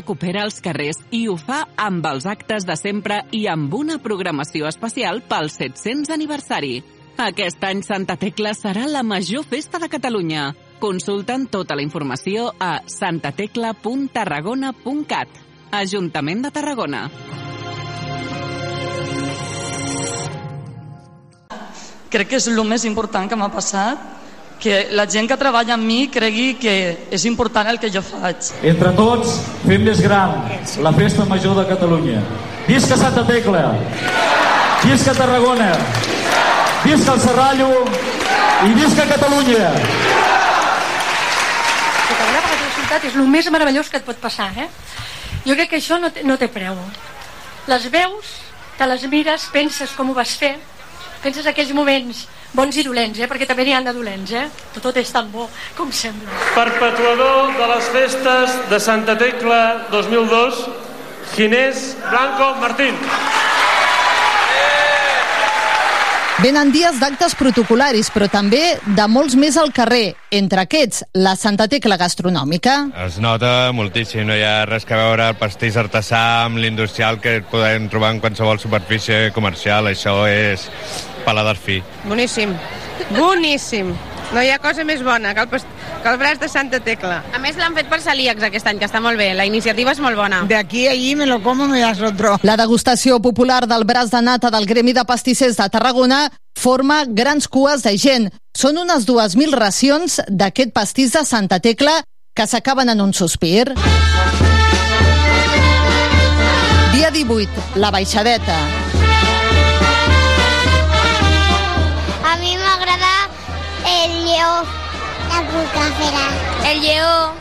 recupera els carrers i ho fa amb els actes de sempre i amb una programació especial pel 700 aniversari. Aquest any Santa Tecla serà la major festa de Catalunya. Consulten tota la informació a santatecla.tarragona.cat. Ajuntament de Tarragona. Crec que és el més important que m'ha passat que la gent que treballa amb mi cregui que és important el que jo faig. Entre tots fem més gran la festa major de Catalunya. Visca Santa Tecla! Visca Tarragona! Visca el Serrallo! I visca Catalunya! que treballar per la ciutat és el més meravellós que et pot passar, eh? Jo crec que això no té, no té preu. Les veus, te les mires, penses com ho vas fer, penses aquells moments bons i dolents, eh? perquè també n'hi han de dolents, eh? Tot, tot és tan bo com sembla. Perpetuador de les festes de Santa Tecla 2002, Ginés Blanco Martín. Venen dies d'actes protocolaris, però també de molts més al carrer. Entre aquests, la Santa Tecla Gastronòmica. Es nota moltíssim, no hi ha res que veure el pastís artesà amb l'industrial que podem trobar en qualsevol superfície comercial. Això és paladar fi. Boníssim, boníssim. No hi ha cosa més bona que el, past... que el braç de Santa Tecla. A més, l'han fet per celíacs aquest any, que està molt bé. La iniciativa és molt bona. De aquí a allí me lo como, me das otro. La degustació popular del braç de nata del Gremi de Pastissers de Tarragona forma grans cues de gent. Són unes 2.000 racions d'aquest pastís de Santa Tecla que s'acaben en un sospir. Dia 18, la baixadeta. Mi m'agrada el lleó. La cucafera. El lleó.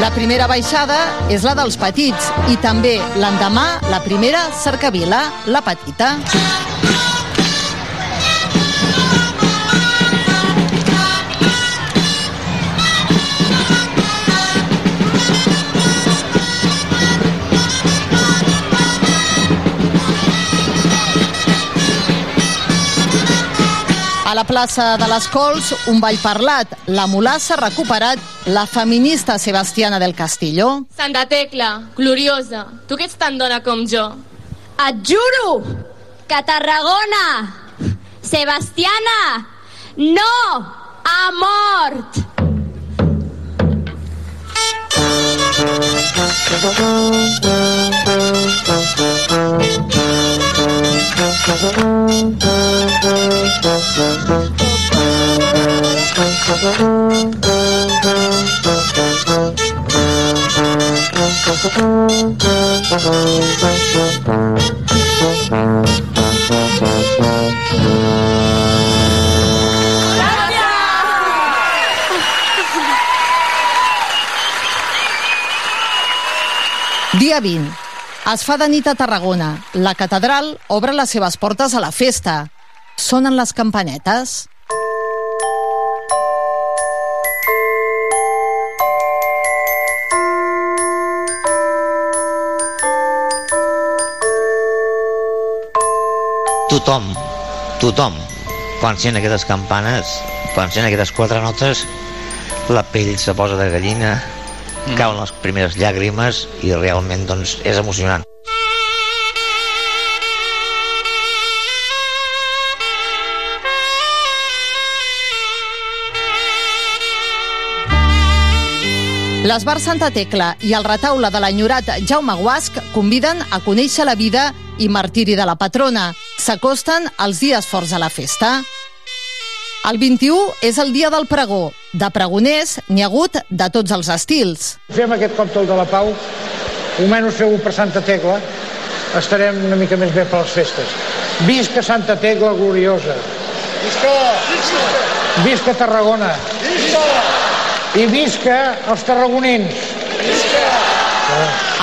La primera baixada és la dels petits i també l'endemà la primera cercavila, la petita. A la plaça de les Cols, un ball parlat, la mulassa recuperat, la feminista Sebastiana del Castillo. Santa Tecla, gloriosa, tu que ets tan dona com jo. Et juro que Tarragona, Sebastiana, no ha mort. Dia 20. Es fa de nit a Tarragona. La catedral obre les seves portes a la festa. Sonen les campanetes. tothom, tothom, quan sent aquestes campanes, quan sent aquestes quatre notes, la pell se posa de gallina, mm. cauen les primeres llàgrimes i realment doncs, és emocionant. L'Esbar Santa Tecla i el retaule de l'enyorat Jaume Guasc conviden a conèixer la vida i martiri de la patrona. S'acosten els dies forts a la festa. El 21 és el dia del pregó. De pregoners n'hi ha hagut de tots els estils. Fem aquest còctel de la pau, almenys feu-ho per Santa Tecla, estarem una mica més bé per les festes. Visca Santa Tecla gloriosa. Visca! Visca! Visca Tarragona. Visca! I visca els tarragonins. Visca!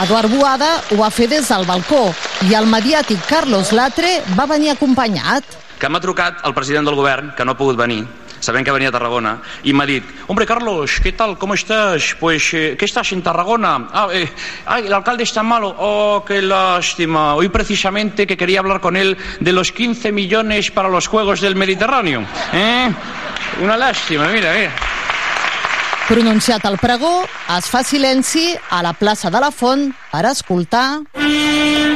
Eduard Boada ho va fer des del balcó i el mediàtic Carlos Latre va venir acompanyat. que m'ha trucat el president del govern, que no ha pogut venir, sabent que venia a Tarragona, i m'ha dit, hombre, Carlos, ¿qué tal? ¿Cómo estás? Pues, eh, ¿qué estás en Tarragona? Ah, eh, ay, el alcalde está malo. Oh, qué lástima. Hoy precisamente que quería hablar con él de los 15 millones para los Juegos del Mediterráneo. ¿Eh? Una lástima, mira, mira. Pronunciat el pregó, es fa silenci a la plaça de la Font per escoltar...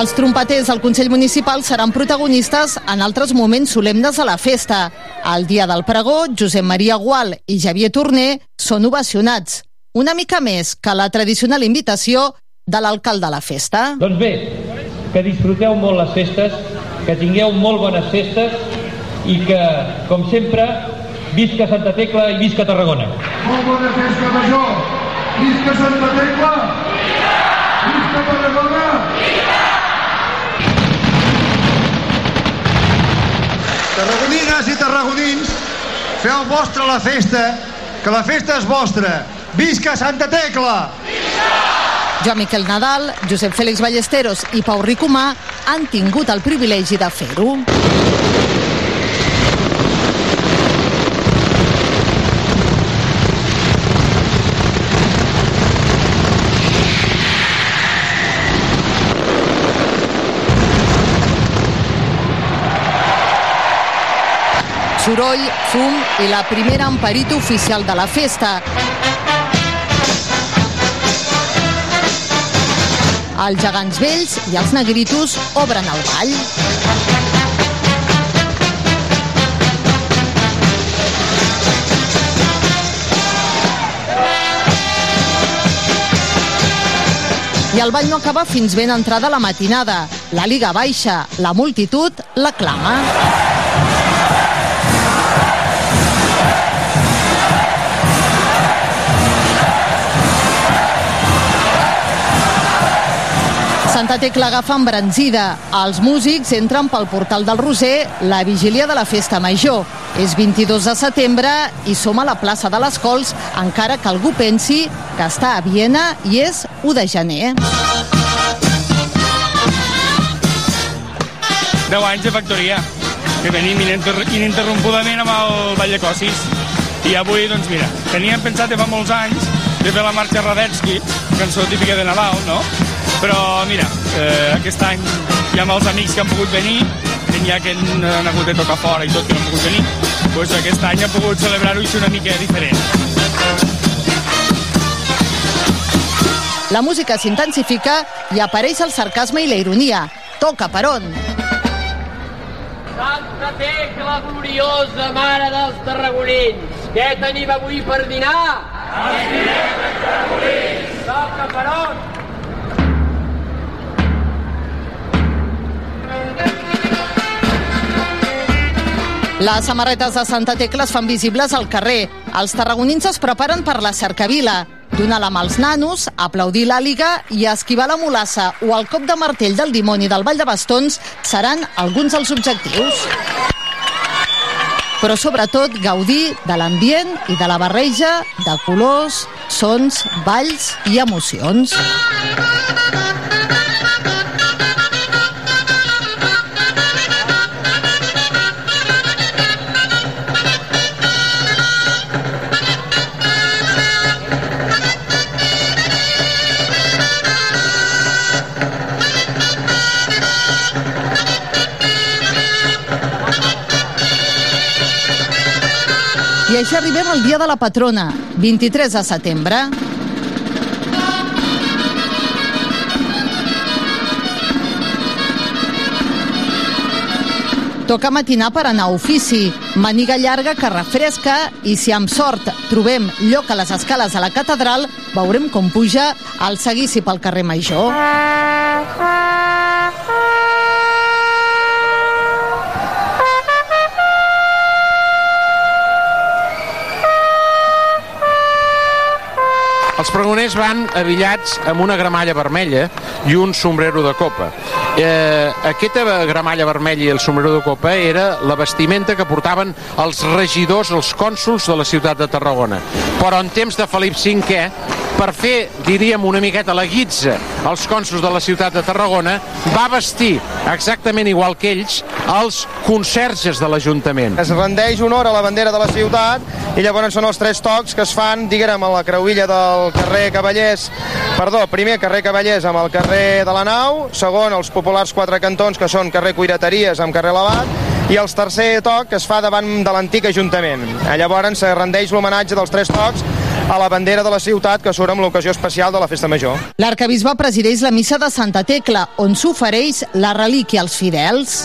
Els trompeters del Consell Municipal seran protagonistes en altres moments solemnes de la festa. El dia del pregó, Josep Maria Gual i Xavier Torner són ovacionats. Una mica més que la tradicional invitació de l'alcalde de la festa. Doncs bé, que disfruteu molt les festes, que tingueu molt bones festes i que, com sempre, visca Santa Tecla i visca Tarragona. Molt bona festa major! Visca Santa Tecla! Visca Tarragona! Tarragonines i tarragonins, feu vostra la festa, que la festa és vostra. Visca Santa Tecla! Joan Miquel Nadal, Josep Fèlix Ballesteros i Pau Ricomà han tingut el privilegi de fer-ho. Soroll, fum i la primera emperita oficial de la festa. Els gegants vells i els negritos obren el ball. I el ball no acaba fins ben entrada la matinada. La Liga baixa, la multitud l'aclama. Santa Tecla agafa embranzida. Els músics entren pel portal del Roser la vigília de la festa major. És 22 de setembre i som a la plaça de les Cols, encara que algú pensi que està a Viena i és 1 de gener. 10 anys de factoria, que venim ininter ininterrompudament amb el Ball de Cossis. I avui, doncs mira, teníem pensat de fa molts anys de fer la marxa Radetzky, cançó típica de Nadal, no? Però mira, eh, aquest any hi ha molts amics que han pogut venir, ja que han, han hagut de tocar fora i tot que no han pogut venir, doncs aquest any han pogut celebrar-ho i ser una mica diferent. La música s'intensifica i apareix el sarcasme i la ironia. Toca per on? Santa Tecla gloriosa, mare dels tarragonins. Què tenim avui per dinar? Els tarragonins. Toca per on? Les samarretes de Santa Tecla es fan visibles al carrer. Els tarragonins es preparen per la cercavila. Donar la mà als nanos, aplaudir l'àliga i esquivar la mulassa o el cop de martell del dimoni del Vall de Bastons seran alguns dels objectius. Però sobretot gaudir de l'ambient i de la barreja de colors, sons, balls i emocions. I així arribem al dia de la patrona, 23 de setembre. Toca matinar per anar a ofici, maniga llarga que refresca i si amb sort trobem lloc a les escales de la catedral, veurem com puja el seguici pel carrer Major. Els pregoners van avillats amb una gramalla vermella i un sombrero de copa. Eh, aquesta gramalla vermella i el sombrero de copa era la vestimenta que portaven els regidors, els cònsuls de la ciutat de Tarragona. Però en temps de Felip V, per fer, diríem, una miqueta la guitza als cònsuls de la ciutat de Tarragona, va vestir exactament igual que ells els conserges de l'Ajuntament. Es rendeix honor a la bandera de la ciutat i llavors són els tres tocs que es fan, diguem, a la creuilla del carrer Cavallers, perdó, primer carrer Cavallers amb el carrer de la Nau, segon els populars quatre cantons que són carrer Cuirateries amb carrer Labat i el tercer toc que es fa davant de l'antic Ajuntament. Llavors se rendeix l'homenatge dels tres tocs a la bandera de la ciutat que surt amb l'ocasió especial de la Festa Major. L'arcabisbe presideix la missa de Santa Tecla, on s'ofereix la relíquia als fidels.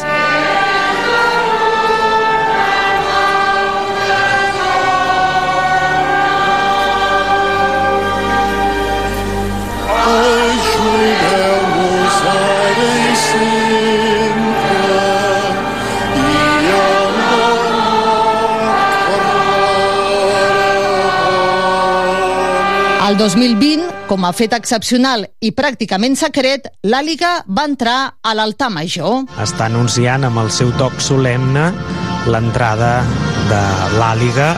El 2020, com a fet excepcional i pràcticament secret, l'Àliga va entrar a l'altar major. està anunciant amb el seu toc solemne l'entrada de l'àliga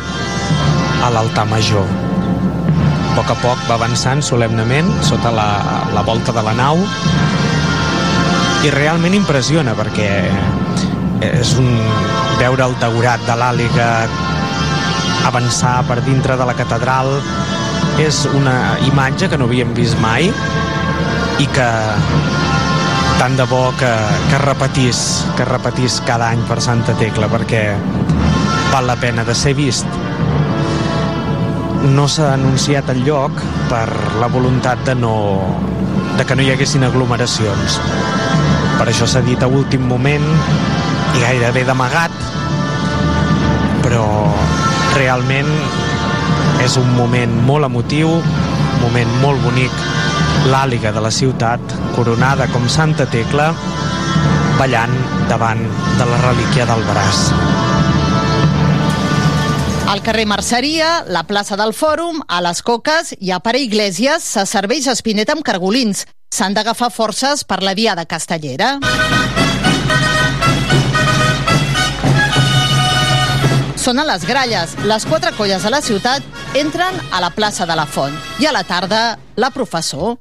a l'altar major. A poc a poc va avançant solemnement sota la, la volta de la nau i realment impressiona perquè és un veure el daurat de l'àliga avançar per dintre de la catedral és una imatge que no havíem vist mai i que tant de bo que, que repetís, que repetís cada any per Santa Tecla, perquè val la pena de ser vist. No s'ha anunciat el lloc per la voluntat de, no, de que no hi haguessin aglomeracions. Per això s'ha dit a últim moment i gairebé d'amagat, però realment és un moment molt emotiu, un moment molt bonic. L'àliga de la ciutat, coronada com Santa Tecla, ballant davant de la relíquia del braç. Al carrer Merceria, la plaça del Fòrum, a les Coques i a Pare Iglesias se serveix espineta amb cargolins. S'han d'agafar forces per la diada castellera. Són a les gralles. Les quatre colles de la ciutat entren a la plaça de la Font. I a la tarda, la professor.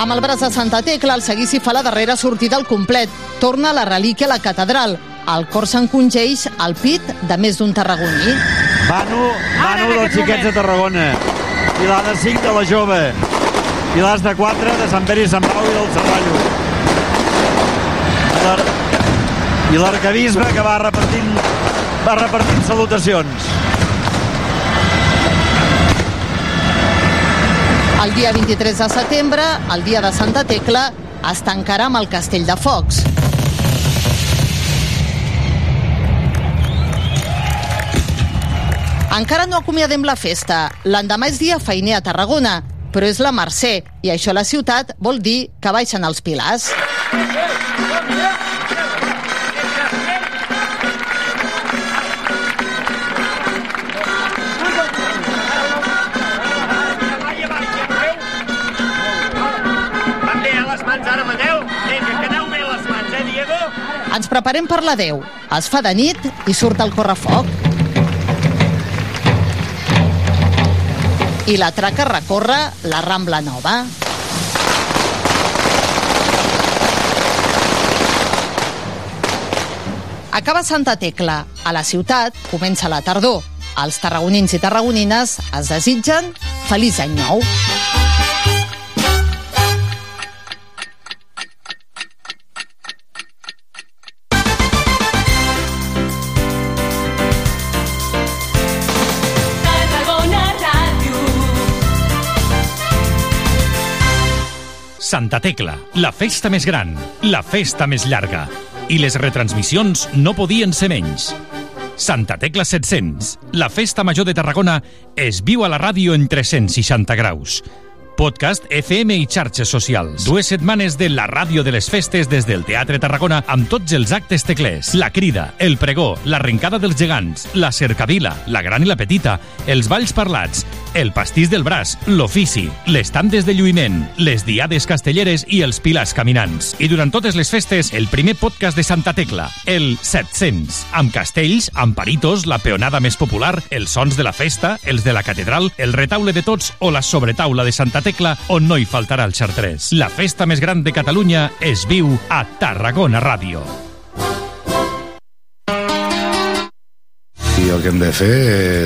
Amb el braç de Santa Tecla, el seguici fa la darrera sortida al complet. Torna la relíquia a la catedral. El cor s'encongeix al pit de més d'un tarragoní. Manu, Manu dels xiquets de Tarragona. I la de 5 de la jove. I les de 4 de Sant Pere i Sant Pau i del Serrallo. I l'arcabisbe que va repartint, va repartint salutacions. El dia 23 de setembre, el dia de Santa Tecla, es tancarà amb el Castell de Focs. Encara no acomiadem la festa. L'endemà és dia feiner a Tarragona, però és la Mercè, i això a la ciutat vol dir que baixen els pilars. Ens preparem per la 10. Es fa de nit i surt el correfoc. I la traca recorre la Rambla Nova. Acaba Santa Tecla. A la ciutat comença la tardor. Els tarragonins i tarragonines es desitgen feliç any nou. Santa Tecla, la festa més gran, la festa més llarga. I les retransmissions no podien ser menys. Santa Tecla 700, la festa major de Tarragona, es viu a la ràdio en 360 graus. Podcast, FM i xarxes socials. Dues setmanes de la ràdio de les festes des del Teatre Tarragona amb tots els actes teclers. La crida, el pregó, l'arrencada dels gegants, la cercavila, la gran i la petita, els balls parlats, el pastís del braç, l'ofici, les tandes de lluïment, les diades castelleres i els pilars caminants. I durant totes les festes, el primer podcast de Santa Tecla, el 700, amb castells, amb paritos, la peonada més popular, els sons de la festa, els de la catedral, el retaule de tots o la sobretaula de Santa Tecla, on no hi faltarà el xartrés. La festa més gran de Catalunya es viu a Tarragona Ràdio. El que hem de fer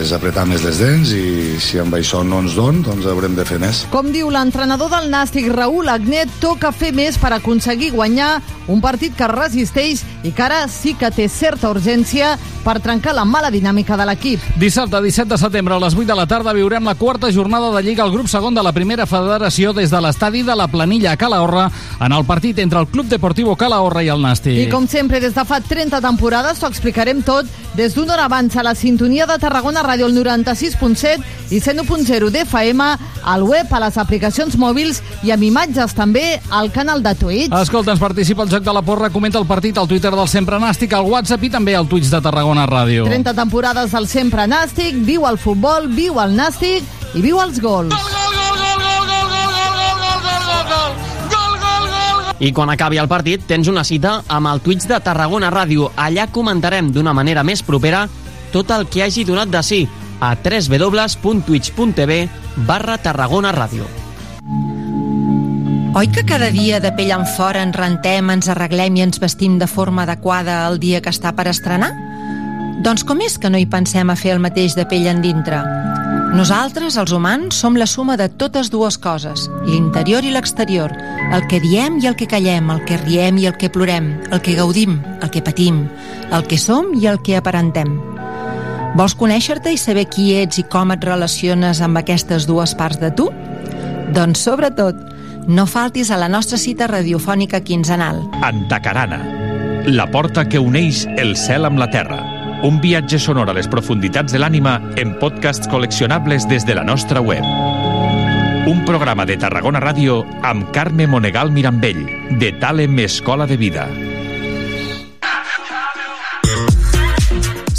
és apretar més les dents i si amb això no ens don, doncs haurem de fer més. Com diu l'entrenador del Nàstic, Raül Agnet, toca fer més per aconseguir guanyar un partit que resisteix i que ara sí que té certa urgència per trencar la mala dinàmica de l'equip. Dissabte, 17 de setembre, a les 8 de la tarda, viurem la quarta jornada de Lliga al grup segon de la primera federació des de l'estadi de la Planilla a Calahorra en el partit entre el Club Deportivo Calahorra i el Nàstic. I com sempre, des de fa 30 temporades, t'ho explicarem tot des d'una hora abans a la sintonia de Tarragona Ràdio el 96.7 i 101.0 d'FM, al web, a les aplicacions mòbils i amb imatges també al canal de Twitch. Escolta, ens participa el joc de la porra, comenta el partit al Twitter del Sempre Nàstic, al WhatsApp i també al Twitch de Tarragona Ràdio. 30 temporades del Sempre Nàstic, viu el futbol, viu el Nàstic i viu els gols. I quan acabi el partit tens una cita amb el Twitch de Tarragona Ràdio. Allà comentarem d'una manera més propera tot el que hagi donat de sí a www.twitch.tv barra Tarragona Ràdio. Oi que cada dia de pell en fora ens rentem, ens arreglem i ens vestim de forma adequada el dia que està per estrenar? Doncs com és que no hi pensem a fer el mateix de pell en dintre? Nosaltres, els humans, som la suma de totes dues coses, l'interior i l'exterior, el que diem i el que callem, el que riem i el que plorem, el que gaudim, el que patim, el que som i el que aparentem. Vols conèixer-te i saber qui ets i com et relaciones amb aquestes dues parts de tu? Doncs, sobretot, no faltis a la nostra cita radiofònica quinzenal. Antacarana, la porta que uneix el cel amb la terra. Un viatge sonor a les profunditats de l'ànima en podcasts col·leccionables des de la nostra web. Un programa de Tarragona Ràdio amb Carme Monegal Mirambell, de Talem Escola de Vida.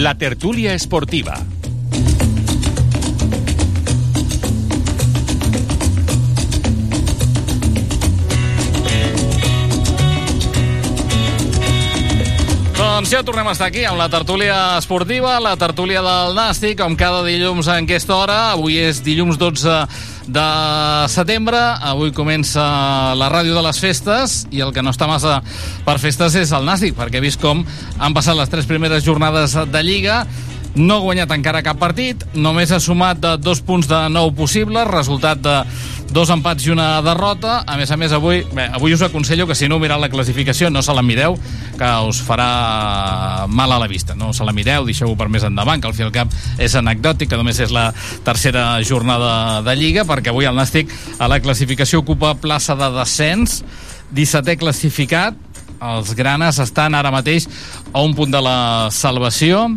La tertúlia esportiva. Doncs ja tornem a estar aquí amb la tertúlia esportiva, la tertúlia del Nàstic, com cada dilluns en aquesta hora. Avui és dilluns 12 de setembre, avui comença la ràdio de les festes i el que no està massa per festes és el Nàstic, perquè he vist com han passat les tres primeres jornades de Lliga, no ha guanyat encara cap partit, només ha sumat de dos punts de nou possibles, resultat de dos empats i una derrota. A més a més, avui, bé, avui us aconsello que si no mireu la classificació no se la mireu, que us farà mal a la vista. No se la mireu, deixeu-ho per més endavant, que al fi al cap és anecdòtic, que només és la tercera jornada de Lliga, perquè avui el Nàstic a la classificació ocupa plaça de descens, 17è classificat, els granes estan ara mateix a un punt de la salvació,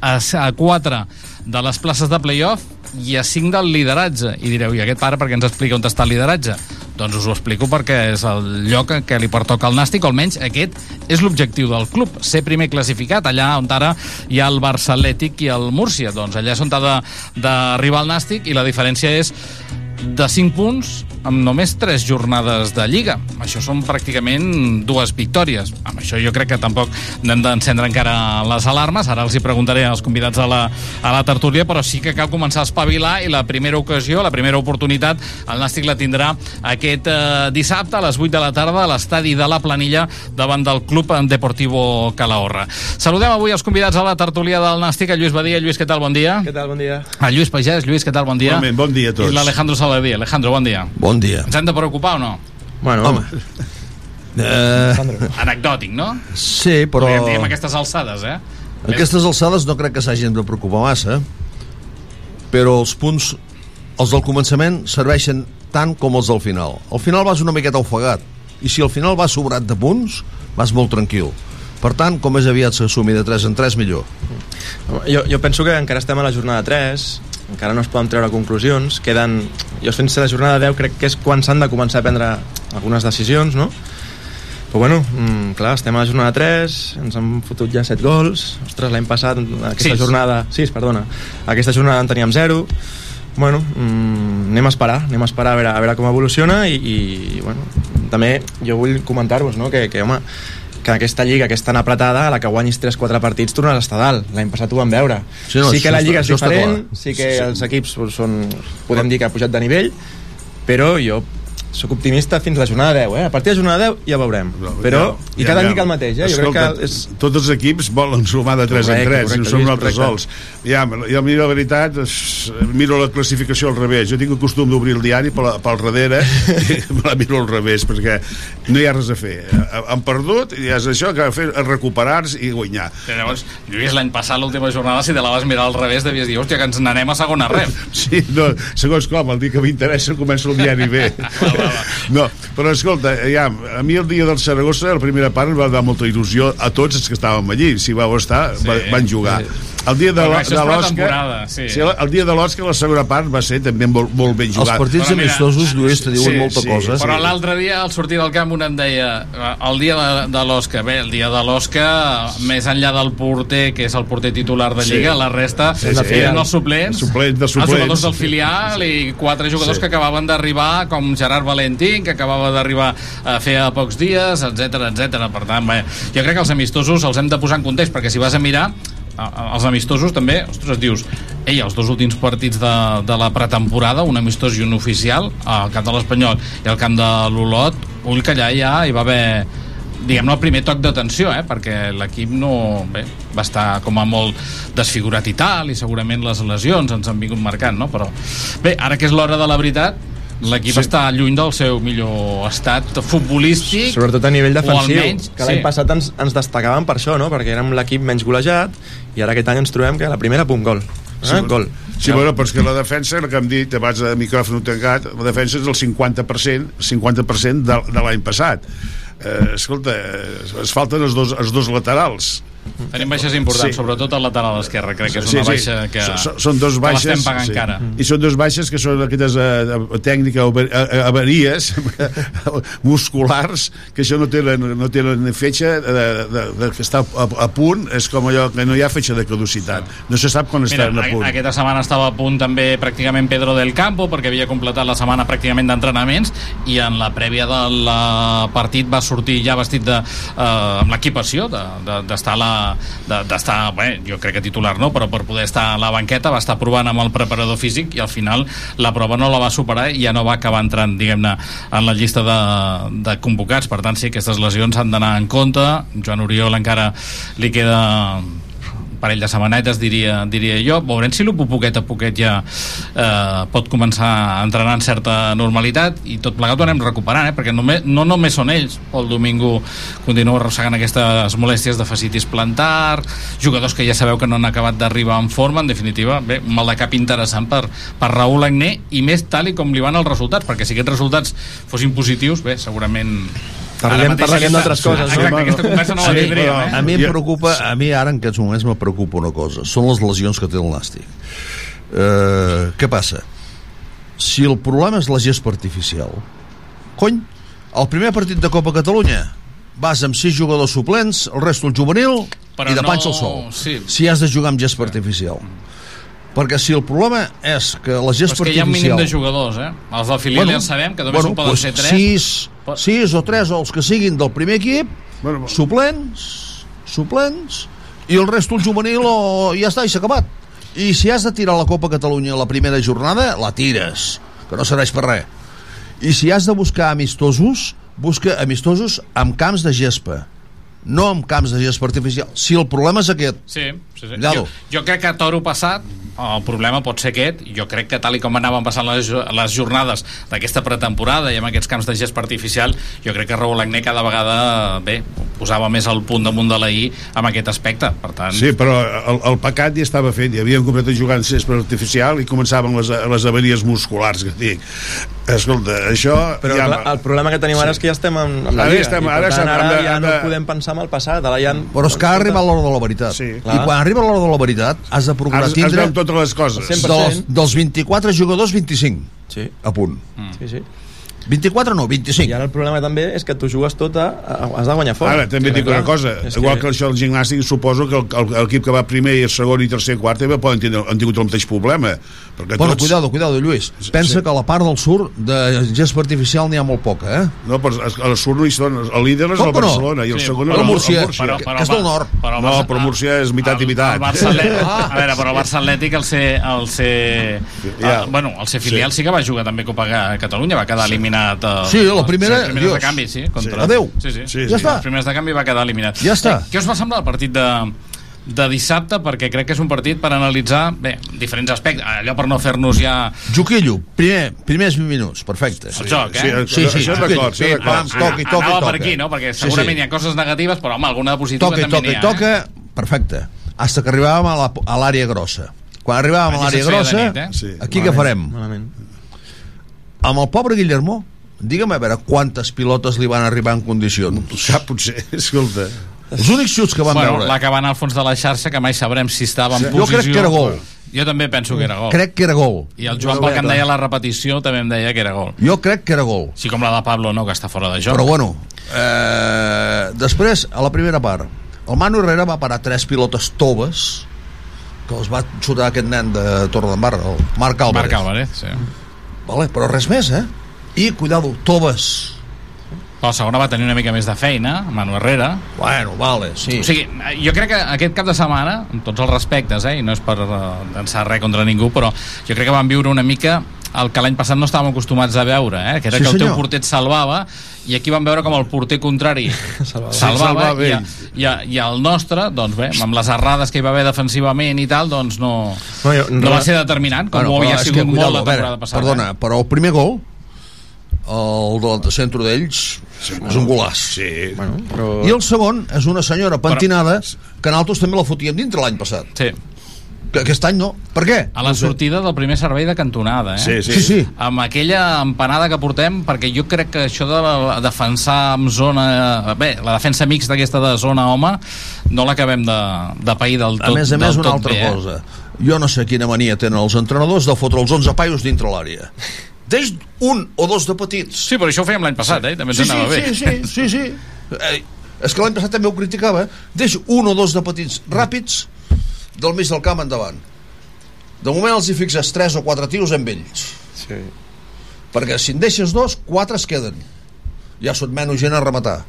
a, a 4 de les places de playoff i a 5 del lideratge. I direu, i aquest pare per què ens explica on està el lideratge? Doncs us ho explico perquè és el lloc que li pertoca al Nàstic, o almenys aquest és l'objectiu del club, ser primer classificat, allà on ara hi ha el Barça Atlètic i el Múrcia. Doncs allà és on ha d'arribar el Nàstic i la diferència és de 5 punts amb només 3 jornades de Lliga. Això són pràcticament dues victòries. Amb això jo crec que tampoc n'hem d'encendre encara les alarmes. Ara els hi preguntaré als convidats a la, a la tertúlia, però sí que cal començar a espavilar i la primera ocasió, la primera oportunitat, el Nàstic la tindrà aquest eh, dissabte a les 8 de la tarda a l'estadi de la Planilla davant del Club Deportivo Calahorra. Saludem avui els convidats a la tertúlia del Nàstic, a Lluís Badia. Lluís, què tal? Bon dia. Què tal? Bon dia. A Lluís Pagès. Lluís, què tal? Bon dia. Igualment, bon dia a tots. I l'Alejandro Saladí. Alejandro, bon dia. Bon dia. Ens hem de preocupar o no? Bueno, Home. Eh, Anecdòtic, no? sí, però... Podríem dir amb aquestes alçades, eh? Aquestes alçades no crec que s'hagin de preocupar massa, però els punts, els del començament, serveixen tant com els del final. Al final vas una miqueta ofegat, i si al final vas sobrat de punts, vas molt tranquil. Per tant, com més aviat s'assumi de 3 en 3, millor. Jo, jo penso que encara estem a la jornada 3, encara no es poden treure conclusions, queden... Jo fins a la jornada 10 crec que és quan s'han de començar a prendre algunes decisions, no? Però bueno, mm, clar, estem a la jornada 3, ens han fotut ja 7 gols, ostres, l'any passat, aquesta Sis. jornada... 6, perdona. Aquesta jornada en teníem 0, bueno, mm, anem a esperar, anem a esperar a veure, a veure com evoluciona i, i bueno, també jo vull comentar-vos, no?, que, que home, que aquesta lliga que és tan apretada, a la que guanyis 3-4 partits tornes a estar dalt. L'any passat ho vam veure. Sí, no, sí que la lliga és diferent, sí que Sí, sí. els equips són, podem dir que ha pujat de nivell, però jo sóc optimista fins a la jornada 10, eh? A partir de la jornada 10 ja veurem. Però, i cada any dic el mateix, eh? Jo crec que és... Tots els equips volen sumar de 3 Correcte, en 3, correcte, i no som nosaltres sols. Ja, jo, mira, la veritat, es- miro la classificació al revés. Jo tinc el costum d'obrir el diari pel, pel darrere i me la miro al revés, perquè no hi ha res a fer. Eh, Han perdut i és això que ha de fer recuperar-se i guanyar. Que llavors, Lluís, l'any passat, l'última jornada, si te la vas mirar al revés, devies dir, hòstia, que ens n'anem a segona rep. Sí, no, segons com, el dia que m'interessa començo el diari bé. No, però escolta, ja, a mi el dia del Saragossa, la primera part, em va dar molta il·lusió a tots els que estàvem allí. Si vau estar, Sí, va, van jugar. El dia de, pretemporada, sí. sí, el dia de l'Oscar, la segona part, va ser també molt, molt ben jugat. Els partits Però mira, amistosos, Lluís, te diuen molta cosa. Però l'altre dia, al sortir del camp, un em deia eh, el dia de, de l'Oscar, bé, el dia de l'Oscar, més enllà del porter, que és el porter titular de Sí. Lliga, la resta Sí, sí. eren els suplents, Suplents de els suplents. jugadors del filial i quatre jugadors Sí. que acabaven d'arribar, com Gerard Valentín, que acabava d'arribar a fer a pocs dies, etc etc. Per tant, bé, jo crec que els amistosos els hem de posar en context, perquè si vas a mirar, els amistosos també, ostres, dius ei, els dos últims partits de, de la pretemporada un amistós i un oficial al camp de l'Espanyol i al camp de l'Olot ull que allà ja hi va haver diguem-ne el primer toc d'atenció eh? perquè l'equip no bé, va estar com a molt desfigurat i tal i segurament les lesions ens han vingut marcant no? però bé, ara que és l'hora de la veritat l'equip Sí. està lluny del seu millor estat futbolístic Sobretot a nivell defensiu, almenys, que l'any sí. passat ens, ens destacàvem per això, no? perquè érem l'equip menys golejat i ara aquest any ens trobem que la primera punt gol. Eh? Sí, gol. Sí, bueno, però és que la defensa, el que hem dit abans de micròfon tancat, la defensa és el 50%, 50% de, de l'any passat. Eh, escolta, es falten els dos, els dos laterals. Tenim baixes importants, Sí. sí. sobretot al lateral esquerre. Crec que és una baixa que, Són, són dos que baixes l'estem pagant sí. cara. i són dos baixes que són aquestes uh, tècniques aver- eh, avaries musculars que això no tenen, no tenen fetge de, de, de, que està a, a punt és com allò que no hi ha fetge de caducitat no se sap quan Mira, estan a punt aquesta setmana estava a punt també pràcticament Pedro del Campo perquè havia completat la setmana pràcticament d'entrenaments i en la prèvia del eh, partit va sortir ja vestit de, eh, amb l'equipació d'estar de, d'estar a la de- d'estar, bé, jo crec que titular no, però per poder estar a la banqueta va estar provant amb el preparador físic i al final la prova no la va superar i ja no va acabar entrant diguem-ne en la llista de, de convocats. Per tant sí, aquestes lesions han d'anar en compte. Joan Oriol encara li queda parell de setmanetes diria, diria jo, veurem si l'Upo poquet a poquet ja eh, pot començar a entrenar en certa normalitat i tot plegat ho anem recuperant, eh? perquè només, no només són ells Pol Domingo continua arrossegant aquestes molèsties de facitis plantar jugadors que ja sabeu que no han acabat d'arribar en forma, en definitiva bé, un mal de cap interessant per, per Raül Agné i més tal i com li van els resultats perquè si aquests resultats fossin positius bé, segurament Parlarem aquesta- d'altres coses, no? Exacte, aquesta conversa no la tindríem, però eh? a mi em preocupa, a mi ara en aquests moments me preocupa una cosa, són les lesions que té el Nàstic. Eh, què passa? Si el problema és la gespa artificial, cony, el primer partit de Copa Catalunya vas amb sis jugadors suplents, el resto el juvenil Però i de no- panxa al sol. sí. Si has de jugar amb gespa artificial. Perquè si el problema és que la Però gest és que hi ha un mínim artificial... de jugadors, eh? Els del filial bueno, ja sabem, que només bueno, en poden pues ser tres. Sis, sis o tres, o els que siguin del primer equip, bueno, suplents, suplents, i el resto el juvenil o ja està, i s'ha acabat. I si has de tirar la Copa Catalunya a la primera jornada, la tires, que no serveix per res. I si has de buscar amistosos, busca amistosos amb camps de gespa, no amb camps de gespa artificial. Si el problema és aquest, Sí, sí, sí. Cuidado. Jo, jo crec que a toro passat el problema pot ser aquest jo crec que tal i com anaven passant les, les jornades d'aquesta pretemporada i amb aquests camps de gest artificial jo crec que Raúl Agné cada vegada bé, posava més el punt damunt de la I amb aquest aspecte per tant, Sí, però el, el pecat ja estava fet, ja havien comprat jugant césped artificial i començaven les, les avaries musculars, que dic. Escolta, això... Però ja... clar, el problema que tenim ara és que ja estem en, en la Ara Lliga. estem- ara tant, ara de- ja no de- podem pensar en el passat. Ara ja... Però és que ha arribat l'hora de la veritat. Sí. I quan arriba l'hora de la veritat, has de procurar Has- has tindre... veure totes les coses. 100%. Dels, dels 24 jugadors, 25. Sí. A punt. Sí, sí. 24 no, 25. I ara el problema també és que tu jugues tot a, a, has de guanyar fort. Ara, també Sí, dic una cosa, És igual que... això del gimnàstic, suposo que el- el- l'equip que va primer i el segon i tercer i quart també poden tindre, han tingut el mateix problema. Perquè Bueno, tots... cuidado, cuidado, Lluís. Pensa que a la part del sur de gespa artificial n'hi ha molt poca, eh? No, però al sud no hi són. El líder és Com el que no? Barcelona i el Sí, segon però és el, Múrcia, el Múrcia. però- que és del nord. però el no, però Múrcia és mitat i el, mitat. el Barça Atlètic, a veure, però el Barça Atlètic el ser, el ser, Ja. uh, bueno, el ser filial sí. que va jugar també Copa Catalunya, va quedar eliminat uh, Sí, la primera, els primers de canvi, sí, contra... Adéu. Sí, sí. Sí, Ja sí. està. Els primers de canvi va quedar eliminat. Ja està. Eh, què us va semblar el partit de, de dissabte? Perquè crec que és un partit per analitzar, bé, diferents aspectes, allò per no fer-nos ja... Joquillo, primer, primers 20 minuts, perfecte. El joc, eh? Sí, això és d'acord, això és Pim, pam, d'acord. toqui, toqui, toqui. per aquí, no? Perquè Sí, segurament sí. hi ha coses negatives, però home, alguna de positiva Toca, també toca, n'hi ha. toca, Eh? perfecte. Hasta que arribàvem a l'àrea grossa. Quan arribàvem a Aquí l'àrea grossa, nit, eh? Sí. aquí què farem? Malament. Amb el pobre Guillermo, digue'm a veure quantes pilotes li van arribar en condicions. Sap, potser, escolta. Els únics xuts que van bueno, veure... la que va anar al fons de la xarxa, que mai sabrem si estava en Sí. posició... Jo crec que era gol. Jo també penso que era gol. Crec que era gol. I el Joan em deia la repetició també em deia que era gol. Jo crec que era gol. Així com la de Pablo, no, que està fora de joc. Però bueno, eh, després, a la primera part, el Manu Herrera va parar tres pilotes toves que els va xutar aquest nen de Torredembarra, el Marc Álvarez. Marc Álvarez, sí. Vale, però res més, eh? I, cuidado, toves. La segona va tenir una mica més de feina, Manu Herrera. Bueno, vale, sí. O sigui, jo crec que aquest cap de setmana, amb tots els respectes, eh, i no és per uh, dansar res contra ningú, però jo crec que van viure una mica el que l'any passat no estàvem acostumats a veure, eh? que era Sí, que el teu senyor. porter et salvava i aquí vam veure com el porter contrari salvava, salvava i, ell. i, i el nostre, doncs bé, amb les errades que hi va haver defensivament i tal, doncs no, No, jo- no va ser determinant, com Bueno, ho però havia sigut que, molt la veure, temporada passada. Perdona, però el primer gol, el del centre d'ells, és un golaç. Sí. Bueno, però... I el segon és una senyora pentinada que nosaltres també la fotíem dintre l'any passat. Sí. Que aquest any no. Per què? A la sortida del primer servei de cantonada, eh? Sí, sí. Sí, sí. amb aquella empanada que portem, perquè jo crec que això de la, defensar amb zona... Bé, la defensa mixta aquesta de zona home, no l'acabem de, de pair del tot a més a més, una altra bé, eh? cosa. Jo no sé quina mania tenen els entrenadors de fotre els 11 paios dintre l'àrea. Deix un o dos de petits. Sí, però això ho fèiem l'any passat, eh? També ens Sí, sí, anava bé. sí, sí, sí, sí. Eh, és que l'any passat també ho criticava. Deix un o dos de petits ràpids del mig del camp endavant. De moment els hi fixes tres o quatre tiros amb ells. Sí. Perquè si en deixes dos, quatre es queden. Ja sot menys gent a rematar.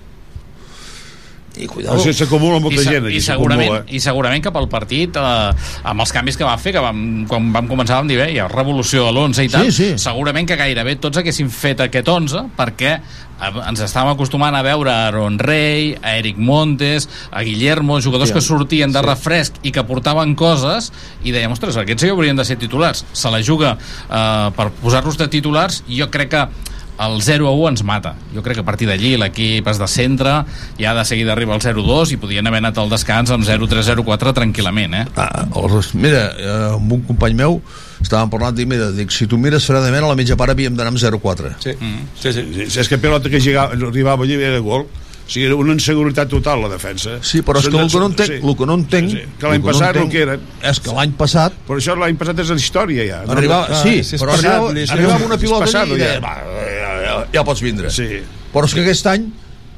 I cuidado. O sigui, s'acumula molta I, gent aquí. i, segurament, s'acumula. I segurament que pel partit, eh, amb els canvis que va fer, que vam, quan vam començar vam dir, bé, hi ha revolució de l'11 i tal, Sí, sí. segurament que gairebé tots haguessin fet aquest 11, perquè eh, ens estàvem acostumant a veure a Aaron Rey, a Eric Montes, a Guillermo, jugadors Hòstia, que sortien de sí. refresc i que portaven coses, i dèiem, ostres, aquests sí que haurien de ser titulars. Se la juga eh, per posar-los de titulars, i jo crec que el 0 a 1 ens mata. Jo crec que a partir d'allí l'equip es de centre, ja de seguida arriba el 0-2 i podien haver anat al descans amb 0-3-0-4 tranquil·lament, eh? Ah, els, mira, eh, amb un company meu estàvem parlant, dic, mira, dic, si tu mires fredament a la mitja part havíem d'anar amb 0-4 Sí. Mm. sí, sí. Sí, És que pilota que llegava, arribava allí era gol. O sigui, una inseguretat total, la defensa. Sí, però és que el que no entenc, Sí. el que no entenc, Sí, sí. Que l'any el no passat el que era... és que l'any passat Però això l'any passat és la història, ja. No? arribava, clar, sí, si és però passat, arribava, arribava una pilota passat, i ja. deia, va, ja, ja, ja pots vindre. Sí. Però és que aquest any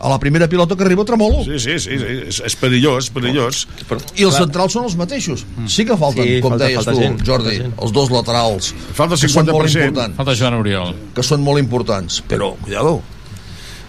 a la primera pilota que arriba tremolo. Sí, sí, sí, sí. És, és perillós, perillós. I els centrals són els mateixos. Sí que falten, Sí, com falta- deies falta tu, gent, Jordi, gent. els dos laterals. Falta que són molt 50%. importants. Falta Joan Oriol. Que són molt importants, però, cuidado.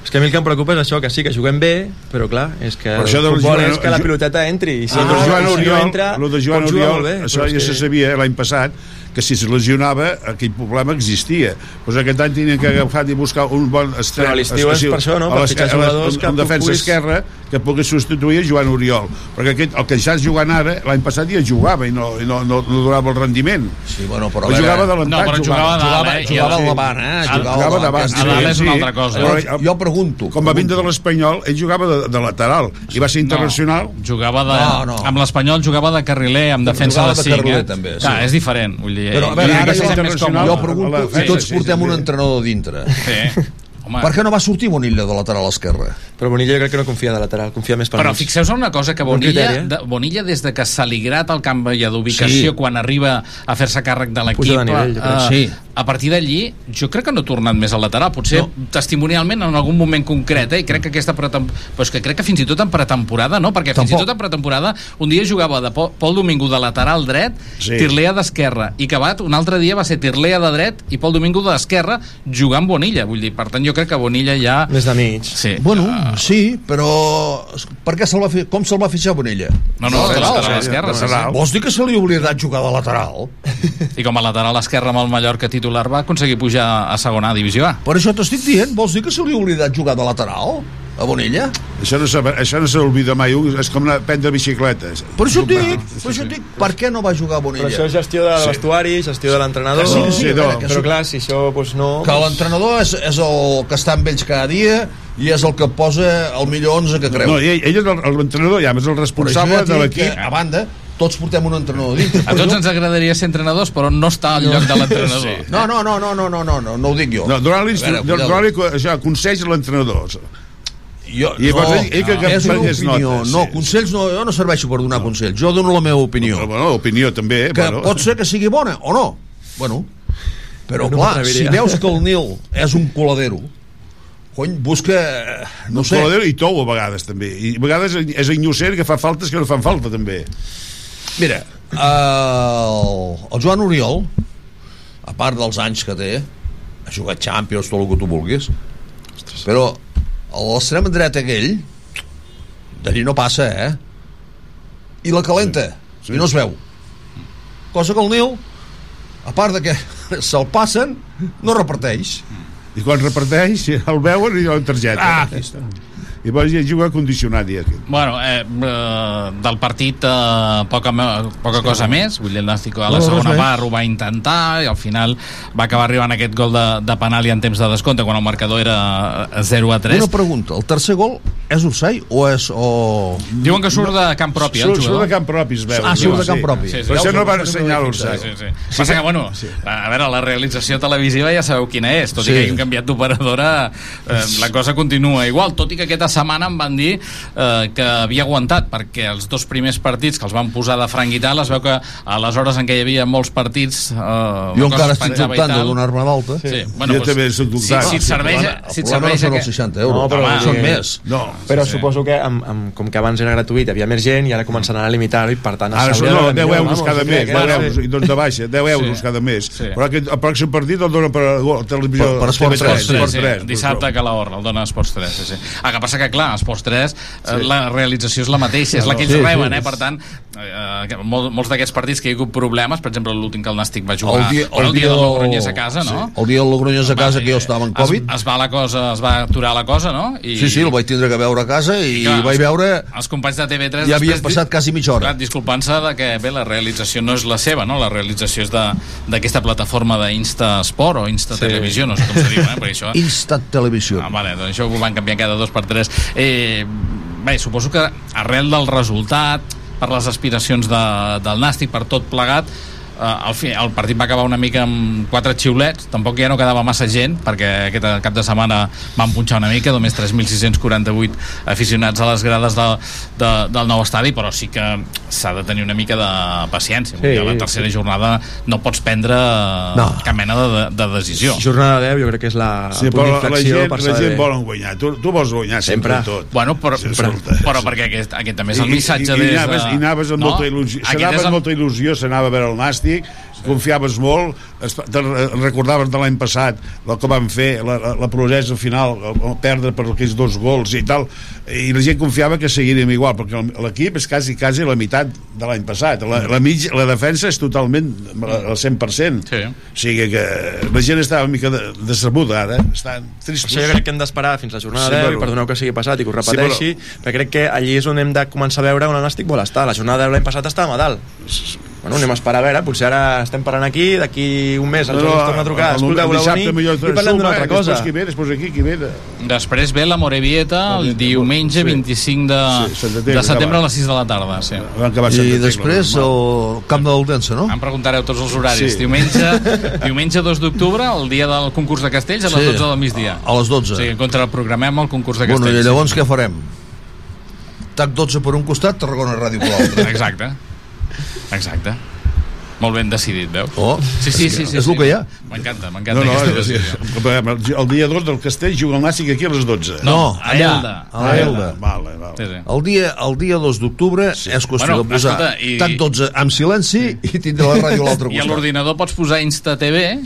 És que a mi el que em preocupa és això, que sí, que juguem bé, però clar, és que Però el futbol Joan- és que la piloteta entri. I si, Ah, no, Joan i si Oriol, no entra, Joan Oriol, molt bé. això ja se sabia l'any passat que si es lesionava aquell problema existia doncs aquest any tenien que agafar i buscar un bon extrem Però a l'estiu és per això, no? a Per fitxar jugadors que un defensa puguis- esquerra que pugui substituir Joan Oriol perquè aquest, el que ja és jugant ara l'any passat ja jugava i no, i no, no, no donava el rendiment sí, bueno, però Però jugava de No, però jugava eh? jugava Sí. al davant, eh? Jugava de davant, a dalt és una altra cosa. Però, Jo pregunto. com va vindre de l'Espanyol, ell jugava de, de lateral i va ser internacional. No, jugava de, No, no. amb l'Espanyol jugava de carriler, amb defensa Jugava de de 5. carriler, eh? també, sí. Clar, és diferent. Vull dir, Però, a veure, ara jo, jo pregunto, si tots portem un entrenador dintre, Sí. Home. per què no va sortir Bonilla de lateral esquerre? Però Bonilla jo crec que no confia de lateral, confia més per Però fixeu-vos en una cosa, que Bonilla, criteri, eh? de, Bonilla des de que s'ha ligrat el canvi d'ubicació Sí. quan arriba a fer-se càrrec de l'equip, Puja de nivell, jo crec. eh, Sí. A partir d'allí jo crec que no ha tornat més al lateral, potser no. testimonialment en algun moment concret, eh? i crec que aquesta pretem... però és que crec que fins i tot en pretemporada, no? Perquè fins Tampoc. i tot en pretemporada un dia jugava de Pol, Pol Domingo de lateral dret, Sí. Tirlea d'esquerra, i Cabat un altre dia va ser Tirlea de dret i Pol Domingo d'esquerra jugant Bonilla, vull dir, per tant jo crec que Bonilla ja... Més de mig. Sí. Bueno, sí, però per què se'l va fer, com se'l va fitxar Bonilla? No, no, De lateral esquerre, sí, sí. Vols dir que se li ha oblidat jugar de lateral? I com a lateral esquerre amb el Mallorca titular va aconseguir pujar a segona divisió A. Per això t'estic dient, vols dir que se li ha oblidat jugar de lateral? A Bonilla? Això no, s'ha- això no s'olvida mai, és com anar a prendre bicicletes. Per això et dic, per això dic, per què no va jugar Bonilla? Però això és gestió de vestuari, gestió de l'entrenador... Sí, sí, a veure, que però sí. clar, si això doncs, no... Que l'entrenador és, és el que està amb ells cada dia i és el que posa el millor 11 que creu. No, ell, ell és el- l'entrenador, ja, és el responsable de l'equip. A banda, tots portem un entrenador dintre. A tots ens agradaria ser entrenadors, però no està al lloc de l'entrenador. Sí. No, no, no, no, no, no, no, no, no ho dic jo. No, donar-li co- això, consells a l'entrenador. Jo, I llavors ell- ell que- que és una opinió. notes, no, sí. consells no, jo no serveixo per donar consells. Jo dono la meva opinió. Però, bueno, opinió també, eh? que bueno. pot ser que sigui bona o no. Bueno, però No clar, si veus que el Nil és un coladero, cony, busca... No Un sé. coladero i tou a vegades també i a vegades és innocent que fa faltes que no fan falta també Mira, el, el Joan Oriol, a part dels anys que té, ha jugat Champions, tot el que tu vulguis, però a l'extrem dret aquell, d'allí no passa, eh? I la calenta, sí, sí. i no es veu. Cosa que el Nil, a part de que se'l passen, no reparteix. i quan reparteix el veuen i la targeta Ah, aquí està. I llavors ja juga condicionat ja. Bueno, eh, eh, del partit eh, poca, poca sí. cosa més vull dir, el Nàstic a la No, segona part ho va intentar i al final va acabar arribant aquest gol de, de penal i en temps de descompte quan el marcador era 0 a 3 Una pregunta, el tercer gol és offside o és... O... Diuen que surt de camp propi, eh, el surt, surt de camp propi es veu Ah, surt de camp propi. Sí, sí, però això no sé, va no ensenyar Sí, l'Orsay sí, sí. Passa que, bueno, a veure, la realització televisiva ja sabeu quina és, tot Sí. i que hagin canviat d'operadora, eh, la cosa continua igual, tot i que aquesta setmana em van dir eh, que havia aguantat, perquè els dos primers partits que els van posar de franc i tal, es veu que a les hores en què hi havia molts partits... Eh, la Jo encara es estic dubtant de donar-me d'alta. Sí, bueno, Jo doncs, també estic si, dubtant. si et serveix, El si et serveix no són els 60 euros. No, però Home, són més. no, Però Sí, sí. suposo que amb, amb, com que abans era gratuït, hi havia més gent i ara començaran a limitar-ho i per tant... Ara són no, de 10 millor, euros vamos, cada mes, crec, 10 eh? euros, i doncs de baixa, 10 euros cada mes. Sí. Però aquest, el pròxim partit el dona per televisió. Per- per Esport TV3, 3, sí, Esport sí, 3, dissabte a Calahorra, el dona Esports 3 sí, sí. El que passa que clar, Esports 3 sí. la realització és la mateixa, és la que ells Sí, sí, reben sí. eh? per tant eh, que mol, molts d'aquests partits que hi ha hagut problemes per exemple l'últim que el Nàstic va jugar El dia- el dia el dia- Logroñés a casa no? El dia del Logroñés a casa, que jo estava en Covid. es, es va la cosa, es va aturar la cosa no? I, Sí, sí, el vaig tindre que veure a casa i, clar, vaig veure... els companys de TV3 Ja després passat quasi mitja hora. clar, disculpant-se de que bé, la realització no és la seva no? la realització és de- d'aquesta plataforma d'Insta Sport o Insta Sí. Televisió no sé com se diu, eh? perquè això Instant Televisió. Ah, vale, doncs això ho van canviar cada dos per tres. Eh, bé, suposo que arrel del resultat, per les aspiracions de, del Nàstic, per tot plegat, uh, el, fi, el partit va acabar una mica amb quatre xiulets, tampoc ja no quedava massa gent, perquè aquest cap de setmana van punxar una mica, només 3.648 aficionats a les grades de, de, del nou estadi, però sí que s'ha de tenir una mica de paciència. Sí, a la tercera sí. jornada no pots prendre no. cap mena de, de decisió. Jornada 10 jo crec que és la sí, punt però la d'inflexió gent, per la gent volen guanyar. Tu, tu vols guanyar sempre, Sempre. tot. Bueno, però, Sí, però, però sí. perquè aquest, aquest també és el I- missatge i, i, des de... anaves, i anaves amb No? molta il·lusió s'anava és amb molta il·lusió s'anava a veure el Nàstic confiaves molt es- re- recordaves de l'any passat el que van fer, la, la, progressa final el, el perdre per aquells dos gols i tal, i la gent confiava que seguiríem igual, perquè l'equip és quasi quasi la meitat de l'any passat la, la, mig, la defensa és totalment al 100% sí. o sigui que la gent estava una mica de, decebuda ara, estan tristos això jo crec que hem d'esperar fins la jornada Sí, 10 però- i perdoneu que sigui passat i que ho Sí, repeteixi, perquè crec que allí és on hem de començar a veure on el Nàstic vol estar. La jornada 10 l'any passat estàvem a dalt. Bueno, anem a esperar a veure, potser ara estem parlant aquí, d'aquí un mes el Jordi ens torna a trucar, escolta, voleu venir i parlem d'una altra cosa. Després qui ve, després aquí, qui ve de... Després ve la Morevieta el diumenge 25 de, Sí, de setembre a les 6 de la tarda. Sí. I després el camp de l'Audense, no? Em preguntareu tots els horaris. Sí. Diumenge, diumenge 2 d'octubre, el dia del concurs de castells, a les Sí. 12 del migdia. A les 12. O sigui, contra el programem el concurs de Bueno, castells. i llavors què farem? TAC 12 per un costat, Tarragona Ràdio per l'altre. Exacte. Exacte. Molt ben decidit, veus? Oh, sí, sí, sí, sí, és sí. el que hi ha. M'encanta, m'encanta No, no, aquesta sí, decisió. el dia 2 del Castell juga el Nàstic aquí a les 12. No, a allà, Elda. a Elda. Vale, vale. Sí, sí. El dia, el dia 2 d'octubre sí. és qüestió Bueno, de posar escolta, i- TAC 12 amb silenci i tindre la ràdio a l'altre I a costat. l'ordinador pots posar Insta TV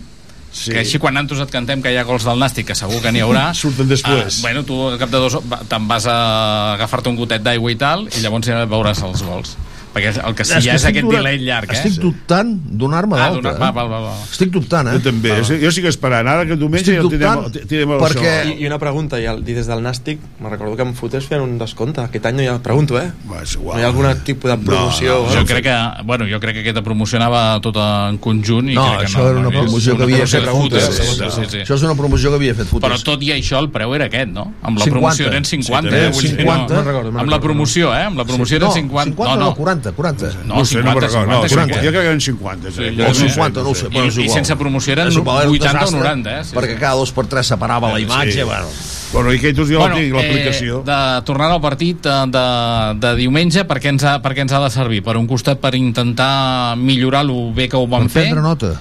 Sí. que així quan nosaltres et cantem que hi ha gols del Nàstic, que segur que n'hi haurà Surten després. Ah, bueno, tu al cap de dos te'n vas a agafar-te un gotet d'aigua i tal i llavors ja veuràs els gols perquè el que sí hi ha és aquest delay llarg eh? Estic dubtant donar-me Ah, d'alta. donar- va, va, va, va. Estic dubtant, eh? Jo també, jo, jo estic esperant, ara que diumenge Estic ja el tindrem, tindrem el perquè- això. I, I una pregunta, i, el, i des del Nàstic, me recordo que en Fotés feien un descompte. Aquest any no hi ha, pregunto, eh? Va, és igual. No hi ha algun tipus de promoció? Jo crec que, bueno, jo crec que aquesta promoció anava tot en conjunt i No, crec que això no, era una no, promoció que havia fet Foutes. sí, sí. Això és una promoció que havia fet Foutes. Però tot i això el preu era aquest, no? Amb la 50. promoció eren 50, Sí, eh? eren Vull dir, 50. no, No recordo, no amb la promoció, eh? Amb la promoció no, eren 50. 50 no, no. 40, 40. No, 50, 50, no, 50. jo crec que eren 50. Sí, o també. 50, no ho sé, I- i igual. sense promoció eren És igual, era un 80 o desastre, 90, eh? Sí, perquè cada dos per tres separava la imatge, Sí. bueno. Bueno, i que tu ja Bueno, tinc, l'aplicació. Eh, de tornar al partit de, de, de diumenge, per què, ens ha, per què ens ha de servir? Per un costat, per intentar millorar el bé que ho vam Per fer, prendre nota.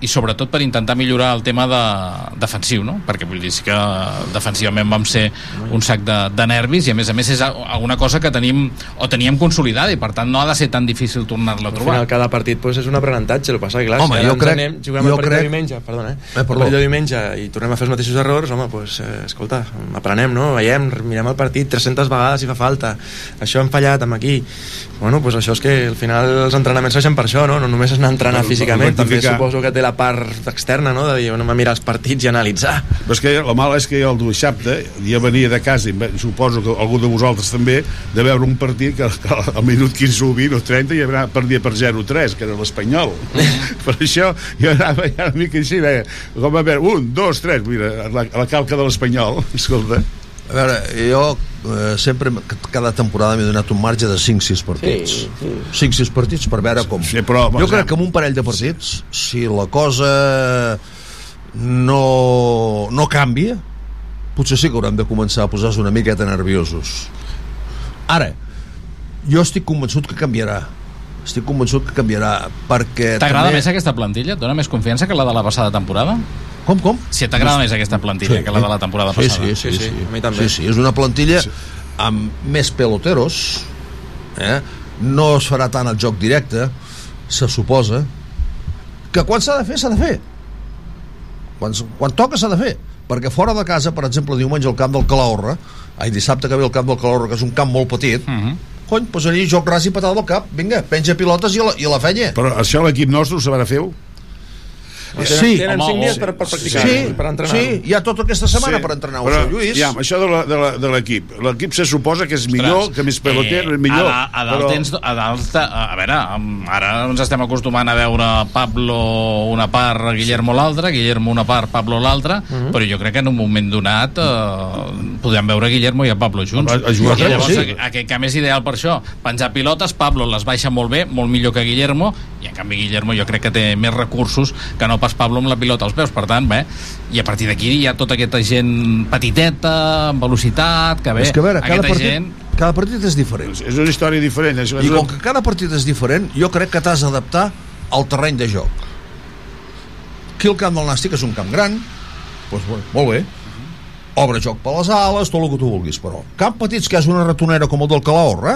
I sobretot per intentar millorar el tema de defensiu, no? Perquè vull dir sí que defensivament vam ser un sac de, de nervis i a més a més és alguna cosa que tenim o teníem consolidada i per tant no ha de ser tan difícil tornar-la a Al trobar. final cada partit pues, és un aprenentatge, el que passa que clar, Home, si jo crec- anem, juguem jo el partit crec- de diumenge, perdona, eh? Eh, el partit de diumenge i tornem a fer els mateixos errors, home, pues, eh, escolta, aprenem, no? Veiem, mirem el partit 300 vegades si fa falta, això hem fallat amb aquí, bueno, pues això és que al final els entrenaments serveixen per això, no? No només és anar a entrenar físicament, també suposo que té la part externa, no? De dir, anem a mirar els partits i analitzar. Però és que la mala és que jo el dissabte ja venia de casa i suposo que algú de vosaltres també de veure un partit que, que al minut 15 o 20 o 30 ja anava- perdia per 0-3 que era l'Espanyol per això jo anava ja una mica així veia, com a veure, un, dos, tres mira, la, la calca de l'Espanyol escolta A veure, jo eh, sempre, cada temporada m'he donat un marge de 5-6 partits. Sí, sí. 5-6 partits per veure com... Sí, però, jo crec que amb un parell de partits, si la cosa no, no canvia, potser sí que haurem de començar a posar-se una miqueta nerviosos. Ara, jo estic convençut que canviarà. Estic convençut que canviarà, perquè... T'agrada també- més aquesta plantilla? Et dona més confiança que la de la passada temporada? Com, com? Si t'agrada més aquesta plantilla que la de la temporada sí, passada. Sí, sí, sí, Sí, sí. a mi també. Sí, sí, és una plantilla sí. amb més peloteros, eh? no es farà tant el joc directe, se suposa, que quan s'ha de fer, s'ha de fer. Quan, quan toca s'ha de fer. Perquè fora de casa, per exemple, diumenge al camp del Calahorra, ai, dissabte que ve al camp del Calahorra, que és un camp molt petit, uh Mhm. -huh. Cony, allà joc ras i patada al cap, vinga, penja pilotes i la, i la fenya. però això l'equip nostre ho sabrà fer-ho Sí, tenen home, cinc dies sí. per, per practicar, Sí, per entrenar. sí, hi ha tota aquesta setmana per entrenar però, seu Lluís. Ja, això de l'equip. L'equip se suposa que és millor, que més peloter, és millor. Eh, A, a, dalt però- tens, a, dalt, a, a veure, ara ens estem acostumant a veure Pablo una part, Guillermo l'altra, Guillermo una part, Pablo l'altra, Mhm. però jo crec que en un moment donat eh, podem veure Guillermo i a Pablo junts. A- a jugar, I llavors sí. aqu- aquest camp és ideal per això. Penjar pilotes, Pablo les baixa molt bé, molt millor que Guillermo, i en canvi Guillermo jo crec que té més recursos que no pas Pablo amb la pilota als peus, per tant, bé, i a partir d'aquí hi ha tota aquesta gent petiteta, amb velocitat, que bé, És que a veure, cada partit, gent... cada partit és diferent. És una història diferent. Això I com que cada partit és diferent, jo crec que t'has d'adaptar al terreny de joc. Aquí el camp del Nàstic és un camp gran, doncs, bé, molt bé, obre joc per les ales, tot el que tu vulguis, però camp petits que és una ratonera com el del Calahorra,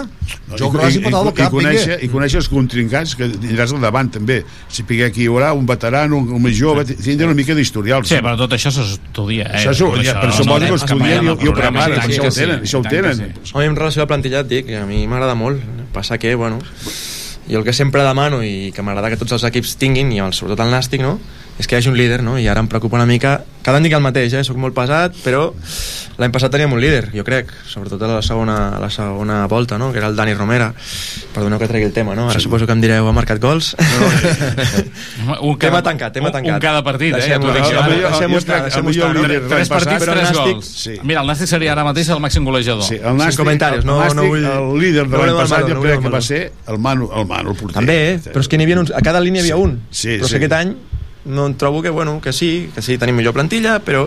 joc ras i patada al i, cap, conèixer, i conèixer els contrincants que tindràs al davant també si que aquí hi haurà un veterano un, un més jove, tindrà una mica d'historial Sí, però tot això s'estudia, eh? Això Tot ja, però suposo que cap estudien i i ho preparen, i això que ho tenen, sí, això ho i tenen. sí. Home, en relació al plantilla et dic que a mi m'agrada molt passa que, bueno jo el que sempre demano i que m'agrada que tots els equips tinguin i sobretot el Nàstic, no? És que hi hagi un líder, no? i ara em preocupa una mica cada any dic el mateix, eh? soc molt pesat però l'any passat teníem un líder, jo crec sobretot a la segona, a la segona volta no? que era el Dani Romera perdoneu que tregui el tema, no? ara Sí. suposo que em direu ha marcat gols Un tema tancat, tema un- tancat Un cada partit, eh? Deixem-ho Ja estar, deixem-ho estar, no? Tres, partits, tres gols. sí. Mira, el Nàstic seria ara mateix el màxim golejador. Sí, el Nàstic, comentaris, no- el, no vull- el líder de no l'any passat jo no crec que va ser el Manu, el Manu, el porter. També, eh? però és que n'hi havia uns, a cada línia hi havia un. sí, però és sí. que aquest any no em trobo que, bueno, que sí, que sí, tenim millor plantilla, però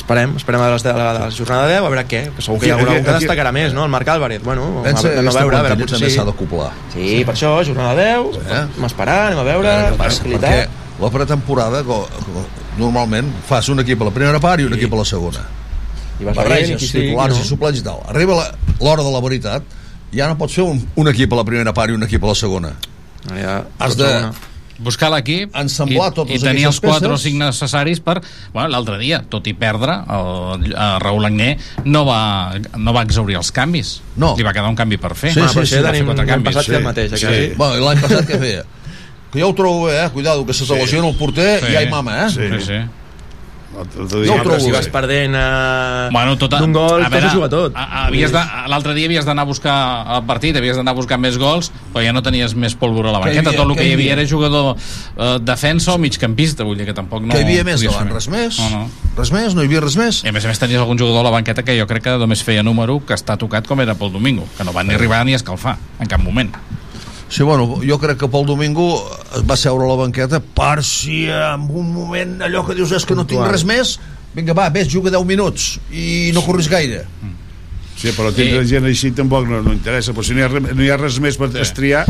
esperem, esperem a la, a la jornada 10 a veure què, que segur que hi haurà Aquí- algú que destacarà més, no? El Marc Álvarez, bueno, Pensa anem a veure, a veure, potser també sí. s'ha d'acoplar. Sí, per això, jornada 10, anem a esperar, anem a veure, Perquè tranquil·litat. la pretemporada co- co- normalment fas un equip a la primera part i un equip a la segona. I vas Barreges, sí, titulars qui i no. suplents i tal. Arriba l'hora de la veritat, ja no pots fer un, un equip a la primera part i un equip a la segona. Ja, Has de buscar l'equip i, i tenir els quatre o cinc necessaris per... Bueno, l'altre dia, tot i perdre, el, el Raül Agné no va, no va exaurir els canvis. No. Li va quedar un canvi per fer. Sí, Va, sí, sí, tenim- quatre l'any canvis. passat feia el mateix, sí. aquell. Bueno, l'any passat què feia? Que jo ho trobo bé, eh? Cuidado, que se te lesiona el porter Sí. i ai mama, eh? Sí, sí. Jo ho però trobo si vas perdent eh, Bueno, tota, d'un gol, a t'has veure, de jugar tot. a- a- havies de- L'altre dia havies d'anar a buscar el partit, havies d'anar a buscar més gols, però ja no tenies més pólvora a la banqueta. havia? Tot el que hi havia havia? era jugador eh, defensa o migcampista, vull dir que tampoc no... que hi havia més davant? Res més? No, no. Res més? No hi havia res més? I a més a més tenies algun jugador a la banqueta que jo crec que només feia número que està tocat com era pel domingo, que no van ni arribar ni a escalfar en cap moment. Sí, bueno, jo crec que pel domingo es va seure a la banqueta per si en un moment allò que dius és que no tinc res més, vinga, va, ves, juga 10 minuts i no corris gaire. Sí, però tindre gent així tampoc no, no interessa, però si no hi ha, no hi ha res més per estriar,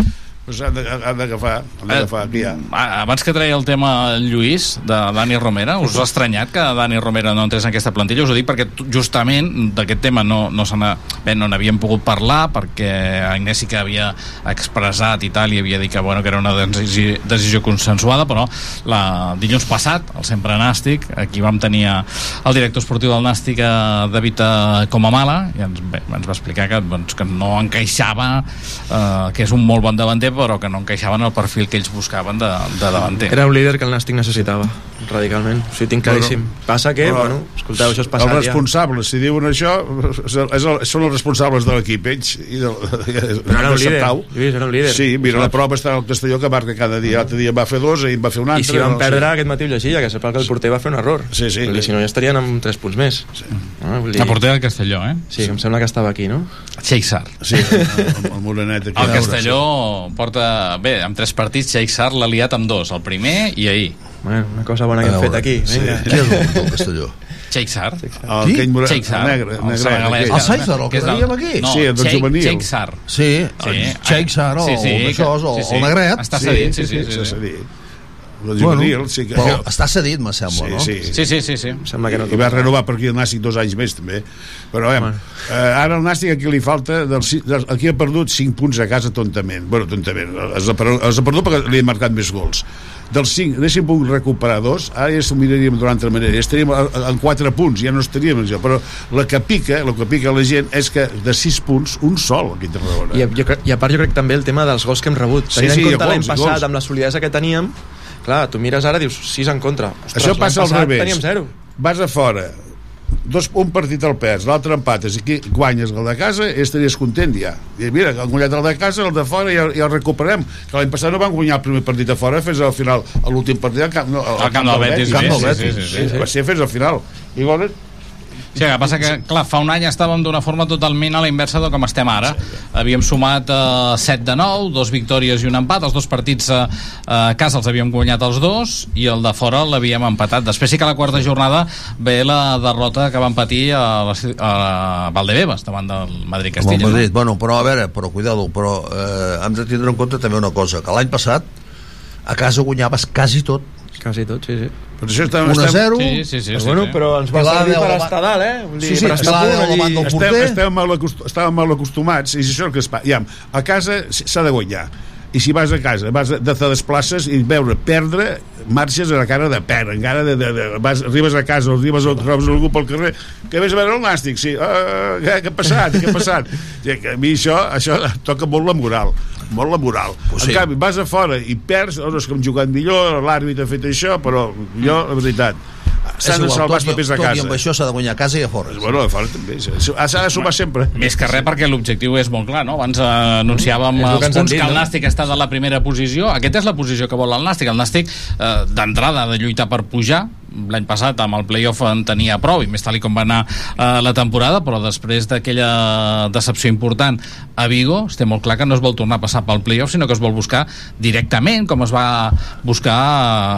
doncs han d'agafar, han d'agafar aquí ja. Ah, Abans que treia el tema Lluís, de Dani Romera, us ha estranyat que Dani Romera no entrés en aquesta plantilla? Us ho dic perquè justament d'aquest tema no, no se bé, no n'havíem pogut parlar perquè Agnès sí que havia expressat i tal i havia dit que, bueno, que era una decisió, decisió consensuada, però la, dilluns passat, el sempre Nàstic, aquí vam tenir el director esportiu del Nàstic, eh, David eh, Comamala, i ens, bé, ens va explicar que, doncs, que no encaixava, eh, que és un molt bon davanter, però que no encaixava en el perfil que ells buscaven de, de davanter. Era un líder que el Nàstic necessitava, radicalment. O sigui, tinc claríssim. Passa que, Però- bueno, escolteu, això és passat els ja. responsables, si diuen això és el, són els responsables de l'equip ells i del, Però era un líder. Lluís, era un líder. sí, mira, la prova està al Castelló que marca cada dia l'altre dia va fer dos i va fer un altre I si van no, perdre, sí. aquest matí ho llegia, que sembla que el porter va fer un error. Sí, sí. Perquè si no ja estarien amb 3 punts més. Sí. No, vull dir... La portera del Castelló, eh? Sí, em sembla que estava aquí, no? Xeixar. sí, el, el Morenet aquí. El Castelló porta... Bé, amb tres partits, Xeixar l'ha liat amb dos, el primer i ahir. Bueno, una cosa bona que A hem fet aquí. sí. Vinga. Qui és el del Castelló? Xeixar. El Qui? Keny Morenet, Xeixar. el negre, el El negre, senegalès. aquell. El César, el que dèiem aquí? No, Sí, el del juvenil. Xeixar. Sí, Sí, el Xeixar, o sí, sí, el que- d'això, o sí, sí. el negret. Està cedit, sí, sí, sí, sí. El juvenil, sí que... Però està cedit, me sembla, Sí, no? sí. Sí, sí, sí, sí. Em sembla que no i va renovar per aquí el Nàstic dos anys més també però eh, eh, ara el Nàstic aquí li falta del, del, aquí ha perdut 5 punts a casa tontament bueno, tontament, els ha, perdut, els ha perdut perquè li han marcat més gols dels 5 haguéssim pogut recuperar dos ara ja s'ho miraríem d'una altra manera ja estaríem en 4 punts, ja no estaríem en això. però la que pica, el que pica la gent és que de 6 punts, un sol aquí a Tarragona I, jo, I a part jo crec també el tema dels gols que hem rebut. Sí, Tenint sí, en compte l'any passat, gols. amb la solidesa que teníem, Clar, tu mires ara, dius 6 en contra. Ostres, Això passa al revés. Teníem 0. Vas a fora, dos, un partit el perds, l'altre empates, i aquí guanyes el de casa, estaries content ja. I mira, que han guanyat el de casa, el de fora ja, ja el recuperem. Que l'any passat no van guanyar el primer partit a fora, fins al final, a l'últim partit al camp, no, Al camp del Betis, Camp del sí, Betis. sí, sí, sí. Va ser fins al final. I llavors, Sí, el que passa que, clar, fa un any estàvem d'una forma totalment a la inversa de com estem ara. Havíem sumat eh, 7 de 9, dos victòries i un empat. Els dos partits eh, a casa els havíem guanyat els dos i el de fora l'havíem empatat. Després sí que a la quarta jornada ve la derrota que van patir a, la, a Valdebebas davant del Madrid-Castilla. Madrid. Bueno, però a veure, però cuidado, però eh, hem de tindre en compte també una cosa, que l'any passat a casa guanyaves quasi tot. Quasi tot, sí, sí. Però això està, 1 a 0. Sí, sí, sí. Però, sí, bueno, sí. però ens va servir per estar dalt, eh? Vull dir, Sí, sí, per estar punt allí. estem, porter. estem, mal acost estàvem mal acostumats i és això el que es fa. Ja, a casa s'ha de guanyar i si vas a casa, vas de te desplaces i veure perdre, marxes a la cara de perdre, encara de, de, de, vas, arribes a casa arribes a trobes algú pel carrer que vés a veure el nàstic, sí. Uh, què, què ha passat, què ha passat? A mi això, això toca molt la moral molt la moral, Pues en sí. canvi vas a fora i perds, oh, no és que hem jugat millor l'àrbit ha fet això, però jo la veritat s'han de salvar els papers a tot i casa amb això s'ha de guanyar a casa i a fora. Bueno, a fora també. S'ha de sumar sempre. Més que res perquè l'objectiu és molt clar, no? Abans eh, anunciàvem que els punts que el no? Nàstic està de la primera posició. Aquesta és la posició que vol el Nàstic. El Nàstic, eh, d'entrada, ha de lluitar per pujar. L'any passat amb el playoff en tenia prou i més tal com va anar eh, la temporada, però després d'aquella decepció important a Vigo, estem molt clar que no es vol tornar a passar pel playoff, sinó que es vol buscar directament, com es va buscar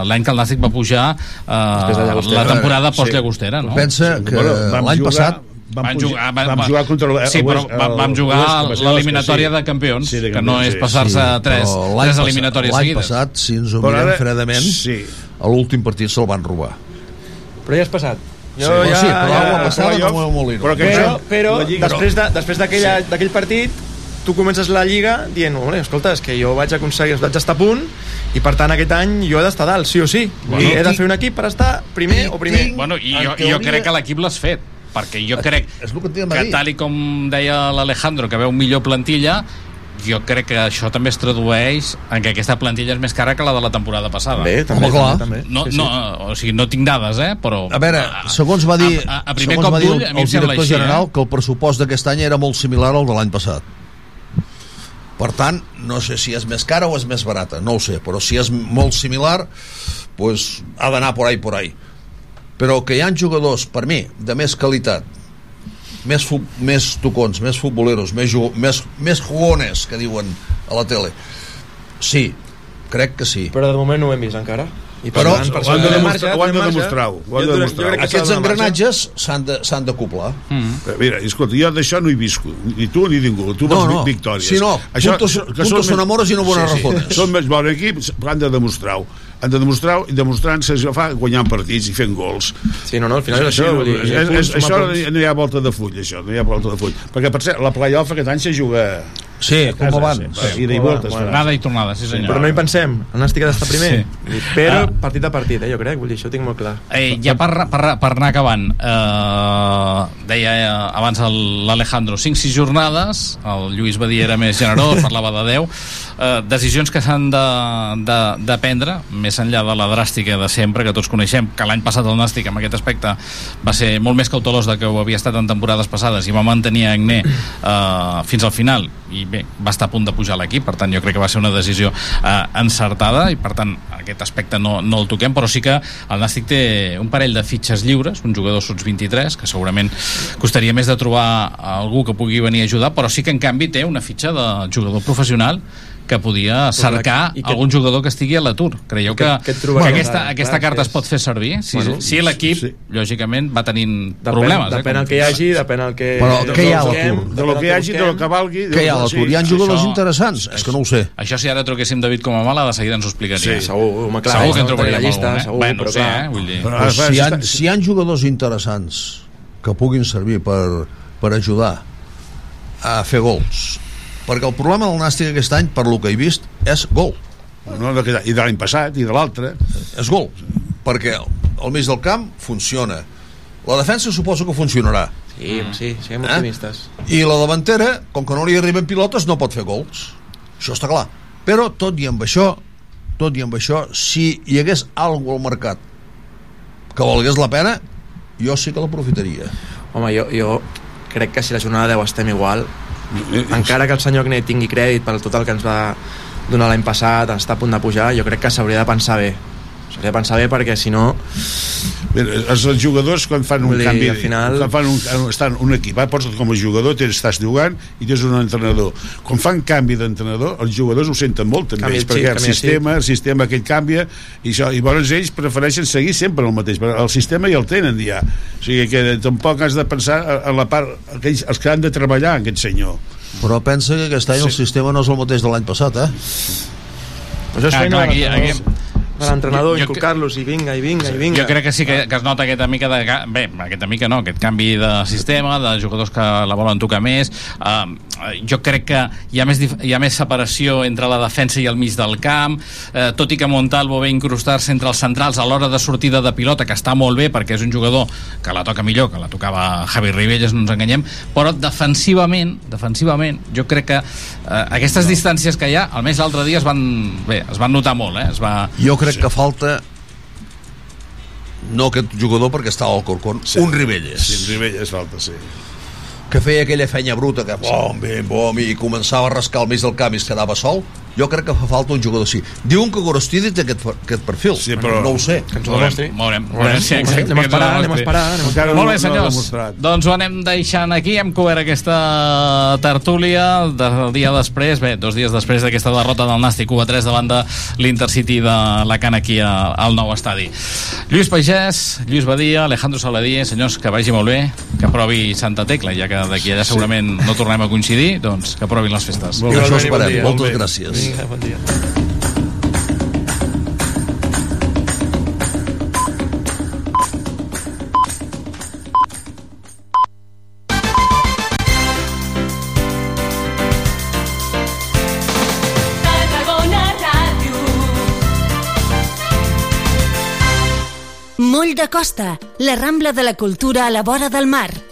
eh, l'any que el Nàstic va pujar eh, la temporada Sí. post-Llagostera, no? Pensa que l'any jugar- passat vam, Van pujar, jugar- va- vam va- jugar contra el, Sí, el però West- vam- el jugar sí, l'eliminatòria sí. de campions, Sí, de que no campions, és sí. passar-se a tres, però l'any tres passat- eliminatòries L'any seguides. passat, si ens ho Però mirem ara- fredament, sí. a l'últim partit se'l van robar. Però ja és passat. Jo Sí, ja, sí, però ja, l'aigua passada playoff, no m'ho molino. però que però, però Lliga- després de- després d'aquella- d'aquell partit tu comences la Lliga dient, "Ole, escolta, és que jo vaig aconseguir, vaig estar a punt i per tant aquest any jo he d'estar dalt, sí o sí Bueno. i he de fer un equip per estar primer o primer Bueno, i jo, jo crec que l'equip l'has fet, perquè jo crec És que que dir. tal i com deia l'Alejandro, que veu millor plantilla, jo crec que això també es tradueix en que aquesta plantilla és més cara que la de la temporada passada. Bé, també, Home, clar. també, també. No, Sí, sí. no, o sigui, no tinc dades, eh, però... A veure, segons va dir, a, a, a primer segons cop va dir el, el director així, general eh? que el pressupost d'aquest any era molt similar al de l'any passat. Per tant, no sé si és més cara o és més barata, no ho sé, però si és molt similar, pues, ha d'anar por ahí, por ahí. Però que hi ha jugadors, per mi, de més qualitat, més, fu més tocons, més futboleros, més, més, més jugones, que diuen a la tele. Sí, crec que sí. però de moment no ho hem vist encara i per Però tant, per ho han de això, demostrar- ho han de marge, demostrar-ho, ho han de s'ha Aquests de engranatges s'han de- s'han d'acoplar. Mm. Mira, escolta, jo d'això no hi visco, ni tu ni ningú. Tu No, vols no. vi- victòries. Si no, puntos- puntos son amores i no buenas razones. Són més bon equip, però han de demostrar-ho. Han de demostrar-ho i demostrant-se això fa guanyant partits i fent gols. Sí, no, no, al final és això, no, dir, és, és, punts, això no hi ha volta de full, això, no hi ha volta de full. Perquè, per cert, la playoff aquest any se juga Sí, com casa, abans. sí, ida i volta. es farà. Anada i tornada, sí senyor. però no hi pensem, el Nàstic ha d'estar primer Sí. Però Ah. partit a partit, eh, jo crec, vull dir, això ho tinc molt clar Eh, ja per, per, per anar acabant eh, deia eh, abans el- l'Alejandro 5-6 jornades el Lluís Badia era més generós, parlava de 10 eh, decisions que s'han de, de, de prendre més enllà de la dràstica de sempre que tots coneixem, que l'any passat el Nàstic en aquest aspecte va ser molt més cautelós de que ho havia estat en temporades passades i va mantenir Agné eh, fins al final i bé, va estar a punt de pujar l'equip per tant jo crec que va ser una decisió eh, encertada i per tant aquest aspecte no, no el toquem però sí que el Nàstic té un parell de fitxes lliures, un jugador sots 23 que segurament costaria més de trobar algú que pugui venir a ajudar però sí que en canvi té una fitxa de jugador professional que podia cercar que- algun jugador que estigui a l'atur. Creieu que, Que- que que aquesta, aquesta carta és- es pot fer servir? Si, Bueno, si l'equip, sí. lògicament, va tenint depèn, problemes. depèn eh, el que hi hagi, depèn el que Però del què hi ha a l'atur? De lo que hi hagi, de lo que valgui... Què hi ha a l'atur? Hi ha jugadors això- interessants? És que no ho sé. Això si ara truquéssim David Comamala, de seguida ens ho explicaria. Sí, segur, home, clar, segur que en trobaríem algun, eh? segur, bueno, però sí, clar. eh? Vull dir... Però, si, hi ha, si hi ha jugadors interessants que puguin servir per, per ajudar a fer gols perquè el problema del Nàstic aquest any per lo que he vist és gol No, I de l'any passat, i de l'altre. és gol perquè al mig del camp funciona la defensa suposo que funcionarà Sí, sí, siguem Eh? optimistes. i la davantera, com que no li arriben pilotes no pot fer gols això està clar però tot i amb això tot i amb això, si hi hagués alguna al mercat que valgués la pena, jo sí que l'aprofitaria. Home, jo, jo crec que si la jornada 10 estem igual, encara que el senyor Agné tingui crèdit per tot el que ens va donar l'any passat, està a punt de pujar, jo crec que s'hauria de pensar bé. S'hauria de pensar bé perquè si no... Els, els jugadors quan fan un dir, canvi al final- quan fan un, estan un equip eh, pots com a jugador tens, estàs jugant i tens un entrenador. Quan fan canvi d'entrenador els jugadors ho senten molt també Canvia el perquè xip, el sistema, el sistema aquell canvia i, això, i llavors ells prefereixen seguir sempre el mateix però el sistema ja el tenen ja. O sigui que tampoc has de pensar a la part aquells, els que han de treballar aquest senyor. Però pensa que aquest any sí. el sistema no és el mateix de l'any passat, eh? És Ah, clar, de aquí- l'entrenador. de l'entrenador, jo- inculcar-los i vinga, i vinga, i vinga. Jo crec que sí que, que es nota aquesta mica de... Bé, aquesta mica no, aquest canvi de sistema, de jugadors que la volen tocar més. Uh, jo crec que hi ha, més, hi ha més separació entre la defensa i el mig del camp, uh, tot i que Montalvo ve incrustar-se entre els centrals a l'hora de sortida de pilota, que està molt bé perquè és un jugador que la toca millor, que la tocava Javi Ribelles, no ens enganyem, però defensivament, defensivament, jo crec que uh, aquestes distàncies que hi ha, almenys l'altre dia es van, bé, es van notar molt, eh? Es va... Jo crec que falta no aquest jugador perquè estava al Corcón, sí. un Ribelles. sí, Ribelles falta, sí que feia aquella fenya bruta que bom, bim, bom, i començava a rascar al mig del camp i es quedava sol jo crec que fa falta un jugador així diuen que Gorostidi té aquest, aquest perfil sí, però- no ho sé Que ens ho demostri. veurem, Veurem, sí, anem esperar, anem a demostri. esperar, anem a esperar. Molt bé, No, no senyors. demostrat. doncs ho anem deixant aquí. Hem cobert aquesta tertúlia del dia després, bé, dos dies després d'aquesta derrota del Nàstic 1 a 3 davant de l'Intercity de Alacant aquí a- al nou estadi. Lluís Pagès, Lluís Badia, Alejandro Saladí, senyors, que vagi molt bé, que aprovi Santa Tecla, ja que d'aquí allà segurament no tornem a coincidir, doncs que aprovin les festes. Molt bé, això esperem. Moltes gràcies. Vinga, bon dia. Moll de Costa, la Rambla de la Cultura a la vora del mar.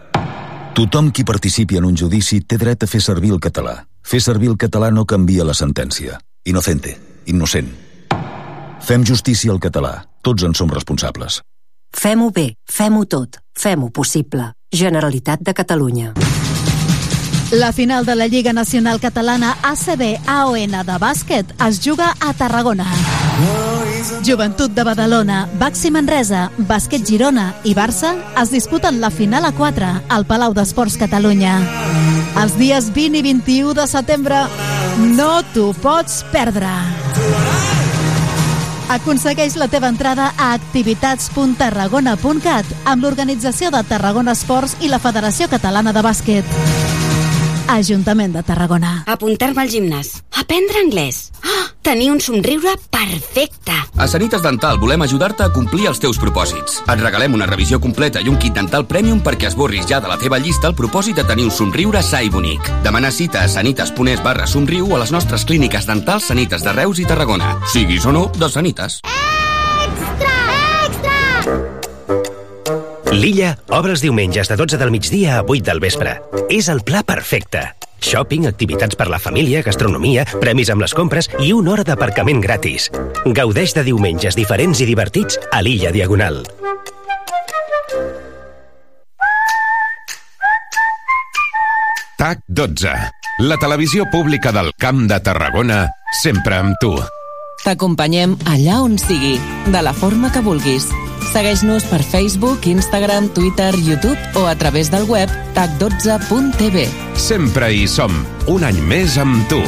Tothom qui participi en un judici té dret a fer servir el català. Fer servir el català no canvia la sentència. Inocente, innocent. Fem justícia al català. Tots en som responsables. Fem-ho bé, fem-ho tot, fem-ho possible. Generalitat de Catalunya. La final de la Lliga Nacional Catalana ACB AON de bàsquet es juga a Tarragona. Joventut de Badalona, Baxi Manresa, Bàsquet Girona i Barça es disputen la final a 4 al Palau d'Esports Catalunya. Els dies 20 i 21 de setembre no t'ho pots perdre. Aconsegueix la teva entrada a activitats.tarragona.cat amb l'organització de Tarragona Esports i la Federació Catalana de Bàsquet. Ajuntament de Tarragona. Apuntar-me al gimnàs. Aprendre anglès. Oh, tenir un somriure perfecte. A Sanitas Dental volem ajudar-te a complir els teus propòsits. Et regalem una revisió completa i un kit dental premium perquè esborris ja de la teva llista el propòsit de tenir un somriure sa i bonic. Demana cita a sanitas.es barra somriu o a les nostres clíniques dentals Sanitas de Reus i Tarragona. Siguis o no, de Sanitas. L'Illa obre els diumenges de 12 del migdia a 8 del vespre. És el pla perfecte. Shopping, activitats per la família, gastronomia, premis amb les compres i una hora d'aparcament gratis. Gaudeix de diumenges diferents i divertits a l'Illa Diagonal. TAC 12. La televisió pública del Camp de Tarragona, sempre amb tu. T'acompanyem allà on sigui, de la forma que vulguis. Segueix-nos per Facebook, Instagram, Twitter, YouTube o a través del web tac12.tv. Sempre hi som, un any més amb tu.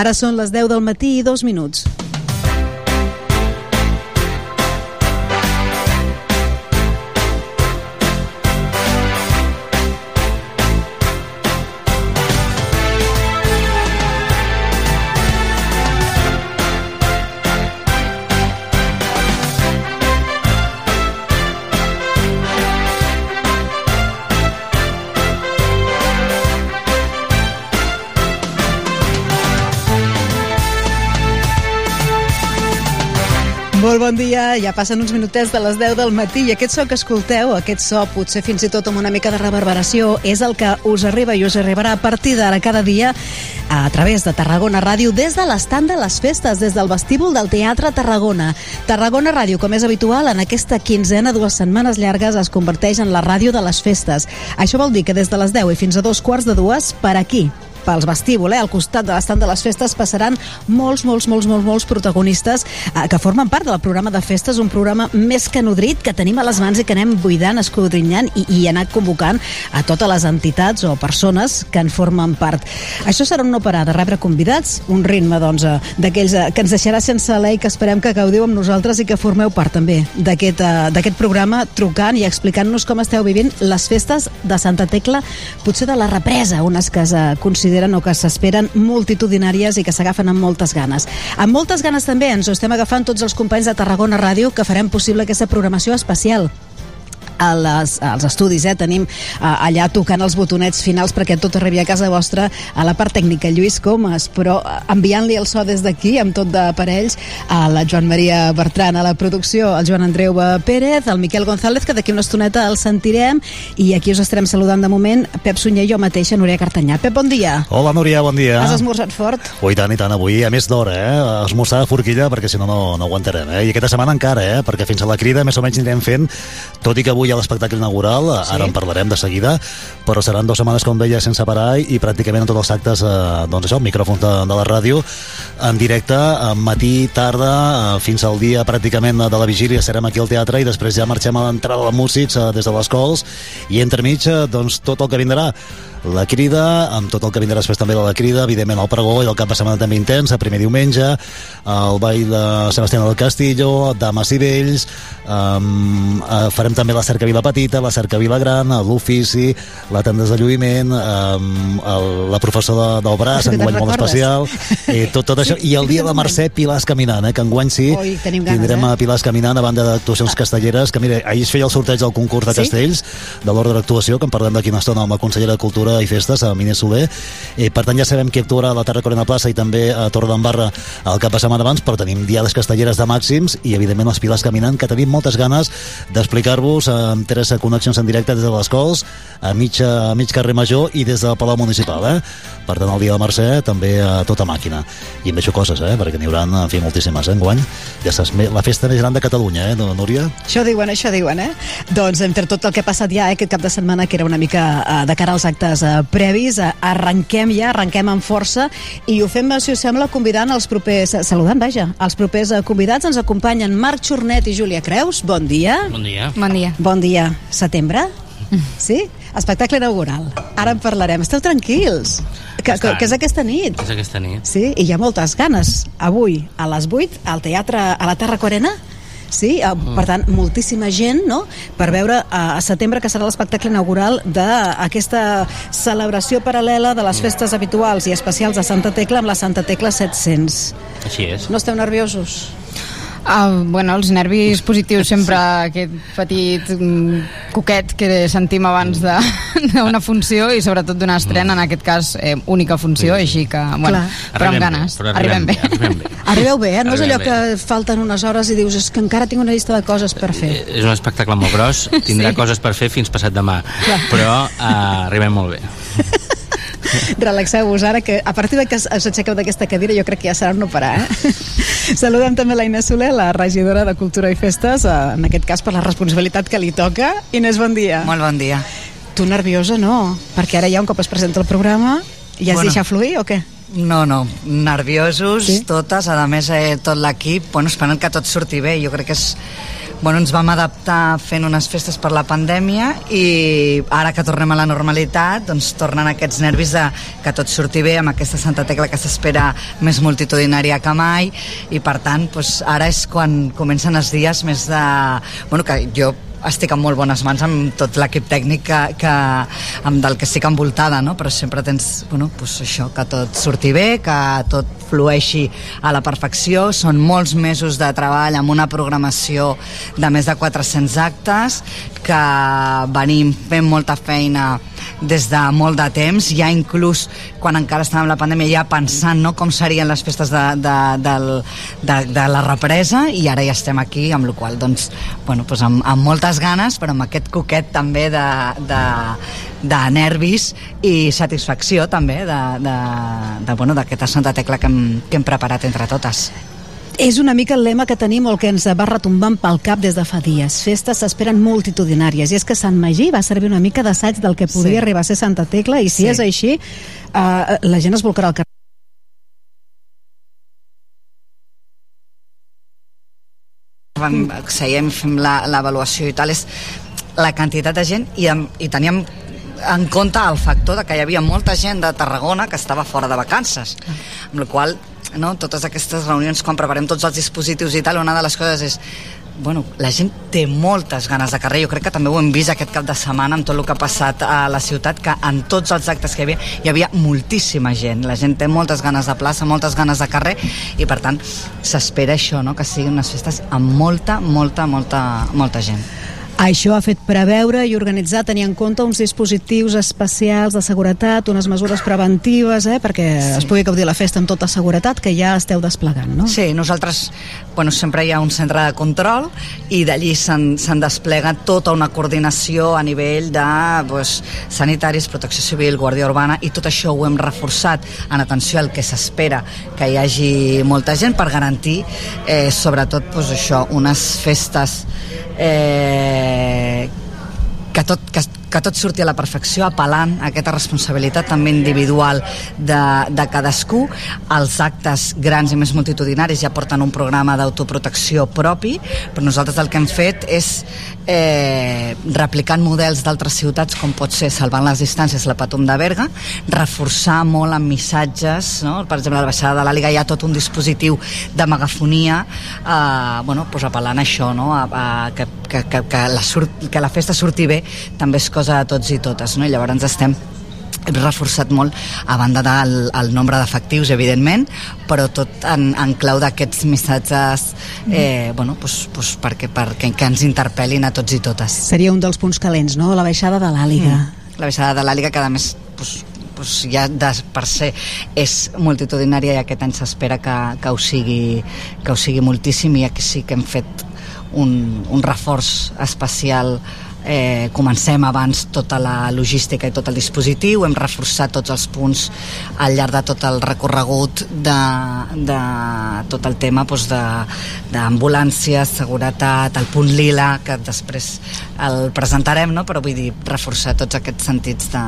Ara són les 10 del matí i dos minuts. Molt bon dia, ja passen uns minutets de les 10 del matí i aquest so que escolteu, aquest so potser fins i tot amb una mica de reverberació, és el que us arriba i us arribarà a partir d'ara cada dia a través de Tarragona Ràdio des de l'estand de les festes, des del vestíbul del Teatre Tarragona. Tarragona Ràdio, com és habitual, en aquesta quinzena, dues setmanes llargues, es converteix en la ràdio de les festes. Això vol dir que des de les 10 i fins a dos quarts de dues, per aquí, pels vestíbul, eh? al costat de l'estat de les festes passaran molts, molts, molts, molts, molts protagonistes eh, que formen part del programa de festes, un programa més que nodrit que tenim a les mans i que anem buidant, escudrinyant i, i anar convocant a totes les entitats o persones que en formen part. Això serà un no parar de rebre convidats, un ritme doncs, eh, d'aquells eh, que ens deixarà sense alè i que esperem que gaudiu amb nosaltres i que formeu part també d'aquest eh, d'aquest programa trucant i explicant-nos com esteu vivint les festes de Santa Tecla, potser de la represa, unes que es eh, consideren o que s'esperen multitudinàries i que s'agafen amb moltes ganes. Amb moltes ganes també ens ho estem agafant tots els companys de Tarragona Ràdio que farem possible aquesta programació especial a les, als estudis, eh? tenim uh, allà tocant els botonets finals perquè tot arribi a casa vostra a la part tècnica Lluís Comas, però uh, enviant-li el so des d'aquí amb tot d'aparells a la Joan Maria Bertran, a la producció el Joan Andreu Pérez, el Miquel González que d'aquí una estoneta el sentirem i aquí us estarem saludant de moment Pep Sunyer i jo mateixa, Núria Cartanyà. Pep, bon dia. Hola, Núria, bon dia. Has esmorzat fort? Ui, tant i tant, avui, a més d'hora, eh? Esmorzar de forquilla, perquè si no, no, no aguantarem, eh? I aquesta setmana encara, eh? Perquè fins a la crida més o menys anirem fent, tot i que avui hi ha l'espectacle inaugural, sí. ara en parlarem de seguida, però seran dues setmanes, com deia, sense parar i pràcticament en tots els actes, eh, doncs això, micròfons de, de la ràdio, en directe, en matí, tarda, eh, fins al dia pràcticament de la vigília serem aquí al teatre i després ja marxem a l'entrada de músics eh, des de les cols i entremig, eh, doncs, tot el que vindrà la crida, amb tot el que vindrà després també de la crida, evidentment el pregó i el cap de setmana també intens, el primer diumenge, el ball de Sebastián del Castillo, Dames i Vells, um, uh, farem també la cercavila petita, la cercavila gran, l'ofici, la tenda de lluïment, um, el, la professora de, del braç, enguany molt especial, i tot, tot això, i el dia de Mercè Pilars caminant, eh, que enguany sí, tenim ganes, tindrem eh? a Pilars caminant a banda d'actuacions castelleres, que mira, ahir es feia el sorteig del concurs de Sí? castells, de l'ordre d'actuació, que en parlem d'aquí una estona amb la consellera de Cultura i Festes, a Miner Soler. Eh, per tant, ja sabem qui actuarà a la Terra Corona Plaça i també a Torre d'Embarra el cap de setmana abans, però tenim diades castelleres de màxims i, evidentment, els pilars caminant, que tenim moltes ganes d'explicar-vos amb tres connexions en directe des de les cols, a mig, a mig carrer Major i des del Palau Municipal, eh? Per tant, el dia de Mercè també a tota màquina. I em vejo coses, eh? Perquè n'hi haurà, en fi, moltíssimes, eh? Enguany. Ja saps, la festa més gran de Catalunya, eh, Núria? Això diuen, això diuen, eh? Doncs entre tot el que ha passat ja eh, aquest cap de setmana, que era una mica eh, de cara als actes eh, previs, eh, arrenquem ja, arrenquem amb força i ho fem, si us sembla, convidant els propers, saludant, vaja, els propers eh, convidats. Ens acompanyen Marc Xornet i Júlia Creus. Bon dia. Bon dia. Bon dia. Bon dia. Setembre? Sí? Espectacle inaugural. Ara en parlarem. Esteu tranquils. Que, que, que és aquesta nit. És aquesta nit. Sí, i hi ha moltes ganes. Avui, a les 8, al teatre, a la Terra Corena, Sí, eh, per tant, moltíssima gent no? per veure eh, a setembre que serà l'espectacle inaugural d'aquesta celebració paral·lela de les festes habituals i especials de Santa Tecla amb la Santa Tecla 700. Així és. No esteu nerviosos? Uh, bueno, els nervis positius sempre aquest petit mm, coquet que sentim abans de- d'una funció i sobretot d'una estrena, en aquest cas eh, única funció, així que, bueno, Clar. però amb Arribem bé, ganes. però arribem bé, arribem bé. Arribeu bé, eh? No és allò Arribem que falten unes hores i dius és que encara tinc una llista de coses per fer. És un espectacle molt gros, tindrà Sí. coses per fer fins passat demà, Clar. però uh, arribem molt bé. Relaxeu-vos ara, que a partir de que us aixequeu d'aquesta cadira jo crec que ja serà un no parar, eh? Saludem també la Inés Soler, la regidora de Cultura i Festes, eh, en aquest cas per la responsabilitat que li toca. Inés, bon dia. Molt bon dia. Tu nerviosa no, perquè ara ja un cop es presenta el programa ja Bueno. deixa fluir o què? No, no, nerviosos sí? totes, a més eh, tot l'equip, bueno, esperant que tot surti bé, jo crec que és Bueno, ens vam adaptar fent unes festes per la pandèmia i ara que tornem a la normalitat doncs tornen aquests nervis de que tot surti bé amb aquesta Santa Tecla que s'espera més multitudinària que mai. I per tant doncs, ara és quan comencen els dies més de... Bueno, que jo estic en molt bones mans amb tot l'equip tècnic que, que, amb del que estic envoltada, no? però sempre tens bueno, pues això, que tot surti bé, que tot flueixi a la perfecció. Són molts mesos de treball amb una programació de més de 400 actes que venim fent molta feina des de molt de temps, ja inclús quan encara estàvem la pandèmia, ja pensant no, com serien les festes de, de, del, de, de la represa, i ara ja estem aquí, amb la qual doncs, bueno, doncs amb, amb moltes ganes, però amb aquest coquet també de, de, de nervis i satisfacció també de, de, de, bueno, d'aquesta Santa Tecla que hem, que hem preparat entre totes. És una mica el lema que tenim o el que ens va retombant pel cap des de fa dies. Festes s'esperen multitudinàries i és que Sant Magí va servir una mica d'assaig del que podia Sí. arribar a ser Santa Tecla i si Sí. és així, eh, la gent es volcarà al carrer. Vam, seiem, fem la- l'avaluació i tal, és la quantitat de gent i, i teníem en compte el factor de que hi havia molta gent de Tarragona que estava fora de vacances amb la qual no, totes aquestes reunions quan preparem tots els dispositius i tal, una de les coses és bueno, la gent té moltes ganes de carrer, jo crec que també ho hem vist aquest cap de setmana amb tot el que ha passat a la ciutat, que en tots els actes que hi havia, hi havia moltíssima gent, la gent té moltes ganes de plaça, moltes ganes de carrer, i per tant s'espera això, no? que siguin unes festes amb molta, molta, molta, molta gent. Això ha fet preveure i organitzar, tenir en compte uns dispositius especials de seguretat, unes mesures preventives, eh, perquè sí. es pugui gaudir la festa amb tota seguretat, que ja esteu desplegant, no? Sí, nosaltres, bueno, sempre hi ha un centre de control i d'allí se'n se desplega tota una coordinació a nivell de pues, sanitaris, protecció civil, guàrdia urbana i tot això ho hem reforçat en atenció al que s'espera que hi hagi molta gent per garantir eh, sobretot pues, això, unes festes eh, que tot, que, que tot surti a la perfecció apel·lant a aquesta responsabilitat també individual de, de cadascú els actes grans i més multitudinaris ja porten un programa d'autoprotecció propi però nosaltres el que hem fet és eh, replicant models d'altres ciutats com pot ser Salvant les distàncies la Patum de Berga reforçar molt amb missatges no? per exemple a la baixada de l'Àliga hi ha tot un dispositiu de megafonia eh, bueno, pues apel·lant a això no? a, a, que, que, que, que, la surt, que la festa surti bé també és cosa de tots i totes no? i llavors estem hem reforçat molt a banda del el nombre d'efectius evidentment però tot en, en clau d'aquests missatges eh, bueno, pues, pues perquè, perquè que ens interpel·lin a tots i totes Seria un dels punts calents, no?, la baixada de l'Àliga. Mm. la baixada de l'Àliga que a més pues, pues ja de, per ser és multitudinària i aquest any s'espera que, que, ho sigui, que ho sigui moltíssim i aquí sí que hem fet un, un reforç especial eh, comencem abans tota la logística i tot el dispositiu, hem reforçat tots els punts al llarg de tot el recorregut de, de tot el tema doncs de d'ambulàncies, seguretat, el punt lila, que després el presentarem, no? però vull dir, reforçar tots aquests sentits de,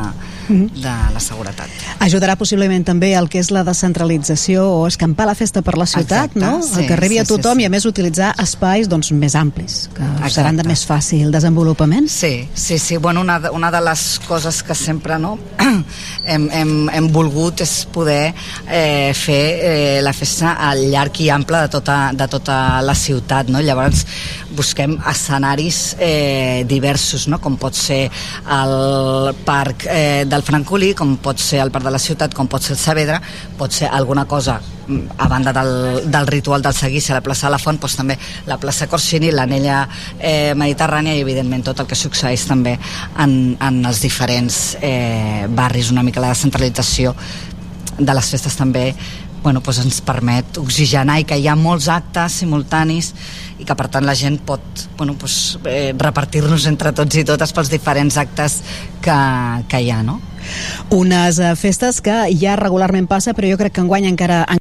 de la seguretat. Ajudarà possiblement també el que és la descentralització o escampar la festa per la ciutat, Exacte, no? sí, que arribi sí, a tothom sí, sí. i a més utilitzar espais doncs, més amplis, que Exacte. seran de més fàcil desenvolupament. Sí, sí, sí. Bueno, una, de- una de les coses que sempre no, hem, hem, hem volgut és poder eh, fer eh, la festa al llarg i ample de tota, de tota la ciutat. No? Llavors busquem escenaris eh, diversos, no? com pot ser el parc eh, del Francolí, com pot ser el parc de la ciutat, com pot ser el Saavedra, pot ser alguna cosa mm, a banda del, del ritual del seguici a la plaça de la Font, doncs també la plaça Corsini, l'anella eh, mediterrània i evidentment tot el que succeeix també en, en els diferents eh, barris, una mica la descentralització de les festes també bueno, doncs ens permet oxigenar i que hi ha molts actes simultanis i que per tant la gent pot bueno, doncs, eh, repartir-nos entre tots i totes pels diferents actes que, que hi ha, no? Unes eh, festes que ja regularment passa, però jo crec que enguany encara en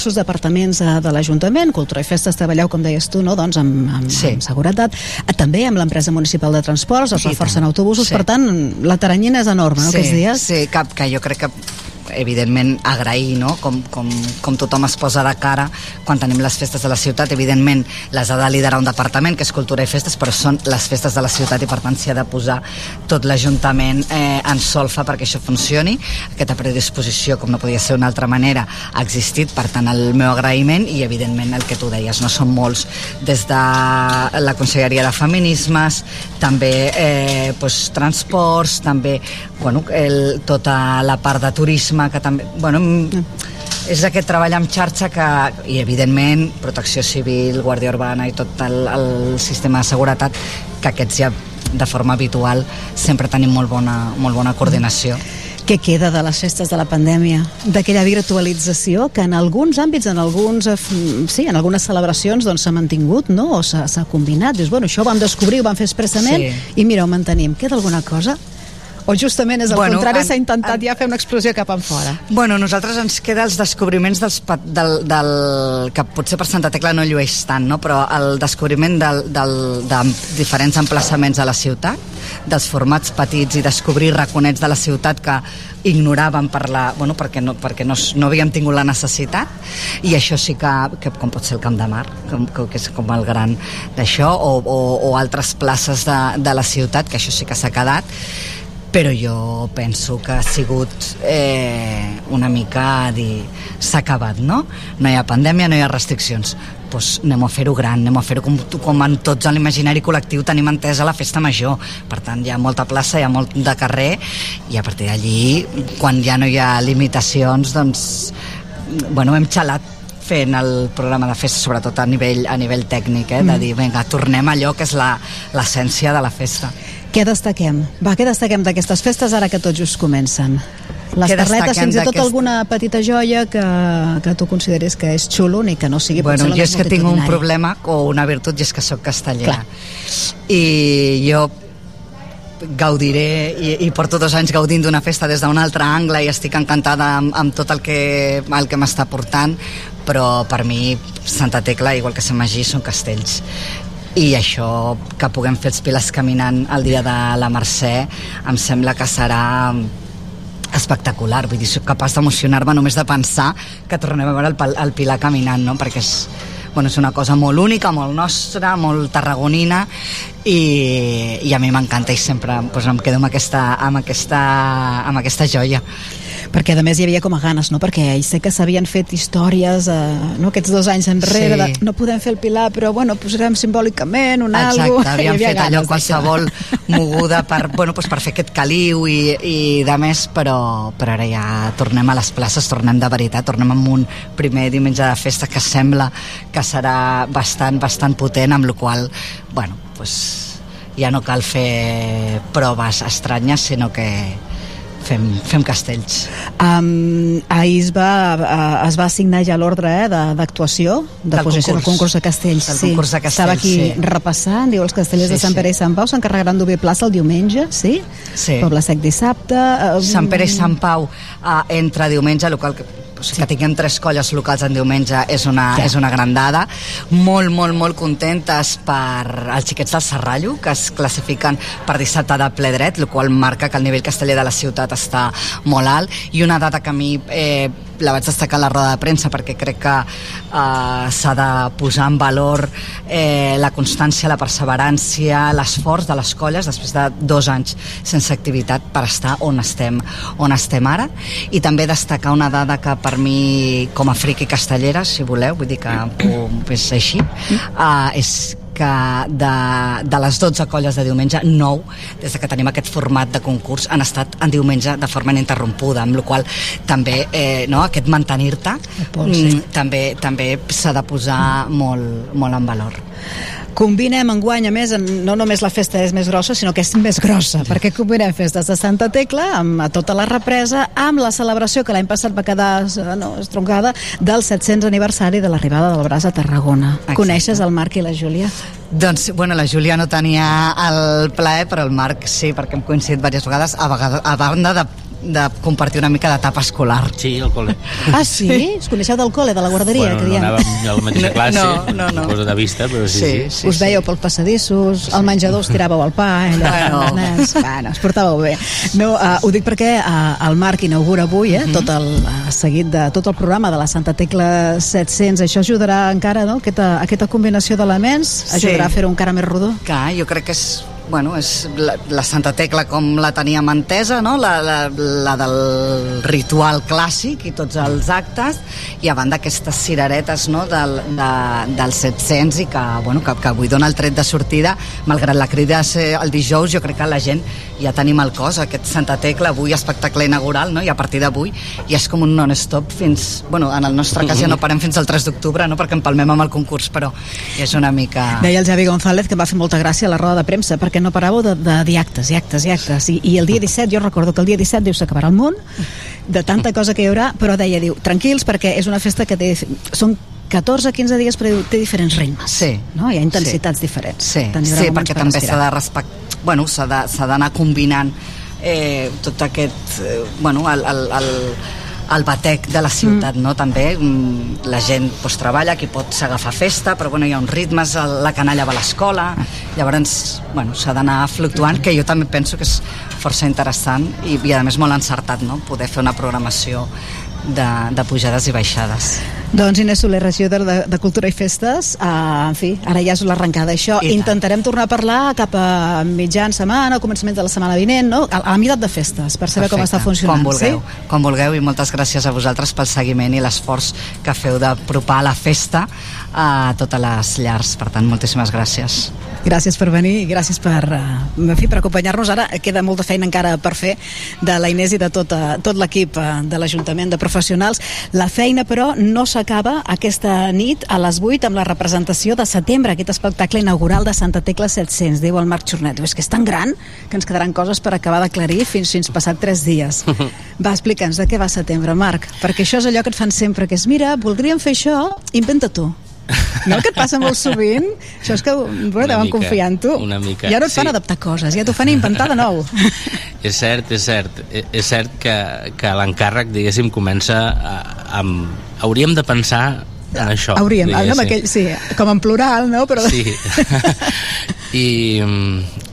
diversos departaments eh, de l'Ajuntament, Cultura i Festes, treballeu, com deies tu, no? doncs amb, amb, sí. amb seguretat, Eh, també amb l'empresa municipal de transports, es I reforcen autobusos, Sí. per tant, la taranyina és enorme, no, sí, aquests dies? Sí, cap, que jo crec que evidentment agrair no? com, com, com tothom es posa de cara quan tenim les festes de la ciutat. Evidentment les ha de liderar un departament que és Cultura i Festes però són les festes de la ciutat i per tant s'hi ha de posar tot l'Ajuntament eh, en solfa perquè això funcioni. Aquesta predisposició com no podia ser d'una altra manera ha existit, per tant el meu agraïment i evidentment el que tu deies no? Són molts des de la Conselleria de Feminismes també eh, pues, transports també bueno, el, tota la part de turisme que també bueno, mm, és aquest treball en xarxa que, i evidentment protecció civil, guàrdia urbana i tot el, el sistema de seguretat que aquests ja de forma habitual sempre tenim molt bona, molt bona coordinació. Què queda de les festes de la pandèmia? D'aquella virtualització que en alguns àmbits, en alguns, eh, sí, en algunes celebracions doncs s'ha mantingut, no? O s'ha combinat. Dius, bueno, això ho vam descobrir, ho vam fer expressament Sí. i mira, ho mantenim. Queda alguna cosa? O justament és el Bueno, contrari, en- s'ha intentat ja fer una explosió cap en fora? Bueno, nosaltres ens queda els descobriments dels, del, del, que potser per Santa Tecla no llueix tant, no? però el descobriment del, del, de diferents emplaçaments a la ciutat, dels formats petits i descobrir raconets de la ciutat que ignoràvem per la, bueno, perquè, no, perquè no, no havíem tingut la necessitat i això sí que, que com pot ser el Camp de Mar com, que, que és com el gran d'això o, o, o altres places de, de la ciutat que això sí que s'ha quedat però jo penso que ha sigut eh, una mica dir s'ha acabat, no? No hi ha pandèmia, no hi ha restriccions doncs anem a fer-ho gran, anem a fer-ho com, com en tots a l'imaginari col·lectiu tenim entesa la festa major, per tant hi ha molta plaça, hi ha molt de carrer i a partir d'allí, quan ja no hi ha limitacions, doncs bueno, hem xalat fent el programa de festa, sobretot a nivell, a nivell tècnic, eh, de Mm. dir, vinga, tornem a allò que és la- l'essència de la festa. Què destaquem? Va, què destaquem d'aquestes festes ara que tot just comencen? Les destaquem fins i tot alguna petita joia que, que tu consideris que és xulo ni que no sigui Bueno, jo és que tinc un problema o una virtut i és que sóc castellera. Clar. I jo gaudiré i, i porto dos anys gaudint d'una festa des d'un altre angle i estic encantada amb, amb tot el que, el que m'està portant però per mi Santa Tecla igual que Sant Magí són castells i això que puguem fer els piles caminant el dia de la Mercè em sembla que serà espectacular, vull dir, soc capaç d'emocionar-me només de pensar que tornem a veure el, el Pilar caminant, no? perquè és, bueno, és una cosa molt única, molt nostra, molt tarragonina i, i a mi m'encanta i sempre doncs, em quedo amb aquesta, amb, aquesta, amb aquesta joia. Perquè a més hi havia com a ganes, no? perquè hi sé que s'havien fet històries eh, no? aquests dos anys enrere, Sí. de, no podem fer el Pilar però bueno, posarem simbòlicament un Exacte, algo havia fet allò ganes qualsevol moguda per, bueno, doncs per fer aquest caliu i, i de més, però, però ara ja tornem a les places, tornem de veritat, tornem amb un primer diumenge de festa que sembla que serà bastant, bastant potent, amb la qual bueno, doncs ja no cal fer proves estranyes, sinó que fem, fem castells. Um, ahir es va, uh, es va assignar ja l'ordre eh, de- d'actuació de, Del posició del concurs. de castells. Del sí. concurs de castells, Estava aquí sí. repassant, diu els castellers Sí, de Sant. Pere i Sant Pau s'encarregaran d'obrir plaça el diumenge, sí? Sí. Poble Sec dissabte... Uh, Sant Pere i Sant Pau uh, entre diumenge, local que, sigui, que tinguem tres colles locals en diumenge és una, Ja. és una gran dada. Molt, molt, molt contentes per els xiquets del Serrallo, que es classifiquen per dissabte de ple dret, el qual marca que el nivell casteller de la ciutat està molt alt. I una dada que a mi eh, la vaig destacar a la roda de premsa perquè crec que eh, s'ha de posar en valor eh, la constància, la perseverància, l'esforç de les colles després de dos anys sense activitat per estar on estem, on estem ara. I també destacar una dada que per mi com a friqui castellera, si voleu, vull dir que és així, uh, és que de, de les 12 colles de diumenge, 9, des de que tenim aquest format de concurs, han estat en diumenge de forma ininterrompuda, amb la qual també eh, no, aquest mantenir-te sí. mm, també també s'ha de posar molt, molt en valor. Combinem enguany, a més, no només la festa és més grossa, sinó que és més grossa, perquè combinem festes de Santa Tecla amb a tota la represa, amb la celebració que l'any passat va quedar eh, no, estroncada del 700 aniversari de l'arribada del Braç a Tarragona. Exacte. Coneixes el Marc i la Júlia? Doncs, bueno, la Júlia no tenia el plaer, però el Marc sí, perquè hem coincidit diverses vegades, a, vegada, a banda de, de compartir una mica d'etapa escolar. Sí, al col·le. Ah, sí? Us coneixeu del col·le, de la guarderia, bueno, que no diem? anàvem a la mateixa No, classe, no, no, no. cosa de vista, però sí, sí. Sí, us veieu pels passadissos, al menjador us tiràveu el pa, eh, allò, Bueno. nens, bueno, us portàveu bé. No, uh, ho dic perquè uh, el Marc inaugura avui eh, tot el uh, seguit de tot el programa de la Santa Tecla 700. Això ajudarà encara, no?, aquesta, aquesta combinació d'elements, ajudarà a fer-ho encara més rodó. Clar, jo crec que és bueno, és la, la Santa Tecla com la teníem entesa, no? la, la, la del ritual clàssic i tots els actes, i a banda aquestes cireretes no? del, de, dels 700 i que, bueno, que, que avui dona el tret de sortida, malgrat la crida ser el dijous, jo crec que la gent ja tenim el cos, aquest Santa Tecla, avui espectacle inaugural, no? i a partir d'avui ja és com un non-stop fins, bueno, en el nostre cas ja no parem fins al 3 d'octubre, no? perquè empalmem amb el concurs, però és una mica... Deia el Javi González que em va fer molta gràcia a la roda de premsa, perquè no paràveu de, de dir actes i actes i actes. I, I el dia 17, jo recordo que el dia 17 diu s'acabarà el món, de tanta cosa que hi haurà, però deia, diu, tranquils, perquè és una festa que té, són 14-15 dies, però té diferents ritmes. Sí. No? Hi ha intensitats sí. diferents. Sí, sí perquè per també s'ha de respectar bueno, s'ha d'anar combinant eh, tot aquest eh, bueno, el, el, el, el batec de la ciutat, mm. no? També mm, la gent pues, treballa, qui pot s'agafa festa, però bueno, hi ha uns ritmes, la canalla va a l'escola, llavors bueno, s'ha d'anar fluctuant, que jo també penso que és força interessant i, i a més molt encertat, no? Poder fer una programació de, de pujades i baixades. Doncs Inés Soler, regidor de, de Cultura i Festes, uh, en fi, ara ja és l'arrencada això. I tant. Intentarem tornar a parlar cap a mitjan setmana, o començament de la setmana vinent, no? A, a la meitat de festes, per saber com Perfecte. està funcionant. Quan vulgueu, Sí? quan vulgueu i moltes gràcies a vosaltres pel seguiment i l'esforç que feu d'apropar la festa a totes les llars. Per tant, moltíssimes gràcies. Gràcies per venir i gràcies per, uh, en fi, per acompanyar-nos. Ara queda molta feina encara per fer de la Inés i de tot, uh, tot l'equip uh, de l'Ajuntament de Professionals. La feina, però, no s'acaba aquesta nit a les 8 amb la representació de setembre, aquest espectacle inaugural de Santa Tecla 700. Diu el Marc Jornet, diu, és que és tan gran que ens quedaran coses per acabar d'aclarir fins, fins passat 3 dies. Va, explica'ns de què va setembre, Marc, perquè això és allò que et fan sempre, que és, mira, voldríem fer això, inventa tu. No, que et passa molt sovint? Això és que bueno, deuen mica, confiar en tu. una mica, Ja no et fan sí. adaptar coses, ja t'ho fan inventar de nou. És cert, és cert. Eh, És cert que, que l'encàrrec, diguéssim, comença a, amb... Hauríem de pensar en això. Hauríem, amb diguéssim. aquell, sí, com en plural, no? Però... Sí. I,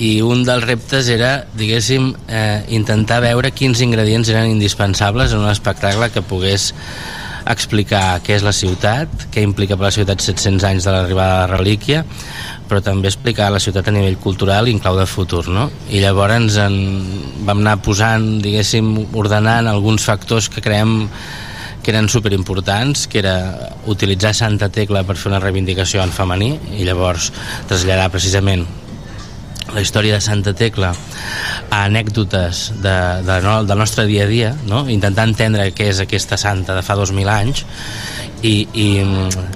I un dels reptes era, diguéssim, eh, intentar veure quins ingredients eren indispensables en un espectacle que pogués explicar què és la ciutat, què implica per la ciutat 700 anys de l'arribada de la relíquia, però també explicar la ciutat a nivell cultural i en clau de futur, no? I llavors en, vam anar posant, diguéssim, ordenant alguns factors que creiem que eren superimportants, que era utilitzar Santa Tecla per fer una reivindicació en femení i llavors traslladar precisament la història de Santa Tecla a anècdotes de, de, no, del nostre dia a dia, no? intentar entendre què és aquesta santa de fa 2.000 anys i, i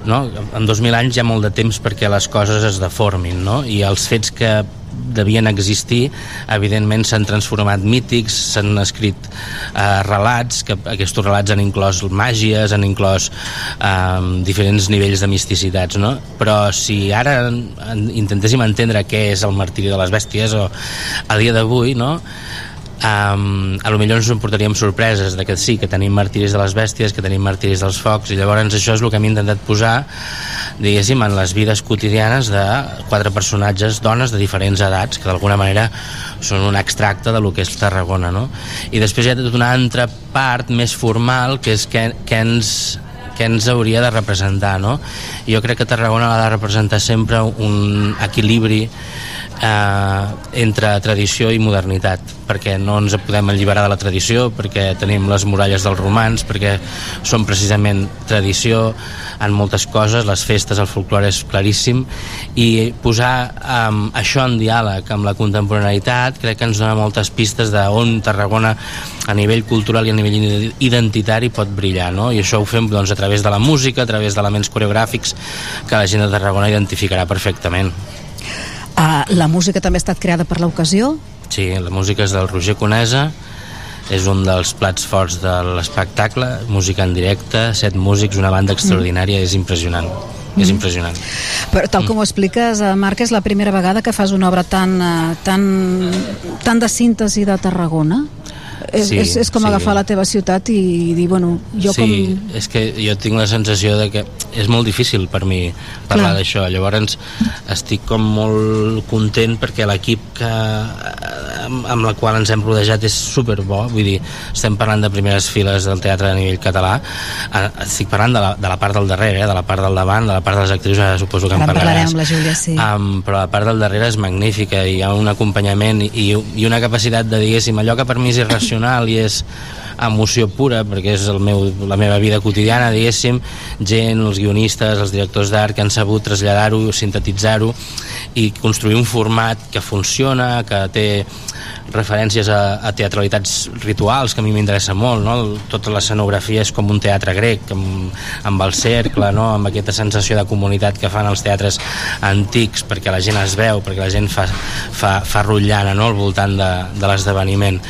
no? en 2.000 anys hi ha molt de temps perquè les coses es deformin no? i els fets que devien existir evidentment s'han transformat mítics s'han escrit eh, relats que aquests relats han inclòs màgies han inclòs eh, diferents nivells de misticitats no? però si ara en- intentéssim entendre què és el martiri de les bèsties o a dia d'avui no? Um, a lo millor ens emportaríem sorpreses de que sí, que tenim martiris de les bèsties que tenim martiris dels focs i llavors això és el que hem intentat posar diguéssim en les vides quotidianes de quatre personatges dones de diferents edats que d'alguna manera són un extracte de lo que és Tarragona no? i després hi ha tota una altra part més formal que és que, que ens que ens hauria de representar no? jo crec que Tarragona ha de representar sempre un equilibri eh, entre tradició i modernitat perquè no ens podem alliberar de la tradició perquè tenim les muralles dels romans perquè són precisament tradició en moltes coses, les festes, el folclore és claríssim i posar um, això en diàleg amb la contemporaneïtat crec que ens dona moltes pistes d'on Tarragona a nivell cultural i a nivell identitari pot brillar no? i això ho fem doncs, a través de la música, a través d'elements coreogràfics que la gent de Tarragona identificarà perfectament Uh, la música també ha estat creada per l'ocasió. Sí, la música és del Roger Conesa, és un dels plats forts de l'espectacle, música en directe, set músics, una banda extraordinària, és impressionant. És Mm. impressionant. Però tal com ho expliques, eh, Marc, és la primera vegada que fas una obra tan, eh, tan, tan de síntesi de Tarragona. És, Sí, és, és com sí. agafar la teva ciutat i dir, bueno, jo sí, com... és que jo tinc la sensació de que és molt difícil per mi parlar d'això, llavors estic com molt content perquè l'equip que, amb, la qual ens hem rodejat és superbo, vull dir, estem parlant de primeres files del teatre a nivell català. Eh, estic parlant de la, de la part del darrere, eh, de la part del davant, de la part de les actrius, ara suposo que Ara en parlaràs. amb la Júlia, sí. um, però la part del darrere és magnífica i hi ha un acompanyament i, i una capacitat de, diguéssim, allò que per mi és irracional i és emoció pura perquè és el meu, la meva vida quotidiana diguéssim, gent, els guionistes els directors d'art que han sabut traslladar-ho sintetitzar-ho i construir un format que funciona que té referències a, a teatralitats rituals que a mi m'interessa molt no? Tota l'escenografia és com un teatre grec amb, amb el cercle no? amb aquesta sensació de comunitat que fan els teatres antics perquè la gent es veu perquè la gent fa, fa, fa rotllana no? al voltant de, de l'esdeveniment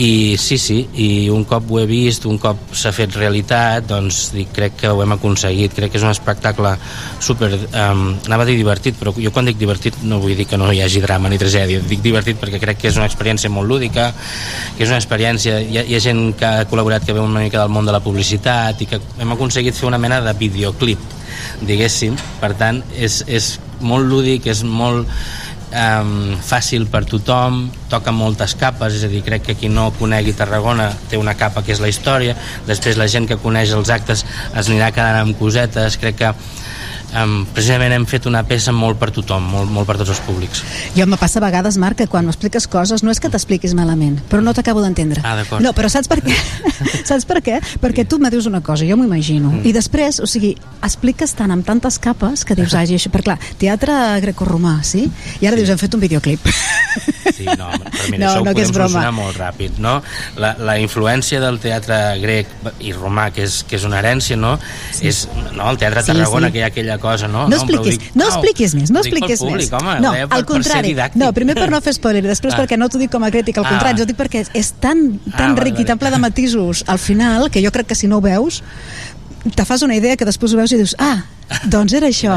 i sí, sí, i un cop ho he vist un cop s'ha fet realitat doncs dic, crec que ho hem aconseguit crec que és un espectacle super um, anava a dir divertit, però jo quan dic divertit no vull dir que no hi hagi drama ni tragèdia dic divertit perquè crec que és una experiència molt lúdica que és una experiència hi ha, hi ha gent que ha col·laborat que veu una mica del món de la publicitat i que hem aconseguit fer una mena de videoclip diguéssim, per tant és, és molt lúdic, és molt um, fàcil per tothom toca moltes capes, és a dir, crec que qui no conegui Tarragona té una capa que és la història, després la gent que coneix els actes es anirà quedant amb cosetes. Crec que um, precisament hem fet una peça molt per tothom, molt, molt per tots els públics Jo me passa a vegades, Marc, que quan m'expliques coses no és que t'expliquis malament, però no t'acabo d'entendre. Ah, d'acord. No, però saps per què? saps per què? Perquè tu me dius una cosa, jo m'ho imagino, Mm. i després, o sigui, expliques tant amb tantes capes que dius, ai, això, perquè clar, teatre grecorromà, sí? I ara dius, hem fet un videoclip. Sí, no, però mira, No, això ho no, que és podem solucionar molt ràpid, no? La, la influència del teatre grec i romà, que és, que és una herència, no? Sí. És, no? El teatre Sí, de Tarragona, sí. que hi ha aquella cosa, no? No, no expliquis, dic- no au, expliquis més, no expliquis públic, més. Home, no, al contrari. No, primer per no fer spoiler, després Ah. perquè no t'ho dic com a crític, al Ah. contrari, jo dic perquè és, tan, tan Ah, ric i tan ple de matisos al final que jo crec que si no ho veus te fas una idea que després ho veus i dius ah, doncs era això.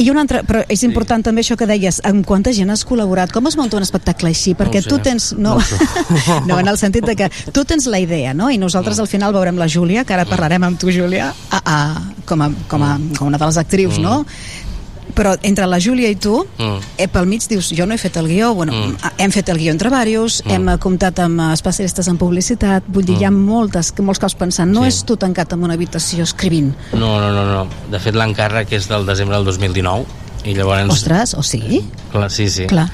I una altra, però és important també això que deies, amb quanta gent has col·laborat, com es munta un espectacle així? Perquè sé. tu tens... No, No no, en el sentit de que tu tens la idea, no? I nosaltres al final veurem la Júlia, que ara parlarem amb tu, Júlia, a, a, com, a, com, a, com una de les actrius, Mm. no? Però entre la Júlia i tu, Mm. eh, pel mig dius, jo no he fet el guió, bueno, Mm. hem fet el guió entre diversos, Mm. hem eh, comptat amb eh, especialistes en publicitat, vull dir, hi ha moltes, molts cops pensant, no Sí. és tu tancat en una habitació escrivint. No, no, no, no. De fet, l'encàrrec és del desembre del 2019 i llavors... Ostres, o sigui? Clar, sí, sí. Clar.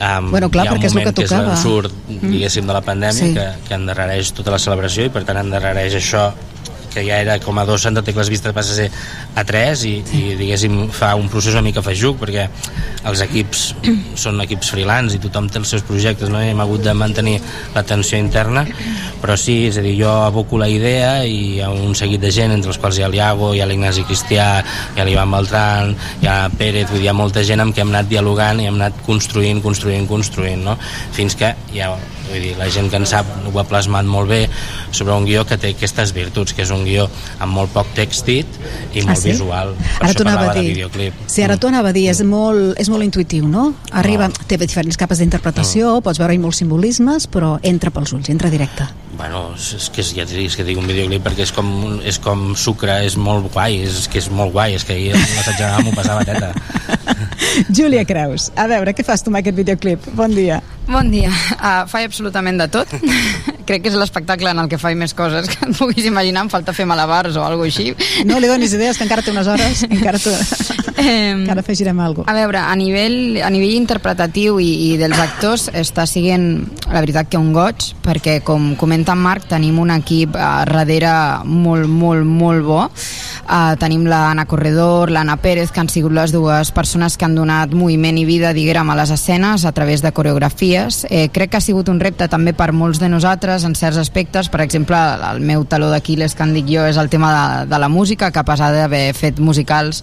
Um, Bueno, clar, hi ha un perquè és el moment que és quan tocava. surt, Mm. diguéssim, de la pandèmia, Sí. que, que endarrereix tota la celebració i per tant endarrereix això que ja era com a dos Santa Tecles Vistes passa a ser a tres i, i diguéssim fa un procés una mica feixuc perquè els equips són equips freelance i tothom té els seus projectes no? i hem hagut de mantenir la tensió interna però sí, és a dir, jo aboco la idea i hi ha un seguit de gent entre els quals hi ha l'Iago, hi ha l'Ignasi Cristià hi ha l'Ivan Beltran, hi ha Pérez vull dir, hi ha molta gent amb qui hem anat dialogant i hem anat construint, construint, construint no? fins que ja, vull dir, la gent que en sap ho ha plasmat molt bé sobre un guió que té aquestes virtuts que és un guió amb molt poc text dit i molt Ah, sí? visual per Ara això t'ho anava a dir. videoclip Sí, ara t'ho anava a dir, és molt, és molt intuïtiu, no? Arriba, té diferents capes d'interpretació, pots veure-hi molts simbolismes, però entra pels ulls, entra directe. Bueno, és, que ja t'he que dic un videoclip perquè és com, és com sucre, és molt guai, és que és molt guai, és que ahir l'assaig general m'ho passava teta. Júlia Creus, a veure, què fas tu amb aquest videoclip? Bon dia. Bon dia. Uh, faig absolutament de tot. Crec que és l'espectacle en el que faig més coses que et puguis imaginar. Em falta fer malabars o alguna així. No li donis idees, que encara té unes hores, encara, tu... encara afegirem alguna A veure, a nivell, a nivell interpretatiu i, i dels actors està siguent, la veritat, que un goig, perquè, com comenta en Marc, tenim un equip a darrere molt, molt, molt bo. Uh, tenim l'Anna Corredor, l'Anna Pérez, que han sigut les dues persones que han donat moviment i vida, diguem, a les escenes a través de coreografies. Eh, crec que ha sigut un repte també per molts de nosaltres en certs aspectes. Per exemple, el meu taló d'Aquiles, que en dic jo, és el tema de, de la música, que a pesar d'haver fet musicals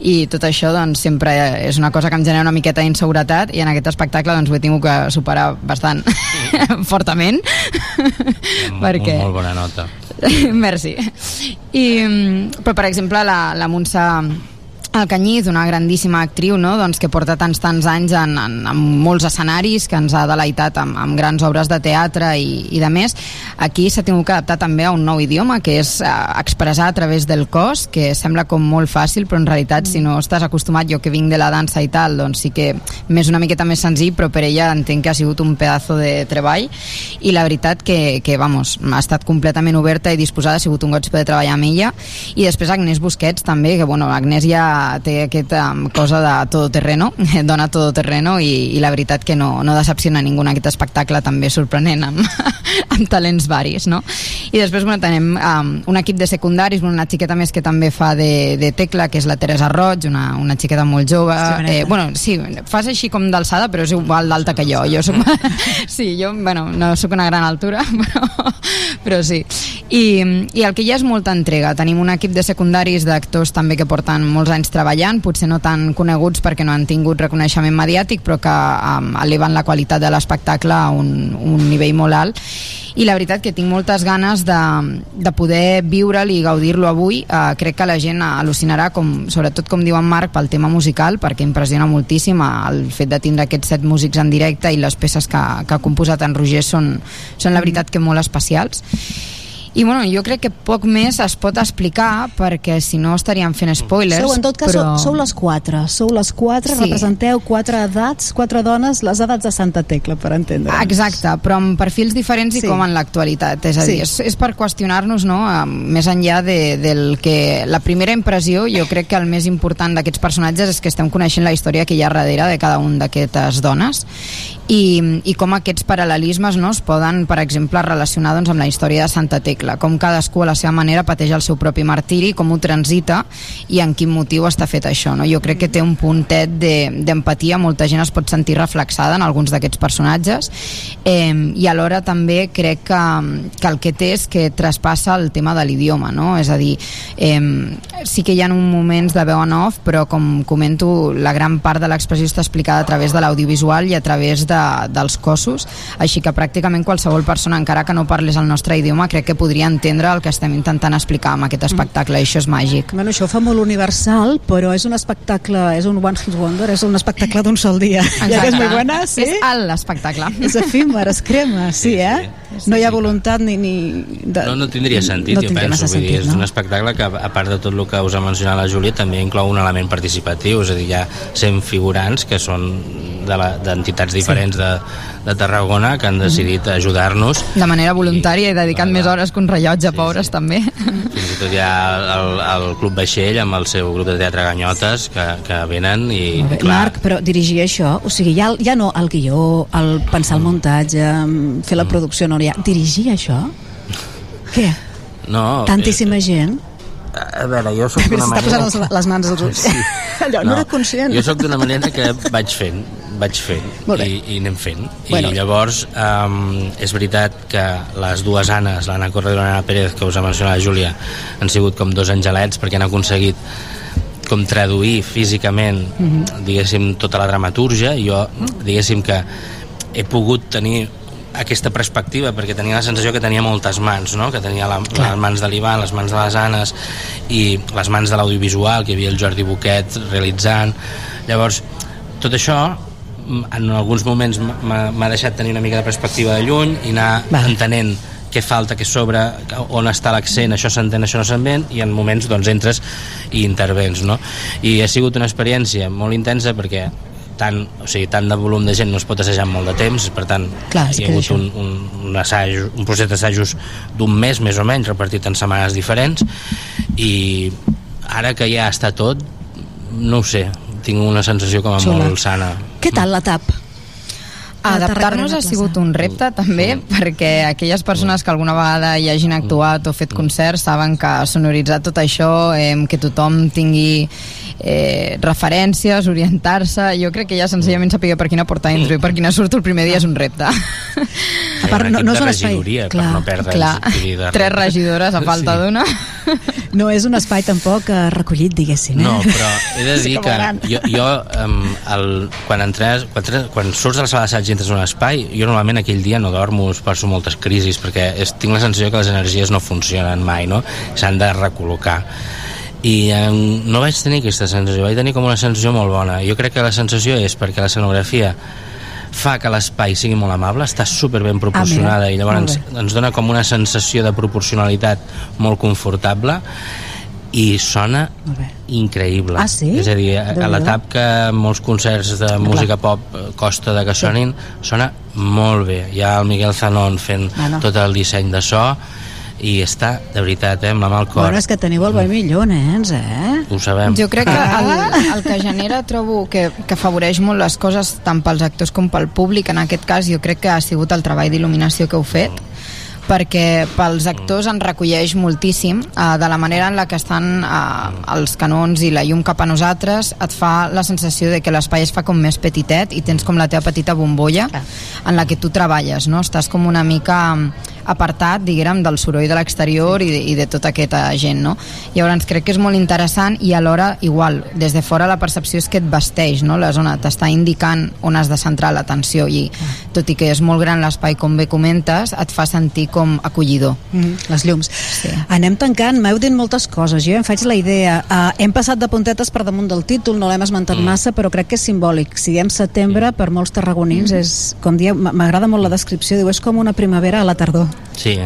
i tot això doncs, sempre és una cosa que em genera una miqueta d'inseguretat i en aquest espectacle doncs, ho he tingut que superar bastant fortament perquè Molt, molt bona nota. Merci. I, mm, però, per exemple, la, la Montse Alcanyiz, una grandíssima actriu no? doncs que porta tants tants anys en, en, en molts escenaris, que ens ha deleitat amb, amb grans obres de teatre i, i de més, aquí s'ha tingut que adaptar també a un nou idioma, que és eh, expressar a través del cos, que sembla com molt fàcil, però en realitat si no estàs acostumat, jo que vinc de la dansa i tal, doncs sí que m'és una miqueta més senzill, però per ella entenc que ha sigut un pedazo de treball. I la veritat que, que vamos, ha estat completament oberta i disposada, ha sigut un goig poder treballar amb ella. I després Agnès Busquets també, que bueno, Agnès ja té aquesta um, cosa de todoterreno, dona todoterreno i, i la veritat que no, no decepciona ningú en aquest espectacle també sorprenent amb, amb talents varis, no? I després bueno, tenim um, un equip de secundaris, una xiqueta més que també fa de, de tecla, que és la Teresa Roig, una, una xiqueta molt jove. Sí, eh, bueno, sí, fas així com d'alçada, però és igual d'alta que jo. Jo soc, sí, jo, bueno, no sóc una gran altura, però, però sí. I, I el que hi ha és molta entrega. Tenim un equip de secundaris d'actors també que porten molts anys treballant, potser no tan coneguts perquè no han tingut reconeixement mediàtic, però que um, eleven la qualitat de l'espectacle a un, un nivell molt alt. I la veritat que tinc moltes ganes de, de poder viure'l i gaudir-lo avui. Uh, crec que la gent al·lucinarà com, sobretot com diu en Marc pel tema musical perquè impressiona moltíssim eh, el fet de tindre aquests set músics en directe i les peces que, que ha composat en Roger són, són la veritat que molt especials i bueno, jo crec que poc més es pot explicar perquè si no estaríem fent spoilers Sou, en tot cas, però... sou, sou les quatre. Sou les quatre, Sí. representeu quatre edats, quatre dones, les edats de Santa Tecla, per entendre. Exacte, però amb perfils diferents Sí. i com en l'actualitat. És a Sí. dir, és, és per qüestionar-nos, no?, eh, més enllà de, del que... La primera impressió, jo crec que el més important d'aquests personatges és que estem coneixent la història que hi ha darrere de cada un d'aquestes dones i, i com aquests paral·lelismes no, es poden, per exemple, relacionar doncs, amb la història de Santa Tecla, com cadascú a la seva manera pateix el seu propi martiri, com ho transita i en quin motiu està fet això. No? Jo crec que té un puntet de- d'empatia, molta gent es pot sentir reflexada en alguns d'aquests personatges eh, i alhora també crec que, que el que té és que traspassa el tema de l'idioma, no? és a dir, eh, sí que hi ha un moments de veu en off, però com comento, la gran part de l'expressió està explicada a través de l'audiovisual i a través de, dels cossos, així que pràcticament qualsevol persona, encara que no parles el nostre idioma, crec que podria entendre el que estem intentant explicar amb aquest espectacle, i això és màgic. Bueno, això ho fa molt universal, però és un espectacle, és un one hit wonder, és un espectacle d'un sol dia. Ja que és molt buena, sí? És l'espectacle. És efímer, es crema, sí, eh? No hi ha voluntat ni... ni de... No, no tindria sentit, no jo penso. Vull dir, sentit, és no? un espectacle que, a part de tot el que us ha mencionat la Júlia, també inclou un element participatiu, és a dir, hi ha 100 figurants que són de la- d'entitats diferents de, de Tarragona que han decidit ajudar-nos De manera voluntària i dedicant més hores que un rellotge, pobres, també. fins i tot hi ha el, el Club Vaixell amb el seu grup de teatre Ganyotes que, que venen i bé. Marc, però dirigir això, o sigui, ja, ja no el guió, el pensar el muntatge, mm, fer la producció, no, ja, dirigir això? Què? no, Tantíssima gent? A veure, jo Mira, d'una s'està posant manera les, les mans als ulls. Sí. Allò, no, era conscient. Jo sóc d'una manera que vaig fent, vaig fent i, i anem fent. Bueno. I llavors um, és veritat que les dues Annes, l'Anna Corredor i l'Anna Pérez, que us ha mencionat la Júlia, han sigut com dos angelets perquè han aconseguit com traduir físicament Mhm. diguéssim tota la dramatúrgia i jo diguéssim que he pogut tenir aquesta perspectiva perquè tenia la sensació que tenia moltes mans no? que tenia la, les mans de l'Ivan, les mans de les Anes i les mans de l'audiovisual que hi havia el Jordi Boquet realitzant llavors tot això m- en alguns moments m'ha deixat tenir una mica de perspectiva de lluny i anar Va. entenent què falta, què sobra, on està l'accent, això s'entén, això no s'entén, i en moments doncs entres i intervens, no? I ha sigut una experiència molt intensa perquè tant, o sigui, tant de volum de gent no es pot assajar en molt de temps, per tant Clar, hi ha hagut un, un, un, assaig, un procés d'assajos d'un mes més o menys, repartit en setmanes diferents i ara que ja està tot no ho sé, tinc una sensació com a Xula. molt sana Què tal la TAP? Adaptar-nos ha sigut un repte també perquè aquelles persones que alguna vegada hi hagin actuat o fet concerts saben que sonoritzar tot això, eh, que tothom tingui eh, referències, orientar-se jo crec que ja senzillament saber per quina porta entro i per quina surto el primer dia és un repte a part, no- no és un espai- clar, per no perdre clar, de tres res. regidores a falta d'una No és un espai tampoc eh, recollit, diguéssim. Eh? No, però he de Sí dir que que volant. jo, jo um, el, quan, entres, quan, quan surts de la sala d'assaig entres en un espai, jo normalment aquell dia no dormo, us passo moltes crisis, perquè tinc la sensació que les energies no funcionen mai, no? S'han de recol·locar. I um, no vaig tenir aquesta sensació, vaig tenir com una sensació molt bona. Jo crec que la sensació és perquè la escenografia fa que l'espai sigui molt amable, està super ben proporcionada Ah, mira, i llavors ens, ens dona com una sensació de proporcionalitat molt confortable i sona increïble. Ah, sí? És a dir, a, a l'etap que molts concerts de música pop costa de que sonin, sona molt bé. Hi ha el Miguel Zanon fent Bueno. tot el disseny de so i està, de veritat, eh, amb la mà al cor. Bueno, és que teniu el boi millor, nens, eh? Ho sabem. Jo crec que el, el que genera trobo que, que afavoreix molt les coses tant pels actors com pel públic en aquest cas jo crec que ha sigut el treball d'il·luminació que heu fet perquè pels actors en recolleix moltíssim eh, de la manera en la que estan eh, els canons i la llum cap a nosaltres et fa la sensació de que l'espai es fa com més petitet i tens com la teva petita bombolla en la que tu treballes, no? Estàs com una mica apartat, diguem, del soroll de l'exterior i, de, i de tota aquesta gent, no? Llavors crec que és molt interessant i alhora igual, des de fora la percepció és que et vesteix, no? La zona t'està indicant on has de centrar l'atenció i tot i que és molt gran l'espai com bé comentes, et fa sentir com acollidor. Mm, les llums. Sí. Anem tancant, m'heu dit moltes coses, jo em faig la idea. Uh, hem passat de puntetes per damunt del títol, no l'hem esmentat mm. massa, però crec que és simbòlic. Si diem setembre, per molts tarragonins, mm. és, com dieu, m'agrada molt la descripció, diu, és com una primavera a la tardor. Sí,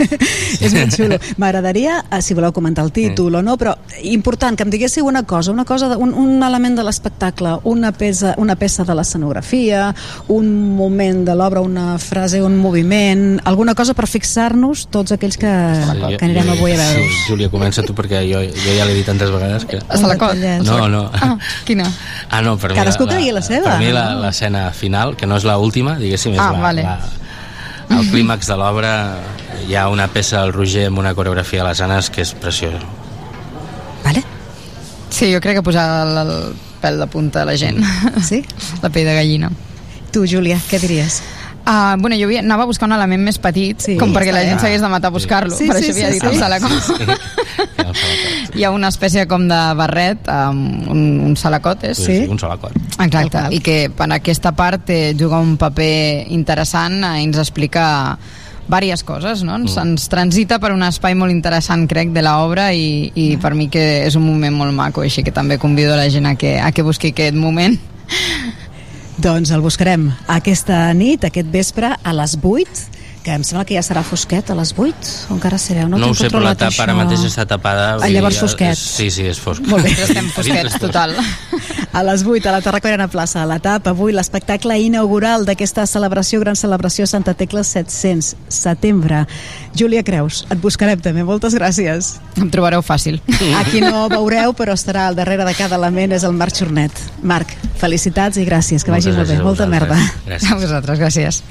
és molt xulo. M'agradaria, eh, si voleu comentar el títol o no, però important que em diguéssiu una cosa, una cosa un, un element de l'espectacle, una peça, una peça de l'escenografia, un moment de l'obra, una frase, un moviment, alguna cosa per fixar-nos tots aquells que, Sí, que anirem avui a veure. Sí, Júlia, comença tu perquè jo, jo ja l'he dit tantes vegades que... A Salacot? No, no. Ah, quina? Ah, no, per mi Cadascú la, que digui la seva. Per mi la- l'escena final, que no és l'última, diguéssim, és Ah, la, vale. la, el clímax de l'obra hi ha una peça al Roger amb una coreografia a les Anes que és preciosa. Sí, jo crec que posar el, el pèl de punta a la gent. Sí? La pell de gallina. Tu, Júlia, què diries? Uh, bueno, jo havia, anava a buscar un element més petit, sí, com perquè la gent s'hagués de matar a buscar-lo. Sí, per sí, això havia sí, dit sí. el salacot. Hi ha una espècie com de barret, amb un, un salacot, és? Sí, un sol acord. Exacte, i que en aquesta part eh, juga un paper interessant eh, ens explica diverses coses, no? Ens, Mm. ens transita per un espai molt interessant, crec, de l'obra i, i per mi que és un moment molt maco, així que també convido la gent a que, a que busqui aquest moment. Doncs el buscarem aquesta nit, aquest vespre, a les 8, que em sembla que ja serà fosquet a les 8, o encara sereu? No, No, ho sé, però la tapa ara mateix està tapada. Ah, vull llavors fosquet. és- Sí, sí, és fosc. Molt bé. Estem fosquets, total. A les 8, a la Tarraconera Plaça, a la TAP, avui l'espectacle inaugural d'aquesta celebració, gran celebració Santa Tecla 700, setembre. Júlia Creus, et buscarem també, moltes gràcies. Em trobareu fàcil. Aquí no veureu, però estarà al darrere de cada element, és el Marc Xornet. Marc, felicitats i gràcies, que vagi molt bé, a molta merda. vosaltres. Gràcies. A vosaltres, gràcies.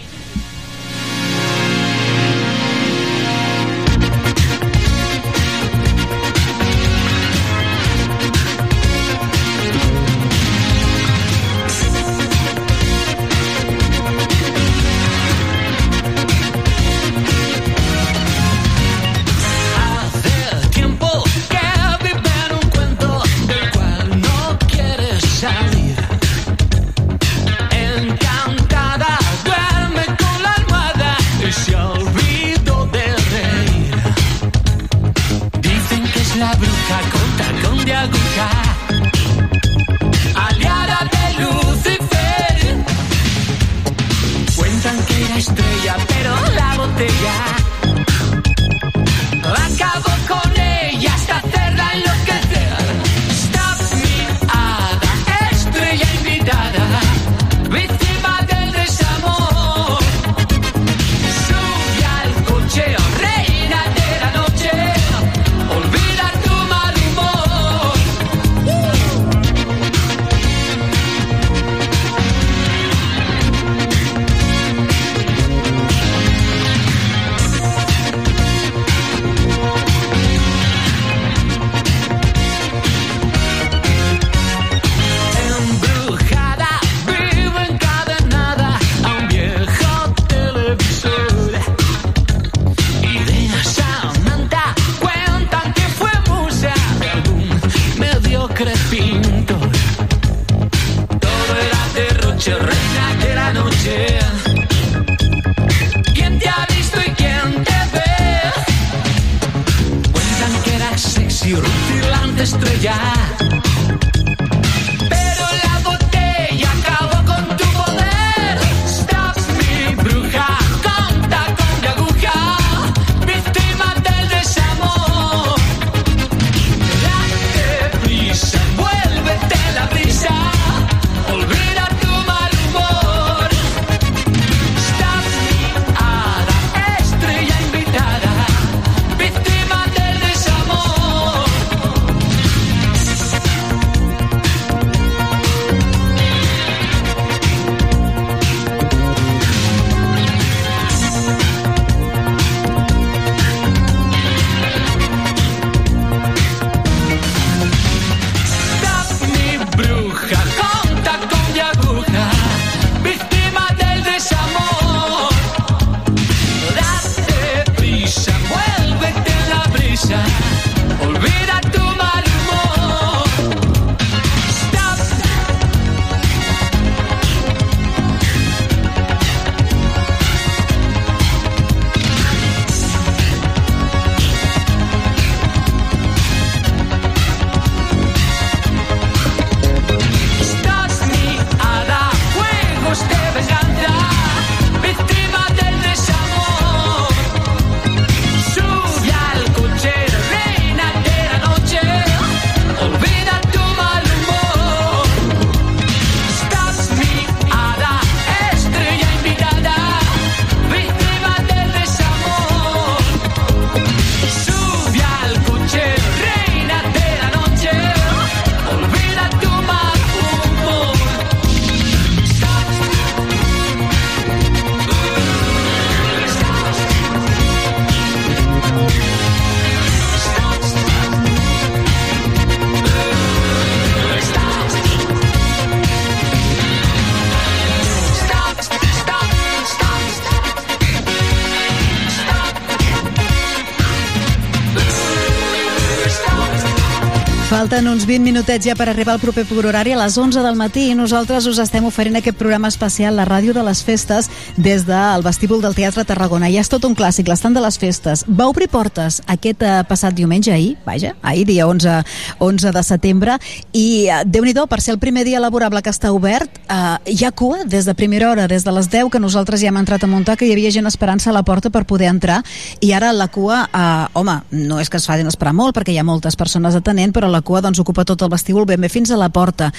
Falten uns 20 minutets ja per arribar al proper horari a les 11 del matí i nosaltres us estem oferint aquest programa especial, la ràdio de les festes, des del vestíbul del Teatre Tarragona. Ja és tot un clàssic, l'estant de les festes. Va obrir portes aquest eh, passat diumenge, ahir, vaja, ahir, dia 11, 11 de setembre, i eh, déu nhi per ser el primer dia laborable que està obert, eh, hi ha cua des de primera hora, des de les 10, que nosaltres ja hem entrat a muntar, que hi havia gent esperant-se a la porta per poder entrar, i ara la cua, eh, home, no és que es facin esperar molt, perquè hi ha moltes persones atenent, però la cua doncs, ocupa tot el vestíbul ben bé fins a la porta.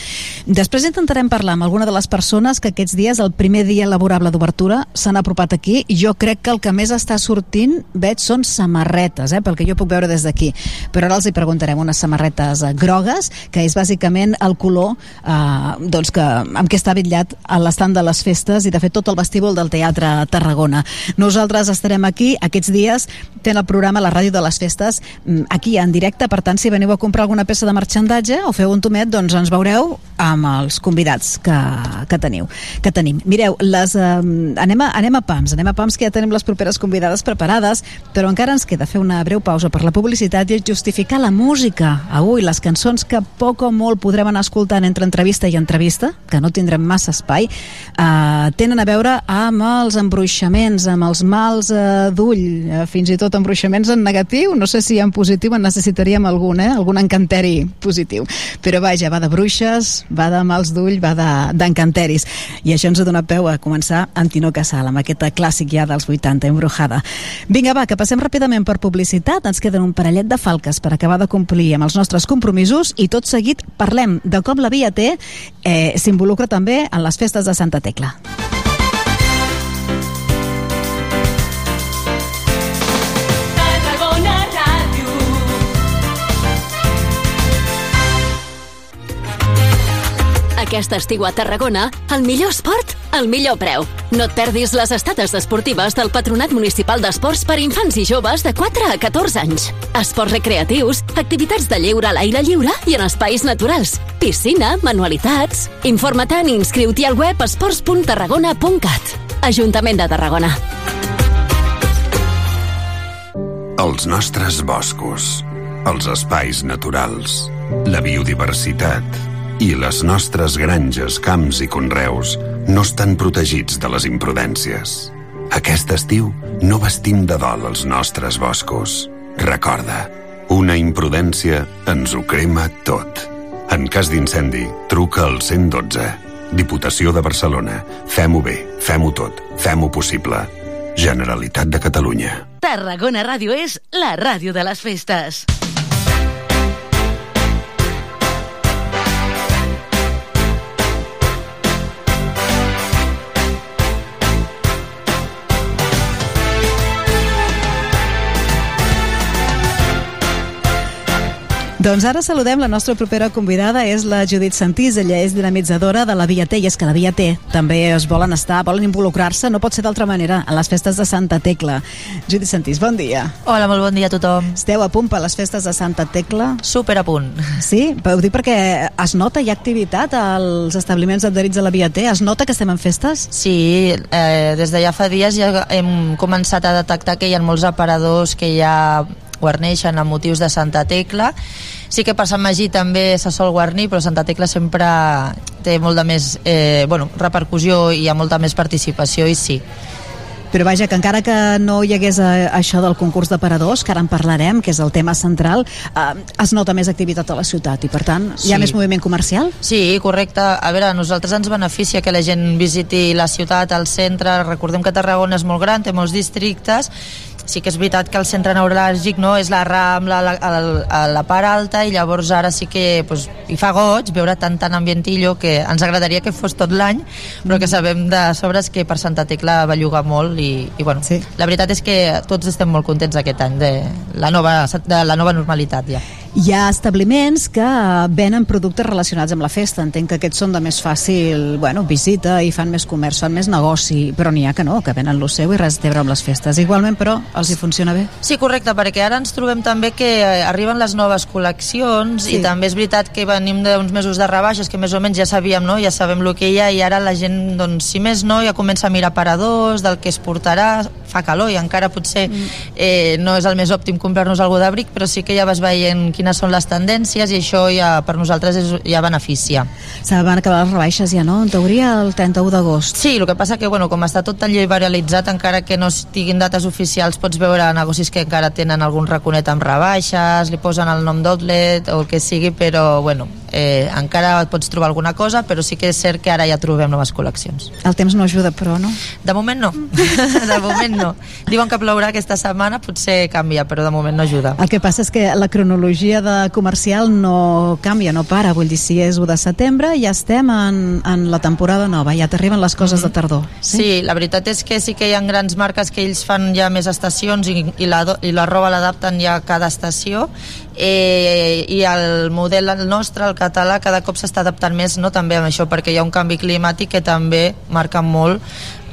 Després intentarem parlar amb alguna de les persones que aquests dies, el primer dia laborable d'obertura, s'han apropat aquí. Jo crec que el que més està sortint, veig, són samarretes, eh, pel que jo puc veure des d'aquí. Però ara els hi preguntarem unes samarretes eh, grogues, que és bàsicament el color eh, doncs que, amb què està bitllat l'estant de les festes i de fet tot el vestíbul del Teatre Tarragona. Nosaltres estarem aquí aquests dies fent el programa La Ràdio de les Festes mm, aquí en directe, per tant si veniu a comprar alguna peça de marxandatge o feu un tomet, doncs ens veureu amb els convidats que, que teniu que tenim. Mireu, les, eh, anem, a, anem a PAMS, anem a PAMS que ja tenim les properes convidades preparades, però encara ens queda fer una breu pausa per la publicitat i justificar la música. Avui les cançons que poc o molt podrem anar escoltant entre entrevista i entrevista, que no tindrem massa espai, eh, tenen a veure amb els embruixaments, amb els mals eh, d'ull, eh, fins i tot embruixaments en negatiu, no sé si en positiu en necessitaríem algun, eh? algun encanteri positiu. Però vaja, va de bruixes, va de mals d'ull, va de- d'encanteris. I això ens ha donat peu a començar amb Tino Casal, amb aquest clàssic ja dels 80, Embrujada. Vinga, va, que passem ràpidament per publicitat. Ens queden un parellet de falques per acabar de complir amb els nostres compromisos i tot seguit parlem de com la Via T eh, s'involucra també en les festes de Santa Tecla. Aquest estiu a Tarragona, el millor esport, al millor preu. No et perdis les estades esportives del Patronat Municipal d'Esports per infants i joves de 4 a 14 anys. Esports recreatius, activitats de lleure a l'aire lliure i en espais naturals. Piscina, manualitats... Informa-te'n i inscriu-t'hi al web esports.tarragona.cat. Ajuntament de Tarragona. Els nostres boscos, els espais naturals, la biodiversitat i les nostres granges, camps i conreus no estan protegits de les imprudències. Aquest estiu no vestim de dol els nostres boscos. Recorda, una imprudència ens ho crema tot. En cas d'incendi, truca al 112. Diputació de Barcelona. Fem-ho bé, fem-ho tot, fem-ho possible. Generalitat de Catalunya. Tarragona Ràdio és la ràdio de les festes. Doncs ara saludem la nostra propera convidada, és la Judit Santís, ella és dinamitzadora de la Via T, i és que la Via T també es volen estar, volen involucrar-se, no pot ser d'altra manera, a les festes de Santa Tecla. Judit Santís, bon dia. Hola, molt bon dia a tothom. Esteu a punt per les festes de Santa Tecla? Super a punt. Sí? Ho dic perquè es nota, hi ha activitat als establiments adherits a la Via T? Es nota que estem en festes? Sí, eh, des de ja fa dies ja hem començat a detectar que hi ha molts aparadors que ja guarneixen amb motius de Santa Tecla. Sí que per Sant Magí també se sol guarnir, però Santa Tecla sempre té molt de més eh, bueno, repercussió i hi ha molta més participació i sí. Però vaja, que encara que no hi hagués eh, això del concurs d'aparadors, que ara en parlarem, que és el tema central, eh, es nota més activitat a la ciutat i, per tant, hi ha Sí. més moviment comercial? Sí, correcte. A veure, a nosaltres ens beneficia que la gent visiti la ciutat, el centre. Recordem que Tarragona és molt gran, té molts districtes. Sí que és veritat que el centre neuràlgic no, és la Rambla, la, la, la, la part alta, i llavors ara sí que pues, hi fa goig veure tant tant ambientillo que ens agradaria que fos tot l'any, però que sabem de sobres que per Santa Tecla va llogar molt i, i bueno, sí. la veritat és que tots estem molt contents aquest any de la nova, de la nova normalitat ja. Hi ha establiments que venen productes relacionats amb la festa. Entenc que aquests són de més fàcil bueno, visita i fan més comerç, fan més negoci, però n'hi ha que no, que venen lo seu i res té amb les festes. Igualment, però, els hi funciona bé? Sí, correcte, perquè ara ens trobem també que eh, arriben les noves col·leccions Sí. i també és veritat que venim d'uns mesos de rebaixes que més o menys ja sabíem, no? ja sabem el que hi ha i ara la gent, doncs, si més no, ja comença a mirar paradors, del que es portarà, fa calor i encara potser eh, no és el més òptim comprar-nos algú d'abric, però sí que ja vas veient quines són les tendències i això ja per nosaltres és, ja beneficia. Se van acabar les rebaixes ja, no? En teoria el 31 d'agost. Sí, el que passa que, bueno, com està tot tan liberalitzat, encara que no estiguin dates oficials, pots veure negocis que encara tenen algun raconet amb rebaixes, li posen el nom d'outlet o el que sigui, però, bueno, eh, encara pots trobar alguna cosa, però sí que és cert que ara ja trobem noves col·leccions. El temps no ajuda, però, no? De moment no. de moment no. Diuen que plourà aquesta setmana, potser canvia, però de moment no ajuda. El que passa és que la cronologia de comercial no canvia, no para. Vull dir, si és 1 de setembre, ja estem en, en la temporada nova, ja t'arriben les coses de tardor. Sí? sí, la veritat és que sí que hi ha grans marques que ells fan ja més estacions i, i, la, i la roba l'adapten ja a cada estació eh, i el model el nostre, el català, cada cop s'està adaptant més no, també amb això, perquè hi ha un canvi climàtic que també marca molt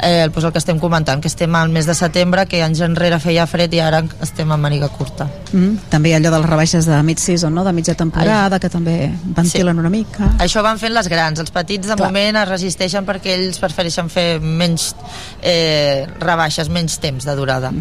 eh, doncs el que estem comentant, que estem al mes de setembre, que anys enrere feia fred i ara estem amb màniga curta. Mm, també allò de les rebaixes de mid-season, no? de mitja temporada, que també ventilen sí. una mica. Això van fent les grans, els petits de Clar. moment es resisteixen perquè ells prefereixen fer menys eh, rebaixes, menys temps de durada.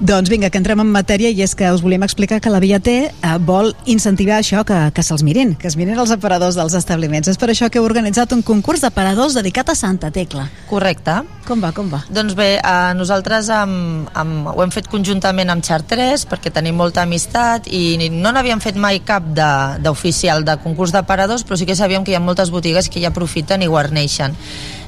Doncs vinga, que entrem en matèria i és que us volíem explicar que la Via T eh, vol incentivar això, que, que se'ls mirin, que es mirin els aparadors dels establiments. És per això que heu organitzat un concurs d'aparadors dedicat a Santa Tecla. Correcte. Com va, com va? Doncs bé, eh, nosaltres amb, amb, ho hem fet conjuntament amb Chartres perquè tenim molta amistat i no n'havíem fet mai cap de- d'oficial de, de concurs d'aparadors, però sí que sabíem que hi ha moltes botigues que ja aprofiten i guarneixen.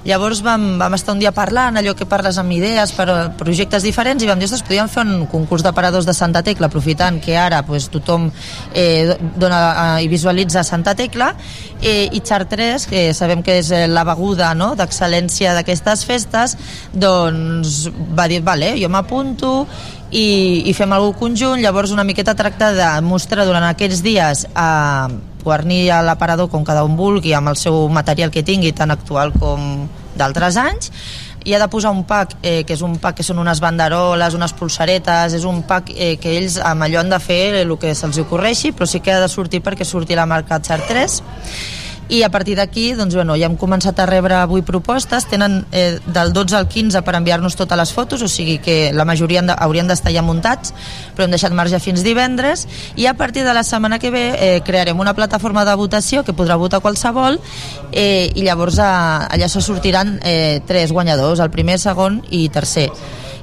Llavors vam, vam estar un dia parlant, allò que parles amb idees per projectes diferents, i vam dir, ostres, podríem fer un concurs d'aparadors de Santa Tecla, aprofitant que ara pues, tothom eh, dona eh, i visualitza Santa Tecla, eh, i Chartres, que sabem que és eh, la beguda no?, d'excel·lència d'aquestes festes, doncs va dir, vale, jo m'apunto i, i fem alguna conjunt, llavors una miqueta tracta de mostrar durant aquests dies a guarnir l'aparador com cada un vulgui amb el seu material que tingui tan actual com d'altres anys. I ha de posar un pack, eh, que és un pack que són unes banderoles, unes pulsaretes, és un pack eh, que ells amb allò han de fer el que se'ls ocorreixi, però sí que ha de sortir perquè surti la marca Chartres i a partir d'aquí doncs, bueno, ja hem començat a rebre avui propostes. Tenen eh, del 12 al 15 per enviar-nos totes les fotos o sigui que la majoria de, haurien d'estar ja muntats però hem deixat marge fins divendres. I a partir de la setmana que ve eh, crearem una plataforma de votació que podrà votar qualsevol eh, i llavors a, allà se sortiran eh, tres guanyadors, el primer, segon i tercer.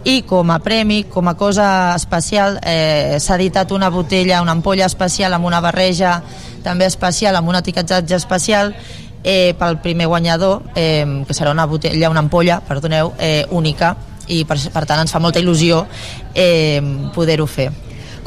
I com a premi, com a cosa especial, eh, s'ha editat una botella, una ampolla especial amb una barreja també especial, amb un etiquetatge especial eh, pel primer guanyador, eh, que serà una botella, una ampolla, perdoneu, eh, única, i per, per tant ens fa molta il·lusió eh, poder-ho fer.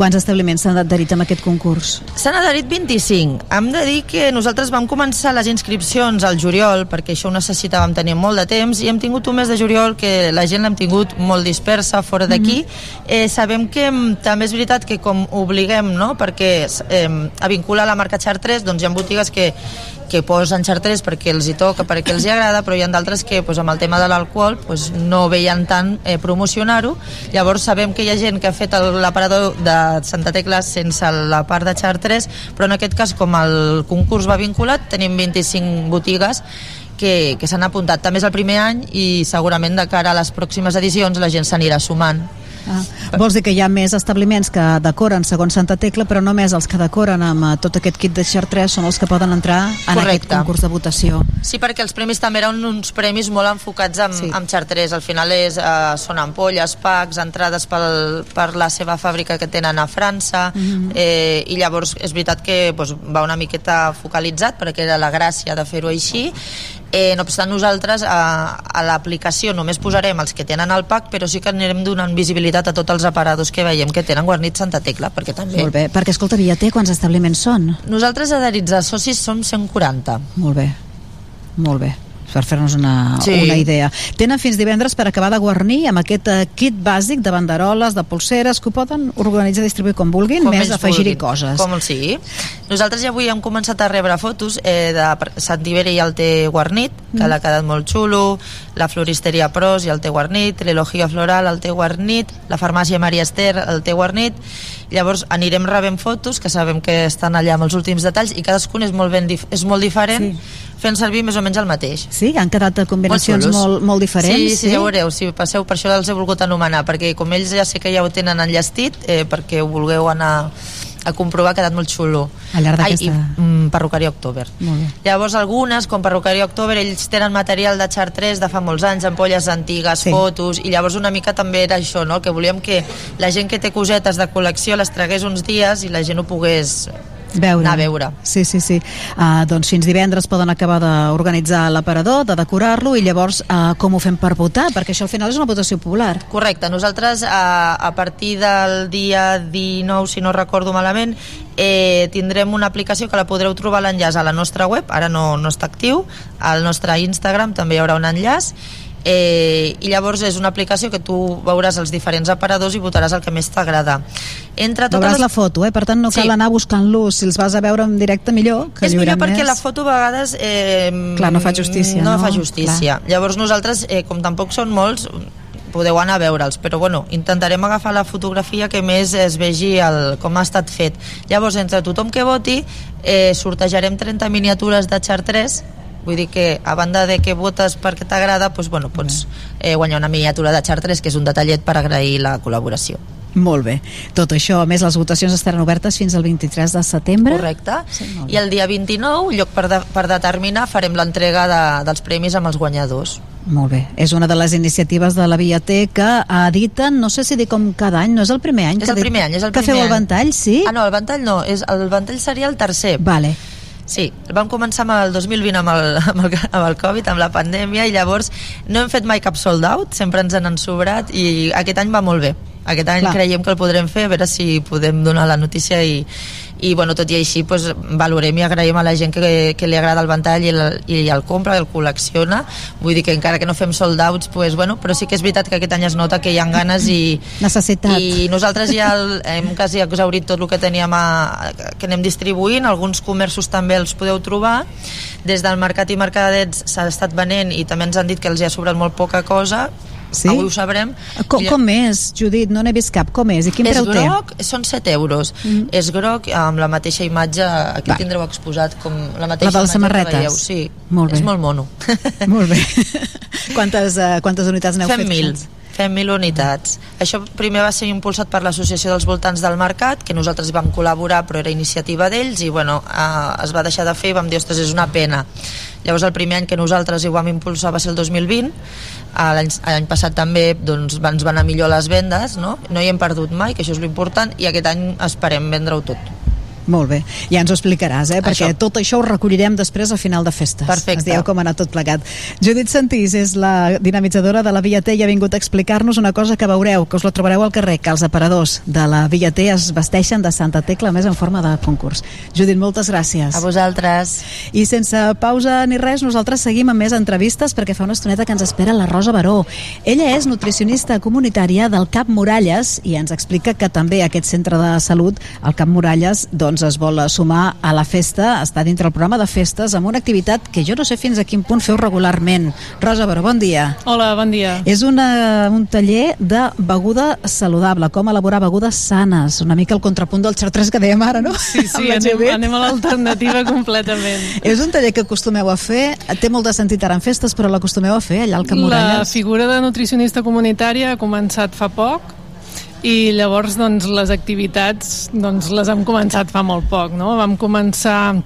Quants establiments s'han adherit amb aquest concurs? S'han adherit 25. Hem de dir que nosaltres vam començar les inscripcions al juliol, perquè això ho necessitàvem tenir molt de temps, i hem tingut un mes de juliol que la gent l'hem tingut molt dispersa fora d'aquí. eh, sabem que mm, també és veritat que com obliguem, no?, perquè eh, a vincular la marca Chartres, doncs hi ha botigues que que posen Chartres perquè els hi toca, perquè els hi agrada, però hi ha d'altres que pues, amb el tema de l'alcohol pues, no veien tant eh, promocionar-ho. Llavors sabem que hi ha gent que ha fet l'aparador de Santa Tecla sense la part de Chartres, però en aquest cas, com el concurs va vinculat, tenim 25 botigues que, que s'han apuntat. També és el primer any i segurament de cara a les pròximes edicions la gent s'anirà sumant. Ah, vols dir que hi ha més establiments que decoren segons Santa Tecla, però només els que decoren amb eh, tot aquest kit de Chartres són els que poden entrar en aquest Correcte. concurs de votació. Sí, perquè els premis també eren uns premis molt enfocats amb, sí. amb Chartres. Al final és, eh, són ampolles, packs, entrades pel, per la seva fàbrica que tenen a França, Mhm. eh, i llavors és veritat que doncs, va una miqueta focalitzat perquè era la gràcia de fer-ho així. Eh, no obstant, nosaltres a, a l'aplicació només posarem els que tenen el pack, però sí que anirem donant visibilitat a tots els aparadors que veiem que tenen guarnit Santa Tecla, perquè també... Molt bé, perquè escolta, Via T, quants establiments són? Nosaltres adherits a socis som 140. Molt bé, molt bé per fer-nos una, Sí. una idea. Tenen fins divendres per acabar de guarnir amb aquest eh, kit bàsic de banderoles, de polseres, que ho poden organitzar i distribuir com vulguin, com més afegir-hi coses. Com el sigui. Nosaltres ja avui hem començat a rebre fotos eh, de Sant Iberi i el té guarnit, que Mm. l'ha quedat molt xulo, la floristeria Pros i el té guarnit, l'Elogio Floral, el té guarnit, la farmàcia Maria Ester, el té guarnit, llavors anirem rebent fotos que sabem que estan allà amb els últims detalls i cadascun és molt, ben dif és molt diferent sí. fent servir més o menys el mateix Sí, han quedat combinacions xulos. molt, molt diferents. Sí, sí, ja ho veureu, si passeu, per això els he volgut anomenar, perquè com ells ja sé que ja ho tenen enllestit, eh, perquè ho vulgueu anar a comprovar, ha quedat molt xulo. Al llarg d'aquesta- mm, perruqueria October. Molt bé. Llavors algunes, com Perruqueria October, ells tenen material de Chartres de fa molts anys, ampolles antigues, sí. fotos, i llavors una mica també era això, no? que volíem que la gent que té cosetes de col·lecció les tragués uns dies i la gent ho pogués veure. anar a veure. Sí, sí, sí. Uh, doncs fins divendres poden acabar d'organitzar l'aparador, de decorar-lo i llavors uh, com ho fem per votar? Perquè això al final és una votació popular. Correcte, nosaltres a, a partir del dia 19, si no recordo malament, eh, tindrem una aplicació que la podreu trobar l'enllaç a la nostra web, ara no, no està actiu, al nostre Instagram també hi haurà un enllaç, eh, i llavors és una aplicació que tu veuràs els diferents aparadors i votaràs el que més t'agrada. Entre totes Veuràs les la foto, eh? per tant no cal Sí. anar buscant-los, si els vas a veure en directe millor, que és millor perquè més. la foto a vegades eh, Clar, no fa justícia, no, no? fa justícia llavors nosaltres, eh, com tampoc són molts podeu anar a veure'ls, però bueno, intentarem agafar la fotografia que més es vegi el, com ha estat fet. Llavors, entre tothom que voti, eh, sortejarem 30 miniatures de Chartres, vull dir que a banda de que votes perquè t'agrada, doncs, bueno, pots eh, guanyar una miniatura de Chartres, que és un detallet per agrair la col·laboració. Molt bé. Tot això, a més, les votacions estaran obertes fins al 23 de setembre. Correcte. I el dia 29, lloc per, de, per determinar, farem l'entrega de, dels premis amb els guanyadors. Molt bé. És una de les iniciatives de la Viater que editen, no sé si dir com cada any, no és el primer any? És que el primer any, és el que primer feu el ventall, sí? Ah, no, el ventall no, és, el ventall seria el tercer. Vale. Sí, vam començar amb el 2020 amb el, amb, el, amb el Covid, amb la pandèmia, i llavors no hem fet mai cap sold out, sempre ens n'han sobrat, i aquest any va molt bé. Aquest any Clar. Clar. creiem que el podrem fer, a veure si podem donar la notícia i, i bueno, tot i així pues, valorem i agraïm a la gent que, que li agrada el ventall i el, i el compra, el col·lecciona. Vull dir que encara que no fem sold outs pues, bueno, però sí que és veritat que aquest any es nota que hi ha ganes i, Necessitat. i nosaltres ja el, hem quasi exaurit tot el que teníem a, que anem distribuint, alguns comerços també els podeu trobar, des del Mercat i Mercadets s'ha estat venent i també ens han dit que els hi ha sobrat molt poca cosa Sí? avui ho sabrem Com, com és, Judit? No n'he vist cap. Com és? I quin és preu té? groc, són 7 euros mm. és groc amb la mateixa imatge aquí Va. tindreu exposat com la La mateixa de les samarretes? veieu, sí, Molt bé. és molt mono Molt bé. quantes, uh, quantes unitats n'heu fem fet? mil fem mil unitats. Això primer va ser impulsat per l'Associació dels Voltants del Mercat, que nosaltres hi vam col·laborar, però era iniciativa d'ells, i bueno, eh, es va deixar de fer i vam dir, ostres, és una pena. Llavors el primer any que nosaltres hi vam impulsar va ser el 2020, a l'any passat també doncs, ens van anar millor les vendes, no? no hi hem perdut mai, que això és l'important, i aquest any esperem vendre-ho tot. Molt bé, ja ens ho explicaràs, eh? perquè Això. tot això ho recollirem després a final de festes. Perfecte. Ens dieu com ha anat tot plegat. Judit Santís és la dinamitzadora de la Via T i ha vingut a explicar-nos una cosa que veureu, que us la trobareu al carrer, que els aparadors de la Via T es vesteixen de Santa Tecla, més en forma de concurs. Judit, moltes gràcies. A vosaltres. I sense pausa ni res, nosaltres seguim amb més entrevistes perquè fa una estoneta que ens espera la Rosa Baró. Ella és nutricionista comunitària del Cap Muralles i ens explica que també aquest centre de salut, el Cap Muralles, doncs es vol sumar a la festa, està dintre el programa de festes amb una activitat que jo no sé fins a quin punt feu regularment. Rosa Baró, bon dia. Hola, bon dia. És una, un taller de beguda saludable, com elaborar begudes sanes, una mica el contrapunt del xartres que dèiem ara, no? Sí, sí, anem, anem a l'alternativa completament. És un taller que acostumeu a fer, té molt de sentit ara en festes, però l'acostumeu a fer allà al Camp La figura de nutricionista comunitària ha començat fa poc i llavors doncs, les activitats doncs, les hem començat fa molt poc. No? Vam començar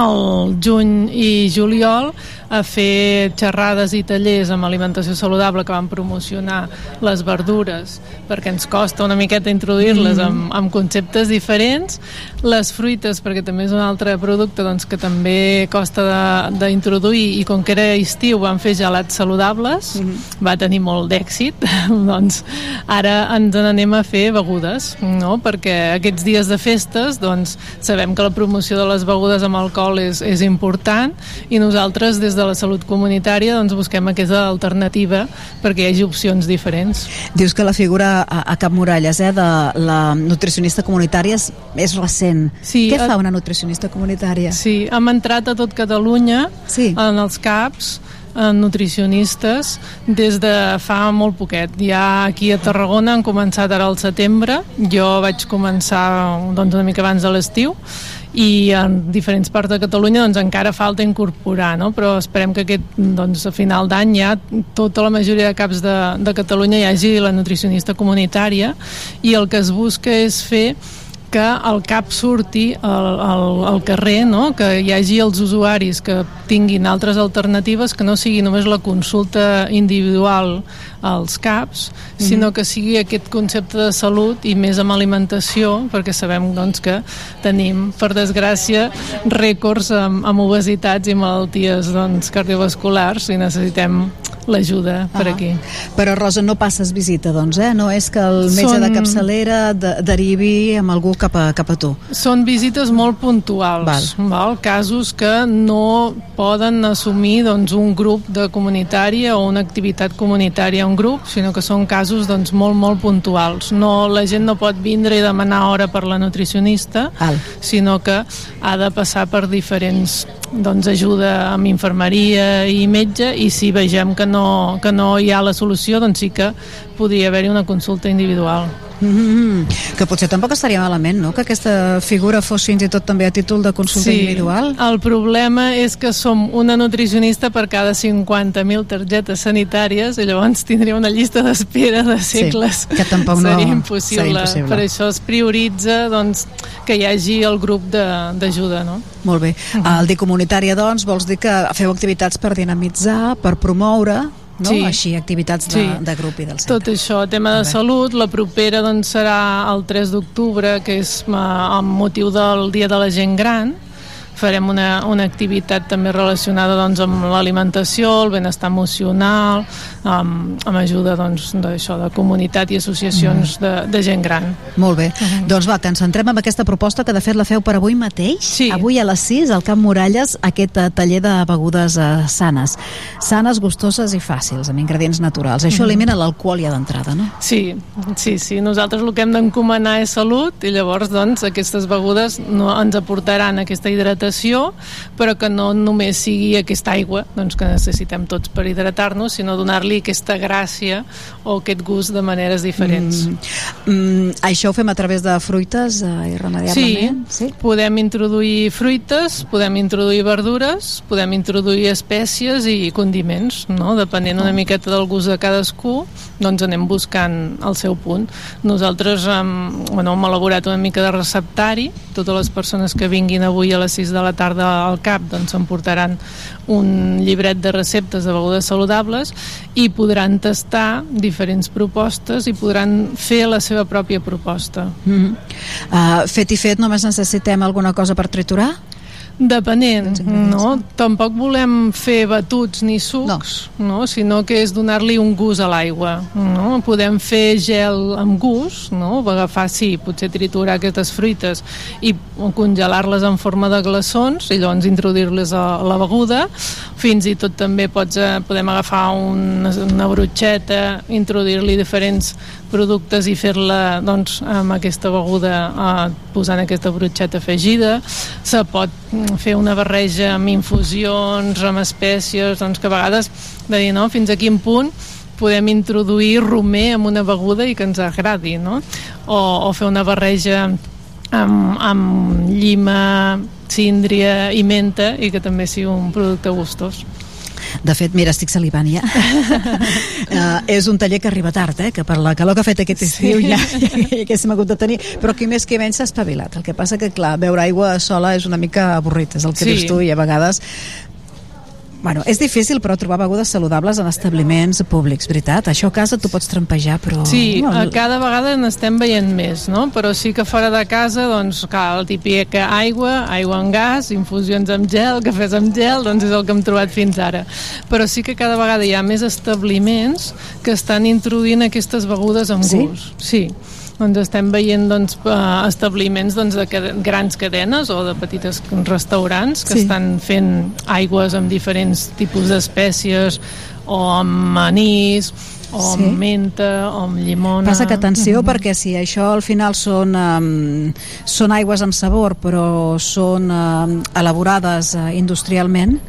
el juny i juliol a fer xerrades i tallers amb alimentació saludable que van promocionar les verdures perquè ens costa una miqueta introduir-les Mhm. amb, amb conceptes diferents les fruites perquè també és un altre producte doncs, que també costa d'introduir i com que era estiu van fer gelats saludables va tenir molt d'èxit doncs ara ens n'anem a fer begudes no? perquè aquests dies de festes doncs, sabem que la promoció de les begudes amb alcohol és, és important i nosaltres des de la salut comunitària doncs, busquem aquesta alternativa perquè hi hagi opcions diferents Dius que la figura a, a Cap Muralles eh, de la nutricionista comunitària és, és recent. Sí, Què eh, fa una nutricionista comunitària? Sí, hem entrat a tot Catalunya sí. en els CAPs eh, nutricionistes des de fa molt poquet. Ja aquí a Tarragona han començat ara al setembre, jo vaig començar doncs, una mica abans de l'estiu, i en diferents parts de Catalunya doncs, encara falta incorporar, no? però esperem que aquest, doncs, a final d'any ja tota la majoria de caps de, de Catalunya hi hagi la nutricionista comunitària i el que es busca és fer que el CAP surti al, al, al carrer, no? que hi hagi els usuaris que tinguin altres alternatives, que no sigui només la consulta individual als CAPs, sinó que sigui aquest concepte de salut i més amb alimentació, perquè sabem doncs, que tenim, per desgràcia, rècords amb, amb obesitats i malalties doncs, cardiovasculars i necessitem l'ajuda per Ah. aquí. Però, Rosa, no passes visita, doncs, eh? No és que el metge Són- de capçalera de, derivi amb algú cap a, cap a tu. Són visites molt puntuals, val. Val? casos que no poden assumir doncs, un grup de comunitària o una activitat comunitària un grup, sinó que són casos doncs, molt, molt puntuals. No, la gent no pot vindre i demanar hora per la nutricionista, Val. sinó que ha de passar per diferents doncs, ajuda amb infermeria i metge i si vegem que no, que no hi ha la solució, doncs sí que podria haver-hi una consulta individual. Mm -hmm. Que potser tampoc estaria malament, no?, que aquesta figura fos fins i tot també a títol de consulta individual. El problema és que som una nutricionista per cada 50.000 targetes sanitàries i llavors tindria una llista d'espera de segles. que tampoc no- seria impossible. seria impossible. Per això es prioritza doncs, que hi hagi el grup de- d'ajuda, no? Molt bé. El dir comunitària, doncs, vols dir que feu activitats per dinamitzar, per promoure, no? Sí. Així, activitats de, Sí. de grup i del centre. Tot això, tema de salut, la propera doncs, serà el 3 d'octubre, que és eh, amb motiu del Dia de la Gent Gran. Farem una, una activitat també relacionada doncs, amb l'alimentació, el benestar emocional, amb, amb ajuda doncs, d'això de comunitat i associacions Mm. de, de gent gran. Molt bé. Doncs va, que ens centrem en aquesta proposta que de fet la feu per avui mateix. Sí. Avui a les 6 al Camp Muralles aquest eh, taller de begudes eh, sanes. Sanes, gustoses i fàcils, amb ingredients naturals. Això elimina l'alcohol ja d'entrada, no? Sí, sí, sí. Nosaltres el que hem d'encomanar és salut i llavors doncs, aquestes begudes no ens aportaran aquesta hidratació, però que no només sigui aquesta aigua doncs, que necessitem tots per hidratar-nos, sinó donar-li aquesta gràcia o aquest gust de maneres diferents. Mm, mm, això ho fem a través de fruites eh, irremeiablement? Sí, podem introduir fruites, podem introduir verdures, podem introduir espècies i condiments, no? depenent una miqueta del gust de cadascú, doncs anem buscant el seu punt. Nosaltres hem, bueno, hem elaborat una mica de receptari, totes les persones que vinguin avui a les 6 de la tarda al CAP doncs s'emportaran un llibret de receptes de begudes saludables i podran tastar diferents propostes i podran fer la seva pròpia proposta. Mm -hmm. uh, fet i fet, només necessitem alguna cosa per triturar? Depenent, no? Tampoc volem fer batuts ni sucs, no. no? sinó que és donar-li un gust a l'aigua. No? Podem fer gel amb gust, no? agafar, sí, potser triturar aquestes fruites i congelar-les en forma de glaçons i llavors introduir-les a la beguda. Fins i tot també pots, eh, podem agafar una, una brutxeta, introduir-li diferents productes i fer-la doncs, amb aquesta beguda eh, posant aquesta brutxeta afegida. Se pot mm, fer una barreja amb infusions, amb espècies, doncs que a vegades de dir, no, fins a quin punt podem introduir romer en una beguda i que ens agradi, no? O, o fer una barreja amb, amb llima, síndria i menta i que també sigui un producte gustós. De fet, mira, estic salivant ja. uh, és un taller que arriba tard, eh? que per la calor que ha fet aquest estiu Sí. ja, ja, ja haguéssim hagut de tenir, però qui més qui menys s'ha espavilat. El que passa que, clar, beure aigua sola és una mica avorrit, és el que Sí. dius tu, i a vegades Bueno, és difícil, però, trobar begudes saludables en establiments públics, veritat? Això a casa tu pots trampejar, però... Sí, No, a cada vegada n'estem veient més, no? Però sí que fora de casa, doncs, clar, el típic aigua, aigua amb gas, infusions amb gel, cafès amb gel, doncs és el que hem trobat fins ara. Però sí que cada vegada hi ha més establiments que estan introduint aquestes begudes amb Sí? gust. Sí. Doncs estem veient doncs, eh, establiments doncs, de grans cadenes o de petites restaurants que Sí. estan fent aigües amb diferents tipus d'espècies o amb anís o Sí. amb menta o amb llimona. Passa que atenció Mhm. perquè si això al final són, um, són aigües amb sabor però són um, elaborades uh, industrialment mm,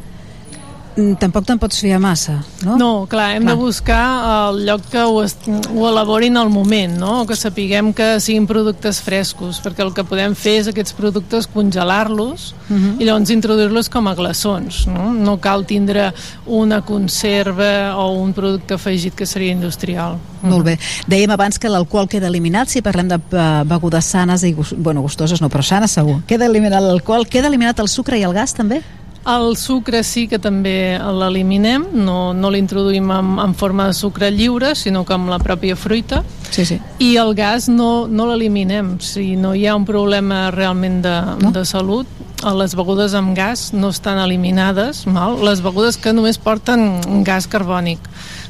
tampoc te'n pots fiar massa, no? No, clar, hem clar. de buscar el lloc que ho, ho elaborin al moment, no? Que sapiguem que siguin productes frescos, perquè el que podem fer és aquests productes congelar-los Mhm. i llavors introduir-los com a glaçons, no? No cal tindre una conserva o un producte afegit que seria industrial. Molt bé. Dèiem abans que l'alcohol queda eliminat si parlem de eh, begudes sanes i, bueno, gustoses no, però sanes segur. Queda eliminat l'alcohol, queda eliminat el sucre i el gas també? El sucre sí que també l'eliminem, no, no l'introduïm en, en forma de sucre lliure, sinó que amb la pròpia fruita. Sí, sí. I el gas no, no l'eliminem. Si no hi ha un problema realment de, no? de salut, les begudes amb gas no estan eliminades, mal? les begudes que només porten gas carbònic,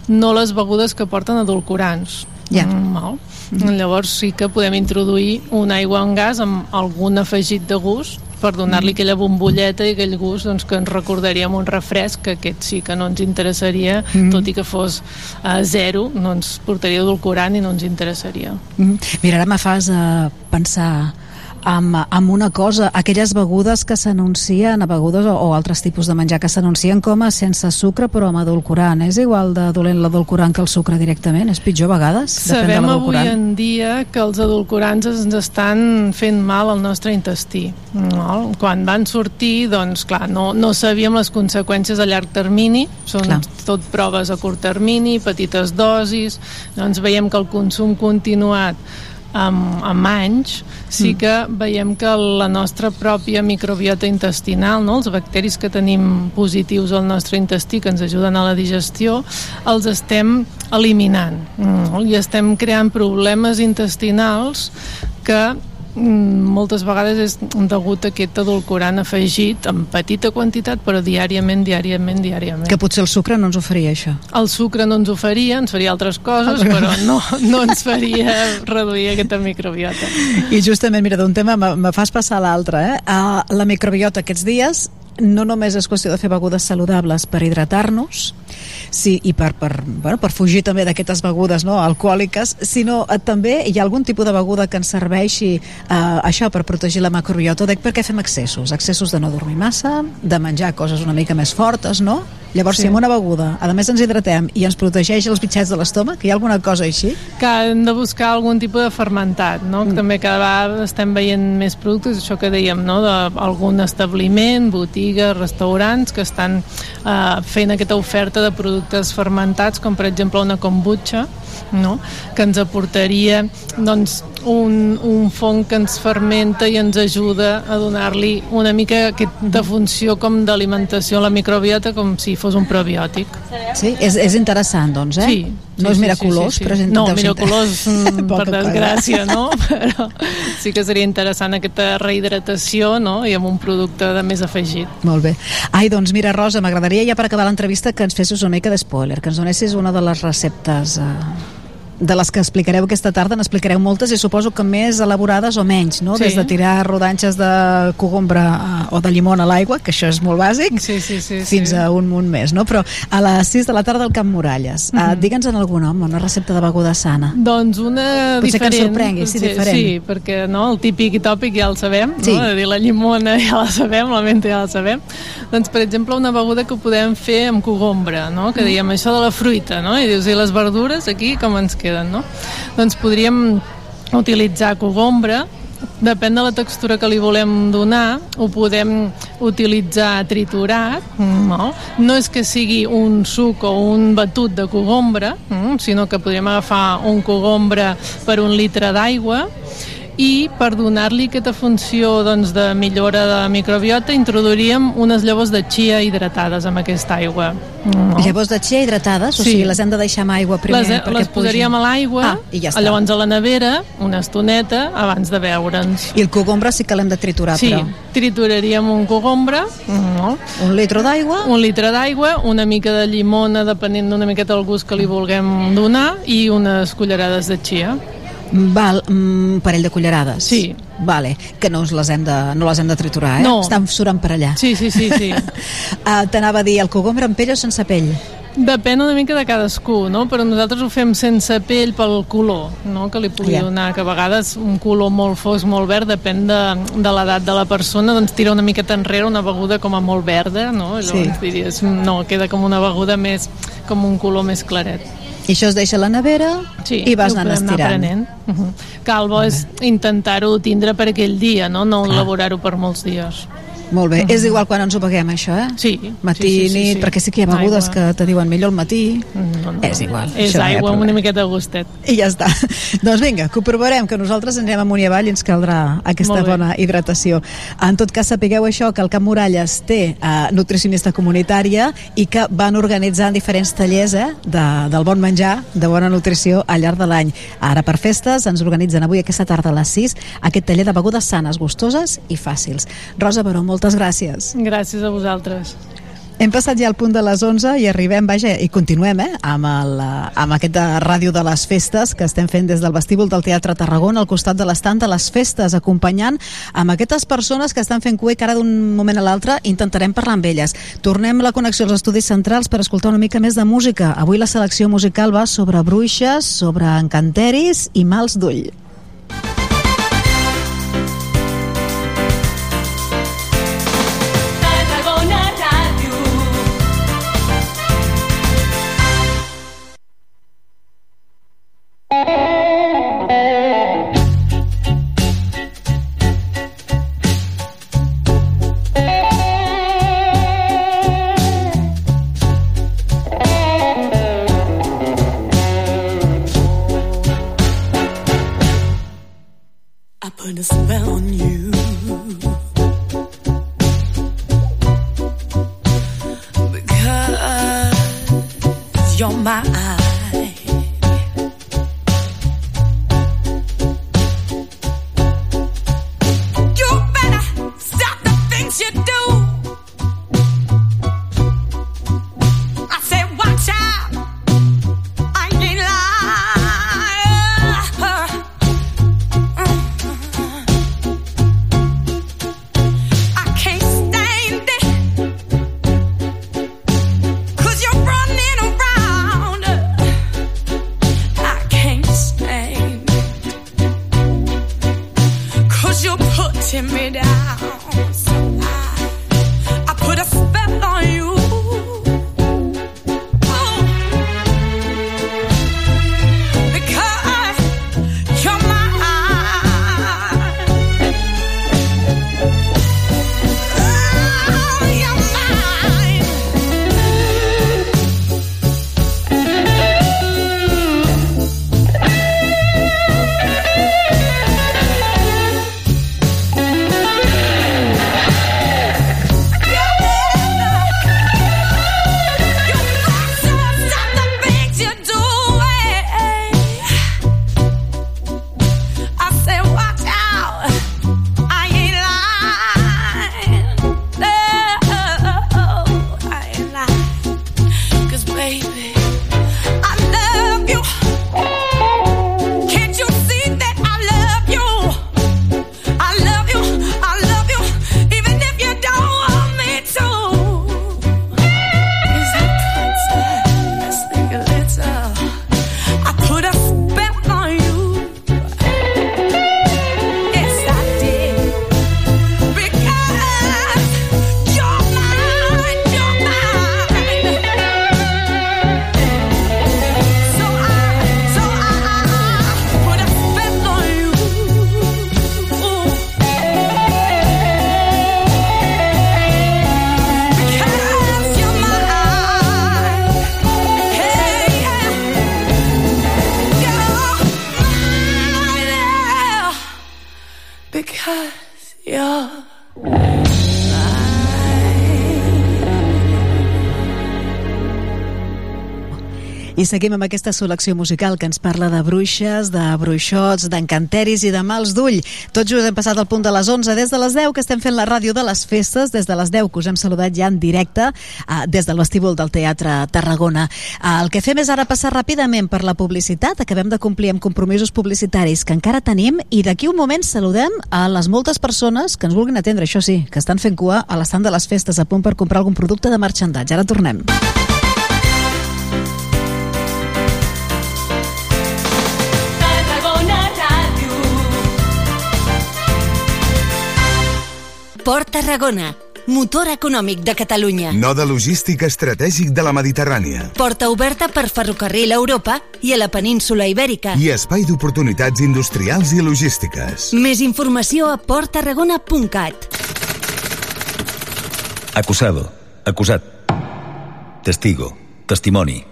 no les begudes que porten edulcorants. Ja. Mm, mal? Llavors sí que podem introduir una aigua amb gas amb algun afegit de gust per donar-li aquella bombolleta i aquell gust doncs, que ens recordaríem un refresc que aquest sí que no ens interessaria Mhm. tot i que fos a zero no ens portaria edulcorant i no ens interessaria Mm. Mira, ara me fas uh, pensar amb, amb una cosa, aquelles begudes que s'anuncien, begudes o, o altres tipus de menjar que s'anuncien com a sense sucre però amb edulcorant. És igual de dolent l'edulcorant que el sucre directament? És pitjor a vegades? Depèn de Sabem avui en dia que els edulcorants ens estan fent mal al nostre intestí. No? Quan van sortir, doncs, clar, no, no sabíem les conseqüències a llarg termini, són Clar. tot proves a curt termini, petites dosis, doncs veiem que el consum continuat amb, amb anys, sí Mm. que veiem que la nostra pròpia microbiota intestinal, no? els bacteris que tenim positius al nostre intestí que ens ajuden a la digestió, els estem eliminant no? i estem creant problemes intestinals que moltes vegades és degut a aquest edulcorant afegit en petita quantitat però diàriament, diàriament, diàriament. Que potser el sucre no ens oferia això. El sucre no ens ho faria, ens faria altres coses, però no, no ens faria reduir aquesta microbiota. I justament, mira, d'un tema me, me fas passar a l'altre, eh? Uh, la microbiota aquests dies no només és qüestió de fer begudes saludables per hidratar-nos sí, i per, per, bueno, per fugir també d'aquestes begudes no, alcohòliques, sinó eh, també hi ha algun tipus de beguda que ens serveixi eh, això per protegir la microbiota. Ho dic perquè fem excessos, excessos de no dormir massa, de menjar coses una mica més fortes, no? Llavors, Sí. si amb una beguda, a més ens hidratem i ens protegeix els bitxets de l'estómac, hi ha alguna cosa així? que hem de buscar algun tipus de fermentat, no? Mm. També cada vegada estem veient més productes, això que dèiem, no? d'algun establiment, botigues, restaurants que estan eh, fent aquesta oferta de productes fermentats, com per exemple una kombucha, no? que ens aportaria doncs, un, un fong que ens fermenta i ens ajuda a donar-li una mica aquesta funció com d'alimentació a la microbiota com si fos un probiòtic. Sí, és, és interessant, doncs, eh? Sí, no sí, és miraculós, sí, sí, sí. però és No, miraculós, mm, per cosa. desgràcia, no? Però sí que seria interessant aquesta rehidratació, no?, i amb un producte de més afegit. Molt bé. Ai, doncs mira, Rosa, m'agradaria ja per acabar l'entrevista que ens fessis una mica d'espoiler, que ens donessis una de les receptes eh, de les que explicareu aquesta tarda, n'explicareu moltes i suposo que més elaborades o menys, no? Sí. Des de tirar rodanxes de cogombra eh, o de llimon a l'aigua, que això és molt bàsic, sí, sí, sí, fins sí. a un munt més, no? Però a les 6 de la tarda al Camp Muralles. Mm Mhm. -hmm. Digue'ns en algun nom, una recepta de beguda sana. Doncs una Potser que ens diferent. sorprengui, sí, diferent. Sí, perquè no, el típic i tòpic ja el sabem, Sí. no? de dir la llimona ja la sabem, la menta ja la sabem. Doncs, per exemple, una beguda que podem fer amb cogombra, no? que diem això de la fruita, no? i dius, i les verdures aquí com ens queden? No? Doncs podríem utilitzar cogombra, depèn de la textura que li volem donar, ho podem utilitzar triturat, no? no és que sigui un suc o un batut de cogombra, mm, sinó que podríem agafar un cogombra per un litre d'aigua i per donar-li aquesta funció doncs, de millora de microbiota introduiríem unes llavors de chia hidratades amb aquesta aigua. No? Llavors de chia hidratades, o Sí. sigui, les hem de deixar amb aigua primer les, perquè les posaríem a l'aigua Ah, i ja està. llavors a la nevera una estoneta abans de beure'ns I el cogombra sí que l'hem de triturar, sí, però. trituraríem un cogombra no? un litre d'aigua un litre d'aigua, una mica de llimona depenent d'una miqueta del gust que li vulguem donar i unes cullerades de chia Val, un parell de cullerades. Sí. Vale, que no, les hem de, no les hem de triturar, eh? No. Estan surant per allà. Sí, sí, sí, sí. uh, T'anava a dir, el cogombre amb pell o sense pell? Depèn una mica de cadascú, no? però nosaltres ho fem sense pell pel color no? que li pugui Ja. donar, que a vegades un color molt fosc, molt verd, depèn de, de l'edat de la persona, doncs tira una miqueta enrere una beguda com a molt verda, no? Sí. Llavors diries, no, queda com una beguda més, com un color més claret. I això es deixa a la nevera sí, i vas anant estirant. Uh -huh. Cal bo és intentar-ho tindre per aquell dia, no, no elaborar-ho per molts dies. Molt bé. Mhm. És igual quan ens ho beguem, això, eh? Sí. Matí, sí, sí, sí, nit, sí. perquè sí que hi ha begudes Aigua. que te diuen millor al matí. No, no, És igual. És això no aigua amb problema. una miqueta de gustet. I ja està. doncs vinga, que ho provarem, que nosaltres anirem amunt i avall i ens caldrà aquesta Molt bona hidratació. En tot cas, sapigueu això, que el Camp Muralles té eh, nutricionista comunitària i que van organitzant diferents tallers eh, de, del bon menjar, de bona nutrició al llarg de l'any. Ara, per festes, ens organitzen avui aquesta tarda a les 6 aquest taller de begudes sanes, gustoses i fàcils. Rosa Baró, moltes gràcies. Gràcies a vosaltres. Hem passat ja al punt de les 11 i arribem, vaja, i continuem eh, amb, el, eh, amb aquest de ràdio de les festes que estem fent des del vestíbul del Teatre Tarragona al costat de l'estant de les festes, acompanyant amb aquestes persones que estan fent cua i que ara d'un moment a l'altre intentarem parlar amb elles. Tornem la connexió als estudis centrals per escoltar una mica més de música. Avui la selecció musical va sobre bruixes, sobre encanteris i mals d'ull. I seguim amb aquesta selecció musical que ens parla de bruixes, de bruixots, d'encanteris i de mals d'ull. Tot just hem passat al punt de les 11, des de les 10 que estem fent la ràdio de les festes, des de les 10 que us hem saludat ja en directe eh, des del vestíbul del Teatre Tarragona. Eh, el que fem és ara passar ràpidament per la publicitat. Acabem de complir amb compromisos publicitaris que encara tenim i d'aquí un moment saludem a les moltes persones que ens vulguin atendre, això sí, que estan fent cua a l'estant de les festes a punt per comprar algun producte de marxandatge. Ara tornem. Port Tarragona, motor econòmic de Catalunya. Node logístic estratègic de la Mediterrània. Porta oberta per ferrocarril a Europa i a la península Ibèrica. I espai d'oportunitats industrials i logístiques. Més informació a porttarragona.cat. Acusado, acusat. Testigo, testimoni.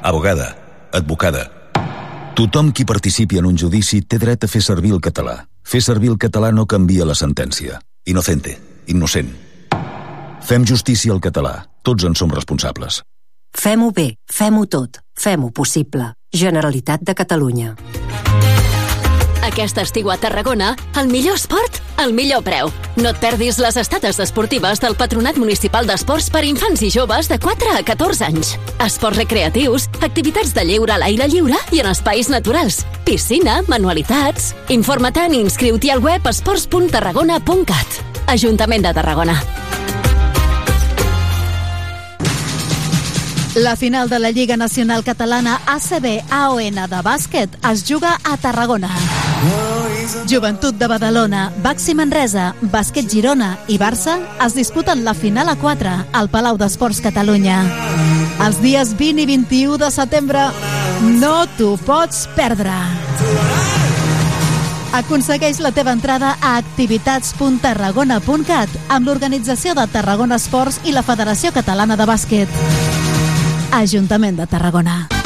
Abogada, advocada. Tothom qui participi en un judici té dret a fer servir el català. Fer servir el català no canvia la sentència. Inocente, innocent. Fem justícia al català. Tots en som responsables. Fem-ho bé, fem-ho tot, fem-ho possible. Generalitat de Catalunya. Aquest estiu a Tarragona, el millor esport, al millor preu. No et perdis les estades esportives del Patronat Municipal d'Esports per infants i joves de 4 a 14 anys. Esports recreatius, activitats de lleure a l'aire lliure i en espais naturals. Piscina, manualitats... Informa-te'n i inscriu-t'hi al web esports.tarragona.cat. Ajuntament de Tarragona. La final de la Lliga Nacional Catalana ACB AON de bàsquet es juga a Tarragona. Joventut de Badalona, Baxi Manresa, Bàsquet Girona i Barça es disputen la final a 4 al Palau d'Esports Catalunya. Els dies 20 i 21 de setembre no t'ho pots perdre. Aconsegueix la teva entrada a activitats.tarragona.cat amb l'organització de Tarragona Esports i la Federació Catalana de Bàsquet. Ajuntament de Tarragona.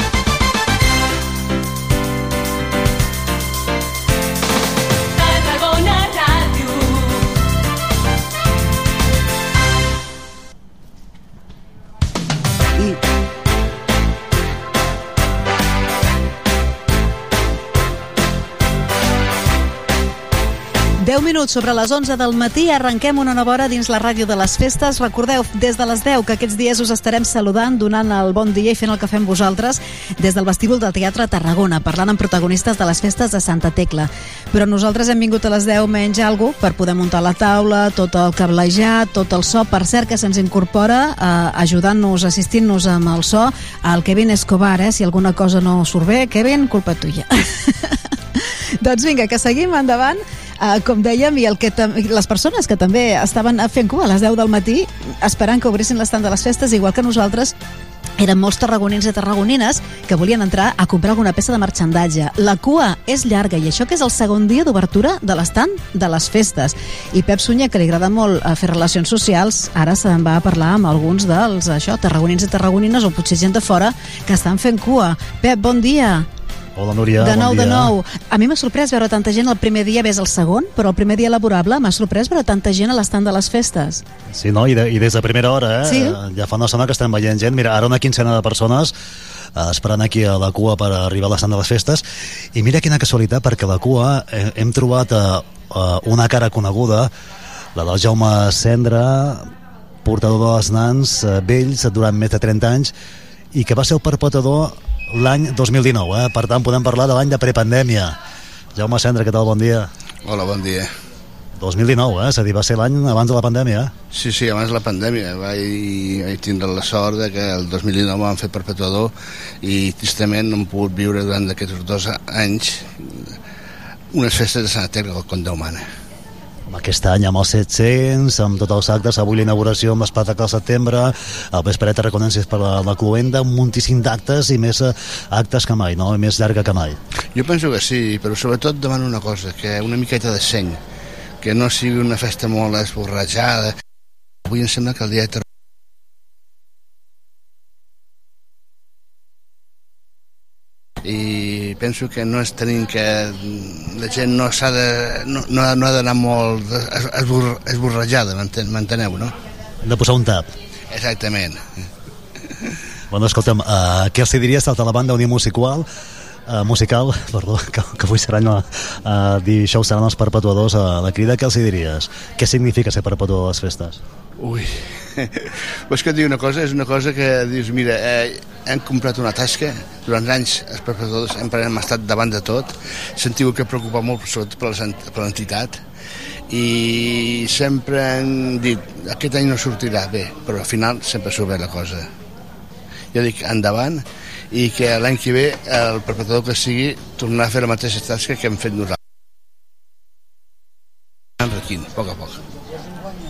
10 minuts sobre les 11 del matí arrenquem una nova hora dins la ràdio de les festes. Recordeu, des de les 10, que aquests dies us estarem saludant, donant el bon dia i fent el que fem vosaltres des del vestíbul del Teatre Tarragona, parlant amb protagonistes de les festes de Santa Tecla. Però nosaltres hem vingut a les 10 menys algo per poder muntar la taula, tot el cablejar, tot el so, per cert que se'ns incorpora eh, ajudant-nos, assistint-nos amb el so, el Kevin Escobar, eh? si alguna cosa no surt bé, Kevin, culpa tuya. doncs vinga, que seguim endavant. Uh, com dèiem, i el que les persones que també estaven fent cua a les 10 del matí esperant que obrissin l'estant de les festes, igual que nosaltres, eren molts tarragonins i tarragonines que volien entrar a comprar alguna peça de marxandatge. La cua és llarga i això que és el segon dia d'obertura de l'estant de les festes. I Pep Sunyer, que li agrada molt eh, fer relacions socials, ara se'n va a parlar amb alguns dels això, tarragonins i tarragonines o potser gent de fora que estan fent cua. Pep, bon dia. Hola, Núria, de bon nou, dia. de nou. A mi m'ha sorprès veure tanta gent el primer dia, ves el segon, però el primer dia laborable m'ha sorprès veure tanta gent a l'estand de les festes. Sí, no? I, de, I des de primera hora, eh? Sí. Eh, Ja fa una estona que estem veient gent. Mira, ara una quincena de persones eh, esperant aquí a la cua per arribar a l'estant de les festes. I mira quina casualitat, perquè a la cua eh, hem trobat una cara coneguda, la del Jaume Cendra, portador dels nans eh, vells durant més de 30 anys, i que va ser el perpetrador l'any 2019, eh? per tant podem parlar de l'any de prepandèmia. Jaume Cendra, què tal? Bon dia. Hola, bon dia. 2019, eh? És a dir, va ser l'any abans de la pandèmia, eh? Sí, sí, abans de la pandèmia vaig, vaig tindre la sort de que el 2019 em van fer perpetuador i tristament no hem pogut viure durant aquests dos anys unes festes de Sant Tecla com Déu mana. Aquest any amb els 700, amb tots els actes, avui inauguració amb l'espectacle al setembre, el vespre de reconències per la, la cluenda, un moltíssim d'actes i més eh, actes que mai, no? I més llarga que mai. Jo penso que sí, però sobretot demano una cosa, que una miqueta de seny, que no sigui una festa molt esborratjada. Avui em sembla que el dia de i penso que no és tenint que la gent no s'ha de no, no, ha- no ha d'anar molt es- esbor, esborrejada m'enten- m'enteneu, no? Hem de posar un tap. Exactament Bueno, escolta'm, uh, què els diries de la banda Unió Musical, uh, musical, perdó, que, que avui seran uh, uh, dijous seran els perpetuadors a la crida, què els hi diries? Què significa ser perpetuador de les festes? Ui, vols que et digui una cosa? És una cosa que dius, mira, eh, hem comprat una tasca, durant anys els perpetradors sempre hem estat davant de tot, sentiu que preocupa molt sobretot per per l'entitat, i sempre han dit, aquest any no sortirà bé, però al final sempre surt bé la cosa. Jo dic, endavant, i que l'any que ve el perpetrador que sigui tornarà a fer la mateixa tasca que hem fet nosaltres. Enriquint, a poc a poc.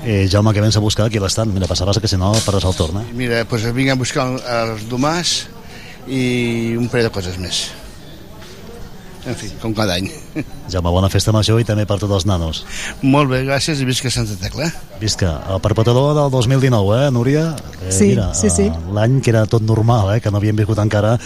Eh, Jaume, què vens a buscar aquí a l'estant? Mira, passaves que si no perdràs el torn, eh? Mira, doncs vinc a buscar els domàs i un parell de coses més. En fi, com cada any. Jaume, bona festa major i també per tots els nanos. Molt bé, gràcies i visca Santa Tecla. Visca. El perpetrador del 2019, eh, Núria? Eh, Sí, mira, sí, sí. eh, L'any que era tot normal, eh, que no havíem viscut encara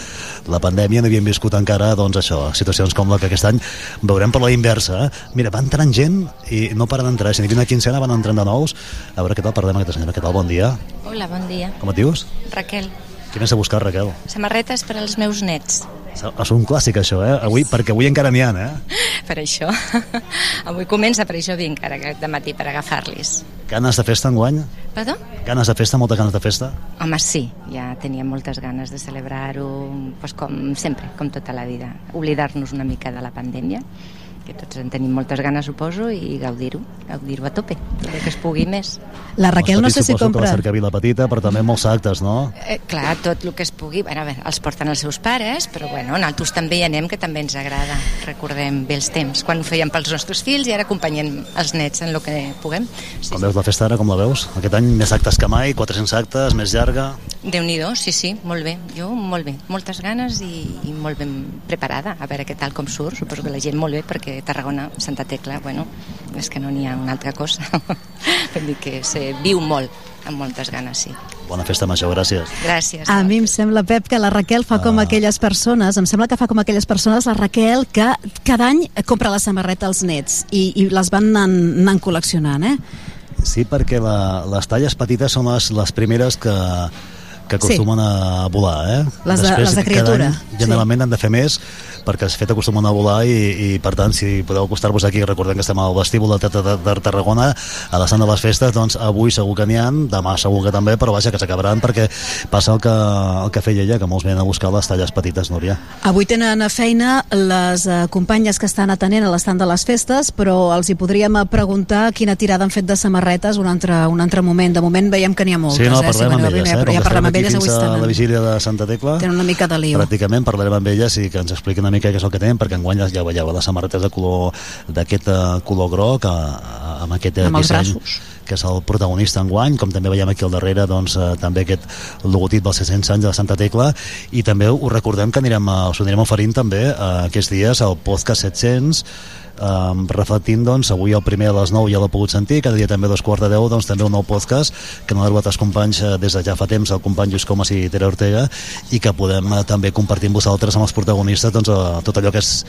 la pandèmia, no havíem viscut encara, doncs això, situacions com la que aquest any veurem per la inversa. Eh? Mira, va entrant gent i no paren d'entrar. Si n'hi havia una quincena, van entrant de nous. A veure què tal parlem amb aquesta senyora. Què tal? Bon dia. Hola, bon dia. Com et dius? Raquel, Què vens a buscar, Raquel? samarretes per als meus nets. És un clàssic, això, eh? Avui, perquè avui encara n'hi ha, eh? Per això. Avui comença, per això vinc ara de matí per agafar-los. Ganes de festa enguany? Perdó? Ganes de festa, moltes ganes de festa? Home, sí, ja teníem moltes ganes de celebrar-ho, pues, com sempre, com tota la vida. Oblidar-nos una mica de la pandèmia, que tots en tenim moltes ganes, suposo, i gaudir-ho, gaudir-ho a tope, tot el que es pugui més. La Raquel no sé si Suposo que compra... la cercavila petita, però també molts actes, no? Eh, clar, tot el que es pugui... Bueno, a veure, els porten els seus pares, però bueno, nosaltres també hi anem, que també ens agrada. Recordem bé els temps, quan ho fèiem pels nostres fills i ara acompanyem els nets en el que puguem. Com veus la festa ara, com la veus? Aquest any més actes que mai, 400 actes, més llarga. déu nhi sí, sí, molt bé. Jo molt bé, moltes ganes i, i molt ben preparada. A veure què tal com surt. Suposo que la gent molt bé, perquè Tarragona, Santa Tecla, bueno, és que no n'hi ha una altra cosa. Vull dir que se viu molt, amb moltes ganes, sí. Bona festa major, gràcies. Gràcies. A mi em sembla, Pep, que la Raquel fa com aquelles persones, em sembla que fa com aquelles persones, la Raquel, que cada any compra la samarreta als nets i, i les van anant, anant col·leccionant, eh? Sí, perquè la, les talles petites són les, les primeres que, que acostumen sí. a volar, eh? Les de- les de criatura, any, generalment han de fer més perquè els fet acostumen a volar i, i per tant si podeu acostar-vos aquí recordem que estem al vestíbul de, de, de, de Tarragona a l'estat de les festes doncs avui segur que n'hi ha, demà segur que també però vaja que s'acabaran perquè passa el que, el que feia ella que molts venen a buscar les talles petites Núria Avui tenen a feina les eh, companyes que estan atenent a l'estand de les festes, però els hi podríem eh, preguntar quina tirada han fet de samarretes un altre, un altre moment. De moment veiem que n'hi ha moltes, sí, no, eh? Manuel elles, Riner, eh? però ja parlem estarem amb aquí elles, avui fins a la estan, vigília de Santa Tecla. Tenen una mica de lío. pràcticament parlarem amb elles i que ens expliquin una mica què és el que tenen perquè enguany ja veieu les samarretes de color d'aquest eh, color groc a, a, amb aquest eh, Amb disseny que és el protagonista enguany, com també veiem aquí al darrere doncs, eh, també aquest logotip dels 600 anys de Santa Tecla. I també us recordem que anirem, us anirem oferint també eh, aquests dies al podcast 700 um, reflectint doncs avui el primer a les 9 ja l'he pogut sentir, cada dia també a dos quarts de 10 doncs també un nou podcast que no ha els companys eh, des de ja fa temps el company Lluís Comas i Tere Ortega i que podem eh, també compartir amb vosaltres amb els protagonistes doncs, eh, tot allò que és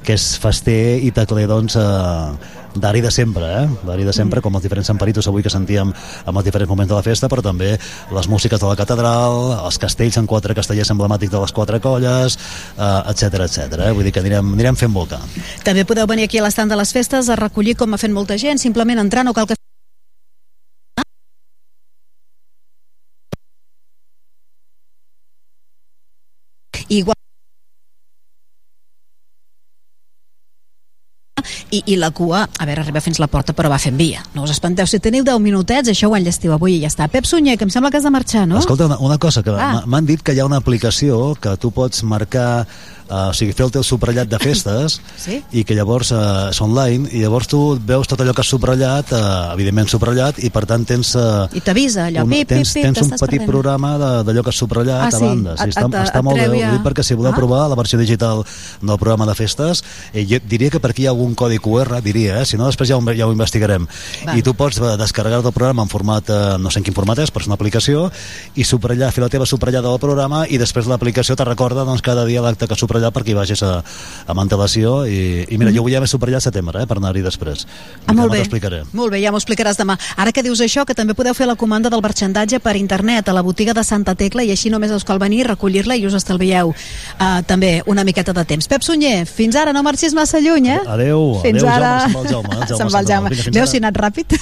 que és fester i tecler doncs, eh, d'ari de sempre, eh? d'ari de sempre, com els diferents semperitos avui que sentíem en els diferents moments de la festa, però també les músiques de la catedral, els castells en quatre castellers emblemàtics de les quatre colles, eh, etc etc. Eh? Vull dir que anirem, anirem fent boca. També podeu venir aquí a l'estand de les festes a recollir com ha fet molta gent, simplement entrant no cal que igual i, i la cua, a veure, arriba fins la porta però va fent via, no us espanteu si teniu 10 minutets, això ho enllestiu avui i ja està Pep Sunyer, que em sembla que has de marxar, no? Escolta, una, una cosa, que Ah. m'ha- m'han dit que hi ha una aplicació que tu pots marcar, eh, o sigui, fer el teu subratllat de festes Sí? i que llavors eh, és online i llavors tu veus tot allò que has subratllat, eh, evidentment subratllat, i per tant tens... Eh, I t'avisa allò, un, pip, pip, tens, pip, tens un petit perdent. programa de- d'allò que has subratllat Ah, a sí? banda. Sí, està, et- està et molt bé. Ho dic perquè si voleu Ah. provar la versió digital del programa de festes, eh, jo diria que per aquí hi ha algun codi QR, diria, eh? si no després ja ho, ja ho investigarem. Val. I tu pots descarregar el programa en format, eh, no sé en quin format és, però és una aplicació, i subratllar, fer la teva subratllada del programa i després l'aplicació te recorda doncs, cada dia l'acte que has subratllat perquè hi vagis a, amb antelació i, i mira, jo avui ja m'he subratllat setembre eh, per anar-hi després. Mhm. Ah, molt bé. Molt bé, ja m'ho explicaràs demà. Ara que dius això, que també podeu fer la comanda del marxandatge per internet a la botiga de Santa Tecla i així només us cal venir, recollir-la i us estalvieu uh, també una miqueta de temps. Pep Sunyer, fins ara, no marxis massa lluny, eh? Adeu, fins adeu, ara. Jaume, se'n va el Jaume, el Jaume se'n va el. Jaume. Veus ara. si ha anat ràpid?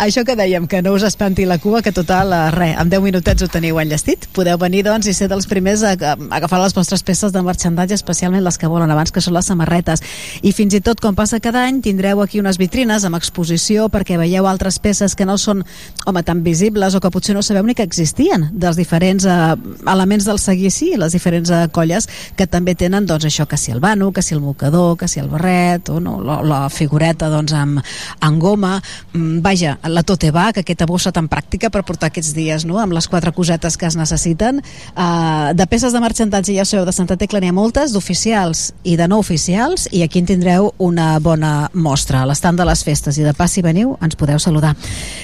Això que dèiem, que no us espanti la cua, que total, eh, res, en 10 minutets ho teniu enllestit. Podeu venir, doncs, i ser dels primers a, a agafar les vostres peces peces de marxandatge, especialment les que volen abans, que són les samarretes. I fins i tot, com passa cada any, tindreu aquí unes vitrines amb exposició perquè veieu altres peces que no són, home, tan visibles o que potser no sabeu ni que existien, dels diferents eh, elements del seguici, les diferents eh, colles que també tenen, doncs, això, que si el vano, que si el mocador, que si el barret, o no, la, la figureta, doncs, amb, amb goma. Mm, vaja, la tote va, que aquesta bossa tan pràctica per portar aquests dies, no?, amb les quatre cosetes que es necessiten. Uh, de peces de marxantatge, ja sabeu, de Santa Tecla n'hi ha moltes, d'oficials i de no oficials, i aquí en tindreu una bona mostra. A l'estand de les festes i de pas si veniu, ens podeu saludar.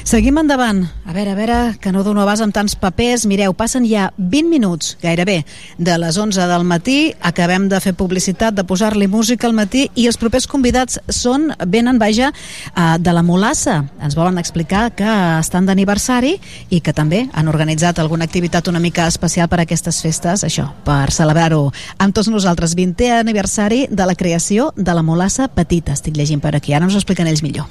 Seguim endavant. A veure, a veure, que no dono abast amb tants papers. Mireu, passen ja 20 minuts, gairebé, de les 11 del matí. Acabem de fer publicitat, de posar-li música al matí i els propers convidats són, venen, vaja, uh, de la Molassa. Ens volen explicar que estan d'aniversari i que també han organitzat alguna activitat una mica especial per a aquestes festes, això, per celebrar-ho amb tots nosaltres. 20è aniversari de la creació de la Molassa Petita. Estic llegint per aquí. Ara ens ho expliquen ells millor.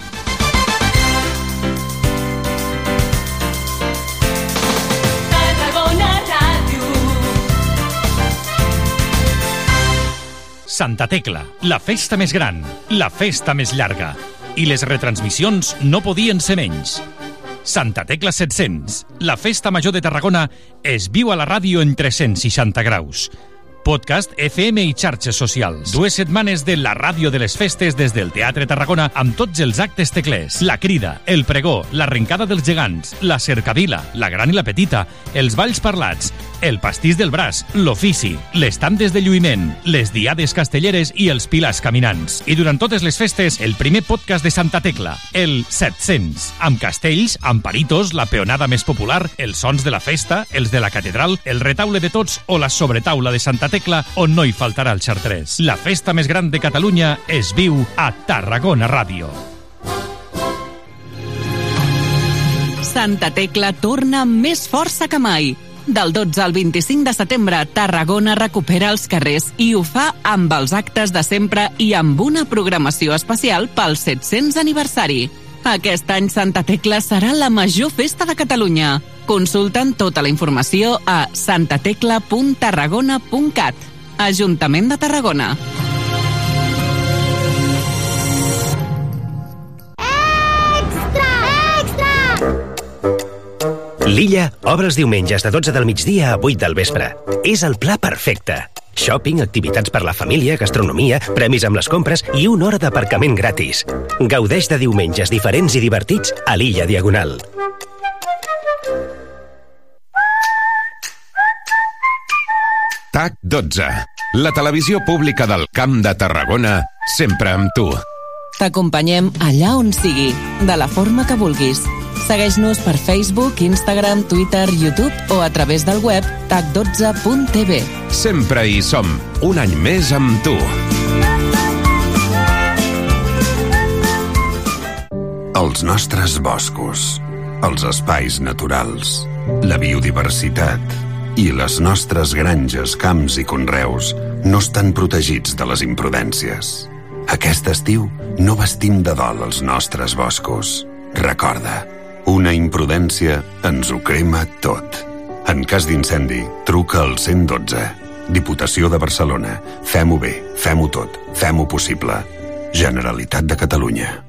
Santa Tecla, la festa més gran, la festa més llarga. I les retransmissions no podien ser menys. Santa Tecla 700, la festa major de Tarragona, es viu a la ràdio en 360 graus. Podcast, FM i xarxes socials. Dues setmanes de la ràdio de les festes des del Teatre Tarragona amb tots els actes teclers. La crida, el pregó, l'arrencada dels gegants, la cercavila, la gran i la petita, els balls parlats, el pastís del braç, l'ofici, les tandes de lluïment, les diades castelleres i els pilars caminants. I durant totes les festes, el primer podcast de Santa Tecla, el 700, amb castells, amb paritos, la peonada més popular, els sons de la festa, els de la catedral, el retaule de tots o la sobretaula de Santa Tecla, on no hi faltarà el xartrés. La festa més gran de Catalunya es viu a Tarragona Ràdio. Santa Tecla torna amb més força que mai. Del 12 al 25 de setembre, Tarragona recupera els carrers i ho fa amb els actes de sempre i amb una programació especial pel 700 aniversari. Aquest any Santa Tecla serà la major festa de Catalunya. Consulten tota la informació a santatecla.tarragona.cat. Ajuntament de Tarragona. L'Illa obre els diumenges de 12 del migdia a 8 del vespre. És el pla perfecte. Shopping, activitats per la família, gastronomia, premis amb les compres i una hora d'aparcament gratis. Gaudeix de diumenges diferents i divertits a l'Illa Diagonal. TAC 12. La televisió pública del Camp de Tarragona, sempre amb tu. T'acompanyem allà on sigui, de la forma que vulguis. Segueix-nos per Facebook, Instagram, Twitter, YouTube o a través del web tac12.tv. Sempre hi som, un any més amb tu. Els nostres boscos, els espais naturals, la biodiversitat i les nostres granges, camps i conreus no estan protegits de les imprudències. Aquest estiu no vestim de dol els nostres boscos. Recorda, una imprudència ens ho crema tot. En cas d'incendi, truca al 112. Diputació de Barcelona. Fem-ho bé, fem-ho tot, fem-ho possible. Generalitat de Catalunya.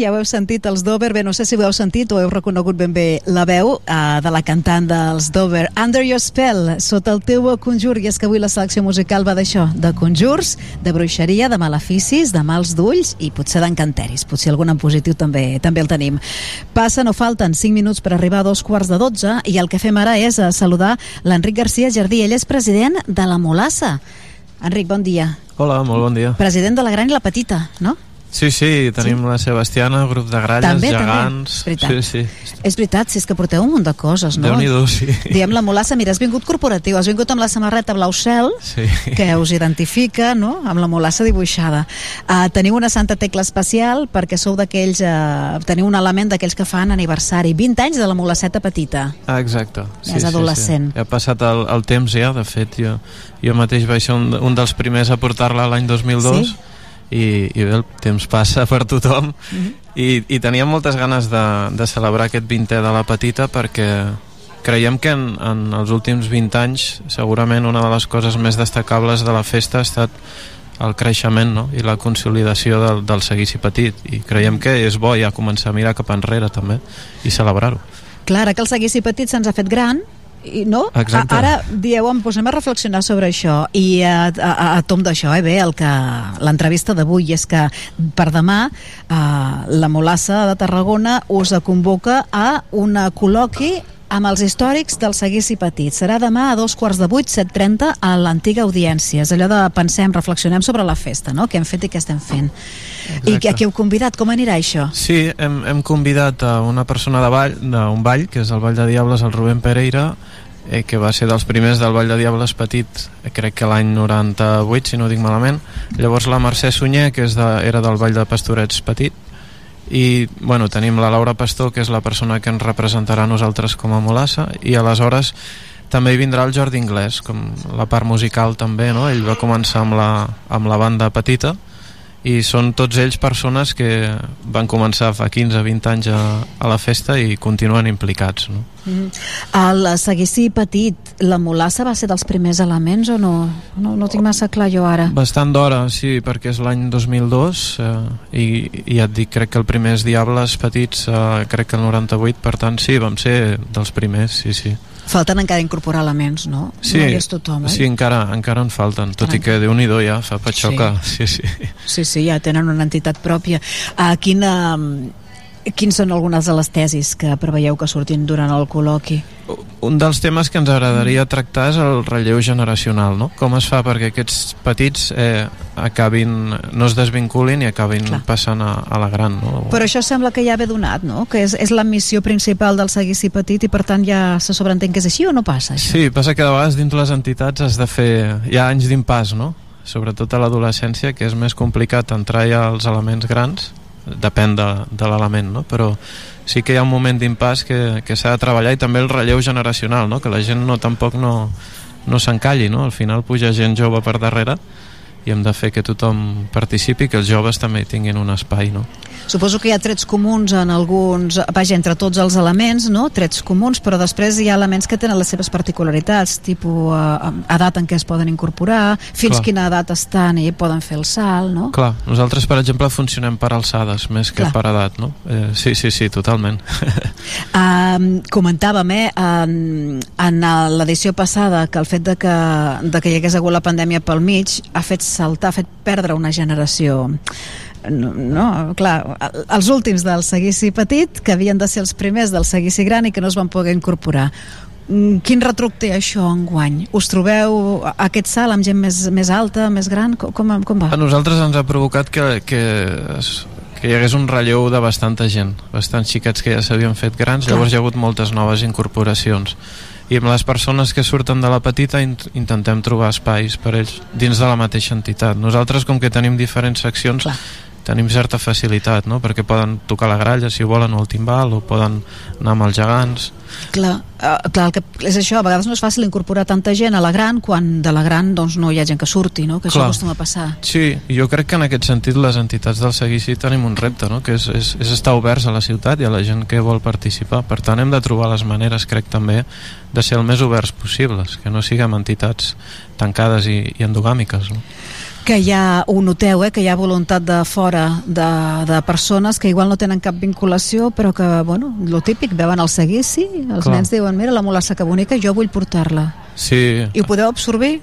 Ja ho heu sentit, els Dover, bé, no sé si ho heu sentit o heu reconegut ben bé la veu uh, de la cantant dels Dover. Under Your Spell, sota el teu conjur, i és que avui la selecció musical va d'això, de conjurs, de bruixeria, de maleficis, de mals d'ulls i potser d'encanteris. Potser algun en positiu també també el tenim. Passen o falten 5 minuts per arribar a dos quarts de 12 i el que fem ara és uh, saludar l'Enric Garcia Jardí. Ell és president de la Molassa. Enric, bon dia. Hola, molt bon dia. President de la gran i la petita, no? Sí, sí, tenim la Sebastiana, grup de gralles, També, també. gegants... És veritat. Sí, sí. És veritat, si és que porteu un munt de coses, no? Déu-n'hi-do, sí. Diem la molassa, mira, has vingut corporatiu, has vingut amb la samarreta blau cel, Sí. que us identifica, no?, amb la molassa dibuixada. Uh, teniu una Santa Tecla especial perquè sou d'aquells, uh, teniu un element d'aquells que fan aniversari. 20 anys de la molasseta petita. Ah, exacte. És adolescent. Sí, sí. Ha passat el, el temps ja, de fet, jo, jo mateix vaig ser un, un dels primers a portar-la l'any 2002 Sí? I, i bé, el temps passa per tothom Mhm. i, i teníem moltes ganes de, de celebrar aquest 20è de la petita perquè creiem que en, en els últims 20 anys segurament una de les coses més destacables de la festa ha estat el creixement no? i la consolidació del, del seguici petit i creiem que és bo ja començar a mirar cap enrere també i celebrar-ho Clar, ara que el seguici petit se'ns ha fet gran, i no? Exacte. A, ara dieu, doncs anem a reflexionar sobre això i a, a, a tom d'això, eh, bé, el que l'entrevista d'avui és que per demà eh, la Molassa de Tarragona us convoca a un col·loqui amb els històrics del seguici petit. Serà demà a dos quarts de vuit, 7.30 a l'antiga audiència. És allò de pensem, reflexionem sobre la festa, no? Què hem fet i què estem fent. I Exacte. a qui heu convidat? Com anirà això? Sí, hem, hem convidat a una persona de ball, d'un ball, que és el Ball de Diables, el Rubén Pereira, eh, que va ser dels primers del Ball de Diables petit, eh, crec que l'any 98, si no ho dic malament. Llavors la Mercè Sunyer, que és de, era del Ball de Pastorets petit, i bueno, tenim la Laura Pastor, que és la persona que ens representarà a nosaltres com a Molassa, i aleshores també hi vindrà el Jordi Inglés, com la part musical també, no? Ell va començar amb la, amb la banda petita, i són tots ells persones que van començar fa 15-20 anys a, a la festa i continuen implicats no? Mm. El seguici petit, la molassa va ser dels primers elements o no? No, no tinc massa clar jo ara. bastant d'hora, sí, perquè és l'any 2002 eh, i, i ja et dic, crec que el primer és Diables petits eh, crec que el 98, per tant sí, vam ser dels primers, sí, sí Falten encara incorporar elements, no? Sí, no tothom, oi? sí encara, encara en falten, tot i que déu nhi ja fa patxoca, sí, sí. Sí, sí, ja tenen una entitat pròpia. Uh, quina, quins són algunes de les tesis que preveieu que surtin durant el col·loqui? Un dels temes que ens agradaria tractar és el relleu generacional, no? Com es fa perquè aquests petits eh, acabin, no es desvinculin i acabin Clar. passant a, a la gran, no? Però això sembla que ja ve donat, no? Que és, és la missió principal del seguici petit i per tant ja se sobreentén que és així o no passa això? Sí, passa que de vegades dins les entitats has de fer... Hi ha anys d'impàs, no? Sobretot a l'adolescència, que és més complicat entrar ja als elements grans, depèn de, de l'element, no? Però sí que hi ha un moment d'impàs que, que s'ha de treballar i també el relleu generacional, no? Que la gent no tampoc no, no s'encalli, no? Al final puja gent jove per darrere i hem de fer que tothom participi, que els joves també tinguin un espai, no? Suposo que hi ha trets comuns en alguns, vaja, entre tots els elements, no? Trets comuns, però després hi ha elements que tenen les seves particularitats, tipus eh, edat en què es poden incorporar, fins Clar. quina edat estan i poden fer el salt, no? Clar, nosaltres, per exemple, funcionem per alçades més que Clar. per edat, no? Eh, sí, sí, sí, totalment. Um, comentàvem eh, en, en l'edició passada que el fet de que, de que hi hagués hagut la pandèmia pel mig ha fet saltar, ha fet perdre una generació no, no, clar, els últims del seguici petit, que havien de ser els primers del seguici gran i que no es van poder incorporar. Mm, Quin retruc té això enguany? Us trobeu a- aquest salt amb gent més, més alta, més gran? Com, com, com va? A nosaltres ens ha provocat que, que, es, que hi hagués un relleu de bastanta gent, bastants xiquets que ja s'havien fet grans, Clar. llavors hi ha hagut moltes noves incorporacions. I amb les persones que surten de la petita int intentem trobar espais per ells dins de la mateixa entitat. Nosaltres, com que tenim diferents seccions, Clar. Tenim certa facilitat, no? perquè poden tocar la gralla si volen o el timbal, o poden anar amb els gegants. Clar, uh, clar, el que és això, a vegades no és fàcil incorporar tanta gent a la gran quan de la gran doncs, no hi ha gent que surti, no? que això Clar. acostuma a passar. Sí, jo crec que en aquest sentit les entitats del seguici tenim un repte, no? que és, és, és estar oberts a la ciutat i a la gent que vol participar. Per tant, hem de trobar les maneres, crec també, de ser el més oberts possibles, que no siguem entitats tancades i, i endogàmiques. No? Que ja ho noteu, eh? que hi ha voluntat de fora de, de persones que igual no tenen cap vinculació, però que, bueno, lo típic, veuen el seguici, els Clar. nens diuen, mira la mulassa que bonica, jo vull portar-la. Sí, I ho podeu absorbir?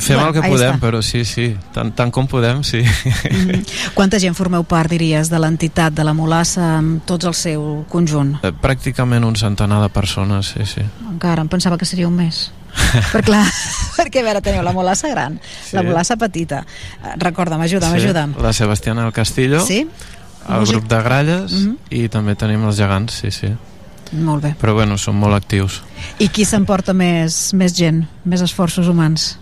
fem Bueno, el que podem, està. però sí, sí, tant, tant com podem, sí. Quanta gent formeu part, diries, de l'entitat de la mulassa amb tots el seu conjunt? Eh, Pràcticament un centenar de persones, sí, sí. Encara, em pensava que seria un mes. per clar, perquè a veure, teniu la mulassa gran, Sí. la mulassa petita. Eh, Recorda'm, ajuda'm, sí. ajuda'm. La Sebastiana del Castillo, Sí? el Músic- grup de gralles Mhm. i també tenim els gegants, sí, sí. Molt bé. Però bueno, són molt actius. I qui s'emporta més, més gent, més esforços humans?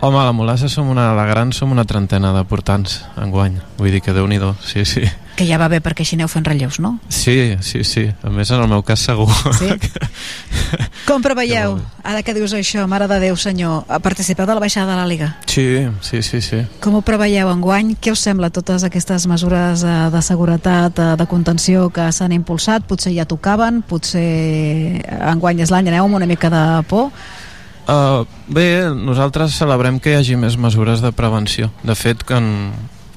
Home, a la Molassa som una, la gran som una trentena de portants enguany. Vull dir que déu nhi sí, sí. Que ja va bé perquè així aneu fent relleus, no? Sí, sí, sí. A més, en el meu cas segur. Sí? Com preveieu, ara que dius això, Mare de Déu, senyor, a participeu de la baixada de la Liga? Sí, sí, sí, sí. Com ho preveieu enguany? Què us sembla totes aquestes mesures eh, de seguretat, eh, de contenció que s'han impulsat? Potser ja tocaven, potser enguany és l'any, aneu amb una mica de por? Uh, bé, nosaltres celebrem que hi hagi més mesures de prevenció. De fet, que en,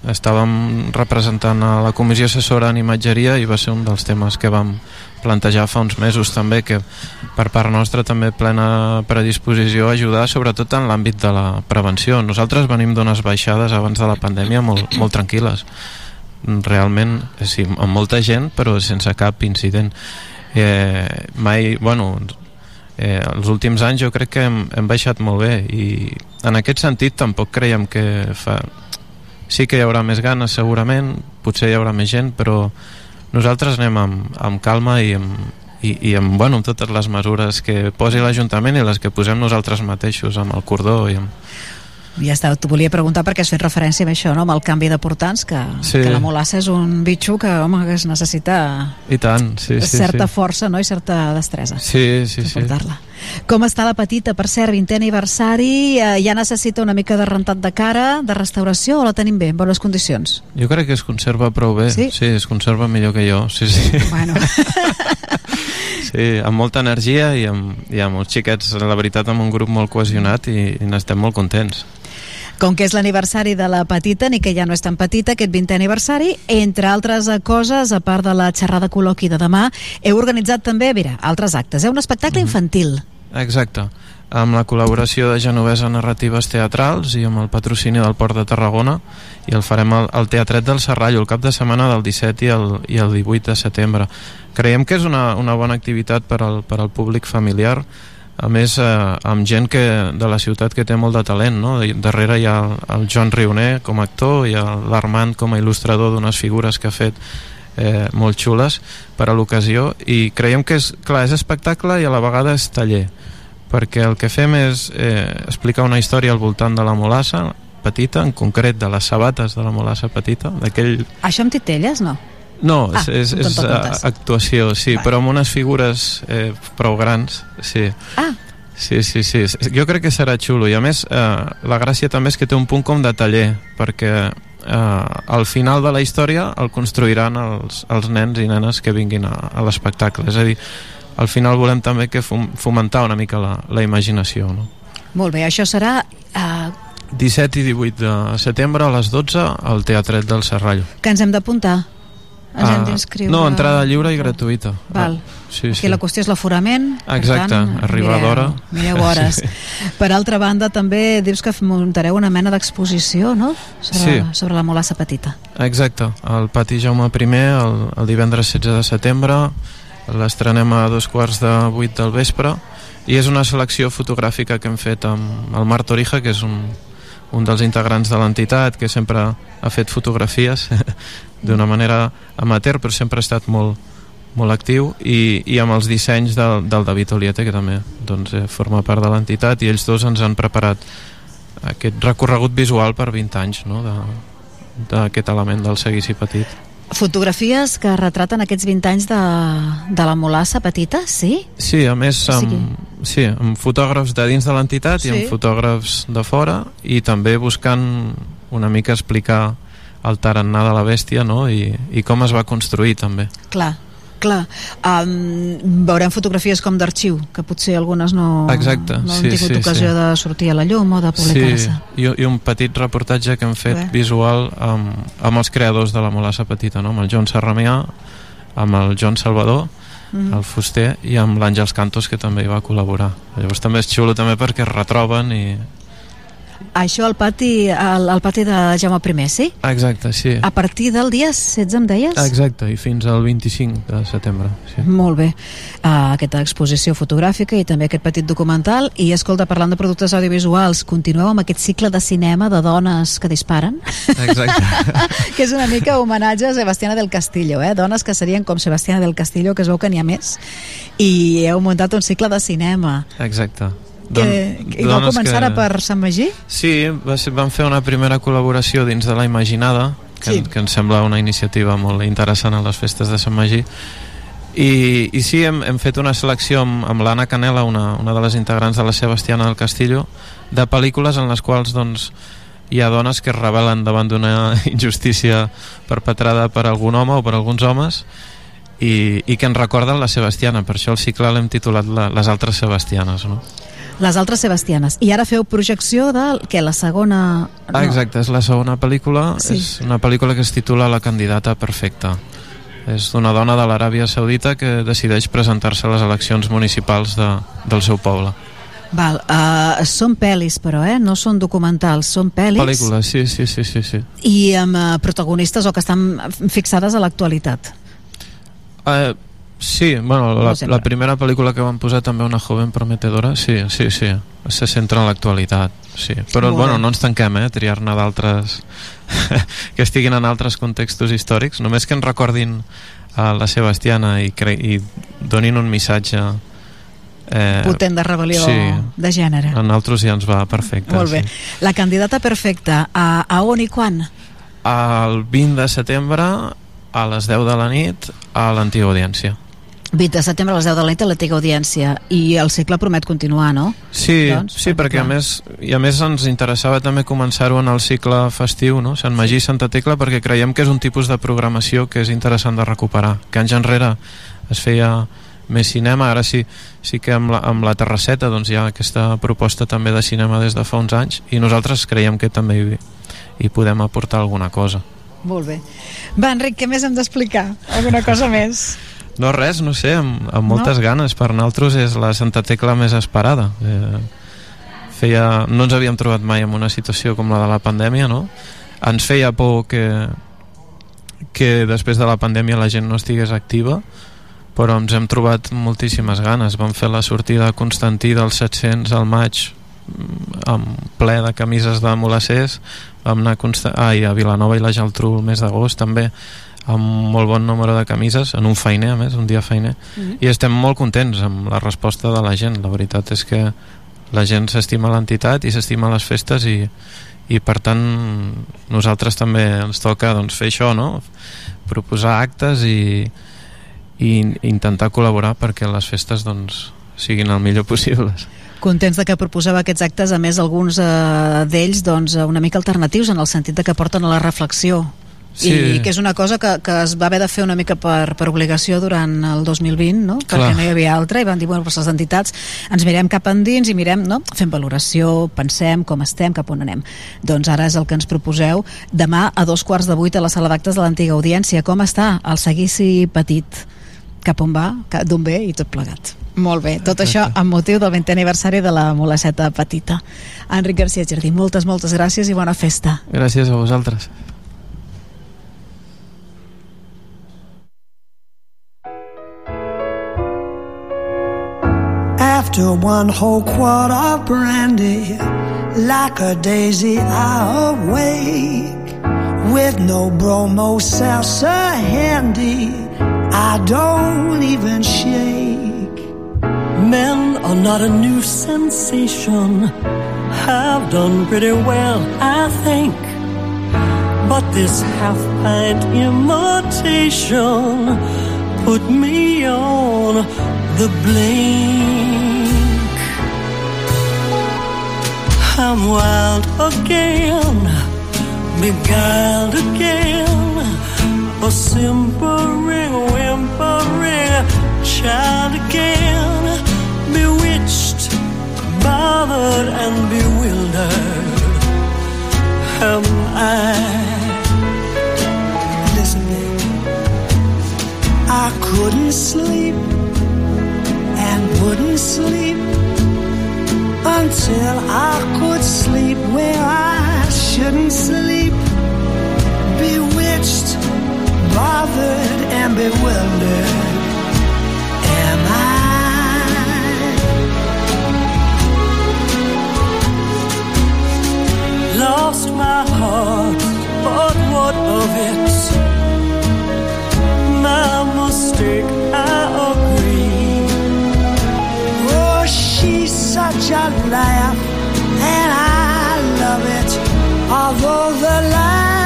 estàvem representant a la Comissió Assessora en Imatgeria i va ser un dels temes que vam plantejar fa uns mesos també, que per part nostra també plena predisposició a ajudar sobretot en l'àmbit de la prevenció. Nosaltres venim d'unes baixades abans de la pandèmia molt, molt tranquil·les. Realment, sí, amb molta gent, però sense cap incident. Eh, mai, bueno, eh, els últims anys jo crec que hem, hem baixat molt bé i en aquest sentit tampoc creiem que fa... sí que hi haurà més ganes segurament, potser hi haurà més gent però nosaltres anem amb, amb calma i amb, i, i amb, bueno, amb totes les mesures que posi l'Ajuntament i les que posem nosaltres mateixos amb el cordó i amb, Ja està, t'ho volia preguntar perquè has fet referència a això, no? amb el canvi de portants, que, Sí. que la molassa és un bitxo que, home, que es necessita i tant, sí, sí, certa sí. força no? i certa destresa. Sí, sí, sí. portar-la. Com està la petita, per cert, 20è aniversari, eh, ja necessita una mica de rentat de cara, de restauració, o la tenim bé, en bones condicions? Jo crec que es conserva prou bé. Sí? sí es conserva millor que jo, sí, sí. Bueno. sí, amb molta energia i amb, i amb uns xiquets, la veritat, amb un grup molt cohesionat i, i n'estem molt contents. Com que és l'aniversari de la petita, ni que ja no és tan petita, aquest 20è aniversari, entre altres coses, a part de la xerrada col·loqui de demà, heu organitzat també, mira, altres actes, eh? un espectacle infantil. Exacte. Amb la col·laboració de Genovesa Narratives Teatrals i amb el patrocini del Port de Tarragona i el farem al, al Teatret del Serrallo el cap de setmana del 17 i el, i el 18 de setembre. Creiem que és una, una bona activitat per al, per al públic familiar a més eh, amb gent que, de la ciutat que té molt de talent no? Darrere hi ha el, el Joan Rioner com a actor i l'Armand com a il·lustrador d'unes figures que ha fet eh, molt xules per a l'ocasió i creiem que és, clar, és espectacle i a la vegada és taller perquè el que fem és eh, explicar una història al voltant de la molassa petita, en concret de les sabates de la molassa petita, d'aquell Això amb titelles, no? No, Ah, és, és, són és a- actuació, sí, però amb unes figures eh, prou grans, sí. Ah. Sí, sí, sí. Jo crec que serà xulo. I a més, eh, la gràcia també és que té un punt com de taller, perquè eh, al final de la història el construiran els, els nens i nenes que vinguin a, a l'espectacle. És a dir, al final volem també que fom fomentar una mica la, la imaginació, no? Molt bé, això serà... Eh, 17 i 18 de setembre a les 12 al Teatret del Serrallo. que ens hem d'apuntar. Gent Ah, d'inscriure... No, entrada lliure i gratuïta. Val. Ah, sí, Aquí sí. la qüestió és l'aforament. Exacte, tant, arribar mireu- d'hora. Mireu hores. Sí. Per altra banda, també dius que muntareu una mena d'exposició, no? Sobre, Sí. sobre la molassa petita. Exacte, al pati Jaume I el, el divendres 16 de setembre l'estrenem a dos quarts de vuit del vespre i és una selecció fotogràfica que hem fet amb el Marc Torija que és un, un dels integrants de l'entitat que sempre ha fet fotografies d'una manera amateur però sempre ha estat molt, molt actiu i, i amb els dissenys del, del David Oliete que també doncs, eh, forma part de l'entitat i ells dos ens han preparat aquest recorregut visual per 20 anys no? d'aquest element del seguici petit. Fotografies que retraten aquests 20 anys de, de la molassa petita, sí? Sí, a més O sigui- amb, sí, amb fotògrafs de dins de l'entitat Sí. i amb fotògrafs de fora i també buscant una mica explicar el tarannà de la bèstia no? I, i com es va construir també. Clar, clar. Um, veurem fotografies com d'arxiu, que potser algunes no, Exacte, no han sí, tingut sí, ocasió sí. de sortir a la llum o de Sí, publicar-se. i, i un petit reportatge que hem fet Bé. visual amb, amb els creadors de la Molassa Petita, no? amb el Joan Serramià, amb el Joan Salvador, Mhm. el fuster, i amb l'Àngels Cantos, que també hi va col·laborar. Llavors també és xulo també perquè es retroben i... Això al pati, al, al pati de Jaume I, sí? Exacte, sí. A partir del dia 16, em deies? Exacte, i fins al 25 de setembre. Sí. Molt bé. Uh, aquesta exposició fotogràfica i també aquest petit documental. I, escolta, parlant de productes audiovisuals, continueu amb aquest cicle de cinema de dones que disparen? Exacte. que és una mica homenatge a Sebastiana del Castillo, eh? Dones que serien com Sebastiana del Castillo, que es veu que n'hi ha més. I heu muntat un cicle de cinema. Exacte. Que, vau dones començar ara per Sant Magí? Sí, va ser, vam fer una primera col·laboració dins de la Imaginada, que, Sí. que ens sembla una iniciativa molt interessant a les festes de Sant Magí. I, i sí, hem, hem fet una selecció amb, amb l'Anna Canela, una, una de les integrants de la Sebastiana del Castillo, de pel·lícules en les quals doncs, hi ha dones que es rebel·len davant d'una injustícia perpetrada per algun home o per alguns homes i, i que ens recorden la Sebastiana. Per això el cicle l'hem titulat la, Les altres Sebastianes. No? Les altres Sebastianes. I ara feu projecció de que la segona... Ah, exacte, és la segona pel·lícula Sí. és una pel·lícula que es titula La candidata perfecta és d'una dona de l'Aràbia Saudita que decideix presentar-se a les eleccions municipals de, del seu poble Val, uh, són pel·lis, però, eh? No són documentals, són pel·lis. pel·lícula, sí, sí, sí, sí, sí. I amb uh, protagonistes o que estan fixades a l'actualitat. Uh, sí, bueno, No la, la primera pel·lícula que van posar també una joven prometedora, sí, sí, sí se centra en l'actualitat sí. però Molt bueno, bé. no ens tanquem eh, triar-ne d'altres que estiguin en altres contextos històrics només que ens recordin a la Sebastiana i, cre i donin un missatge eh, Potent de rebel·lió sí, de gènere. a nosaltres ja ens va perfecte Molt bé. sí. La candidata perfecta, a, a on i quan? el 20 de setembre a les 10 de la nit a l'antiga audiència 20 de setembre a les 10 de la nit a l'antiga audiència i el cicle promet continuar, no? Sí, Doncs, sí perquè a més, i a més ens interessava també començar-ho en el cicle festiu, no? Sant Magí i Santa Tecla, perquè creiem que és un tipus de programació que és interessant de recuperar. Que anys enrere es feia més cinema, ara sí, sí que amb la, amb la Terrasseta doncs, hi ha aquesta proposta també de cinema des de fa uns anys i nosaltres creiem que també hi, hi podem aportar alguna cosa. Molt bé. Va, Enric, què més hem d'explicar? Alguna cosa més? No, res, no sé, amb, amb moltes No? ganes. Per nosaltres és la Santa Tecla més esperada. Eh, feia, no ens havíem trobat mai en una situació com la de la pandèmia, no? Ens feia por que, que després de la pandèmia la gent no estigués activa, però ens hem trobat moltíssimes ganes. Vam fer la sortida a Constantí dels 700 al maig mm, amb ple de camises de molassers vam anar a, Consta ai, a Vilanova i la Geltrú el mes d'agost també amb molt bon número de camises en un feiner a més, un dia feiner Mhm. i estem molt contents amb la resposta de la gent la veritat és que la gent s'estima l'entitat i s'estima les festes i, i per tant nosaltres també ens toca doncs, fer això no? proposar actes i, i intentar col·laborar perquè les festes doncs, siguin el millor possibles Contents de que proposeu aquests actes, a més alguns eh, d'ells doncs, una mica alternatius en el sentit de que porten a la reflexió Sí. i que és una cosa que, que es va haver de fer una mica per, per obligació durant el 2020 no? perquè Clar. no hi havia altra i van dir, bueno, les entitats ens mirem cap endins i mirem, no? fem valoració pensem com estem, cap on anem doncs ara és el que ens proposeu demà a dos quarts de vuit a la sala d'actes de l'antiga audiència com està el seguici petit cap on va, d'on ve i tot plegat molt bé, tot això amb motiu del 20è aniversari de la Molaceta Petita. Enric García Jardí, moltes, moltes gràcies i bona festa. Gràcies a vosaltres. After one whole quart of brandy, like a daisy, I awake with no bromo seltzer handy. I don't even shake. Men are not a new sensation. Have done pretty well, I think. But this half pint imitation put me on the blink. I'm wild again, beguiled again, a simpering, whimpering child again, bewitched, bothered, and bewildered. Am I? Listen, babe. I couldn't sleep and wouldn't sleep until I could sleep where I shouldn't sleep. Bewitched, bothered, and bewildered. Am I? lost my heart, but what of it? My mistake, I such a laugh, and I love it. Although the laugh's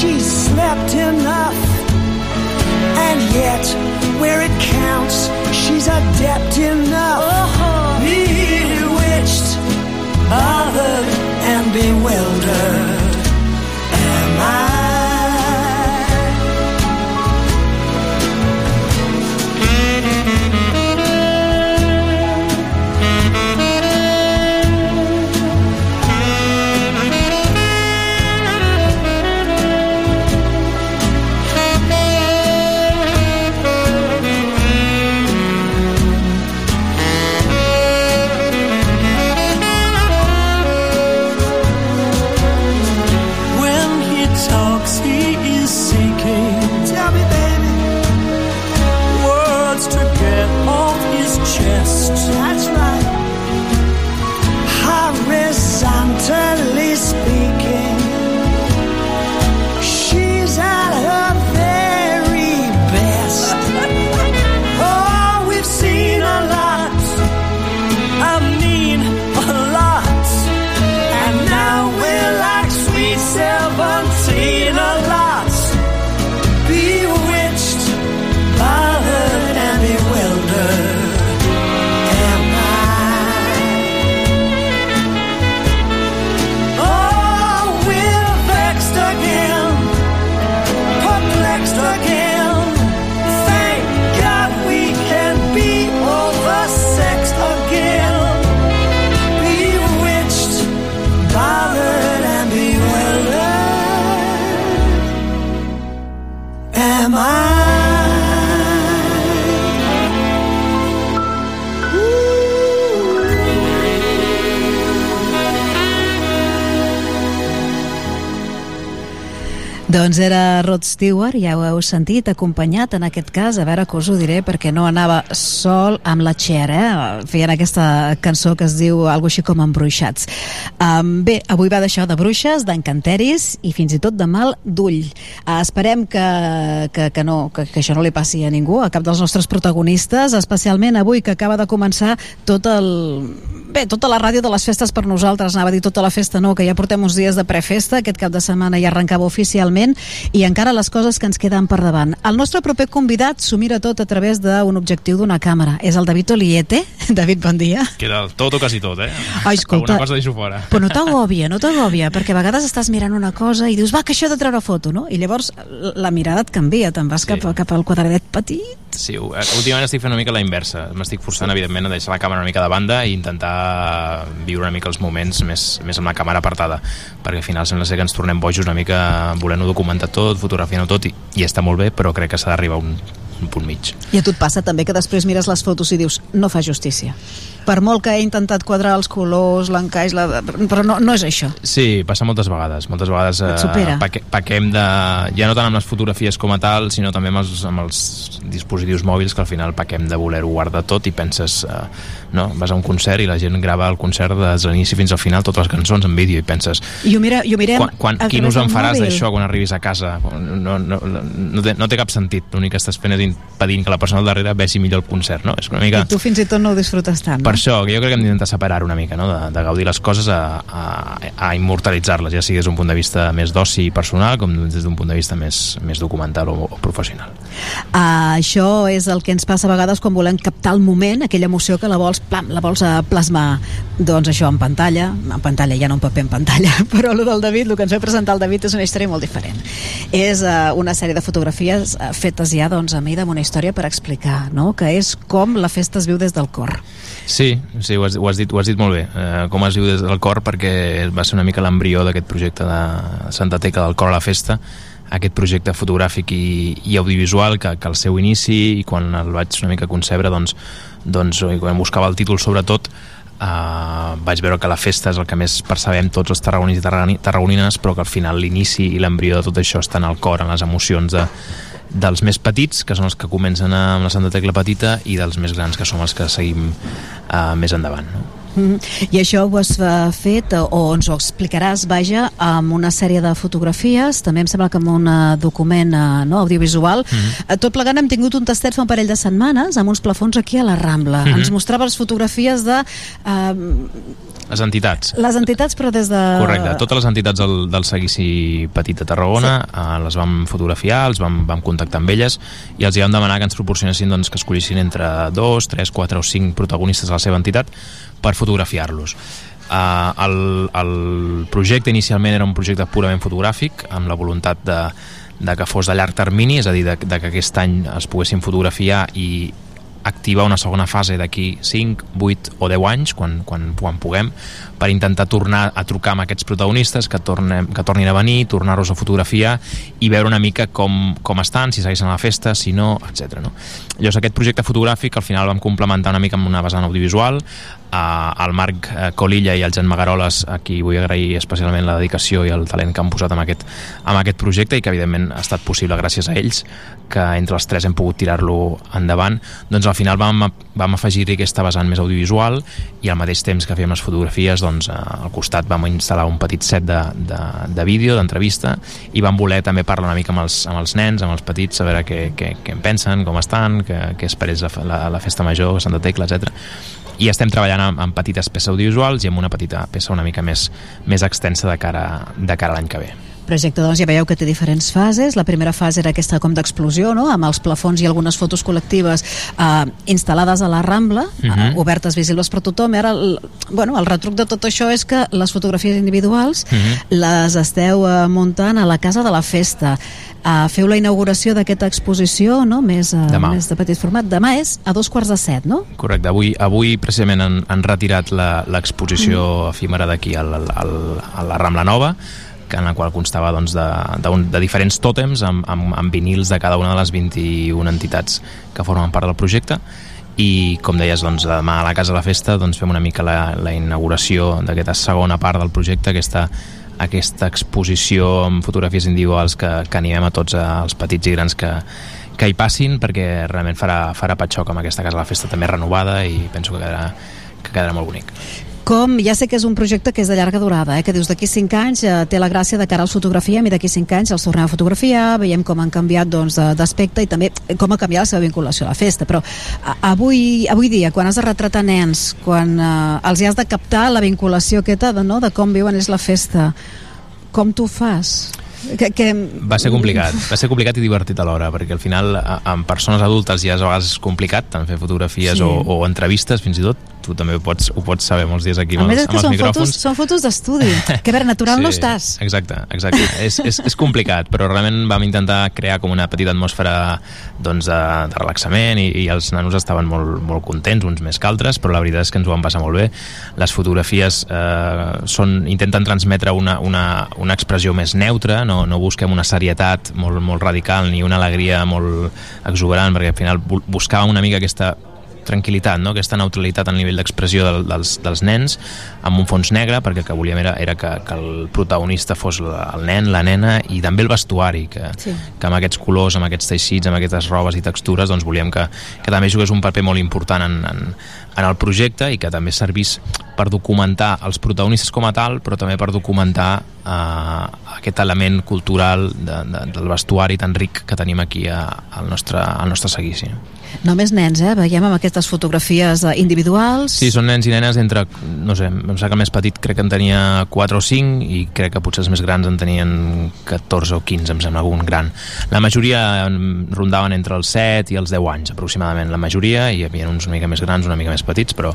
She's slept enough. And yet, where it counts, she's adept enough. Uh-huh. Bewitched, Doncs era Rod Stewart, ja ho heu sentit, acompanyat en aquest cas, a veure que us ho diré, perquè no anava sol amb la Cher, eh? Feien aquesta cançó que es diu algo així com embruixats. Um, bé, avui va d'això, de bruixes, d'encanteris i fins i tot de mal d'ull. Uh, esperem que, que, que, no, que, que això no li passi a ningú, a cap dels nostres protagonistes, especialment avui que acaba de començar tot el... Bé, tota la ràdio de les festes per nosaltres, anava a dir tota la festa, no, que ja portem uns dies de prefesta, aquest cap de setmana ja arrencava oficialment, i encara les coses que ens queden per davant. El nostre proper convidat s'ho mira tot a través d'un objectiu d'una càmera. És el David Oliete. David, bon dia. Queda tot o quasi tot, eh? Ai, escolta. Alguna cosa deixo fora. Però no t'agòbia, no t'agòbia, perquè a vegades estàs mirant una cosa i dius, va, que això he de treure foto, no? I llavors la mirada et canvia, te'n vas sí. cap, cap al quadradet petit. Sí, eh, últimament estic fent una mica la inversa. M'estic forçant, evidentment, a deixar la càmera una mica de banda i intentar viure una mica els moments més, més amb la càmera apartada, perquè al final sembla ser que ens tornem bojos una mica volent-ho documentar tot, fotografiant-ho tot, i, i està molt bé, però crec que s'ha d'arribar a un, un punt mig. I a tu et passa també que després mires les fotos i dius, no fa justícia. Per molt que he intentat quadrar els colors, l'encaix, la... però no, no és això. Sí, passa moltes vegades. Moltes vegades paque, paquem de... Ja no tant amb les fotografies com a tal, sinó també amb els, amb els dispositius mòbils que al final paquem de voler-ho guardar tot i penses... Eh, no? Vas a un concert i la gent grava el concert des de l'inici fins al final totes les cançons en vídeo i penses... I ho, mira, i ho mirem Quan, quan, quin ús en faràs d'això quan arribis a casa? No, no, no, té, no té cap sentit. L'únic que estàs fent és impedint que la persona al darrere vegi millor el concert, no? És una mica... I tu fins i tot no ho disfrutes tant. Per això, que jo crec que hem d'intentar separar una mica, no? de, de gaudir les coses a, a, a immortalitzar-les, ja sigui des d'un punt de vista més d'oci personal com des d'un punt de vista més, més documental o, o professional. Uh, això és el que ens passa a vegades quan volem captar el moment, aquella emoció que la vols, plam, la vols uh, plasmar doncs això en pantalla, en pantalla ja no en paper en pantalla, però el del David, el que ens ve presentar el David és una història molt diferent. És uh, una sèrie de fotografies uh, fetes ja doncs, a mida amb una història per explicar, no? que és com la festa es viu des del cor. Sí, sí ho, has, ho, has dit, ho has dit molt bé. Eh, com es diu des del cor, perquè va ser una mica l'embrió d'aquest projecte de Santa Teca del cor a la festa, aquest projecte fotogràfic i, i audiovisual que, que al seu inici i quan el vaig una mica concebre doncs, doncs quan buscava el títol sobretot Uh, vaig veure que la festa és el que més percebem tots els tarragonins i tarragoni- tarragonines però que al final l'inici i l'embrió de tot això està en el cor, en les emocions de, dels més petits, que són els que comencen amb la Santa Tecla Petita, i dels més grans, que som els que seguim uh, més endavant. No? Mm. I això ho has eh, fet, o ens ho explicaràs, vaja, amb una sèrie de fotografies, també em sembla que amb un eh, document eh, no, audiovisual. Mm. -hmm. Tot plegant hem tingut un tastet fa un parell de setmanes amb uns plafons aquí a la Rambla. Mm. -hmm. Ens mostrava les fotografies de eh, Les entitats. les entitats, però des de... Correcte, totes les entitats del, del Seguici Petit de Tarragona sí. uh, les vam fotografiar, els vam, vam contactar amb elles i els hi vam demanar que ens proporcionessin doncs, que escollissin entre dos, tres, quatre o cinc protagonistes de la seva entitat per fotografiar-los. Uh, el, el projecte inicialment era un projecte purament fotogràfic amb la voluntat de, de que fos de llarg termini, és a dir, de, de que aquest any es poguessin fotografiar i activar una segona fase d'aquí 5, 8 o 10 anys, quan, quan, quan puguem, per intentar tornar a trucar amb aquests protagonistes que, tornem, que tornin a venir, tornar-los a fotografiar i veure una mica com, com estan, si segueixen a la festa, si no, etc. No? Llavors aquest projecte fotogràfic al final vam complementar una mica amb una vessant audiovisual eh, el Marc Colilla i el Jan Magaroles a qui vull agrair especialment la dedicació i el talent que han posat en aquest, en aquest projecte i que evidentment ha estat possible gràcies a ells que entre els tres hem pogut tirar-lo endavant. Doncs al final vam, vam afegir-hi aquesta vessant més audiovisual i al mateix temps que fèiem les fotografies doncs, eh, al costat vam instal·lar un petit set de, de, de vídeo, d'entrevista i vam voler també parlar una mica amb els, amb els nens, amb els petits, veure què, què, què en pensen, com estan, què, què esperés la, la, la festa major, Santa Tecla, etc i estem treballant amb, amb petites peces audiovisuals i amb una petita peça una mica més, més extensa de cara, de cara a l'any que ve. Projecte doncs ja veieu que té diferents fases la primera fase era aquesta com d'explosió no? amb els plafons i algunes fotos col·lectives eh, instal·lades a la Rambla uh Mhm. -huh. obertes visibles per tothom i ara el, bueno, el retruc de tot això és que les fotografies individuals Mhm. les esteu eh, muntant a la Casa de la Festa eh, feu la inauguració d'aquesta exposició no? més, eh, Demà. més de petit format demà és a dos quarts de set no? Correcte, avui, avui precisament han, han retirat la- l'exposició mm. efímera d'aquí al, al, a la Rambla Nova en la qual constava doncs, de, de, un, de diferents tòtems amb, amb, amb vinils de cada una de les 21 entitats que formen part del projecte i com deies, doncs, demà a la Casa de la Festa doncs, fem una mica la, la inauguració d'aquesta segona part del projecte, aquesta aquesta exposició amb fotografies individuals que, que animem a tots els petits i grans que, que hi passin perquè realment farà, farà patxoc amb aquesta casa de la festa també renovada i penso que quedarà, que quedarà molt bonic. Com, ja sé que és un projecte que és de llarga durada, eh? que dius d'aquí 5 anys eh, té la gràcia de cara als fotografiem i d'aquí 5 anys els tornem a fotografiar, veiem com han canviat doncs, d'aspecte i també com ha canviat la seva vinculació a la festa, però a, avui, avui dia, quan has de retratar nens, quan eh, els hi has de captar la vinculació aquesta de, no, de com viuen és la festa, com tu fas? Que, que... Va ser complicat, va ser complicat i divertit alhora, perquè al final amb persones adultes ja és a vegades complicat tant fer fotografies Sí. o, o entrevistes fins i tot, tu també ho pots, ho pots saber molts dies aquí A amb, més és que amb els són micròfons. fotos, són fotos d'estudi, que a veure, natural no estàs. Exacte, exacte. és, és, és complicat, però realment vam intentar crear com una petita atmosfera doncs, de, de relaxament i, i els nanos estaven molt, molt contents, uns més que altres, però la veritat és que ens ho vam passar molt bé. Les fotografies eh, són, intenten transmetre una, una, una expressió més neutra, no, no busquem una serietat molt, molt radical ni una alegria molt exuberant, perquè al final bu- buscàvem una mica aquesta tranquil·litat, no? aquesta neutralitat a nivell d'expressió del, dels, dels nens amb un fons negre, perquè el que volíem era, era que, que el protagonista fos la- el nen, la nena i també el vestuari, que, Sí. que amb aquests colors, amb aquests teixits, amb aquestes robes i textures, doncs volíem que, que també jugués un paper molt important en, en, en el projecte i que també servís per documentar els protagonistes com a tal, però també per documentar eh, aquest element cultural de, de, del vestuari tan ric que tenim aquí a, al, nostre, al nostre seguici. Només nens, eh? Veiem amb aquestes fotografies eh, individuals. Sí, són nens i nenes entre, no sé, em sembla que el més petit crec que en tenia 4 o 5 i crec que potser els més grans en tenien 14 o 15, em sembla algun gran. La majoria rondaven entre els 7 i els 10 anys aproximadament, la majoria, i hi havia uns una mica més grans, una mica més petits, però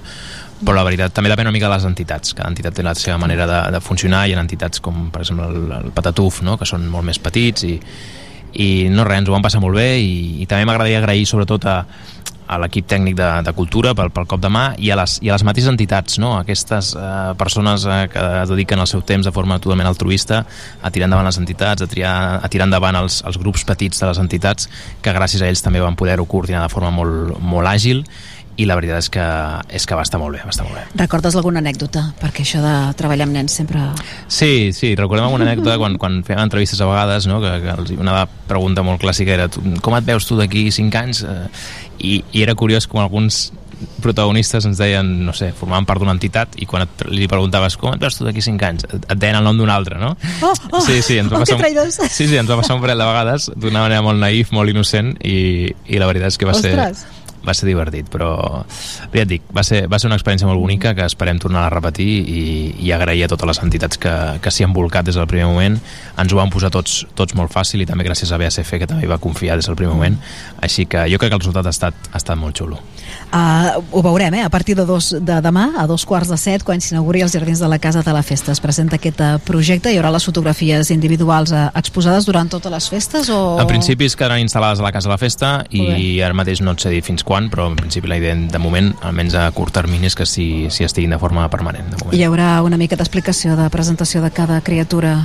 però la veritat també depèn una mica de les entitats cada entitat té la seva manera de, de funcionar hi ha entitats com per exemple el, el Patatuf no? que són molt més petits i, i no res, ens ho vam passar molt bé i, i també m'agradaria agrair sobretot a, a l'equip tècnic de, de cultura pel, pel cop de mà i a les, i a les mateixes entitats, no? aquestes eh, persones eh, que es dediquen el seu temps de forma totalment altruista a tirar endavant les entitats, a, triar, a tirar endavant els, els grups petits de les entitats que gràcies a ells també van poder-ho coordinar de forma molt, molt àgil i la veritat és que, és que va estar molt bé, va estar molt bé. Recordes alguna anècdota? Perquè això de treballar amb nens sempre... Sí, sí, recordem alguna anècdota quan, quan fèiem entrevistes a vegades, no? que, que els, una pregunta molt clàssica era com et veus tu d'aquí 5 anys? Eh, i, I era curiós com alguns protagonistes ens deien, no sé, formaven part d'una entitat i quan et, li preguntaves com et veus tu d'aquí 5 anys, et, deien el nom d'un altre, no? Oh, oh, sí, sí, ens va oh, passar, que traïdors. un, sí, sí, ens va passar un parell de vegades d'una manera molt naïf, molt innocent i, i la veritat és que va Ostres. ser va ser divertit, però ja et dic, va ser, va ser una experiència molt bonica que esperem tornar a repetir i, i agrair a totes les entitats que, que s'hi han volcat des del primer moment. Ens ho van posar tots, tots molt fàcil i també gràcies a BSF que també va confiar des del primer moment. Així que jo crec que el resultat ha estat, ha estat molt xulo. Uh, ho veurem, eh? A partir de, dos, de demà, a dos quarts de set, quan s'inauguri els Jardins de la Casa de la Festa. Es presenta aquest uh, projecte. Hi haurà les fotografies individuals uh, exposades durant totes les festes? O... En principi es quedaran instal·lades a la Casa de la Festa i ara mateix no et sé dir fins quan, però en principi la idea de moment, almenys a curt termini, és que s'hi s'hi estiguin de forma permanent. De moment. Hi haurà una mica d'explicació de presentació de cada criatura.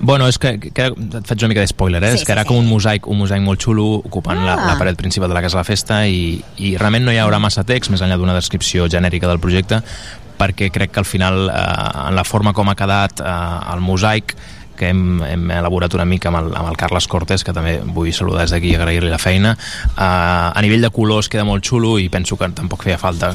Bueno, és que, que et faig una mica de spoiler, eh? Sí, és que era com un mosaic, un mosaic molt xulo ocupant la, Ah. la paret principal de la Casa de la Festa i, i realment no hi haurà massa text més enllà d'una descripció genèrica del projecte perquè crec que al final eh, en la forma com ha quedat eh, el mosaic que hem, hem elaborat una mica amb el, amb el Carles Cortés, que també vull saludar des d'aquí i agrair-li la feina. Uh, a nivell de colors queda molt xulo i penso que tampoc feia falta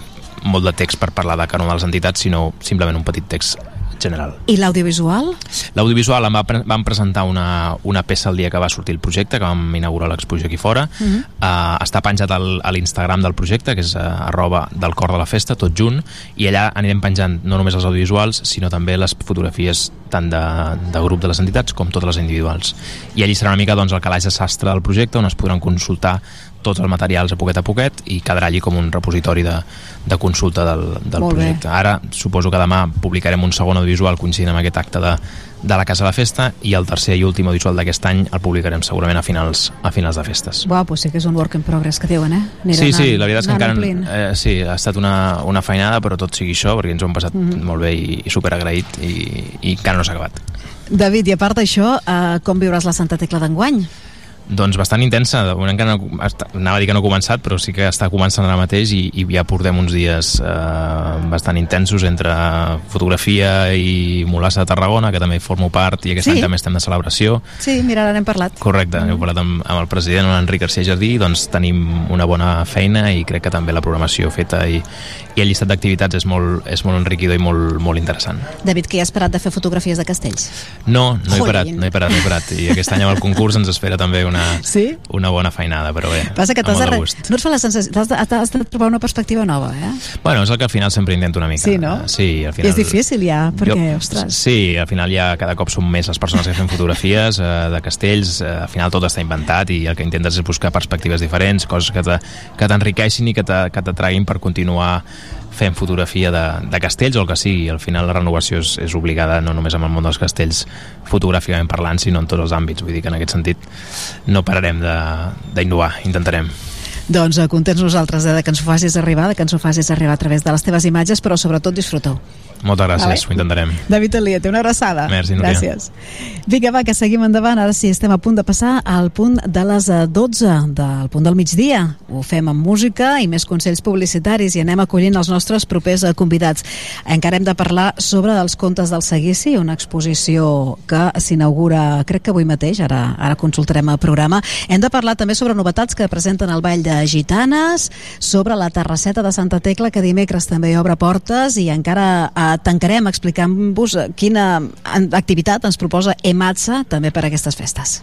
molt de text per parlar de cada una de les entitats, sinó simplement un petit text general. I l'audiovisual? L'audiovisual em va, pre- vam presentar una, una peça el dia que va sortir el projecte, que vam inaugurar l'exposició aquí fora. Uh. -huh. uh, està penjat al, a l'Instagram del projecte, que és uh, arroba del cor de la festa, tot junt, i allà anirem penjant no només els audiovisuals, sinó també les fotografies tant de, de grup de les entitats com totes les individuals. I allí serà una mica doncs, el calaix de sastre del projecte, on es podran consultar tots els materials a poquet a poquet i quedarà allí com un repositori de, de consulta del, del Molt bé. projecte. Ara suposo que demà publicarem un segon audiovisual coincidint amb aquest acte de, de la Casa de la Festa i el tercer i últim audiovisual d'aquest any el publicarem segurament a finals, a finals de festes. Uau, doncs sí que és un work in progress que diuen, eh? Anirà Sí, sí, anant- la veritat és que encara eh, sí, ha estat una, una feinada, però tot sigui això, perquè ens ho hem passat Mhm. molt bé i, i superagraït i, i encara no s'ha acabat. David, i a part d'això, eh, com viuràs la Santa Tecla d'enguany? Doncs bastant intensa, de moment encara no, anava a dir que no ha començat, però sí que està començant ara mateix i, i ja portem uns dies eh, bastant intensos entre fotografia i Molassa de Tarragona, que també formo part i aquest Sí? any també estem de celebració. Sí, mira, ara n'hem parlat. Correcte, heu parlat amb, amb el president, amb l'Enric García Jardí, doncs tenim una bona feina i crec que també la programació feta i, i el llistat d'activitats és molt, és molt enriquidor i molt, molt interessant. David, que ja has parat de fer fotografies de castells. No, no he Jolín. parat, no he parat, no he parat. I aquest any amb el concurs ens espera també una, Sí? una bona feinada, però bé, Passa que amb t'has de, molt de re... gust. no et fa la sensació... T'has de, de trobar una perspectiva nova, eh? Bueno, és el que al final sempre intento una mica. Sí, no? Sí, al I final... és difícil ja, perquè, Jo- ostres... Sí, al final ja cada cop som més les persones que fem fotografies eh, de castells, eh, al final tot està inventat i el que intentes és buscar perspectives diferents, coses que te- que t'enriqueixin i que te- que t'atraguin per continuar fent fotografia de, de castells o el que sigui. Al final la renovació és, és obligada no només amb el món dels castells fotogràficament parlant, sinó en tots els àmbits. Vull dir que en aquest sentit no pararem d'innovar, intentarem. Doncs eh, contents nosaltres eh, de que ens ho facis arribar, de que ens ho facis arribar a través de les teves imatges, però sobretot disfruteu. Moltes gràcies, Vale. ho intentarem. David Eliet, una abraçada. Merci, Núria. Gràcies. Vinga, va, que seguim endavant. Ara sí, estem a punt de passar al punt de les eh, 12, del punt del migdia. Ho fem amb música i més consells publicitaris i anem acollint els nostres propers eh, convidats. Encara hem de parlar sobre els contes del Seguici, una exposició que s'inaugura, crec que avui mateix, ara, ara consultarem el programa. Hem de parlar també sobre novetats que presenten el Ball de Gitanes, sobre la Terrasseta de Santa Tecla, que dimecres també obre portes, i encara eh, tancarem explicant-vos eh, quina activitat ens proposa EMATSA també per a aquestes festes.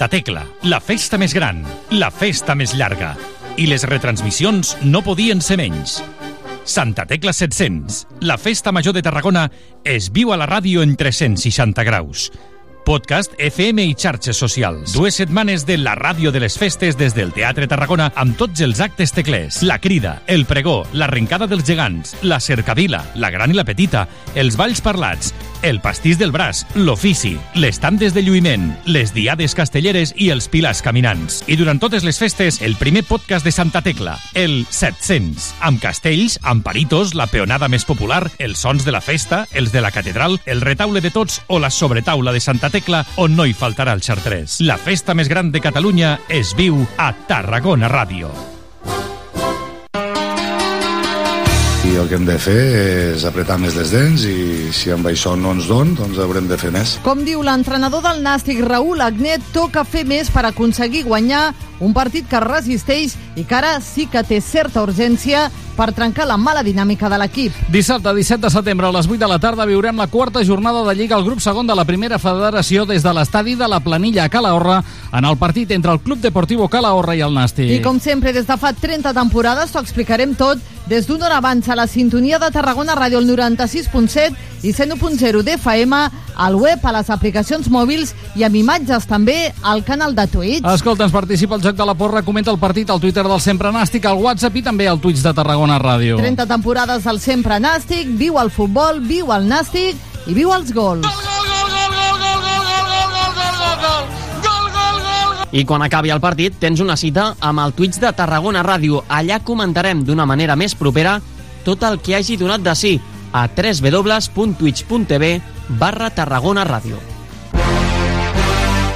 Santa Tecla, la festa més gran, la festa més llarga. I les retransmissions no podien ser menys. Santa Tecla 700, la festa major de Tarragona, es viu a la ràdio en 360 graus. Podcast, FM i xarxes socials. Dues setmanes de la ràdio de les festes des del Teatre Tarragona amb tots els actes teclers. La crida, el pregó, l'arrencada dels gegants, la cercavila, la gran i la petita, els balls parlats, el pastís del braç, l'ofici, les tandes de lluïment, les diades castelleres i els pilars caminants. I durant totes les festes, el primer podcast de Santa Tecla, el 700, amb castells, amb paritos, la peonada més popular, els sons de la festa, els de la catedral, el retaule de tots o la sobretaula de Santa Tecla, on no hi faltarà el xartrés. La festa més gran de Catalunya es viu a Tarragona Ràdio. I el que hem de fer és apretar més les dents i si amb això no ens don, doncs haurem de fer més. Com diu l'entrenador del Nàstic, Raül Agnet, toca fer més per aconseguir guanyar un partit que resisteix i que ara sí que té certa urgència per trencar la mala dinàmica de l'equip. Dissabte 17 de setembre a les 8 de la tarda viurem la quarta jornada de Lliga al grup segon de la primera federació des de l'estadi de la Planilla a Calahorra en el partit entre el Club Deportivo Calahorra i el Nàstic. I com sempre, des de fa 30 temporades, t'ho explicarem tot des d'una hora abans a la sintonia de Tarragona Ràdio, el 96.7 i 101.0 d'FM, al web, a les aplicacions mòbils i amb imatges també al canal de Twitch. Escolta, ens participa el Joc de la Porra, comenta el partit al Twitter del Sempre Nàstic, al WhatsApp i també al Twitch de Tarragona Ràdio. 30 temporades del sempre nàstic, viu el futbol, viu el nàstic i viu els gols. I quan acabi el partit tens una cita amb el Twitch de Tarragona Ràdio. Allà comentarem d'una manera més propera tot el que hagi donat de sí a www.twitch.tv barra Tarragona Ràdio.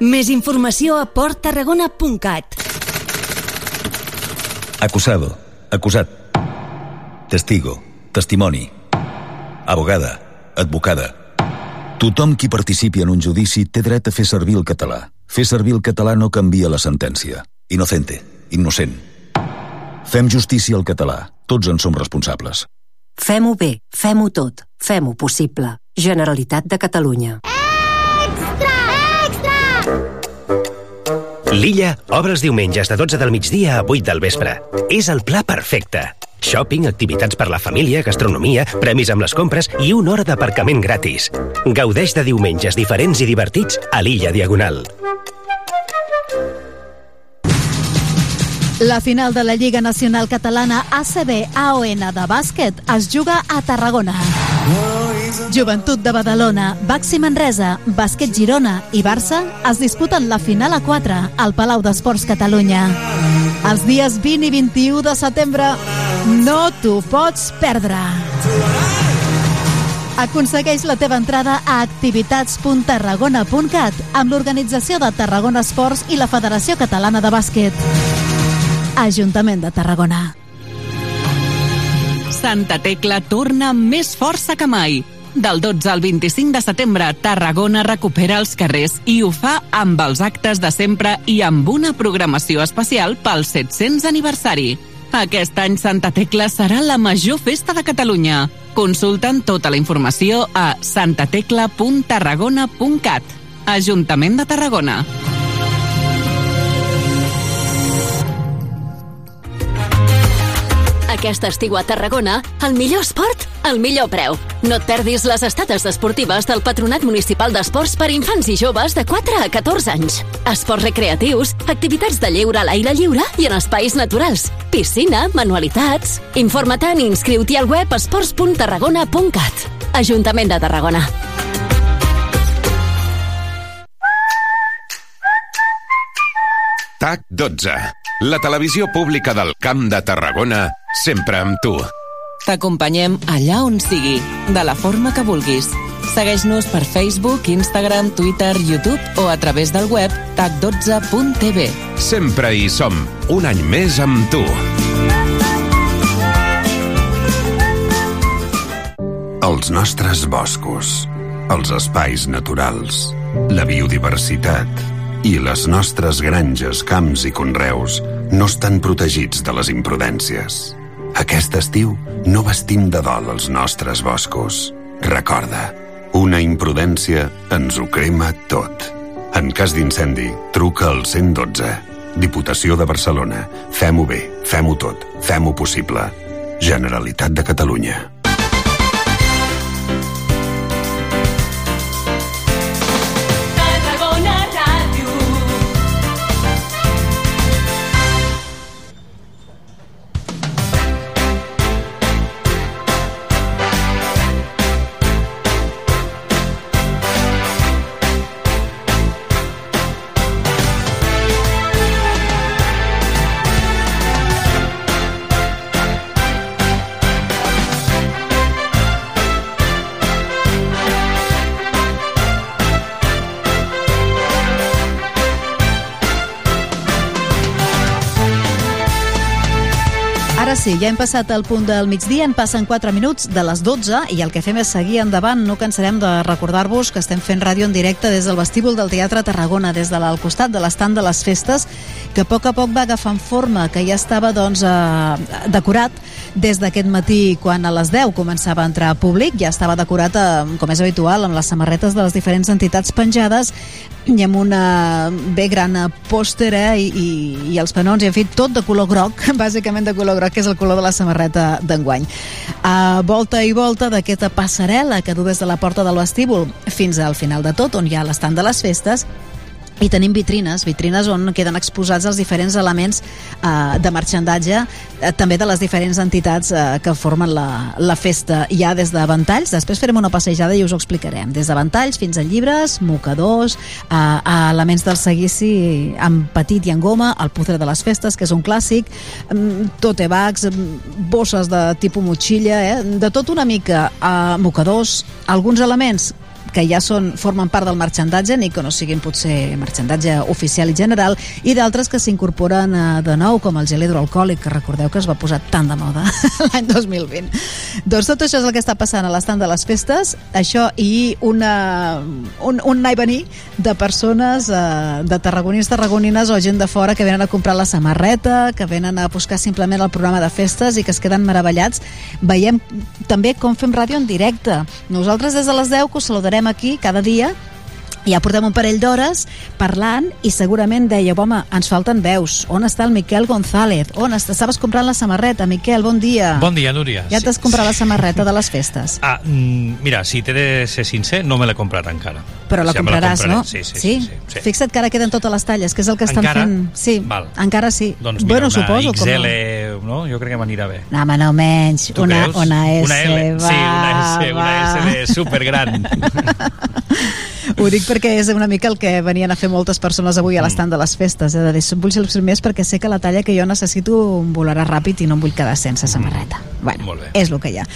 Més informació a porttarragona.cat. Acusado. Acusat. Testigo. Testimoni. Abogada. Advocada. Tothom qui participi en un judici té dret a fer servir el català. Fer servir el català no canvia la sentència. Inocente. Innocent. Fem justícia al català. Tots en som responsables. Fem-ho bé, fem-ho tot, fem-ho possible. Generalitat de Catalunya. L'Illa obre els diumenges de 12 del migdia a 8 del vespre. És el pla perfecte. Shopping, activitats per la família, gastronomia, premis amb les compres i una hora d'aparcament gratis. Gaudeix de diumenges diferents i divertits a l'Illa Diagonal. La final de la Lliga Nacional Catalana ACB AON de bàsquet es juga a Tarragona. Joventut de Badalona, Baxi Manresa, Bàsquet Girona i Barça es disputen la final a 4 al Palau d'Esports Catalunya. Els dies 20 i 21 de setembre no t'ho pots perdre. Aconsegueix la teva entrada a activitats.tarragona.cat amb l'organització de Tarragona Esports i la Federació Catalana de Bàsquet. Ajuntament de Tarragona. Santa Tecla torna amb més força que mai. Del 12 al 25 de setembre, Tarragona recupera els carrers i ho fa amb els actes de sempre i amb una programació especial pel 700 aniversari. Aquest any Santa Tecla serà la major festa de Catalunya. Consulten tota la informació a santatecla.tarragona.cat. Ajuntament de Tarragona. Aquest estiu a Tarragona, el millor esport, el millor preu. No et perdis les estades esportives del Patronat Municipal d'Esports per infants i joves de 4 a 14 anys. Esports recreatius, activitats de lleure a l'aire lliure i en espais naturals. Piscina, manualitats... Informa-te'n i inscriu-t'hi al web esports.tarragona.cat. Ajuntament de Tarragona. TAC 12. La televisió pública del Camp de Tarragona, sempre amb tu. T'acompanyem allà on sigui, de la forma que vulguis. Segueix-nos per Facebook, Instagram, Twitter, YouTube o a través del web tac12.tv. Sempre hi som, un any més amb tu. Els nostres boscos, els espais naturals, la biodiversitat i les nostres granges, camps i conreus no estan protegits de les imprudències. Aquest estiu no vestim de dol els nostres boscos. Recorda, Una imprudència ens ho crema tot. En cas d'incendi, truca al 112. Diputació de Barcelona. Fem-ho bé, fem-ho tot, fem-ho possible. Generalitat de Catalunya. Sí, ja hem passat el punt del migdia, en passen 4 minuts de les 12 i el que fem és seguir endavant. No cansarem de recordar-vos que estem fent ràdio en directe des del vestíbul del Teatre Tarragona, des de al costat de l'estand de les festes, que a poc a poc va agafant forma, que ja estava doncs, eh, decorat des d'aquest matí quan a les 10 començava a entrar públic, ja estava decorat, eh, com és habitual, amb les samarretes de les diferents entitats penjades i amb una bé gran eh, pòster eh, i, i, i els panons, i en fi, tot de color groc, bàsicament de color groc, que és el color de la samarreta d'enguany. A volta i volta d'aquesta passarel·la que du des de la porta del vestíbul fins al final de tot, on hi ha l'estant de les festes, i tenim vitrines, vitrines on queden exposats els diferents elements eh, de marxandatge, eh, també de les diferents entitats eh, que formen la, la festa. Hi ha des de ventalls, després farem una passejada i us ho explicarem, des de ventalls fins a llibres, mocadors, eh, a elements del seguici en petit i en goma, el puzzle de les festes, que és un clàssic, mm, tote bags, mm, bosses de tipus motxilla, eh, de tot una mica, eh, mocadors, alguns elements que ja són, formen part del marxandatge, ni que no siguin potser marxandatge oficial i general, i d'altres que s'incorporen eh, de nou, com el gel hidroalcohòlic, que recordeu que es va posar tan de moda l'any 2020. Doncs tot això és el que està passant a l'estant de les festes, això i una, un, un anar i venir de persones, eh, de tarragonins, tarragonines o gent de fora que venen a comprar la samarreta, que venen a buscar simplement el programa de festes i que es queden meravellats. Veiem també com fem ràdio en directe. Nosaltres des de les 10 que us saludarem aquí cada dia ja portem un parell d'hores parlant i segurament dèieu, home, ens falten veus. On està el Miquel González? On està? Estaves comprant la samarreta. Miquel, bon dia. Bon dia, Núria. Ja t'has comprat la samarreta de les festes. Ah, mm, mira, si t'he de ser sincer, no me l'he comprat encara. Però la me compraràs, compraré. no? Sí, sí, sí. sí, sí. Fixa't que ara queden totes les talles, que és el que estan Encara? fent. Sí, Val. encara sí. Doncs mira, bueno, una suposo. XL, no? Jo crec que m'anirà bé. Com... No, home, no menys. Tu Una, creus? una S, Una L. va, sí, una S, una va. S de supergran. Ho dic perquè és una mica el que venien a fer moltes persones avui a l'estand de les festes. És a dir, vull ser els primers perquè sé que la talla que jo necessito em volarà ràpid i no em vull quedar sense samarreta. Bueno, Molt bé. és el que hi ha.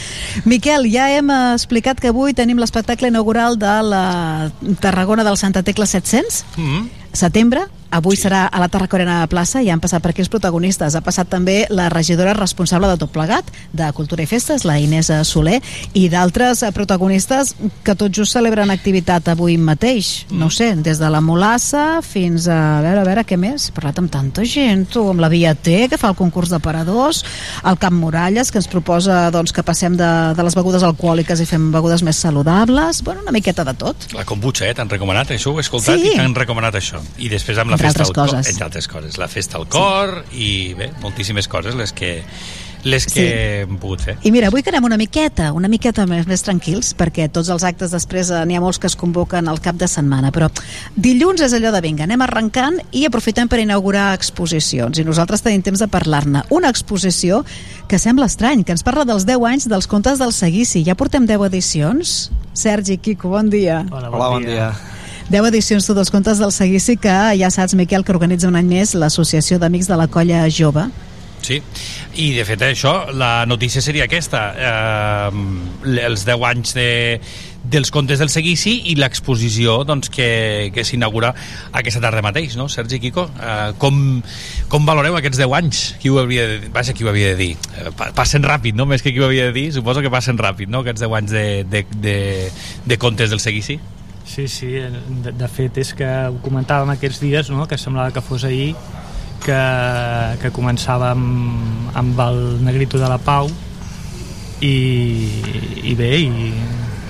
Miquel, ja hem eh, explicat que avui tenim l'espectacle inaugural de la Tarragona del Santa Tecla 700, Mm. setembre, avui sí. serà a la Tarracorena Plaça, ja han passat per aquí els protagonistes. Ha passat també la regidora responsable de tot plegat, de Cultura i Festes, la Inés Soler, i d'altres protagonistes que tot just celebren activitat avui mateix. No ho sé, des de la Molassa fins a... A veure, a veure, què més? He parlat amb tanta gent, tu, amb la Via T, que fa el concurs de paradors, el Camp Muralles, que ens proposa doncs, que passem de, de les begudes alcohòliques i fem begudes més saludables. Bueno, una miqueta de tot. La kombucha, eh? T'han recomanat, això ho he escoltat Sí. i t'han recomanat això. I després amb la Entre altres al cor, coses. entre altres coses, la festa al cor i bé, moltíssimes coses les que les que Sí. hem pogut fer. I mira, avui que anem una miqueta, una miqueta més, més tranquils, perquè tots els actes després eh, n'hi ha molts que es convoquen al cap de setmana, però dilluns és allò de vinga, anem arrencant i aprofitem per inaugurar exposicions, i nosaltres tenim temps de parlar-ne. Una exposició que sembla estrany, que ens parla dels 10 anys dels contes del Seguici. Ja portem 10 edicions? Sergi, Quico, bon dia. Hola, bon dia. 10 edicions tu dels contes del Seguici que ja saps, Miquel, que organitza un any més l'Associació d'Amics de la Colla Jove. Sí, i de fet això, la notícia seria aquesta, eh, els 10 anys de, dels contes del seguici i l'exposició doncs, que, que s'inaugura aquesta tarda mateix, no, Sergi Quico? Eh, com, com valoreu aquests 10 anys? Qui ho havia de, vaja, qui ho havia de dir? Eh, pa- passen ràpid, no? Més que qui ho havia de dir, suposo que passen ràpid, no?, aquests 10 anys de, de, de, de contes del seguici. Sí, sí, de, de fet és que ho comentàvem aquests dies, no? que semblava que fos ahir, que, que començava amb, amb el Negrito de la Pau i, i bé, i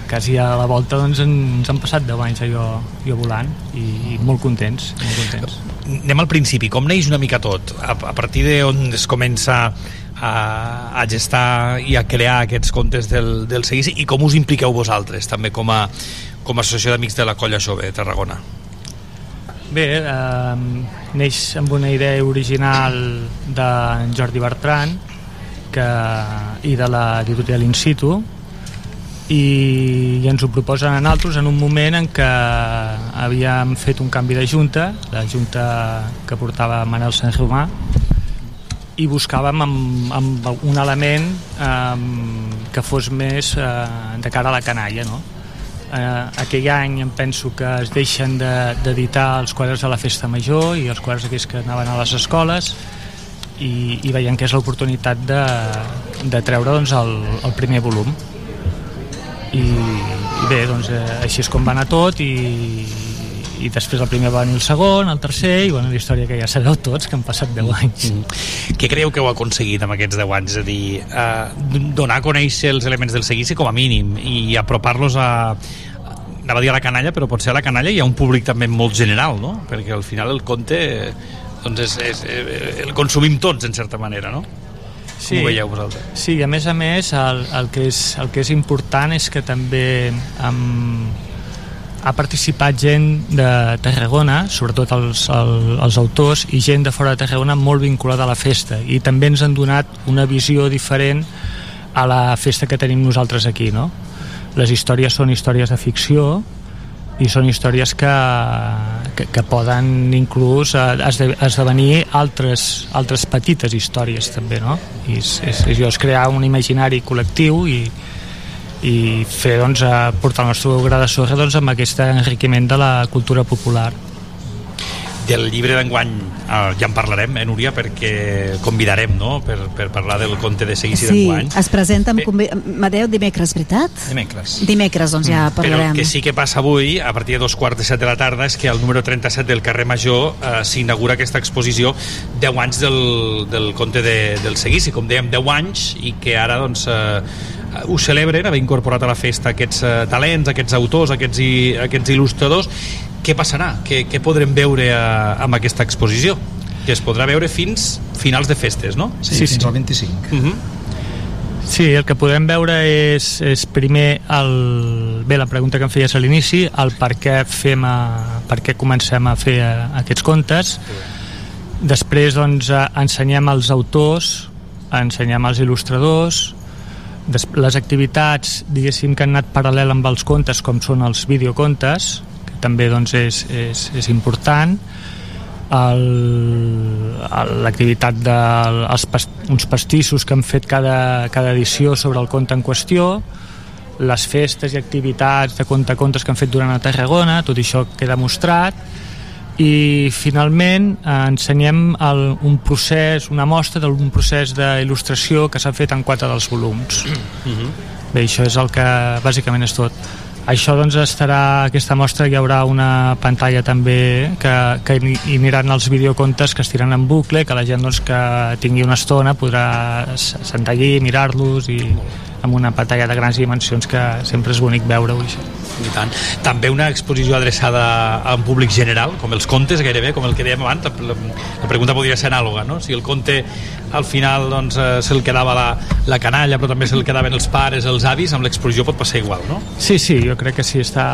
quasi a la volta doncs, ens han passat 10 anys jo, jo volant i, i molt contents, molt contents. Anem al principi, com neix una mica tot? A, a partir d'on es comença a, a gestar i a crear aquests contes del, del seguici i com us impliqueu vosaltres també com a, com a associació d'amics de la Colla Jove de Tarragona? Bé, eh, neix amb una idea original de Jordi Bertran que, i de l'editorial In Situ i, i ens ho proposen a nosaltres en un moment en què havíem fet un canvi de junta, la junta que portava Manel Sant Romà, i buscàvem amb, amb un element eh, que fos més eh, de cara a la canalla, no? Eh, aquell any em penso que es deixen de- d'editar de, els quadres de la Festa Major i els quadres aquells que anaven a les escoles i, i veiem que és l'oportunitat de, de treure doncs, el, el primer volum. I, i bé, doncs eh, així és com va anar tot i, i després el primer va venir el segon, el tercer i bueno, la història que ja sabeu tots que han passat 10 anys Què creieu que heu aconseguit amb aquests 10 anys? És a dir, eh, donar a conèixer els elements del seguici com a mínim i apropar-los a anava a dir a la canalla, però potser a la canalla hi ha un públic també molt general, no? Perquè al final el conte doncs és, és, eh, el consumim tots, en certa manera, no? Sí. Com ho veieu vosaltres? Sí, a més a més el, el, que és, el que és important és que també um, ha participat gent de Tarragona, sobretot els, el, els autors, i gent de fora de Tarragona molt vinculada a la festa, i també ens han donat una visió diferent a la festa que tenim nosaltres aquí, no? Les històries són històries de ficció, i són històries que, que, que poden inclús eh, esde- esdevenir altres, altres petites històries també, no? I és, és, és, és crear un imaginari col·lectiu i, i fer, doncs, eh, portar el nostre gra de sorra doncs, amb aquest enriquiment de la cultura popular. Del llibre d'enguany eh, ja en parlarem, eh, Núria, perquè convidarem no? per, per parlar del conte de seguici Sí, d'enguany. es presenta amb convi... Madeu dimecres, veritat? Dimecres. Dimecres, doncs ja parlarem. Però el que sí que passa avui, a partir de dos quarts de set de la tarda, és que al número 37 del carrer Major eh, s'inaugura aquesta exposició 10 anys del, del conte de, del seguici, com dèiem, 10 anys, i que ara doncs, eh, ho celebren, haver incorporat a la festa aquests eh, talents, aquests autors, aquests, i, aquests il·lustradors. Què passarà? Què, què podrem veure eh, amb aquesta exposició? Que es podrà veure fins finals de festes, no? Sí, fins al 25. Uh -huh. Sí, el que podem veure és, és primer el, bé, la pregunta que em feies a l'inici, el per què fem a, per què comencem a fer a, aquests contes. Després doncs, eh, ensenyem els autors, ensenyem els il·lustradors, les activitats diguéssim que han anat paral·lel amb els contes com són els videocontes que també doncs, és, és, és important. L'activitat dels uns pastissos que han fet cada, cada edició sobre el conte en qüestió les festes i activitats de conte contes que han fet durant a Tarragona tot això queda mostrat i finalment eh, ensenyem el, un procés, una mostra d'un procés d'il·lustració que s'ha fet en quatre dels volums Bé, això és el que bàsicament és tot. Això doncs estarà, aquesta mostra hi haurà una pantalla també que, que hi aniran els videocontes que es tiren en bucle, que la gent doncs, que tingui una estona podrà sentar allí, mirar-los i amb una pantalla de grans dimensions que sempre és bonic veure-ho això. I tant. També una exposició adreçada a un públic general, com els contes gairebé, com el que dèiem abans, la, la pregunta podria ser anàloga, no? Si el conte al final doncs, eh, se'l quedava la, la canalla, però també se'l quedaven els pares, els avis, amb l'exposició pot passar igual, no? Sí, sí, jo crec que sí, està...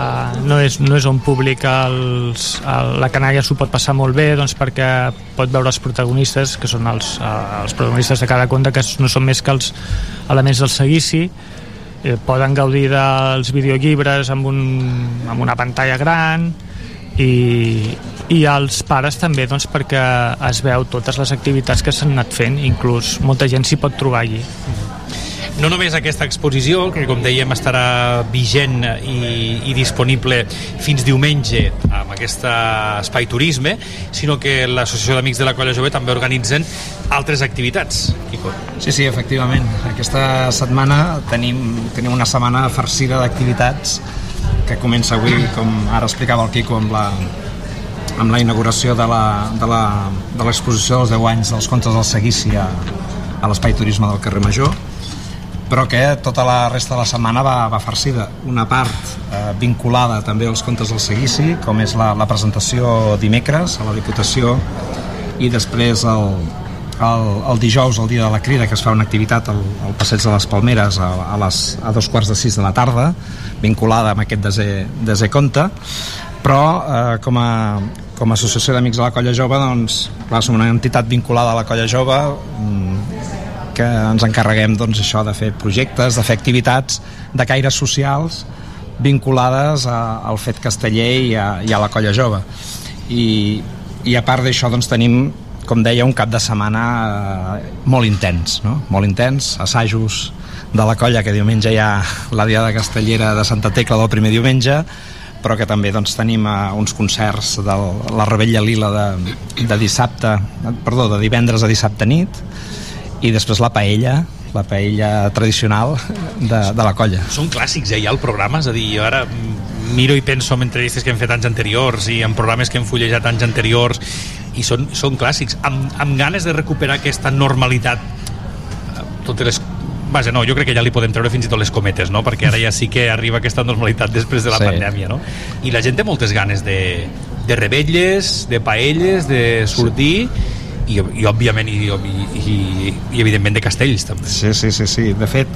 no, és, no és un públic, els, el, la canalla s'ho pot passar molt bé doncs perquè pot veure els protagonistes, que són els, eh, els protagonistes de cada conte, que no són més que els elements del seguici, eh, poden gaudir dels videollibres amb, un, amb una pantalla gran i, i els pares també doncs, perquè es veu totes les activitats que s'han anat fent, inclús molta gent s'hi pot trobar allí. No només aquesta exposició, que com dèiem estarà vigent i, i disponible fins diumenge amb aquest espai turisme, sinó que l'Associació d'Amics de la Colla Jove també organitzen altres activitats. Quico. Sí, sí, efectivament. Aquesta setmana tenim, tenim una setmana farcida d'activitats que comença avui, com ara explicava el Quico, amb la, amb la inauguració de la- de la- de l'exposició dels 10 anys dels contes del Seguici a, a l'Espai Turisme del carrer Major però que tota la resta de la setmana va, va farcida. Una part eh, vinculada també als contes del seguici, com és la, la presentació dimecres a la Diputació i després el, el, el dijous, el dia de la crida, que es fa una activitat al, al Passeig de les Palmeres a, a, les, a dos quarts de sis de la tarda, vinculada amb aquest desè, desè conte, però eh, com, a, com a associació d'amics de la Colla Jove, doncs, clar, som una entitat vinculada a la Colla Jove, mm, que ens encarreguem doncs, això de fer projectes, de fer activitats de caires socials vinculades a, al fet casteller i a, i a la colla jove i, i a part d'això doncs, tenim com deia, un cap de setmana eh, molt intens, no? molt intens, assajos de la colla, que diumenge hi ha la Diada Castellera de Santa Tecla del primer diumenge, però que també doncs, tenim uh, uns concerts de la Rebella Lila de, de dissabte, perdó, de divendres a dissabte nit, i després la paella la paella tradicional de, de la colla. Són clàssics, eh, ja, el programa, és a dir, jo ara miro i penso en entrevistes que hem fet anys anteriors i en programes que hem fullejat anys anteriors i són, són clàssics, amb, amb ganes de recuperar aquesta normalitat eh, totes les Vaja, no, jo crec que ja li podem treure fins i tot les cometes, no? Perquè ara ja sí que arriba aquesta normalitat després de la Sí. pandèmia, no? I la gent té moltes ganes de, de rebelles, de paelles, de sortir i, i òbviament i, i, i, i evidentment de castells també. Sí, sí, sí, sí. De fet,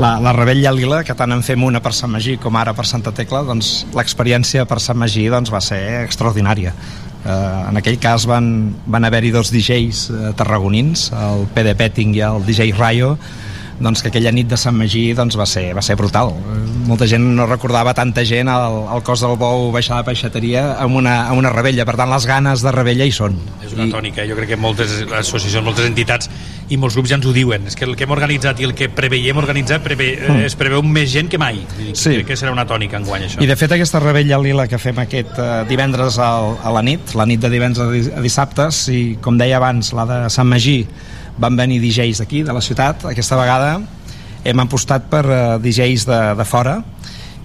la, la Rebella Lila, que tant en fem una per Sant Magí com ara per Santa Tecla, doncs l'experiència per Sant Magí doncs, va ser extraordinària. Eh, en aquell cas van, van haver-hi dos DJs eh, tarragonins, el PD Petting i el DJ Rayo, doncs que aquella nit de Sant Magí doncs, va, ser, va ser brutal. Eh, Molta gent no recordava tanta gent al, al cos del bou baixar la peixateria amb una, amb una rebella, per tant les ganes de rebella hi són. És una tònica, jo crec que moltes associacions, moltes entitats i molts grups ja ens ho diuen, és que el que hem organitzat i el que preveiem organitzar preve, Mm. es preveu més gent que mai. Sí. Crec que serà una tònica enguany això. I de fet aquesta rebella lila que fem aquest eh, divendres al, a la nit, la nit de divendres a di- a dissabte, si com deia abans, la de Sant Magí van venir DJs d'aquí, de la ciutat, aquesta vegada hem apostat per eh, DJs de, de fora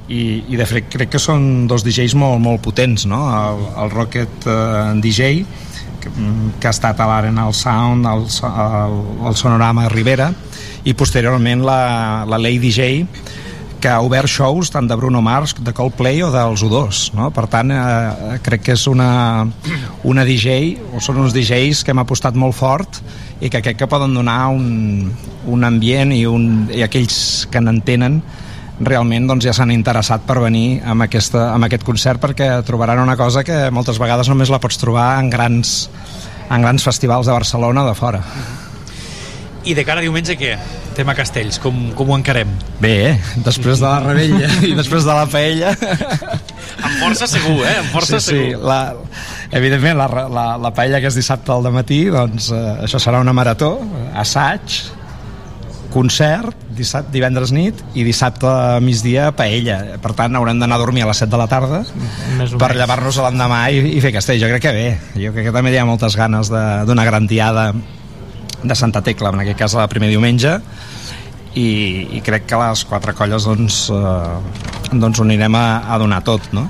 i, i de fet crec que són dos DJs molt, molt potents, no? El, el Rocket eh, DJ que, mm, que ha estat a l'Arenal Sound, el, so- el, el Sonorama Rivera i posteriorment la, la Lady DJ que ha obert shows tant de Bruno Mars, de Coldplay o dels U2 no? per tant eh, crec que és una, una DJ o són uns DJs que hem apostat molt fort i que crec que poden donar un, un ambient i, un, i aquells que n'entenen realment doncs, ja s'han interessat per venir amb, aquesta, amb aquest concert perquè trobaran una cosa que moltes vegades només la pots trobar en grans, en grans festivals de Barcelona de fora. I de cara a diumenge què? Tema castells, com, com ho encarem? Bé, eh? després de la rebella i després de la paella Amb força segur, eh? Amb força sí, sí. segur. La, evidentment, la, la, la paella que és dissabte al matí, doncs eh, això serà una marató, assaig, concert, dissabte, divendres nit i dissabte a migdia paella. Per tant, haurem d'anar a dormir a les 7 de la tarda Més o per llevar-nos a l'endemà i, i fer castell. Jo crec que bé. Jo crec que també hi ha moltes ganes de- d'una gran diada de Santa Tecla, en aquest cas el primer diumenge, i, i crec que les quatre colles doncs, eh, doncs ho anirem a, a donar tot, no?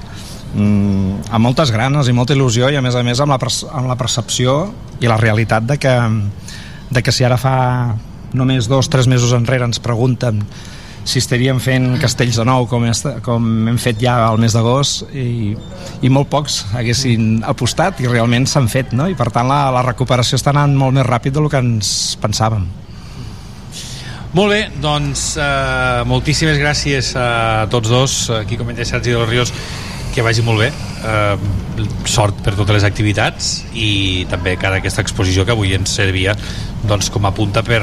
Mm, amb moltes ganes i molta il·lusió i a més a més amb la, amb la percepció i la realitat de que, de que si ara fa només dos tres mesos enrere ens pregunten si estaríem fent castells de nou com, est, com hem fet ja al mes d'agost i, i molt pocs haguessin apostat i realment s'han fet no? i per tant la, la recuperació està anant molt més ràpid del que ens pensàvem Molt bé, doncs eh, moltíssimes gràcies a tots dos, aquí comenta Sergi de los Ríos, que vagi molt bé, eh, sort per totes les activitats i també cara a aquesta exposició que avui ens servia doncs, com a punta per,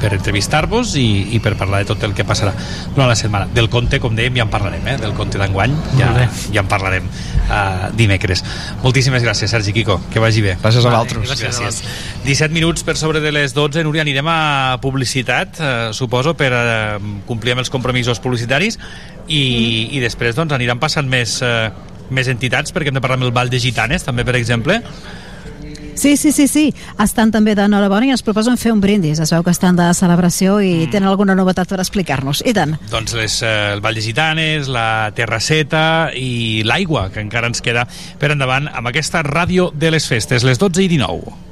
per entrevistar-vos i, i per parlar de tot el que passarà durant la setmana. Del conte, com dèiem, ja en parlarem, eh? del conte d'enguany, ja, ja en parlarem uh, dimecres. Moltíssimes gràcies, Sergi Quico, que vagi bé. Gràcies a vosaltres. Gràcies. gràcies. 17 minuts per sobre de les 12, Núria, anirem a publicitat, eh, suposo, per eh, complir amb els compromisos publicitaris i, i després doncs, aniran passant més, eh, més entitats, perquè hem de parlar amb el Vall de Gitanes, també, per exemple. Sí, sí, sí, sí. Estan també d'enhorabona i ens proposen fer un brindis. Es veu que estan de celebració i tenen alguna novetat per explicar-nos. I tant. Doncs les, eh, el Vall de Gitanes, la Terrasseta i l'aigua, que encara ens queda per endavant amb aquesta ràdio de les festes, les 12 i 19.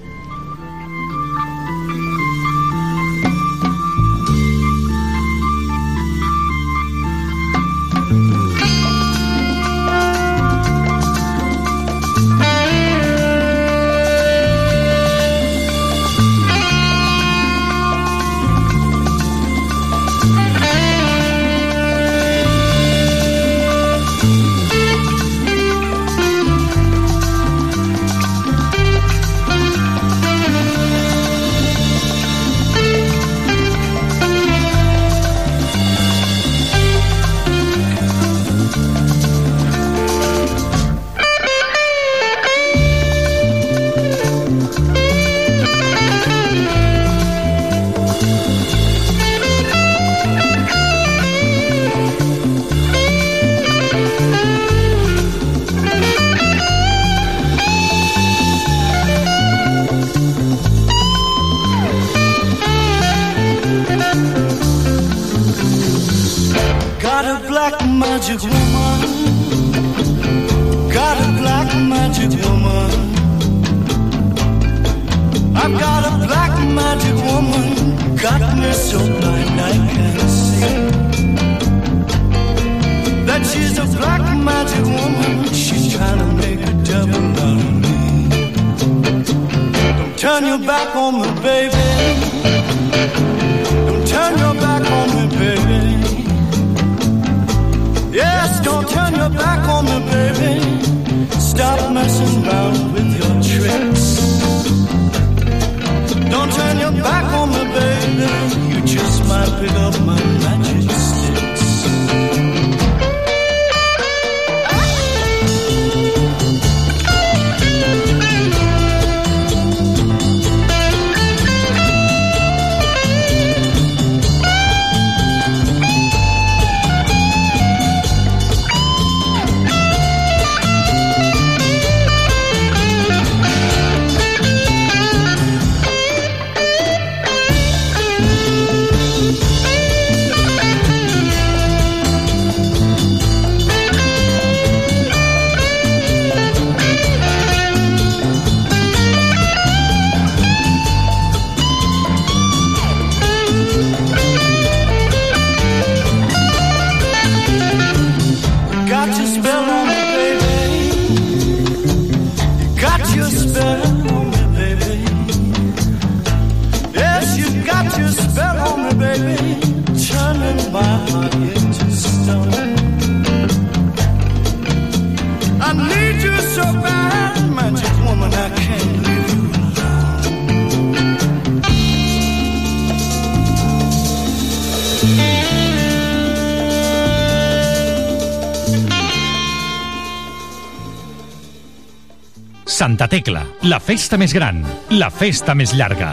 Festa més gran, la festa més llarga.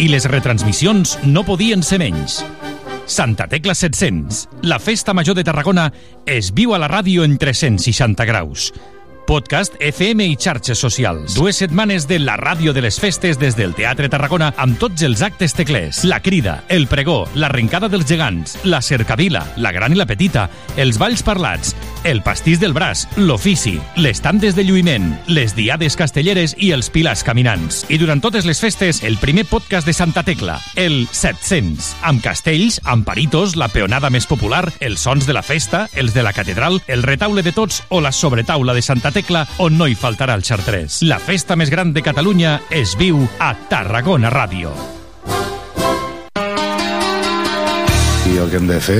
I les retransmissions no podien ser menys. Santa Tecla 700, la festa major de Tarragona, es viu a la ràdio en 360 graus. Podcast, FM i xarxes socials. Dues setmanes de la ràdio de les festes des del Teatre Tarragona amb tots els actes teclers. La crida, el pregó, l'arrencada dels gegants, la cercavila, la gran i la petita, els balls parlats, el pastís del braç, l'ofici, les tandes de lluïment, les diades castelleres i els pilars caminants. I durant totes les festes, el primer podcast de Santa Tecla, el 700, amb castells, amb paritos, la peonada més popular, els sons de la festa, els de la catedral, el retaule de tots o la sobretaula de Santa Tecla, on no hi faltarà el xartrés. La festa més gran de Catalunya es viu a Tarragona Ràdio. I el que hem de fer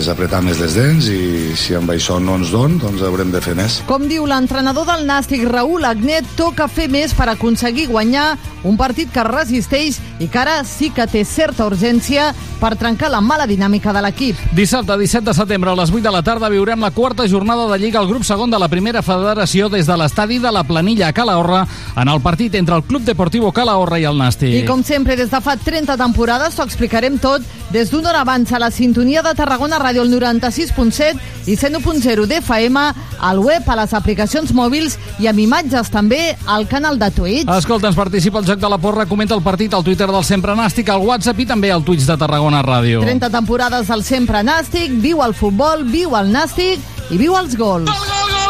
és apretar més les dents i si amb això no ens don, doncs haurem de fer més. Com diu l'entrenador del Nàstic, Raül Agnet, toca fer més per aconseguir guanyar un partit que resisteix i que ara sí que té certa urgència per trencar la mala dinàmica de l'equip. Dissabte 17 de setembre a les 8 de la tarda viurem la quarta jornada de Lliga al grup segon de la primera federació des de l'estadi de la Planilla a Calahorra en el partit entre el Club Deportivo Calahorra i el Nàstic. I com sempre, des de fa 30 temporades, t'ho explicarem tot des d'una hora abans a la sintonia de Tarragona Ràdio, el 96.7 i 101.0 d'FM, al web, a les aplicacions mòbils i amb imatges també al canal de Twitch. Escolta, ens participa el joc de la porra, comenta el partit al Twitter del Sempre Nàstic, al WhatsApp i també al Twitch de Tarragona Ràdio. 30 temporades del sempre nàstic, viu el futbol, viu el nàstic i viu els gols.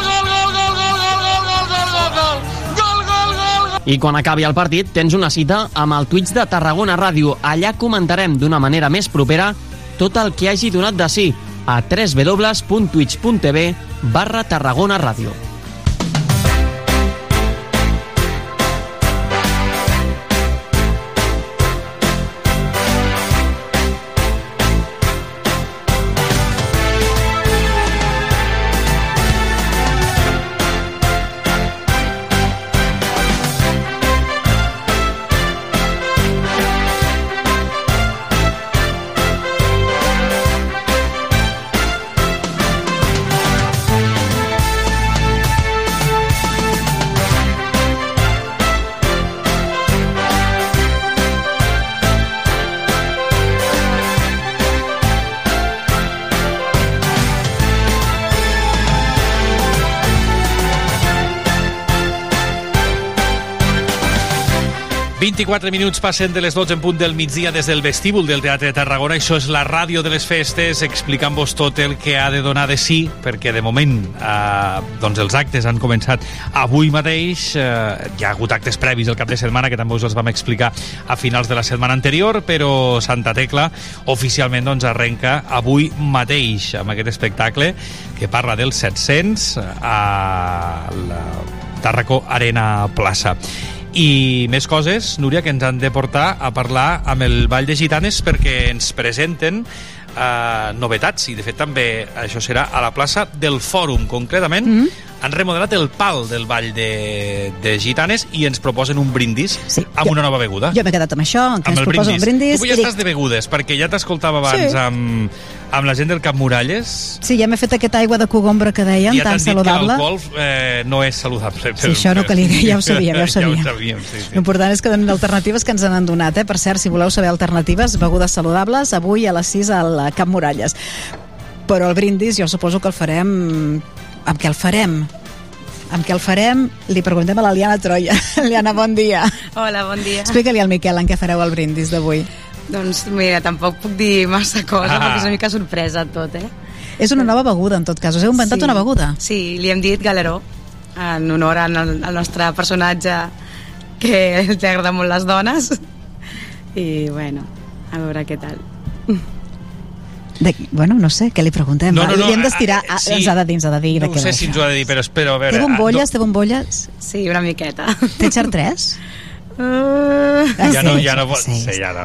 I quan acabi el partit tens una cita amb el Twitch de Tarragona Ràdio. Allà comentarem d'una manera més propera tot el que hagi donat de sí a www.twitch.tv barra Tarragona Ràdio. 24 minuts passen de les 12 en punt del migdia des del vestíbul del Teatre de Tarragona. Això és la ràdio de les festes, explicant-vos tot el que ha de donar de sí, perquè de moment eh, doncs els actes han començat avui mateix. Eh, hi ha hagut actes previs el cap de setmana, que també us els vam explicar a finals de la setmana anterior, però Santa Tecla oficialment doncs, arrenca avui mateix amb aquest espectacle que parla dels 700 a la Tarraco Arena Plaça. I més coses, Núria, que ens han de portar a parlar amb el Vall de Gitanes perquè ens presenten eh, novetats i de fet també això serà a la plaça del Fòrum concretament mm -hmm. han remodelat el pal del Vall de, de Gitanes i ens proposen un brindis sí, amb jo- una nova beguda Jo m'he quedat amb això, que amb ens el proposa un brindis. tu ja estàs de begudes perquè ja t'escoltava abans Sí. amb, amb la gent del Cap Muralles Sí, ja m'he fet aquesta aigua de cogombra que deien, i ja tan t'han dit que saludable. l'alcohol eh, no és saludable Sí, això no calia, ja ho sabíem, ja ho sabíem. ja ho sabíem sí, sí. L'important és que donin alternatives que ens han donat, eh? Per cert, si voleu saber alternatives, begudes saludables, avui a les 6 al Camp Muralles. Però el brindis jo suposo que el farem... Amb què el farem? Amb què el farem? Li preguntem a la Liana Troia. Liana, bon dia. Hola, bon dia. Explica-li al Miquel en què fareu el brindis d'avui. Doncs mira, tampoc puc dir massa cosa, Ah. perquè és una mica sorpresa tot, eh? És una nova beguda, en tot cas. Us heu inventat Sí. una beguda? Sí, li hem dit galeró, en honor al, al nostre personatge que li agrada molt les dones. I, bueno, a veure què tal. De, bueno, no sé, què li preguntem? No, no, no, li hem d'estirar, ah, ah, sí. ens ha de dir, ens ha de dir no sé si ens ho ha de dir, però espero a veure Té ah, bombolles, té bombolles? Sí, una miqueta. Té xartrés? Uh, ja no, ja no, pot, sí, sí, ja no,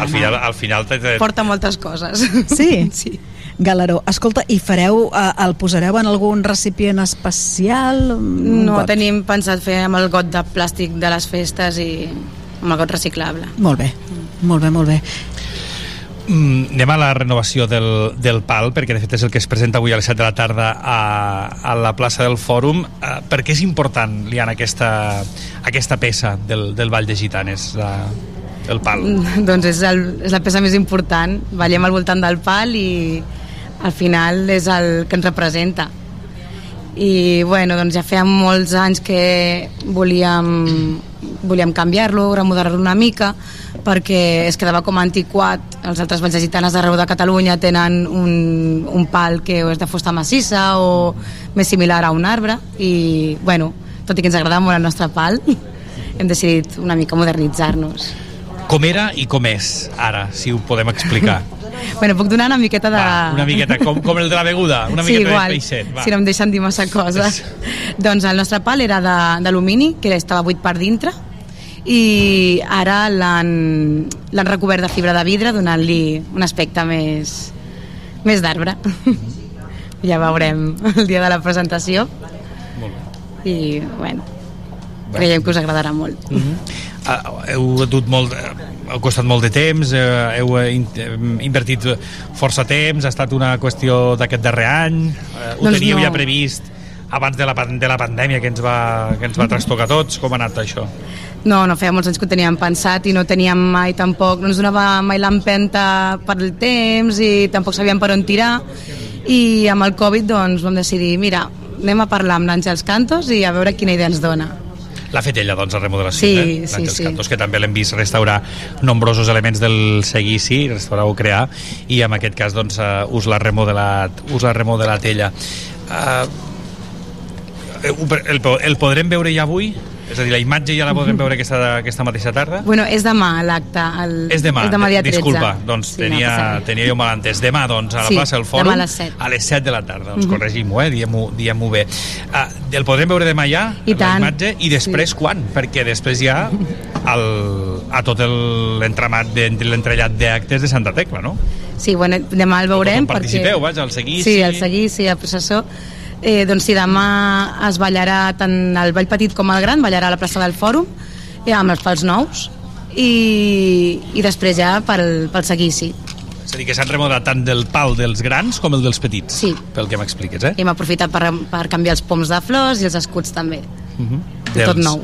al final, al final Porta moltes coses. Sí? sí. Galeró, escolta, i fareu, eh, el posareu en algun recipient especial? No got? tenim pensat fer amb el got de plàstic de les festes i amb el got reciclable. Molt bé, molt bé, molt bé. Mm, anem a la renovació del, del PAL, perquè de fet és el que es presenta avui a les 7 de la tarda a, a la plaça del Fòrum. Uh, per què és important, Liana, aquesta, aquesta peça del, del Vall de Gitanes, la, el PAL? doncs és, el, és la peça més important. Ballem al voltant del pal i al final és el que ens representa. I bueno, doncs ja feia molts anys que volíem, volíem canviar-lo, remodelar-lo una mica, perquè es quedava com antiquat. Els altres valls de gitanes d'arreu de Catalunya tenen un, un pal que és de fusta massissa o més similar a un arbre i, bueno, tot i que ens agrada molt el nostre pal, hem decidit una mica modernitzar-nos. Com era i com és ara, si ho podem explicar? Bueno, puc donar una miqueta de... Va, una miqueta, com, com el de la beguda, una sí, miqueta igual, de peixet. Va. si no em deixen dir massa coses. doncs el nostre pal era d'alumini, que estava buit per dintre, i ara l'han recobert de fibra de vidre, donant-li un aspecte més, més d'arbre. ja veurem el dia de la presentació. I, bueno, creiem que us agradarà molt. Uh, heu dut molt eh, ha costat molt de temps eh, heu eh, in, invertit força temps ha estat una qüestió d'aquest darrer any eh, ho Doncs teníeu no. ja previst abans de la, de la pandèmia que ens va, que ens va trastocar tots com ha anat això? No, no feia molts anys que ho teníem pensat i no teníem mai tampoc, no ens donava mai l'empenta per el temps i tampoc sabíem per on tirar i amb el Covid doncs vam decidir, mira, anem a parlar amb l'Àngels Cantos i a veure quina idea ens dona. L'ha fet ella, doncs, la remodelació, Sí, eh? sí, sí. Cantos, que també l'hem vist restaurar nombrosos elements del seguici, restaurar o crear, i en aquest cas, doncs, uh, us l'ha remodelat, us l'ha remodelat ella. Uh, el, el podrem veure ja avui? És a dir, la imatge ja la podrem veure aquesta, aquesta mateixa tarda? Bueno, és demà l'acte. El... És demà, és demà dia 13. disculpa, doncs Sí, no tenia, res. tenia jo mal entès. Demà, doncs, a la Sí, plaça del Fòrum, a les set. a les 7 de la tarda. Doncs Mhm. corregim-ho, eh? diem-ho diem bé. Uh, el podrem veure demà ja, I la tant. imatge, i després quan? Perquè després ha el, a tot l'entramat, l'entrellat d'actes de Santa Tecla, no? Sí, bueno, demà el veurem. Tothom participeu, vaja, el seguici. Sí, el seguici, el processó. Eh, doncs sí, demà es ballarà tant el ball petit com el gran, ballarà a la plaça del Fòrum, eh, amb els pals nous, i, i després ja pel, pel seguici. És a dir, que s'han remodelat tant del pal dels grans com el dels petits. Sí. Pel que m'expliques, eh? Hem aprofitat per, per canviar els poms de flors i els escuts també. Uh -huh. Tot nou.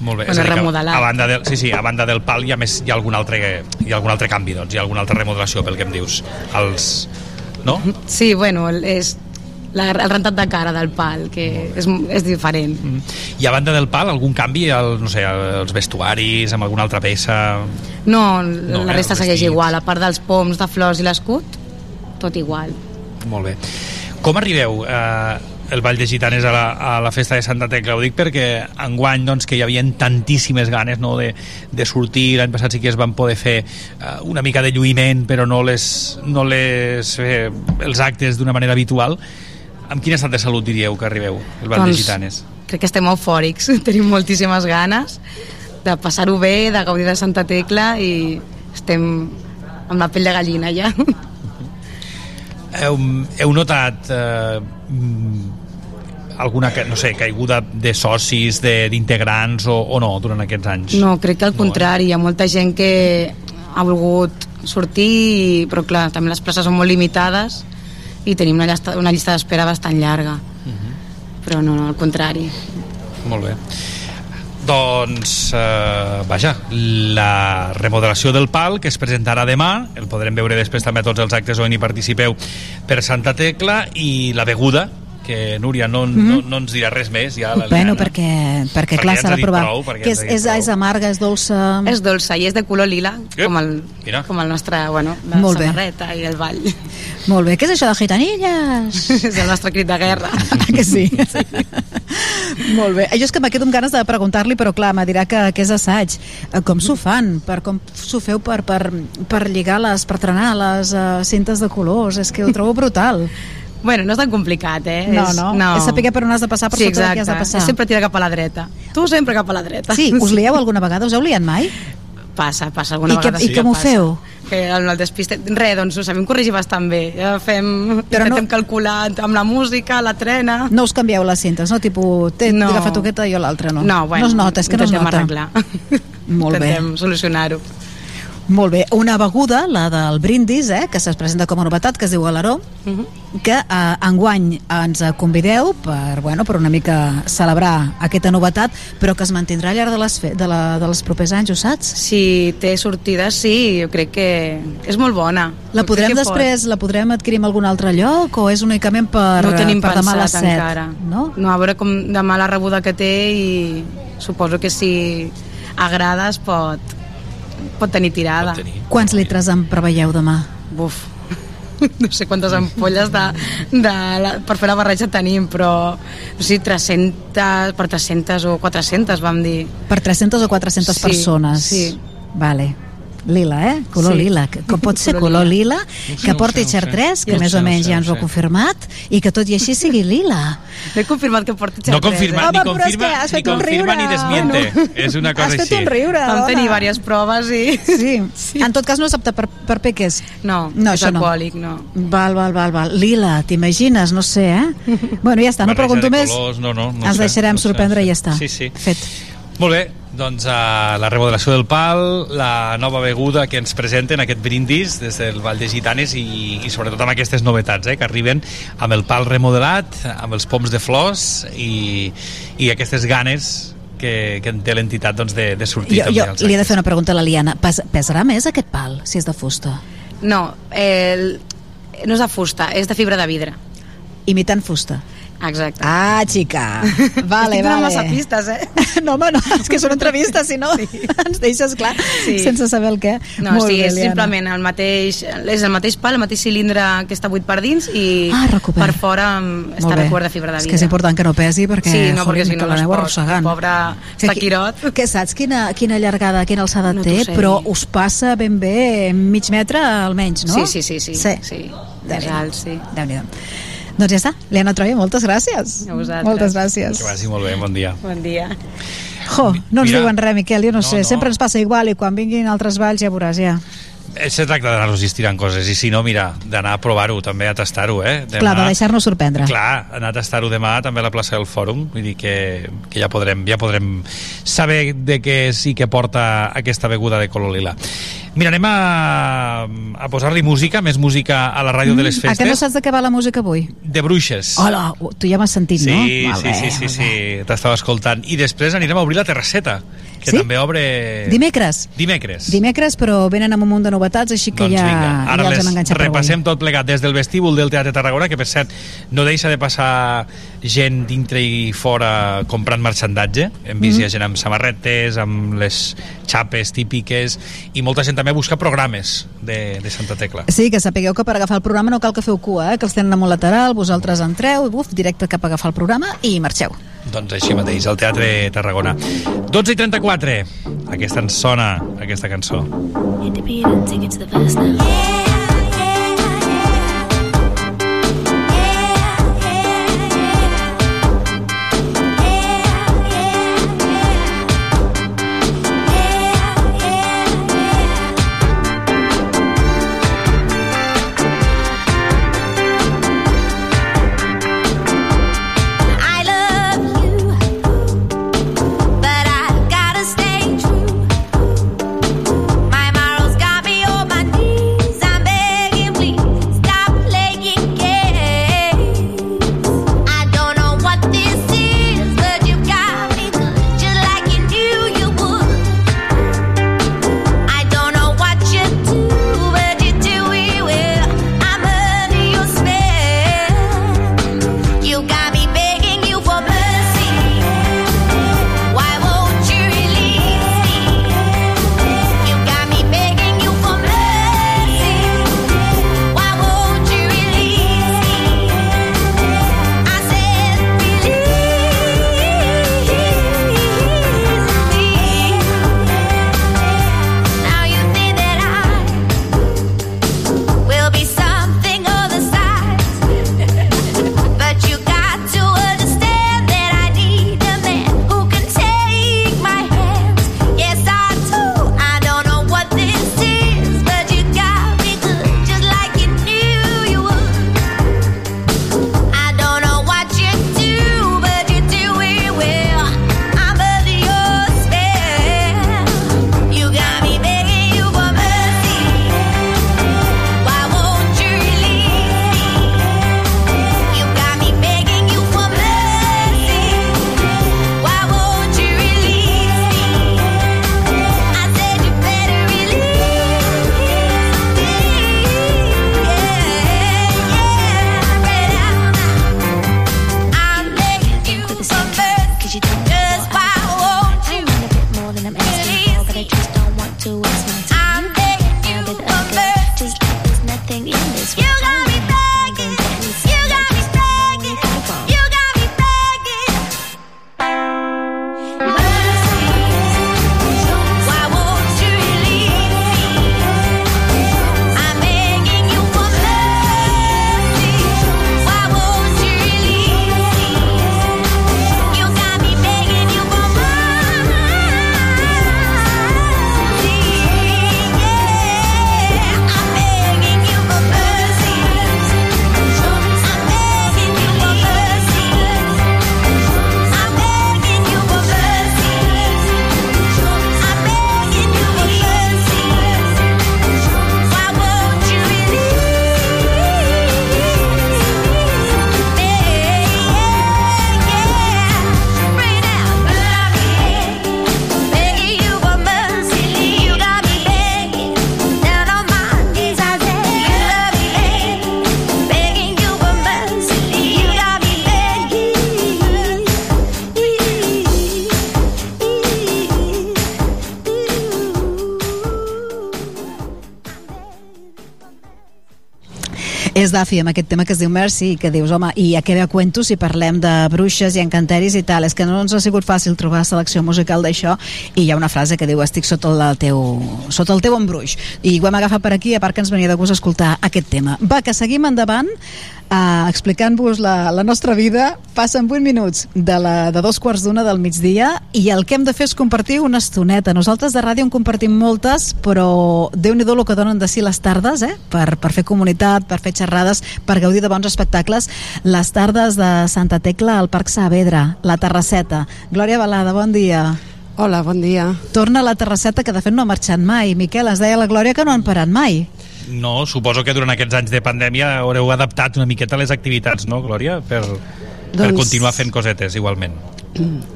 Molt bé, Bueno, remodelat. a banda del, sí, sí, a banda del pal hi ha, més, hi ha algun altre, hi ha algun altre canvi, doncs, hi ha alguna altra remodelació pel que em dius. Els, no? Sí, bueno, és, la, el rentat de cara del pal, que és, és diferent. I a banda del pal, algun canvi al, no sé, als vestuaris, amb alguna altra peça... No, No, la eh, resta segueix igual, a part dels poms de flors i l'escut, tot igual. Molt bé. Com arribeu eh, el Ball de Gitanes a la, a la festa de Santa Tecla? Ho dic perquè enguany doncs, que hi havia tantíssimes ganes no, de, de sortir, l'any passat sí que es van poder fer eh, una mica de lluïment però no les, no les eh, els actes d'una manera habitual amb quin estat de salut diríeu que arribeu el Ball de Doncs- Gitanes? Crec que estem eufòrics, tenim moltíssimes ganes de passar-ho bé, de gaudir de Santa Tecla i estem amb la pell de gallina ja. Heu, heu notat eh, mm, alguna, no sé, caiguda de socis, de- d'integrants o, o no durant aquests anys? No, crec que al contrari, hi ha molta gent que ha volgut sortir, però clar, també les places són molt limitades i tenim una llista, una llista d'espera bastant llarga. Però no, no, al contrari. Molt bé. Doncs, eh, vaja, la remodelació del pal, que es presentarà demà, el podrem veure després també a tots els actes on hi participeu per Santa Tecla, i la beguda, que Núria no, no, no ens dirà res més, ja la Bueno, perquè, perquè, Perquè clar, ja s'ha ha de provar. prou, perquè que és, és, és amarga, és dolça... És dolça i és de color lila, com el, com el nostre, bueno, la Molt bé. samarreta i el ball. Molt bé, què és això de gitanilles? és el nostre crit de guerra. que sí? Molt bé. Jo és que me quedo amb ganes de preguntar-li, però clar, me dirà que, que és assaig. Eh, Com s'ho fan? Per, com s'ho feu per, per, per lligar les, per trenar les uh, cintes de colors? És que ho trobo brutal. Bueno, no és tan complicat, eh? No, és, no. És saber per on has de passar, per sí, sota de què has de exacte. passar. Sempre tira cap a la dreta. Tu sempre cap a la dreta. Sí, us lieu alguna vegada? Us heu liat mai? Passa, passa alguna I, que, vegada. i sí com ho feu? Que el, el despiste... Res, doncs ho sabem corregir bastant bé. Ja fem... Però intentem no- calcular amb la música, la trena... No us canvieu les cintes, no? Tipo, té, No. no. agafa tu aquesta i jo l'altra, no? No, bueno, no es nota, és que no es nota. arreglar. Molt bé. Intentem solucionar-ho. Molt bé. Una beguda, la del brindis, eh, que es presenta com a novetat, que es diu Galaró, Mhm. que eh, enguany ens convideu per, bueno, per una mica celebrar aquesta novetat, però que es mantindrà al llarg de les, de, la, dels propers anys, ho saps? Si té sortida, sí, jo crec que és molt bona. La podrem després, la podrem adquirir en algun altre lloc o és únicament per, no ho tenim per demà a les pensat 7? encara. No? no, a veure com demà la rebuda que té i suposo que si agrada es pot, pot tenir tirada. Pot tenir. Quants litres en preveieu demà? Buf, no sé quantes ampolles de, de la, per fer la barreja tenim, però no sé, 300, per 300 o 400 vam dir. Per 300 o 400 Sí, persones? sí. Vale. Lila, eh? Color Sí. lila. Que, com pot ser Color color lila, que porti sé, no sé. xartrés, que No més o menys ja ens ho ha confirmat, i que tot i així sigui lila. He confirmat que porti No xartrés. confirma, eh? ni confirma, ni, confirma ni desmiente. És una cosa així. Vam tenir diverses proves i... Sí. sí. En tot cas no és apte per, per peques. No, no és no. alcohòlic, no. Val, val, val, val. Lila, t'imagines? No sé, eh? Bueno, ja està, no pregunto més. Colors, no, no, no Ens deixarem sorprendre i ja està. Sí, sí. Fet. Molt bé, doncs uh, la remodelació del pal, la nova beguda que ens presenten, aquest brindis des del Vall de Gitanes i, i sobretot amb aquestes novetats eh, que arriben amb el pal remodelat, amb els poms de flors i, i aquestes ganes que, que en té l'entitat doncs, de, de sortir Jo, també jo li he de fer una pregunta a la Liana. Pes, pesarà més aquest pal, si és de fusta? No, el, no és de fusta, és de fibra de vidre. Imitant fusta. Exacte. Ah, xica. Vale, Estic donant vale. massa pistes, eh? No, home, no, és que són entrevistes, si no sí. ens deixes clar Sí. sense saber el què. No, Molt sí, bé, és Liana. simplement el mateix, és el mateix pal, el mateix cilindre que està buit per dins i Ah, per fora està recobert de fibra de És vidre. que és important que no pesi perquè, Sí, no, perquè si que no, l'aneu arrossegant. Pobre Que està qui- quirot. Que saps quina, quina llargada, quina alçada No té, sé però us passa ben bé mig metre almenys, no? Sí, sí, sí, sí. sí. sí. Déu-n'hi-do. És alt, sí. Déu-n'hi-do. Doncs ja està, Liana Troia, moltes gràcies. A vosaltres. Moltes gràcies. Que vagi molt bé, bon dia. Bon dia. Jo, no ens Mira. diuen res, Miquel, jo no, No, sé, no. sempre ens passa igual i quan vinguin altres valls ja veuràs, ja. Eh, Se tracta d'anar-los estirant coses i si no, mira, d'anar a provar-ho també, a tastar-ho, eh? Clar, de deixar-nos sorprendre. Clar, anar a tastar-ho demà també a la plaça del Fòrum, vull dir que, que ja podrem ja podrem saber de què és i què porta aquesta beguda de color lila. Mira, anem a, a posar-li música, més música a la ràdio de les Mm, a que no festes. saps de què va la música avui? De bruixes. Hola, tu ja m'has sentit, Sí, no? sí, Molt bé, sí, sí, molt sí, t'estava escoltant. I després anirem a obrir la terrasseta, que Sí? també obre... Dimecres. Dimecres. Dimecres, però venen amb un munt de novetats, així que Doncs ja, vinga, ara ja els hem enganxat repassem tot plegat des del vestíbul del Teatre Tarragona, que per cert no deixa de passar gent dintre i fora comprant marxandatge. Hem vist mm -hmm. gent amb samarretes, amb les xapes típiques, i molta gent també busca programes de, de Santa Tecla. Sí, que sapigueu que per agafar el programa no cal que feu cua, eh? que els tenen amunt lateral, vosaltres entreu, i buf, directe cap a agafar el programa i marxeu. Doncs així mateix, al Teatre Tarragona. 12 i 34. Aquesta ens sona, aquesta cançó. I És Dafi amb aquest tema que es diu Mercy, que dius, home, i a què ve a cuento si parlem de bruixes i encanteris i tal? És que no ens ha sigut fàcil trobar selecció musical d'això i hi ha una frase que diu estic sota el teu, sota el teu embruix. I ho hem agafat per aquí, a part que ens venia de gust escoltar aquest tema. Va, que seguim endavant uh, explicant-vos la, la nostra vida. Passen 8 minuts de, la, de dos quarts d'una del migdia i el que hem de fer és compartir una estoneta. Nosaltres de ràdio en compartim moltes, però déu nhi el que donen de si les tardes, eh? per, per fer comunitat, per fer xerrades, per gaudir de bons espectacles. Les tardes de Santa Tecla al Parc Saavedra, la Terrasseta. Glòria Balada, bon dia. Hola, bon dia. Torna a la terrasseta, que de fet no ha marxat mai. Miquel, ens deia la Glòria que no han parat mai. No, suposo que durant aquests anys de pandèmia haureu adaptat una miqueta les activitats, no, Glòria? Per, doncs... per continuar fent cosetes, igualment.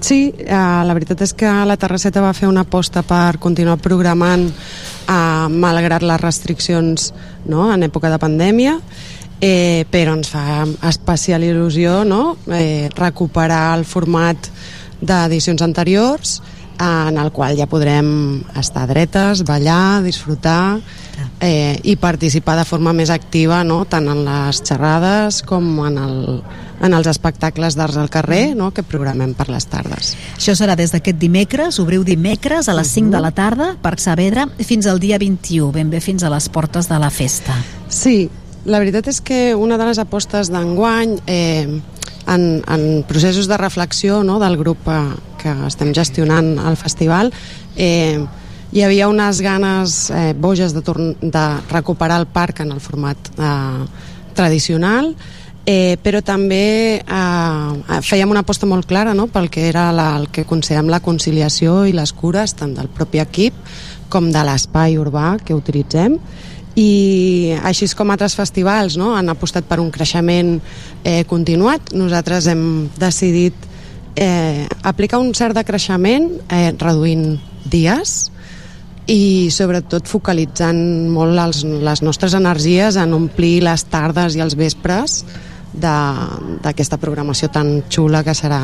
Sí, eh, la veritat és que la Terrasseta va fer una aposta per continuar programant eh, malgrat les restriccions no, en època de pandèmia eh, però ens fa especial il·lusió no, eh, recuperar el format d'edicions anteriors en el qual ja podrem estar dretes, ballar, disfrutar eh, i participar de forma més activa no? tant en les xerrades com en, el, en els espectacles d'arts al carrer no? que programem per les tardes. Això serà des d'aquest dimecres, obriu dimecres a les 5 de la tarda, Parc Saavedra, fins al dia 21, ben bé fins a les portes de la festa. Sí, la veritat és que una de les apostes d'enguany eh, en, en processos de reflexió no, del grup eh, que estem gestionant al festival. Eh, hi havia unes ganes eh, boges de, de recuperar el parc en el format eh, tradicional eh, però també eh, fèiem una aposta molt clara no, pel que era la, el que considerem la conciliació i les cures tant del propi equip com de l'espai urbà que utilitzem. I així com altres festivals no, han apostat per un creixement eh, continuat, nosaltres hem decidit eh, aplicar un cert de creixement eh, reduint dies i sobretot focalitzant molt els, les nostres energies en omplir les tardes i els vespres d'aquesta programació tan xula que serà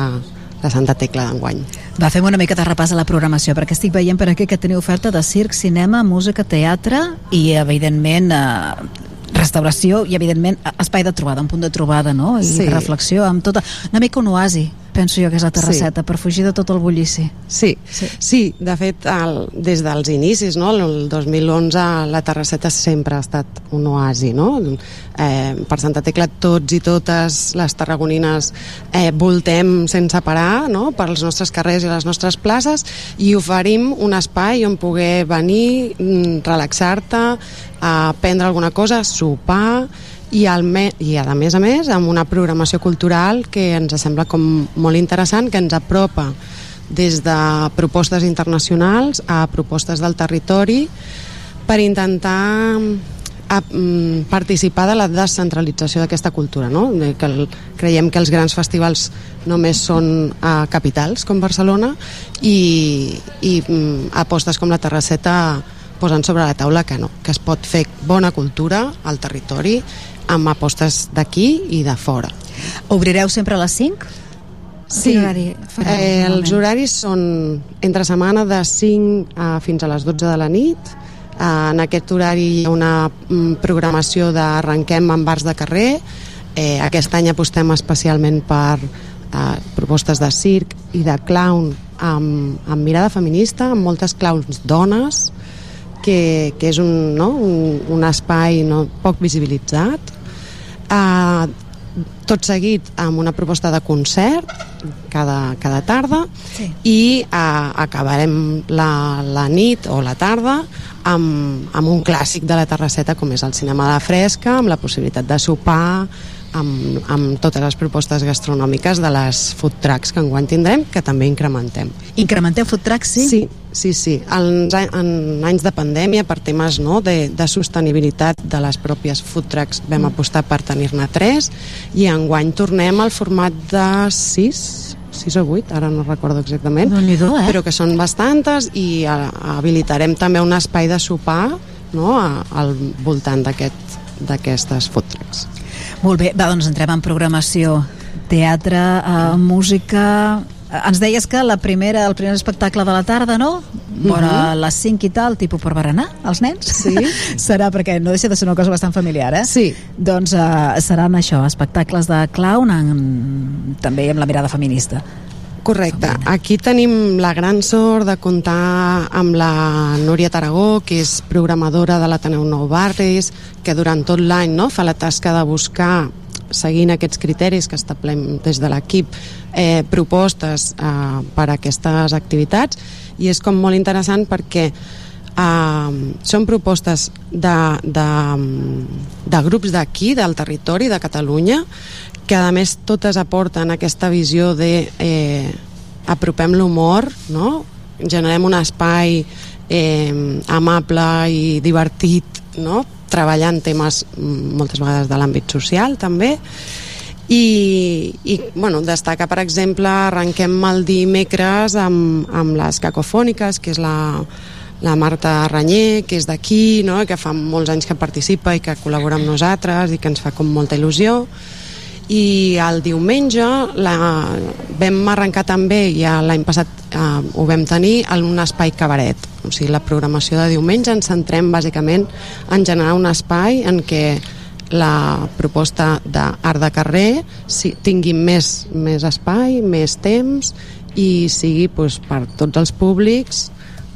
la Santa Tecla d'enguany. Va, fem una mica de repàs a la programació, perquè estic veient per aquí que teniu oferta de circ, cinema, música, teatre i, evidentment, eh, restauració i, evidentment, espai de trobada, un punt de trobada, no? I Sí. reflexió, amb tota... Una mica un oasi, penso jo que és la terrasseta, Sí. per fugir de tot el bullici. Sí, sí, sí de fet, el, des dels inicis, no? el 2011, la Terrasseta sempre ha estat un oasi. No? Eh, per Santa Tecla, tots i totes les tarragonines eh, voltem sense parar no? per als nostres carrers i les nostres places i oferim un espai on poder venir, mm, relaxar-te, a prendre alguna cosa, sopar, i, al me i a més a més amb una programació cultural que ens sembla com molt interessant que ens apropa des de propostes internacionals a propostes del territori per intentar a, mm, participar de la descentralització d'aquesta cultura no? Que el, creiem que els grans festivals només són a capitals com Barcelona i, i mm, apostes com la Terrasseta posen sobre la taula que no, que es pot fer bona cultura al territori amb apostes d'aquí i de fora. Obrireu sempre a les 5? Sí, horari eh, els horaris són entre setmana de 5 a, fins a les 12 de la nit. Eh, en aquest horari hi ha una mm, programació d'arrenquem amb bars de carrer. Eh, aquest any apostem especialment per eh, propostes de circ i de clown amb, amb mirada feminista, amb moltes clowns dones, que, que és un, no? un, un espai no? poc visibilitzat. Uh, tot seguit amb una proposta de concert cada, cada tarda sí. i uh, acabarem la, la nit o la tarda amb, amb un clàssic de la terrasseta com és el cinema de la fresca amb la possibilitat de sopar amb, amb totes les propostes gastronòmiques de les food trucks que enguany tindrem que també incrementem Incrementeu food trucks, sí? Sí, sí, sí. En, en anys de pandèmia, per temes no, de, de sostenibilitat de les pròpies food trucks, vam apostar per tenir-ne tres i enguany tornem al format de sis, sis o vuit, ara no recordo exactament, eh? però que són bastantes i a, habilitarem també un espai de sopar no, a, al voltant d'aquest d'aquestes food trucks. Molt bé, va, doncs entrem en programació. Teatre, eh, música... Ens deies que la primera, el primer espectacle de la tarda, no? Vora Mhm. les 5 i tal, tipus per berenar, els nens? Sí. Serà, perquè no deixa de ser una cosa bastant familiar, eh? Sí. Doncs eh, seran això, espectacles de clown en, també amb la mirada feminista. Correcte. Aquí tenim la gran sort de comptar amb la Núria Taragó, que és programadora de l'Ateneu Nou Barris, que durant tot l'any no, fa la tasca de buscar seguint aquests criteris que establem des de l'equip eh, propostes eh, per a aquestes activitats i és com molt interessant perquè eh, són propostes de, de, de grups d'aquí, del territori, de Catalunya, que a més totes aporten aquesta visió de eh, apropem l'humor no? generem un espai eh, amable i divertit, no? treballant temes moltes vegades de l'àmbit social també i, i bueno, destaca per exemple arrenquem el dimecres amb, amb les cacofòniques que és la, la Marta Ranyer que és d'aquí, no? que fa molts anys que participa i que col·labora amb nosaltres i que ens fa com molta il·lusió i el diumenge la, vam arrencar també ja l'any passat eh, ho vam tenir en un espai cabaret. O sigui, la programació de diumenge ens centrem bàsicament en generar un espai en què la proposta d'art de carrer si, tingui més, més espai, més temps i sigui doncs, per tots els públics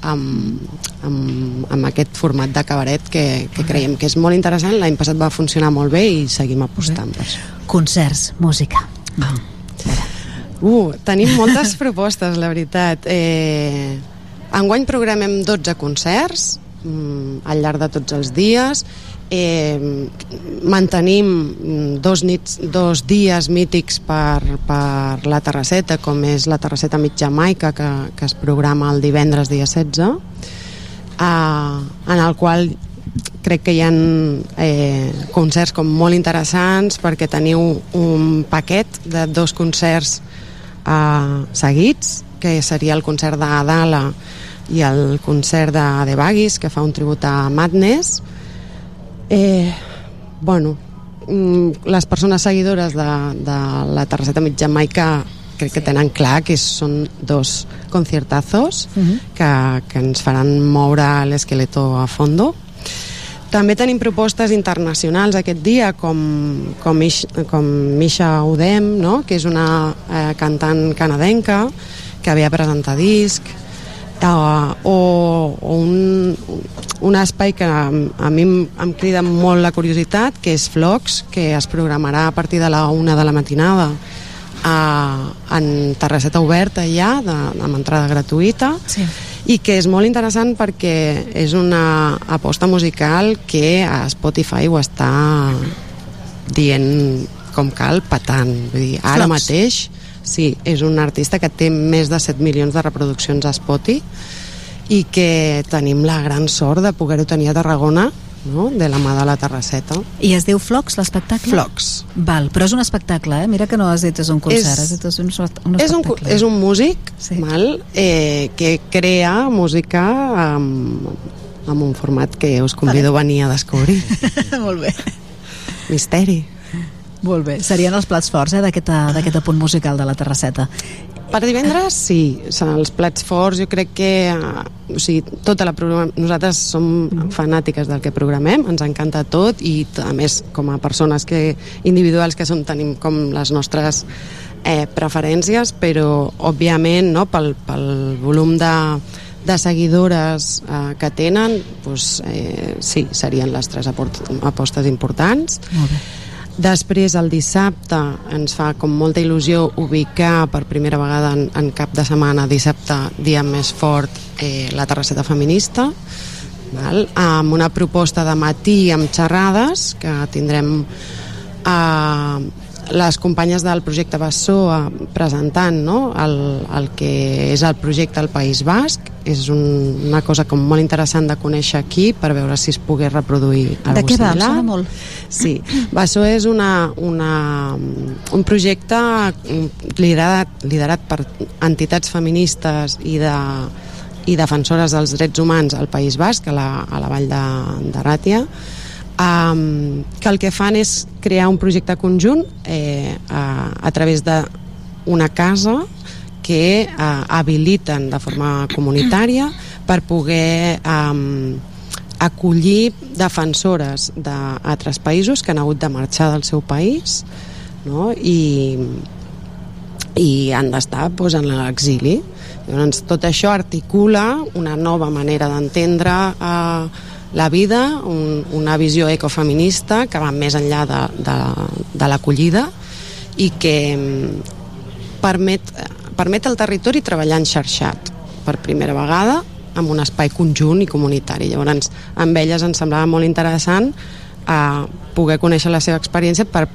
amb, amb, amb aquest format de cabaret que, que creiem que és molt interessant. L'any passat va funcionar molt bé i seguim apostant per això. Concerts, música. Uh, tenim moltes propostes, la veritat. Eh, enguany programem 12 concerts mm, al llarg de tots els dies eh, mantenim dos, nits, dos dies mítics per, per la terrasseta, com és la terrasseta mig jamaica, que, que es programa el divendres dia 16, eh, en el qual crec que hi ha eh, concerts com molt interessants perquè teniu un paquet de dos concerts eh, seguits, que seria el concert d'Adala i el concert de The Baggies, que fa un tribut a Madness, Eh, bueno, mm, les persones seguidores de, de la Terrasseta Mig Jamaica crec que tenen clar que són dos conciertazos uh -huh. que, que ens faran moure l'esqueleto a fondo també tenim propostes internacionals aquest dia com, com, Ish, com Misha Udem no? que és una eh, cantant canadenca que havia presentat disc o, o un, un espai que a, a mi em, em crida molt la curiositat, que és Flocs, que es programarà a partir de la una de la matinada a, en terrasseta oberta ja, de, amb entrada gratuïta, sí. i que és molt interessant perquè és una aposta musical que a Spotify ho està dient com cal, patant. Vull dir, ara Flocs. mateix sí, és un artista que té més de 7 milions de reproduccions a Spotify i que tenim la gran sort de poder-ho tenir a Tarragona no? de la mà de la terrasseta I es diu Flocs, l'espectacle? Flocs. Val, però és un espectacle, eh? Mira que no has dit és un concert, És- has dit és un, un és un, és un músic sí. mal, eh, que crea música amb, amb un format que us convido a venir a descobrir Molt bé. misteri Molt bé. Serien els plats forts eh, d'aquest d'aquest apunt musical de la terrasseta. Per divendres, sí, són els plats forts, jo crec que eh, o sigui, tota la programa... nosaltres som fanàtiques del que programem, ens encanta tot i a més com a persones que individuals que som tenim com les nostres eh, preferències, però òbviament no, pel, pel volum de, de seguidores eh, que tenen, doncs, eh, sí, serien les tres apostes importants. Molt bé. Després, el dissabte, ens fa com molta il·lusió ubicar per primera vegada en, en cap de setmana, dissabte, dia més fort, eh, la terrasseta feminista, val? amb una proposta de matí amb xerrades que tindrem eh, les companyes del projecte Bassó eh, presentant no? el, el que és el projecte al País Basc és un, una cosa com molt interessant de conèixer aquí per veure si es pogués reproduir De què va? Similar. sona molt. Sí, Bassó és una, una, un projecte liderat, liderat per entitats feministes i de i defensores dels drets humans al País Basc, a la, a la vall de, de Ràtia, um, que el que fan és crear un projecte conjunt eh, a, a través d'una casa que eh, habiliten de forma comunitària per poder um, acollir defensores d'altres països que han hagut de marxar del seu país no? i, i han d'estar doncs, en l'exili. Llavors, tot això articula una nova manera d'entendre eh, la vida, un, una visió ecofeminista que va més enllà de, de, de l'acollida i que mm, permet, permet al territori treballar enxarxat per primera vegada amb un espai conjunt i comunitari. Llavors, amb elles ens semblava molt interessant eh, poder conèixer la seva experiència per,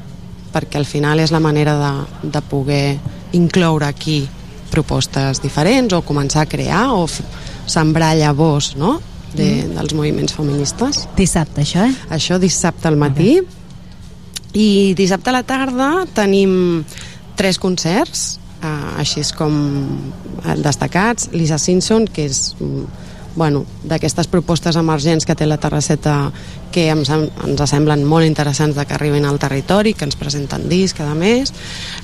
perquè al final és la manera de, de poder incloure aquí propostes diferents o començar a crear o sembrar llavors no? De, Mm. dels moviments feministes. Dissabte, això, eh? Això dissabte al matí. I dissabte a la tarda tenim tres concerts, eh, així és com eh, destacats. Lisa Simpson, que és mm, bueno, d'aquestes propostes emergents que té la Terrasseta que ens, ens semblen molt interessants de que arribin al territori, que ens presenten disc cada mes.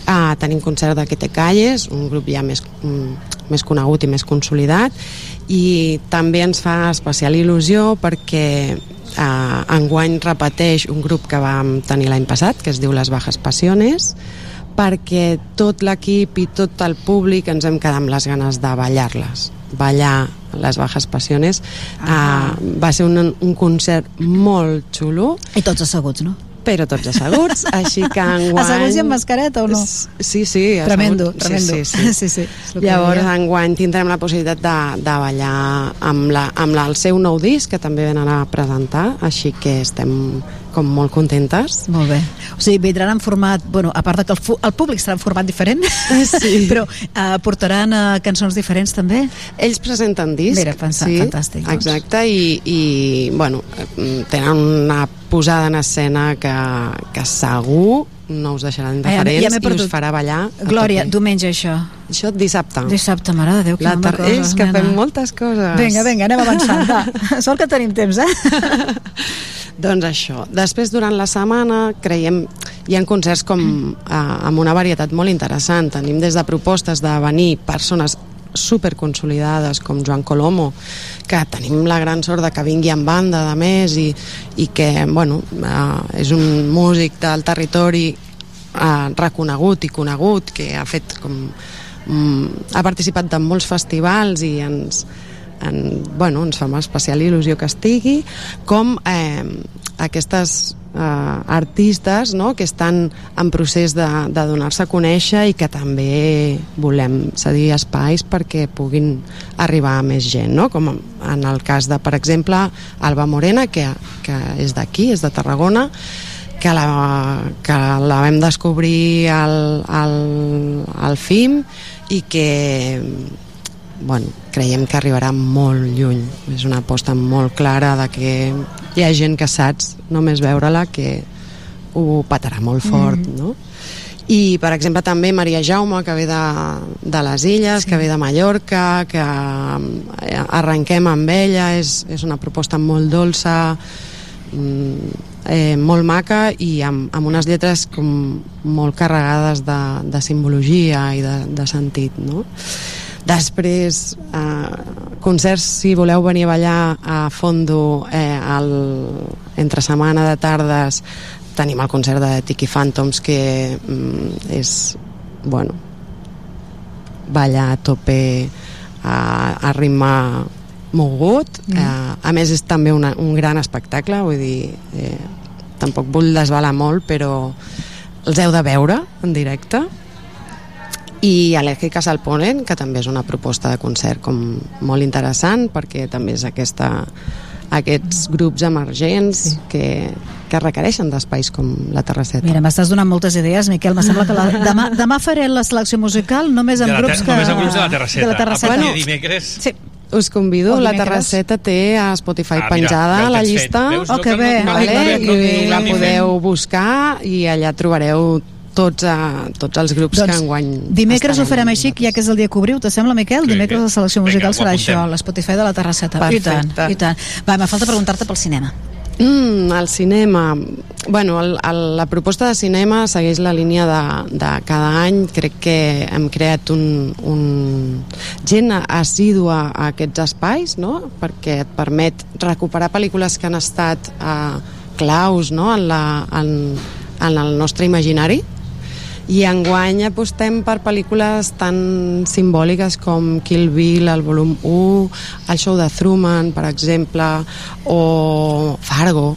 Uh, tenim concert de Quete Calles, un grup ja més, mm, més conegut i més consolidat, i també ens fa especial il·lusió perquè uh, enguany repeteix un grup que vam tenir l'any passat, que es diu Les Bajas Passiones, perquè tot l'equip i tot el públic ens hem quedat amb les ganes de ballar-les ballar les Bajas Passiones ah. uh, va ser un, un concert molt xulo i tots asseguts, no? Però tots asseguts, així que enguany... Asseguts i amb mascareta o no? Sí, sí. Tremendo, asseguts. tremendo. Sí, sí, sí, sí. que Llavors, deia. enguany tindrem la possibilitat de, de ballar amb, la, amb la, el seu nou disc, que també venen a presentar, així que estem com molt contentes. Molt bé. O sigui, vindran en format... Bueno, a part de que el, el públic serà en format diferent, sí. però uh, portaran uh, cançons diferents també? Ells presenten disc. Mira, pensa, sí, fantàstic. Doncs. Exacte, i, i bueno, eh, tenen una posada en escena que, que segur no us deixarà indiferents ja i perdut. us farà ballar Glòria, diumenge això. Això dissabte. Dissabte, mare de Déu, que La tar- coses, és que nena. fem moltes coses. Vinga, vinga, anem avançant, va. Sort que tenim temps, eh? Doncs això. Després, durant la setmana, creiem... Hi ha concerts com, eh, amb una varietat molt interessant. Tenim des de propostes de venir persones superconsolidades com Joan Colomo, que tenim la gran sort de que vingui en banda de més i, i que, bueno, eh, és un músic del territori eh, reconegut i conegut, que ha fet com... Mm, ha participat en molts festivals i ens, en, bueno, ens fa una especial il·lusió que estigui, com eh, aquestes eh, artistes no?, que estan en procés de, de donar-se a conèixer i que també volem cedir espais perquè puguin arribar a més gent, no? com en el cas de, per exemple, Alba Morena, que, que és d'aquí, és de Tarragona, que la, que la vam descobrir al, al, al FIM i que bueno, creiem que arribarà molt lluny. És una aposta molt clara de que hi ha gent que saps només veure-la que ho patarà molt fort, Mm. no? I, per exemple, també Maria Jaume, que ve de, de les Illes, sí. que ve de Mallorca, que eh, arrenquem amb ella, és, és una proposta molt dolça, mm, eh, molt maca i amb, amb unes lletres com molt carregades de, de simbologia i de, de sentit, no? Després, eh, concerts, si voleu venir a ballar a Fondo eh, el, entre setmana de tardes, tenim el concert de Tiki Phantoms, que mm, és, bueno, ballar a tope a, a ritme mogut. Mm. Eh, a més, és també una, un gran espectacle, vull dir, eh, tampoc vull desvelar molt, però els heu de veure en directe i Alèrgiques al Polen, que també és una proposta de concert com molt interessant perquè també és aquesta aquests grups emergents sí. que, que requereixen d'espais com la Terrasseta. Mira, m'estàs donant moltes idees, Miquel. Me sembla que la, demà, demà faré la selecció musical només amb De la grups que... només amb grups de la Terrasseta. De la terrasseta. A partir de dimecres... Sí. Us convido, la. Terrasseta té a Spotify Ah, mira, penjada la fet. llista Veus? Oh, que bé. vale? Ai, que bé. i la podeu buscar i allà trobareu tots, a, tots els grups que enguany Dimecres ho farem així, ja que és el dia que obriu, te sembla, Miquel? Dimecres la selecció Vinga, musical ho serà això, l'Spotify de la Terrasseta. I tant, Perfecte. i tant. Va, me falta preguntar-te pel cinema. Mm, el cinema bueno, el, el, la proposta de cinema segueix la línia de, de cada any crec que hem creat un, un gent assídua a aquests espais no? perquè et permet recuperar pel·lícules que han estat eh, claus no? en, la, en, en el nostre imaginari i enguany apostem per pel·lícules tan simbòliques com Kill Bill, el volum 1, el show de Truman, per exemple, o Fargo,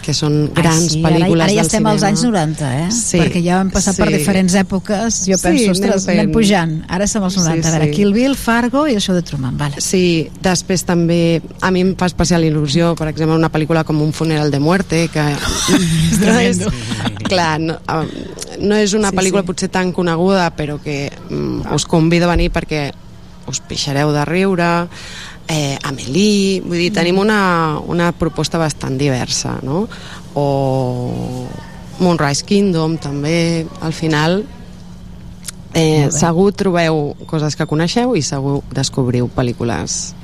que són grans Ai, sí, pel·lícules ara, ara ja estem cinema. als anys 90, eh? Sí, Perquè ja hem passat per sí. diferents èpoques. Jo Sí, penso, anem ostres, fent. anem pujant. Ara estem als 90. Sí, a veure, sí. Kill Bill, Fargo i això de Truman. Vale. Sí, després també a mi em fa especial il·lusió, per exemple, una pel·lícula com Un funeral de muerte, que... tremendo. Clar, no, eh, no és una Sí, pel·lícula sí. potser tan coneguda, però que mm, us convido a venir perquè us pixareu de riure, eh, Amélie, vull dir, tenim una, una proposta bastant diversa, no? O Moonrise Kingdom, també, al final, eh, segur trobeu coses que coneixeu i segur descobriu pel·lícules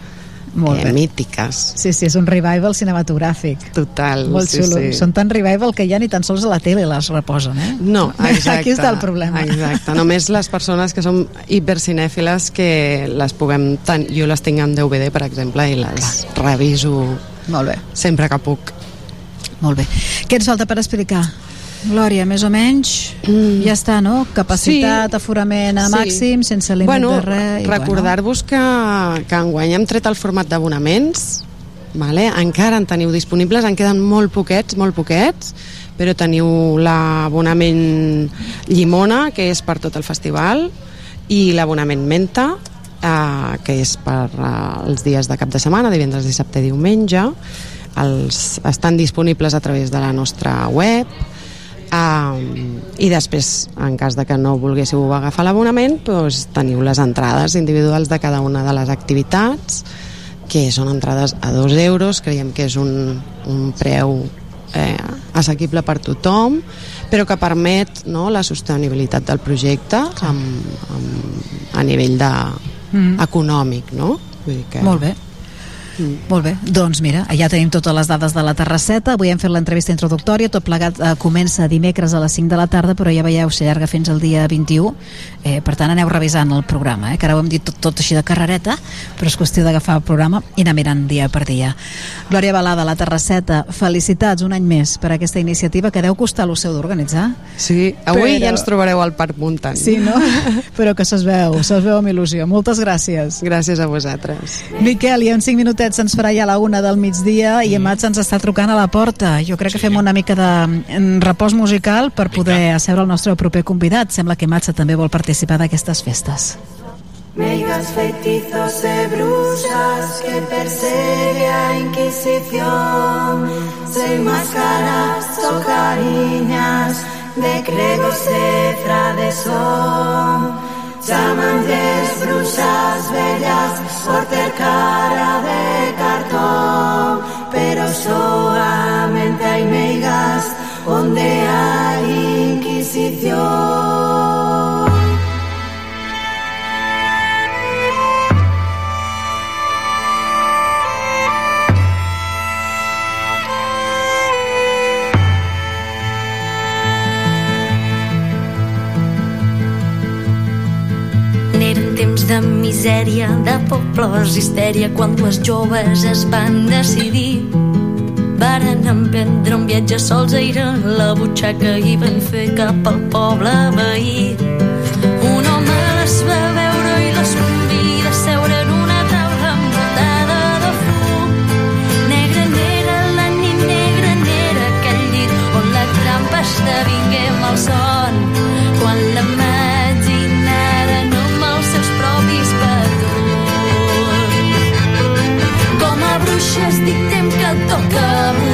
Molt eh, bé. mítiques. Sí, sí, és un revival cinematogràfic. Total, Molt sí, xulo. sí. Són tan revival que ja ni tan sols a la tele les reposen, eh? No, exacte. Aquí està el problema. Exacte, només les persones que som hipercinèfiles que les puguem... Tant, jo les tinc en DVD, per exemple, i les reviso Molt bé. sempre que puc. Molt bé. Què ens falta per explicar? Glòria, més o menys, mm. ja està, no? Capacitat, Sí. aforament a Sí. màxim, sense límit bueno, de res. recordar-vos que, que enguany hem tret el format d'abonaments, vale? encara en teniu disponibles, en queden molt poquets, molt poquets, però teniu l'abonament Llimona, que és per tot el festival, i l'abonament Menta, eh, que és per eh, els dies de cap de setmana, divendres, dissabte i diumenge. Els, estan disponibles a través de la nostra web, Um, i després, en cas de que no volguéssiu agafar l'abonament, doncs, teniu les entrades individuals de cada una de les activitats, que són entrades a dos euros, creiem que és un, un preu eh, assequible per tothom, però que permet no, la sostenibilitat del projecte amb, amb, a nivell de, Mm. econòmic, no? Vull dir que... Molt bé. Molt bé, doncs mira, ja tenim totes les dades de la Terrasseta, avui hem fet l'entrevista introductòria, tot plegat eh, comença dimecres a les 5 de la tarda, però ja veieu, s'allarga fins al dia 21, eh, per tant aneu revisant el programa, eh, que ara ho hem dit tot, tot així de carrereta, però és qüestió d'agafar el programa i anar mirant dia per dia. Glòria Balada, la Terrasseta, felicitats un any més per aquesta iniciativa que deu costar el seu d'organitzar. Sí, avui Però- ja ens trobareu al Parc Muntant. Sí, no? però que se'ls veu, se'ls veu amb il·lusió. Moltes gràcies. Gràcies a vosaltres. Miquel, i en 5 minutets ens farà ja la una del migdia i en Mats ens està trucant a la porta. Jo crec que fem una mica de mm, repòs musical per poder asseure el nostre proper convidat. Sembla que Mats també vol participar d'aquestes festes. Meigas feitizos e brusas que persegue a Inquisición Sen máscaras o cariñas de gregos e frades Chaman bruxas vellas por ter cara de cartón. Pero soamente hai meigas onde hai inquisición. Temps de misèria, de pobles histèria, quan dues joves es van decidir. Varen emprendre un viatge sols a la butxaca i van fer cap al poble veí. A bruixes dictem que toca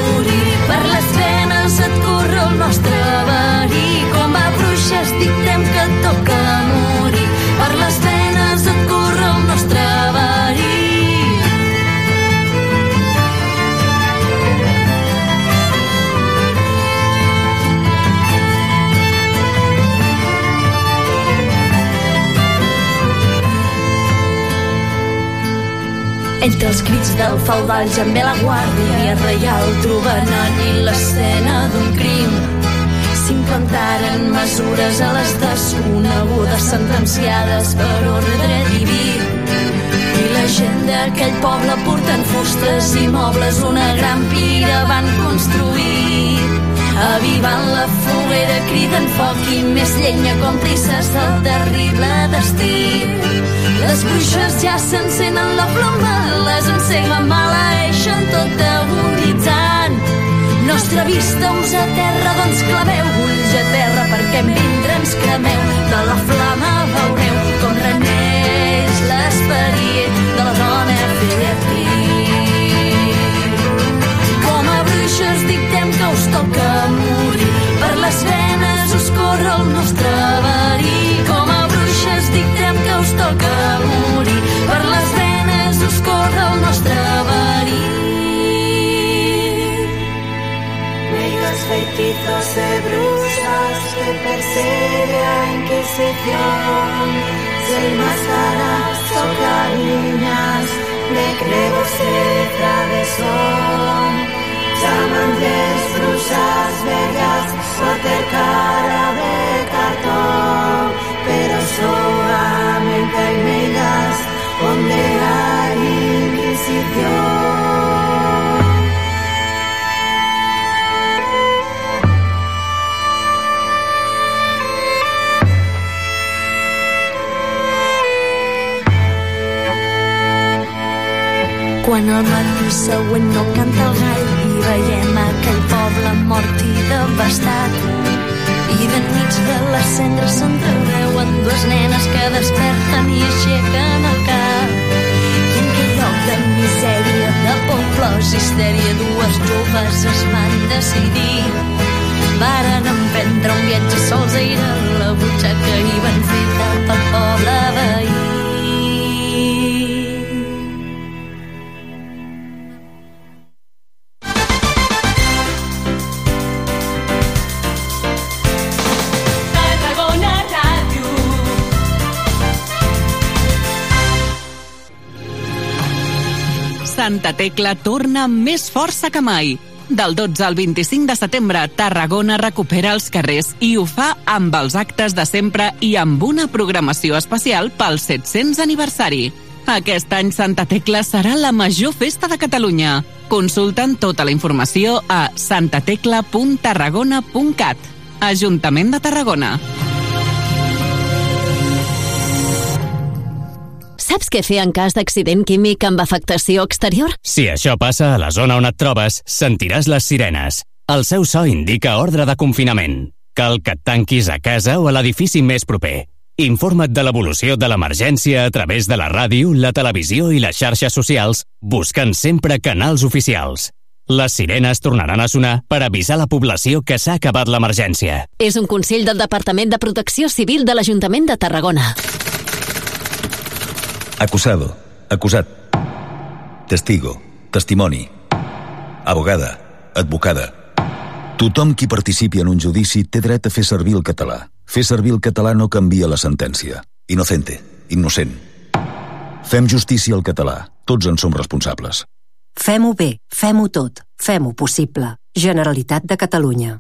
Entre els crits del feudal ja ve la guàrdia reial trobant allí l'escena d'un crim. S'implementaren mesures a les desconegudes sentenciades per ordre diví. I la gent d'aquell poble portant fustes i mobles una gran pira van construir. Avivant la foguera criden foc i més llenya còmplices del terrible destí. Les bruixes ja s'encenen la flama, les encega maleeixen tot agonitzant. Nostra vista us a terra, doncs claveu ulls a terra perquè en vindre ens cremeu. De la flama veureu com reneix l'esperit de la dona Filipí. Com a bruixes dictem que us toca morir, per les venes us corre el toca morir. Per les venes escorre el nostre verí. De brusas que persigue a Inquisición, se enmascaras sobre niñas de crebos de travesón. Llaman de brusas bellas, acercar a Quan el matí següent no canta el gall i veiem aquell poble mort i devastat. I d'enmig de les cendres s'entreveuen dues nenes que desperten i aixequen el cap. I en aquell lloc de misèria, de por, plors, histèria, dues joves es van decidir. Varen emprendre un viatge sols a ir a la butxaca i van fer cap al poble veí. Santa Tecla torna amb més força que mai. Del 12 al 25 de setembre, Tarragona recupera els carrers i ho fa amb els actes de sempre i amb una programació especial pel 700 aniversari. Aquest any Santa Tecla serà la major festa de Catalunya. Consulten tota la informació a santatecla.tarragona.cat. Ajuntament de Tarragona. Saps què fer en cas d'accident químic amb afectació exterior? Si això passa a la zona on et trobes, sentiràs les sirenes. El seu so indica ordre de confinament. Cal que et tanquis a casa o a l'edifici més proper. Informa't de l'evolució de l'emergència a través de la ràdio, la televisió i les xarxes socials, buscant sempre canals oficials. Les sirenes tornaran a sonar per avisar la població que s'ha acabat l'emergència. És un consell del Departament de Protecció Civil de l'Ajuntament de Tarragona. Acusado, acusat. Testigo, testimoni. Abogada, advocada. Tothom qui participi en un judici té dret a fer servir el català. Fer servir el català no canvia la sentència. Inocente, innocent. Fem justícia al català. Tots en som responsables. Fem-ho bé, fem-ho tot, fem-ho possible. Generalitat de Catalunya.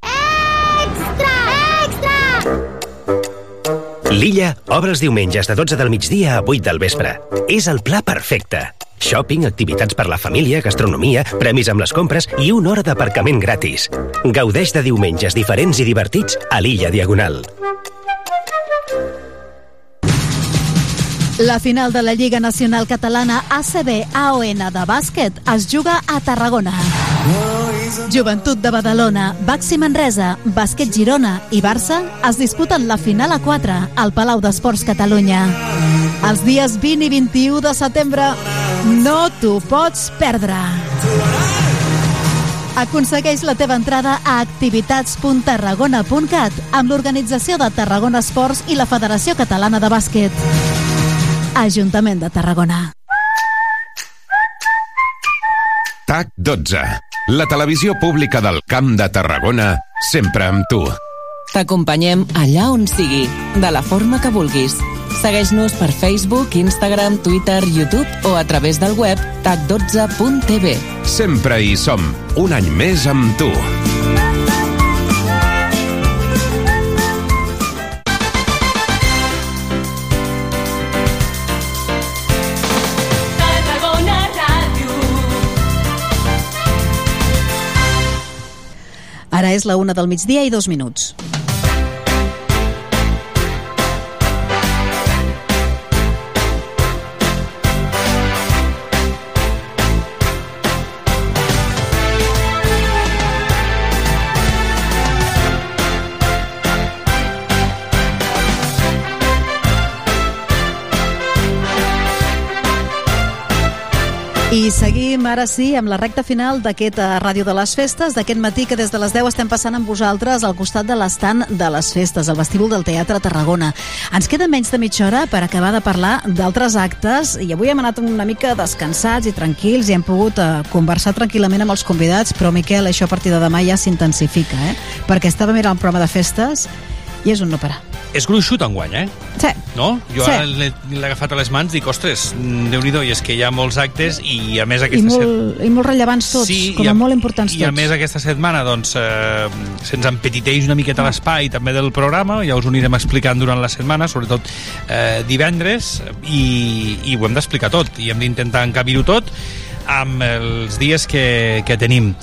L'Illa obre els diumenges de 12 del migdia a 8 del vespre. És el pla perfecte. Shopping, activitats per la família, gastronomia, premis amb les compres i una hora d'aparcament gratis. Gaudeix de diumenges diferents i divertits a l'Illa Diagonal. La final de la Lliga Nacional Catalana ACB AON de bàsquet es juga a Tarragona. Joventut de Badalona, Baxi Manresa, Bàsquet Girona i Barça es disputen la final a 4 al Palau d'Esports Catalunya. Els dies 20 i 21 de setembre no t'ho pots perdre. Aconsegueix la teva entrada a activitats.tarragona.cat amb l'organització de Tarragona Esports i la Federació Catalana de Bàsquet. Ajuntament de Tarragona. TAC 12. La televisió pública del Camp de Tarragona, sempre amb tu. T'acompanyem allà on sigui, de la forma que vulguis. Segueix-nos per Facebook, Instagram, Twitter, YouTube o a través del web tac12.tv. Sempre hi som, un any més amb tu. Ara és la una del migdia i dos minuts. I seguim ara sí amb la recta final d'aquest eh, Ràdio de les Festes, d'aquest matí que des de les 10 estem passant amb vosaltres al costat de l'estant de les festes, al vestíbul del Teatre Tarragona. Ens queda menys de mitja hora per acabar de parlar d'altres actes i avui hem anat una mica descansats i tranquils i hem pogut eh, conversar tranquil·lament amb els convidats, però Miquel, això a partir de demà ja s'intensifica, eh? perquè estava mirant el programa de festes I és un no parar. És gruixut enguany, eh? Sí. No? Jo Sí. ara l'he agafat a les mans i dic, ostres, déu nhi i és que hi ha molts actes i a més I aquesta set- molt, I molt rellevants tots, Sí, com i a a- molt importants I a tots. més aquesta setmana doncs, eh, se'ns empetiteix una miqueta l'espai també del programa, ja us ho anirem explicant durant la setmana, sobretot eh, divendres, i, i ho hem d'explicar tot, i hem d'intentar encabir-ho tot amb els dies que, que tenim.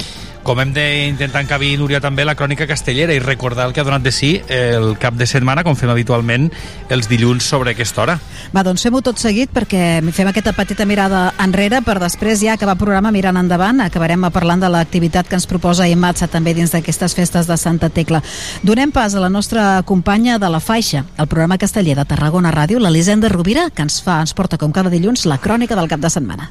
Com hem d'intentar encabir, Núria, també la crònica castellera i recordar el que ha donat de si el cap de setmana, com fem habitualment els dilluns sobre aquesta hora. Va, doncs fem-ho tot seguit perquè fem aquesta petita mirada enrere per després ja acabar el programa mirant endavant. Acabarem parlant de l'activitat que ens proposa Imatsa també dins d'aquestes festes de Santa Tecla. Donem pas a la nostra companya de la Faixa, el programa casteller de Tarragona Ràdio, l'Elisenda Rovira, que ens fa, ens porta com cada dilluns la crònica del cap de setmana.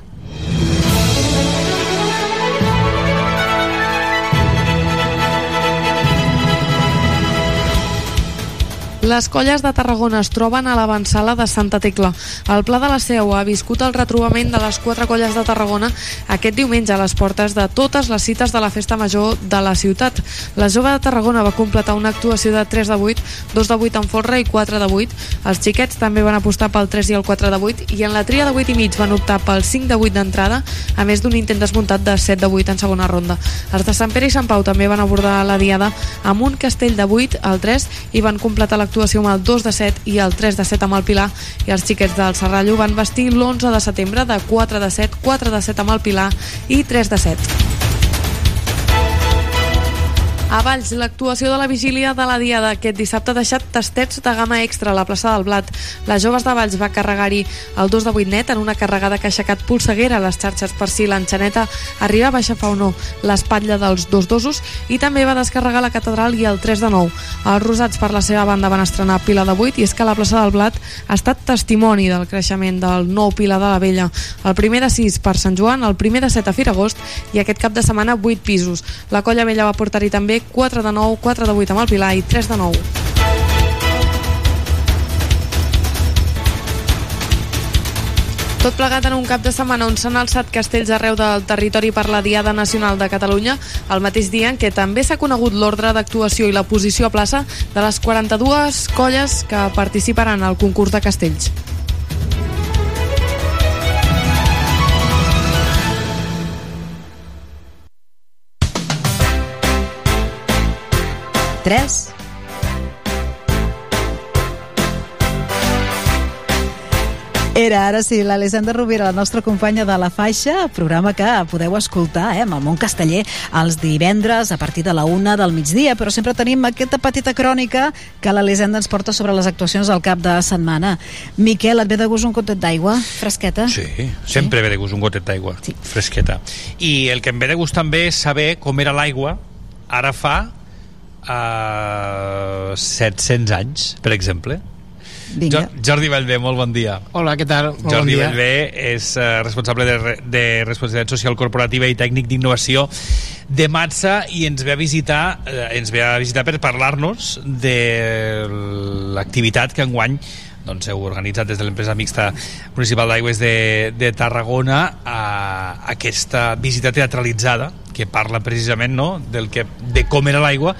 Les colles de Tarragona es troben a l'avançala de Santa Tecla. El Pla de la Seu ha viscut el retrobament de les quatre colles de Tarragona aquest diumenge a les portes de totes les cites de la Festa Major de la ciutat. La jove de Tarragona va completar una actuació de 3 de 8, 2 de 8 en folre i 4 de 8. Els xiquets també van apostar pel 3 i el 4 de 8 i en la tria de 8 i mig van optar pel 5 de 8 d'entrada, a més d'un intent desmuntat de 7 de 8 en segona ronda. Els de Sant Pere i Sant Pau també van abordar la diada amb un castell de 8 al 3 i van completar l'actuació amb el 2 de 7 i el 3 de 7 amb el Pilar i els xiquets del Serrallo van vestir l'11 de setembre de 4 de 7, 4 de 7 amb el Pilar i 3 de 7. A Valls, l'actuació de la vigília de la Diada aquest dissabte ha deixat tastets de gamma extra a la plaça del Blat. Les joves de Valls va carregar-hi el 2 de 8 net en una carregada que ha aixecat polseguera a les xarxes per si l'enxaneta arribava a aixafar o no l'espatlla dels dos dosos i també va descarregar la catedral i el 3 de 9. Els rosats per la seva banda van estrenar Pila de 8 i és que la plaça del Blat ha estat testimoni del creixement del nou Pilar de la Vella. El primer de 6 per Sant Joan, el primer de 7 a Firagost i aquest cap de setmana 8 pisos. La colla vella va portar-hi també 4 de 9, 4 de 8 amb el Pilar i 3 de 9. Tot plegat en un cap de setmana on s'han alçat castells arreu del territori per la Diada Nacional de Catalunya, el mateix dia en què també s'ha conegut l'ordre d'actuació i la posició a plaça de les 42 colles que participaran al concurs de castells. Tres. Era ara sí, l'Alessandra Rovira, la nostra companya de la Faixa, programa que podeu escoltar eh, amb el món casteller els divendres a partir de la una del migdia, però sempre tenim aquesta petita crònica que l'Alessandra ens porta sobre les actuacions al cap de setmana. Miquel, et ve de gust un gotet d'aigua fresqueta? Sí, sempre ve de gust un gotet d'aigua sí. fresqueta. I el que em ve de gust també és saber com era l'aigua ara fa uh, 700 anys, per exemple. Vinga. Jo, Jordi Bellbé, molt bon dia. Hola, què tal? Molt Jordi bon dia. Bellbé és uh, responsable de, de responsabilitat social corporativa i tècnic d'innovació de Matsa i ens ve a visitar eh, ens ve a visitar per parlar-nos de l'activitat que enguany doncs, heu organitzat des de l'empresa mixta municipal d'aigües de, de Tarragona a aquesta visita teatralitzada que parla precisament no, del que, de com era l'aigua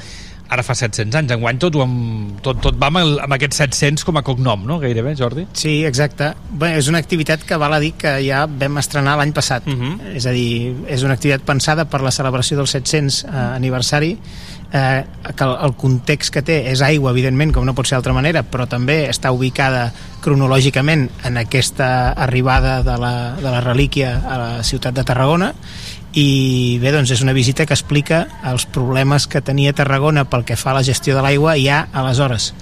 ara fa 700 anys, enguany tot, ho amb, tot, tot va amb, el, amb aquests 700 com a cognom, no? Gairebé, Jordi? Sí, exacte. Bé, és una activitat que val a dir que ja vam estrenar l'any passat. Uh -huh. És a dir, és una activitat pensada per la celebració del 700 eh, aniversari eh, que el, el context que té és aigua, evidentment, com no pot ser d'altra manera, però també està ubicada cronològicament en aquesta arribada de la, de la relíquia a la ciutat de Tarragona i bé, doncs és una visita que explica els problemes que tenia Tarragona pel que fa a la gestió de l'aigua ja aleshores.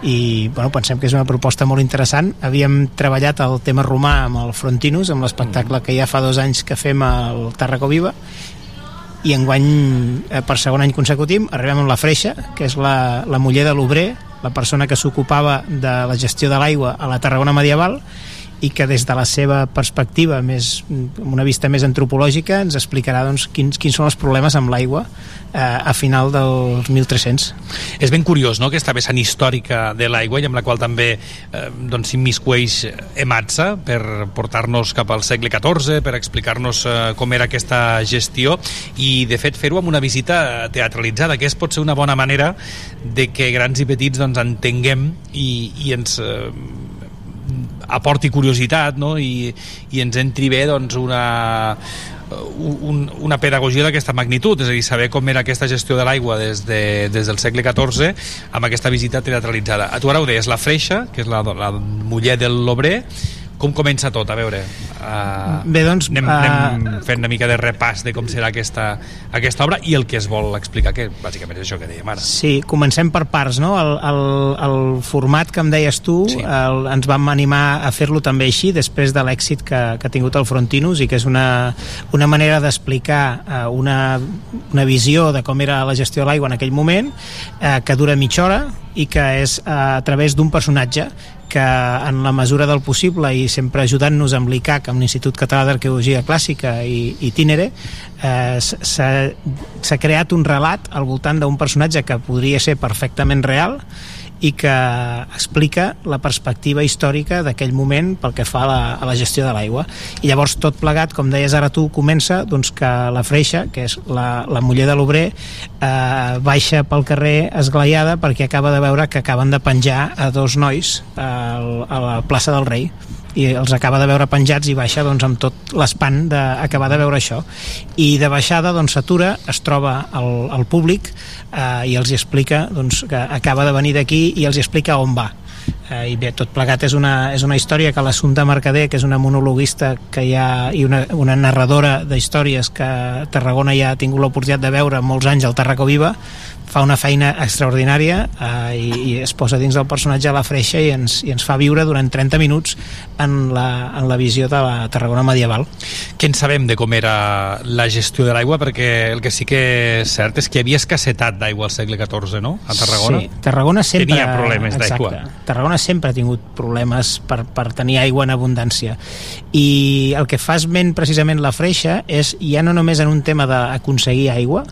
I bueno, pensem que és una proposta molt interessant. Havíem treballat el tema romà amb el Frontinus, amb l'espectacle que ja fa dos anys que fem al Tarragó Viva. I enguany eh, per segon any consecutiu arribem amb la Freixa que és la, la muller de l'obrer la persona que s'ocupava de la gestió de l'aigua a la Tarragona medieval i que des de la seva perspectiva més, amb una vista més antropològica ens explicarà doncs, quins, quins són els problemes amb l'aigua eh, a final dels 1300 És ben curiós, no?, aquesta vessant històrica de l'aigua i amb la qual també eh, doncs, s'immiscueix Ematsa per portar-nos cap al segle XIV, per explicar-nos eh, com era aquesta gestió i, de fet, fer-ho amb una visita teatralitzada, que és pot ser una bona manera de que grans i petits doncs, entenguem i, i ens eh, aporti curiositat no? I, i ens entri bé doncs, una, un, una pedagogia d'aquesta magnitud, és a dir, saber com era aquesta gestió de l'aigua des, de, des del segle XIV amb aquesta visita teatralitzada. A tu ara ho deies, la Freixa, que és la, la muller del Lobrer, com comença tot? A veure, uh, Bé, doncs, anem, uh, anem fent una mica de repàs de com serà aquesta, aquesta obra i el que es vol explicar, que bàsicament és això que dèiem ara. Sí, comencem per parts, no? El, el, el format que em deies tu sí. el, ens vam animar a fer-lo també així després de l'èxit que, que ha tingut el Frontinus i que és una, una manera d'explicar eh, una, una visió de com era la gestió de l'aigua en aquell moment eh, que dura mitja hora i que és eh, a través d'un personatge que en la mesura del possible i sempre ajudant-nos amb l'ICAC, amb l'Institut Català d'Arqueologia Clàssica i, i Tínere, eh, s'ha creat un relat al voltant d'un personatge que podria ser perfectament real i que explica la perspectiva històrica d'aquell moment pel que fa a la, a la gestió de l'aigua. I llavors tot plegat, com deies ara tu, comença doncs, que la Freixa, que és la, la muller de l'obrer, eh, baixa pel carrer esglaiada perquè acaba de veure que acaben de penjar a dos nois a, a la plaça del Rei i els acaba de veure penjats i baixa doncs, amb tot l'espant d'acabar de veure això. I de baixada doncs, s'atura es troba al, al públic eh, i els explica doncs, que acaba de venir d'aquí i els explica on va. Eh, i bé, tot plegat és una, és una història que l'Assumpta Mercader, que és una monologuista que hi ha, i una, una narradora d'històries que Tarragona ja ha tingut l'oportunitat de veure molts anys al Tarraco Viva fa una feina extraordinària eh, i, i es posa dins del personatge a la freixa i ens, i ens fa viure durant 30 minuts en la, en la visió de la Tarragona medieval. Què en sabem de com era la gestió de l'aigua? Perquè el que sí que és cert és que hi havia escassetat d'aigua al segle XIV, no? A Tarragona. Sí, Tarragona sempre... Tenia problemes d'aigua. Tarragona sempre ha tingut problemes per, per tenir aigua en abundància. I el que fa esment precisament la freixa és ja no només en un tema d'aconseguir aigua,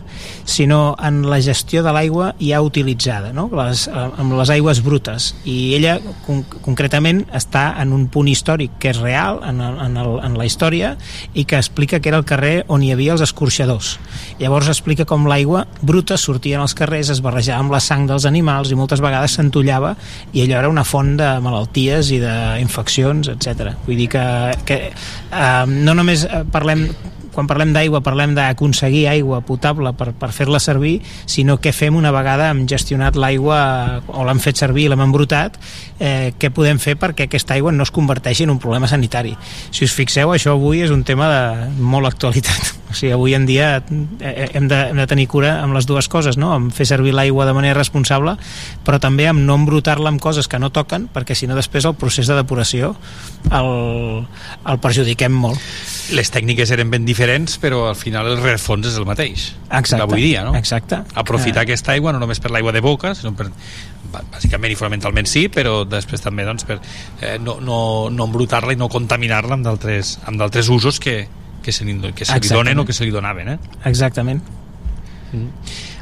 sinó en la gestió de l'aigua ja utilitzada, no? les, eh, amb les aigües brutes. I ella, con concretament, està en un punt històric que és real en, el, en, el, en la història i que explica que era el carrer on hi havia els escorxadors. Llavors explica com l'aigua bruta sortia als carrers, es barrejava amb la sang dels animals i moltes vegades s'entollava i allò era una font de malalties i d'infeccions, etc. Vull dir que, que eh, no només eh, parlem quan parlem d'aigua parlem d'aconseguir aigua potable per, per fer-la servir, sinó què fem una vegada hem gestionat l'aigua o l'hem fet servir i l'hem embrutat, eh, què podem fer perquè aquesta aigua no es converteixi en un problema sanitari. Si us fixeu, això avui és un tema de molt actualitat. O sigui, avui en dia eh, hem de, hem de tenir cura amb les dues coses, no? amb fer servir l'aigua de manera responsable, però també amb no embrutar-la amb coses que no toquen, perquè si no després el procés de depuració el, el perjudiquem molt. Les tècniques eren ben diferents, però al final el rerefons és el mateix. Exacte. D'avui dia, no? Exacte. Aprofitar Eh. aquesta aigua no només per l'aigua de boca, sinó per bàsicament i fonamentalment sí, però després també doncs, per eh, no, no, no embrutar-la i no contaminar-la amb d'altres amb d'altres usos que, que se li, que se li donen o que se li donaven. Eh? Exactament.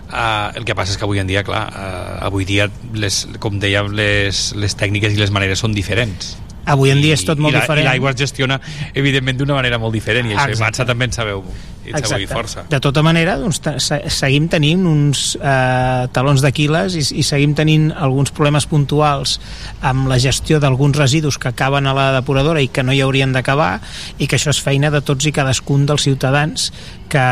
Uh, el que passa és que avui en dia, clar, uh, avui dia, les, com dèiem, les, les tècniques i les maneres són diferents. Avui en dia és tot molt I la- diferent. I l'aigua es gestiona, evidentment, d'una manera molt diferent, i això, Exacte. Matza, també en sabeu, en sabeu i força. De tota manera, doncs, seguim tenint uns eh, talons d'Aquiles i, i seguim tenint alguns problemes puntuals amb la gestió d'alguns residus que acaben a la depuradora i que no hi haurien d'acabar i que això és feina de tots i cadascun dels ciutadans que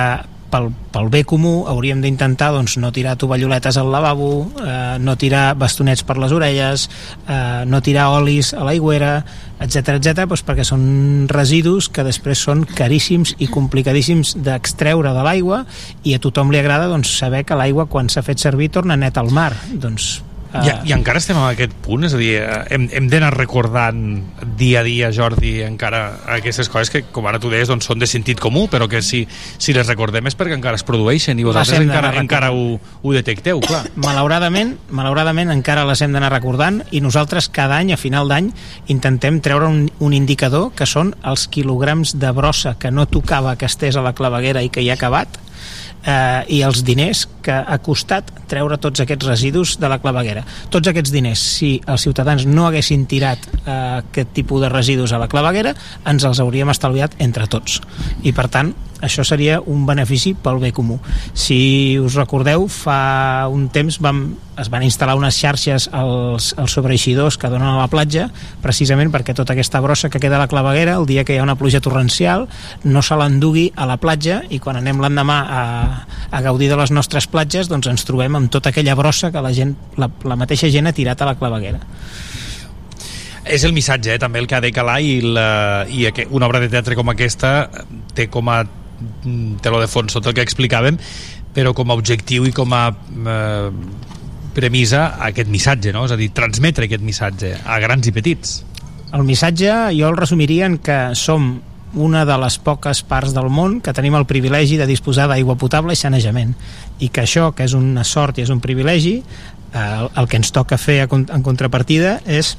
pel, pel bé comú hauríem d'intentar doncs, no tirar tovalloletes al lavabo, eh, no tirar bastonets per les orelles, eh, no tirar olis a l'aigüera, etc etc, doncs perquè són residus que després són caríssims i complicadíssims d'extreure de l'aigua i a tothom li agrada doncs, saber que l'aigua quan s'ha fet servir torna net al mar. Doncs I, I encara estem en aquest punt, és a dir, eh, hem, hem d'anar recordant dia a dia, Jordi, encara aquestes coses que, com ara tu deies, doncs són de sentit comú, però que si, si les recordem és perquè encara es produeixen i vosaltres encara, encara ho, ho detecteu, clar. malauradament, malauradament encara les hem d'anar recordant i nosaltres cada any, a final d'any, intentem treure un, un indicador que són els quilograms de brossa que no tocava que estés a la claveguera i que hi ha acabat eh, i els diners que ha costat treure tots aquests residus de la claveguera. Tots aquests diners, si els ciutadans no haguessin tirat eh, aquest tipus de residus a la claveguera, ens els hauríem estalviat entre tots. I per tant, això seria un benefici pel bé comú. Si us recordeu, fa un temps vam, es van instal·lar unes xarxes als, als sobreeixidors que donen a la platja, precisament perquè tota aquesta brossa que queda a la claveguera, el dia que hi ha una pluja torrencial, no se l'endugui a la platja i quan anem l'endemà a, a gaudir de les nostres platges, doncs ens trobem amb tota aquella brossa que la, gent, la, la mateixa gent ha tirat a la claveguera. És el missatge, eh, també, el que ha de calar i, la, i una obra de teatre com aquesta té com a teló de fons tot el que explicàvem, però com a objectiu i com a eh, premissa aquest missatge, no? és a dir, transmetre aquest missatge a grans i petits. El missatge jo el resumiria en que som una de les poques parts del món que tenim el privilegi de disposar d'aigua potable i sanejament i que això, que és una sort i és un privilegi eh, el, que ens toca fer en contrapartida és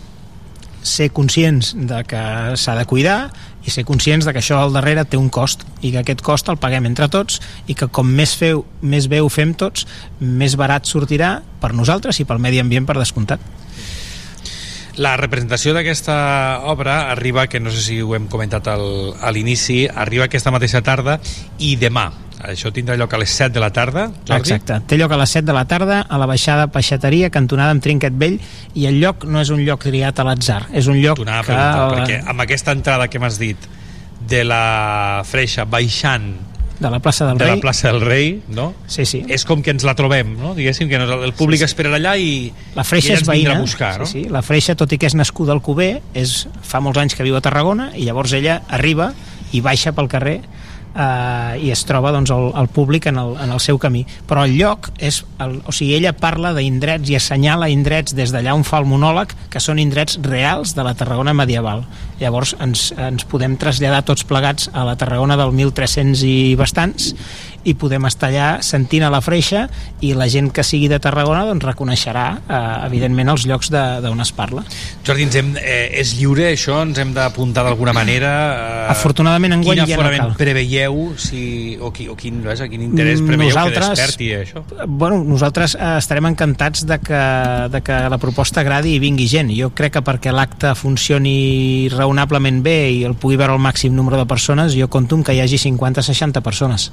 ser conscients de que s'ha de cuidar i ser conscients de que això al darrere té un cost i que aquest cost el paguem entre tots i que com més, feu, més bé ho fem tots més barat sortirà per nosaltres i pel medi ambient per descomptat La representació d'aquesta obra arriba, que no sé si ho hem comentat al, a l'inici, arriba aquesta mateixa tarda i demà. Això tindrà lloc a les 7 de la tarda, Jordi? Exacte, té lloc a les 7 de la tarda a la baixada Peixateria, cantonada amb Trinquet Vell i el lloc no és un lloc triat a l'atzar, és un lloc que... perquè amb aquesta entrada que m'has dit de la Freixa baixant de la plaça del de Rei. la plaça del Rei, no? Sí, sí. És com que ens la trobem, no? Diguéssim que el públic sí, sí. esperarà allà i, La Freixa és veïna, a buscar, no? sí, sí, la Freixa, tot i que és nascuda al Cuber, és, fa molts anys que viu a Tarragona i llavors ella arriba i baixa pel carrer eh, i es troba doncs, el, el públic en el, en el seu camí. Però el lloc és... El, o sigui, ella parla d'indrets i assenyala indrets des d'allà on fa el monòleg que són indrets reals de la Tarragona medieval. Llavors ens, ens podem traslladar tots plegats a la Tarragona del 1300 i bastants i podem estar allà sentint a la freixa i la gent que sigui de Tarragona doncs reconeixerà eh, evidentment els llocs de- d'on es parla. Jordi, ens hem, eh, és lliure això? Ens hem d'apuntar d'alguna manera? Eh, Afortunadament, enguany quin ja no cal. preveieu? Si, o, qui, o quin, vaja, quin interès preveieu Nosaltres- que desperti això? Bueno, nosaltres eh, estarem encantats de que, de que la proposta agradi i vingui gent. Jo crec que perquè l'acte funcioni raonablement bé i el pugui veure el màxim número de persones, jo conto que hi hagi 50-60 persones.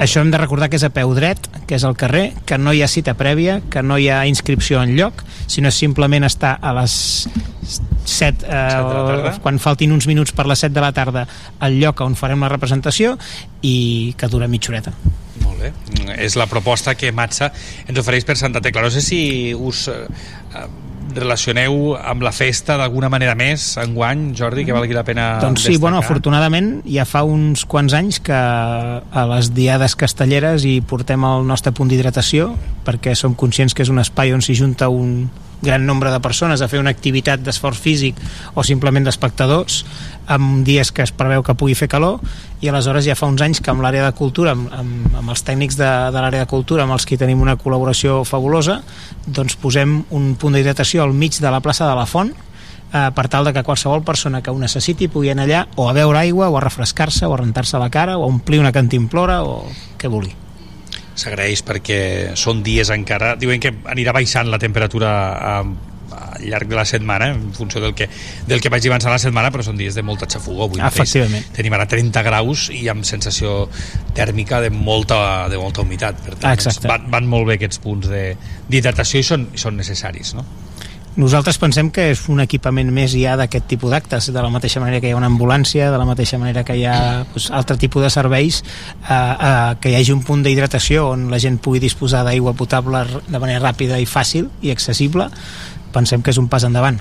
Això hem de recordar que és a peu dret, que és al carrer, que no hi ha cita prèvia, que no hi ha inscripció en lloc, sinó simplement estar a les 7, eh, quan faltin uns minuts per les 7 de la tarda al lloc on farem la representació i que dura mitja horeta. Molt bé. És la proposta que Matza ens ofereix per Santa Tecla. No sé si us eh, relacioneu amb la festa d'alguna manera més enguany, Jordi, que valgui la pena Doncs sí, destacar. bueno, afortunadament ja fa uns quants anys que a les diades castelleres hi portem el nostre punt d'hidratació perquè som conscients que és un espai on s'hi junta un gran nombre de persones a fer una activitat d'esforç físic o simplement d'espectadors amb dies que es preveu que pugui fer calor i aleshores ja fa uns anys que amb l'àrea de cultura amb, amb, amb els tècnics de, de l'àrea de cultura amb els que tenim una col·laboració fabulosa doncs posem un punt d'hidratació al mig de la plaça de la Font eh, per tal de que qualsevol persona que ho necessiti pugui anar allà o a beure aigua o a refrescar-se o a rentar-se la cara o a omplir una cantimplora o què vulgui. S'agraeix perquè són dies encara... Diuen que anirà baixant la temperatura a, al llarg de la setmana, en funció del que, del que vagi avançant la setmana, però són dies de molta xafogó. Avui mateix Efectivament. Tenim ara 30 graus i amb sensació tèrmica de molta, de molta humitat. Per tant, doncs, van, van molt bé aquests punts de- d'hidratació i són, són necessaris, no? Nosaltres pensem que és un equipament més ja d'aquest tipus d'actes, de la mateixa manera que hi ha una ambulància, de la mateixa manera que hi ha doncs, altre tipus de serveis, eh, eh, que hi hagi un punt d'hidratació on la gent pugui disposar d'aigua potable de manera ràpida i fàcil i accessible, pensem que és un pas endavant.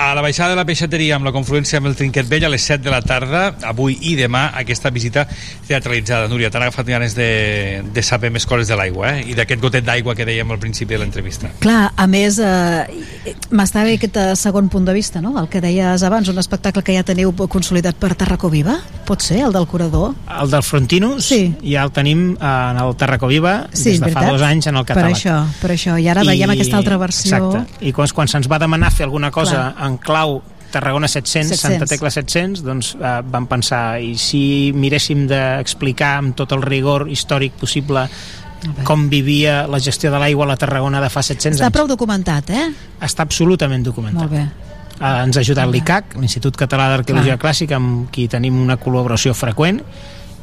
A la baixada de la peixateria amb la confluència amb el Trinquet Vell a les 7 de la tarda, avui i demà, aquesta visita teatralitzada. Núria, t'han agafat ganes de, de saber més coses de l'aigua, eh? I d'aquest gotet d'aigua que dèiem al principi de l'entrevista. Clar, a més, eh, m'està bé aquest eh, segon punt de vista, no? El que deies abans, un espectacle que ja teniu consolidat per Tarracó Viva? Pot ser, el del Curador? El del Frontinus sí. ja el tenim eh, en el Tarracó Viva Sí, des de fa veritat. dos anys en el català. Per això, per això. I ara veiem aquesta altra versió. Exacte. I quan, quan se'ns va demanar fer alguna cosa Clar. En clau Tarragona 700, 700. Santa Tecla 700, doncs eh, vam pensar, i si miréssim d'explicar amb tot el rigor històric possible com vivia la gestió de l'aigua a la Tarragona de fa 700 Està anys. prou documentat, eh? Està absolutament documentat. Molt bé. Eh, ens ha ajudat l'ICAC, l'Institut Català d'Arqueologia Clàssica, amb qui tenim una col·laboració freqüent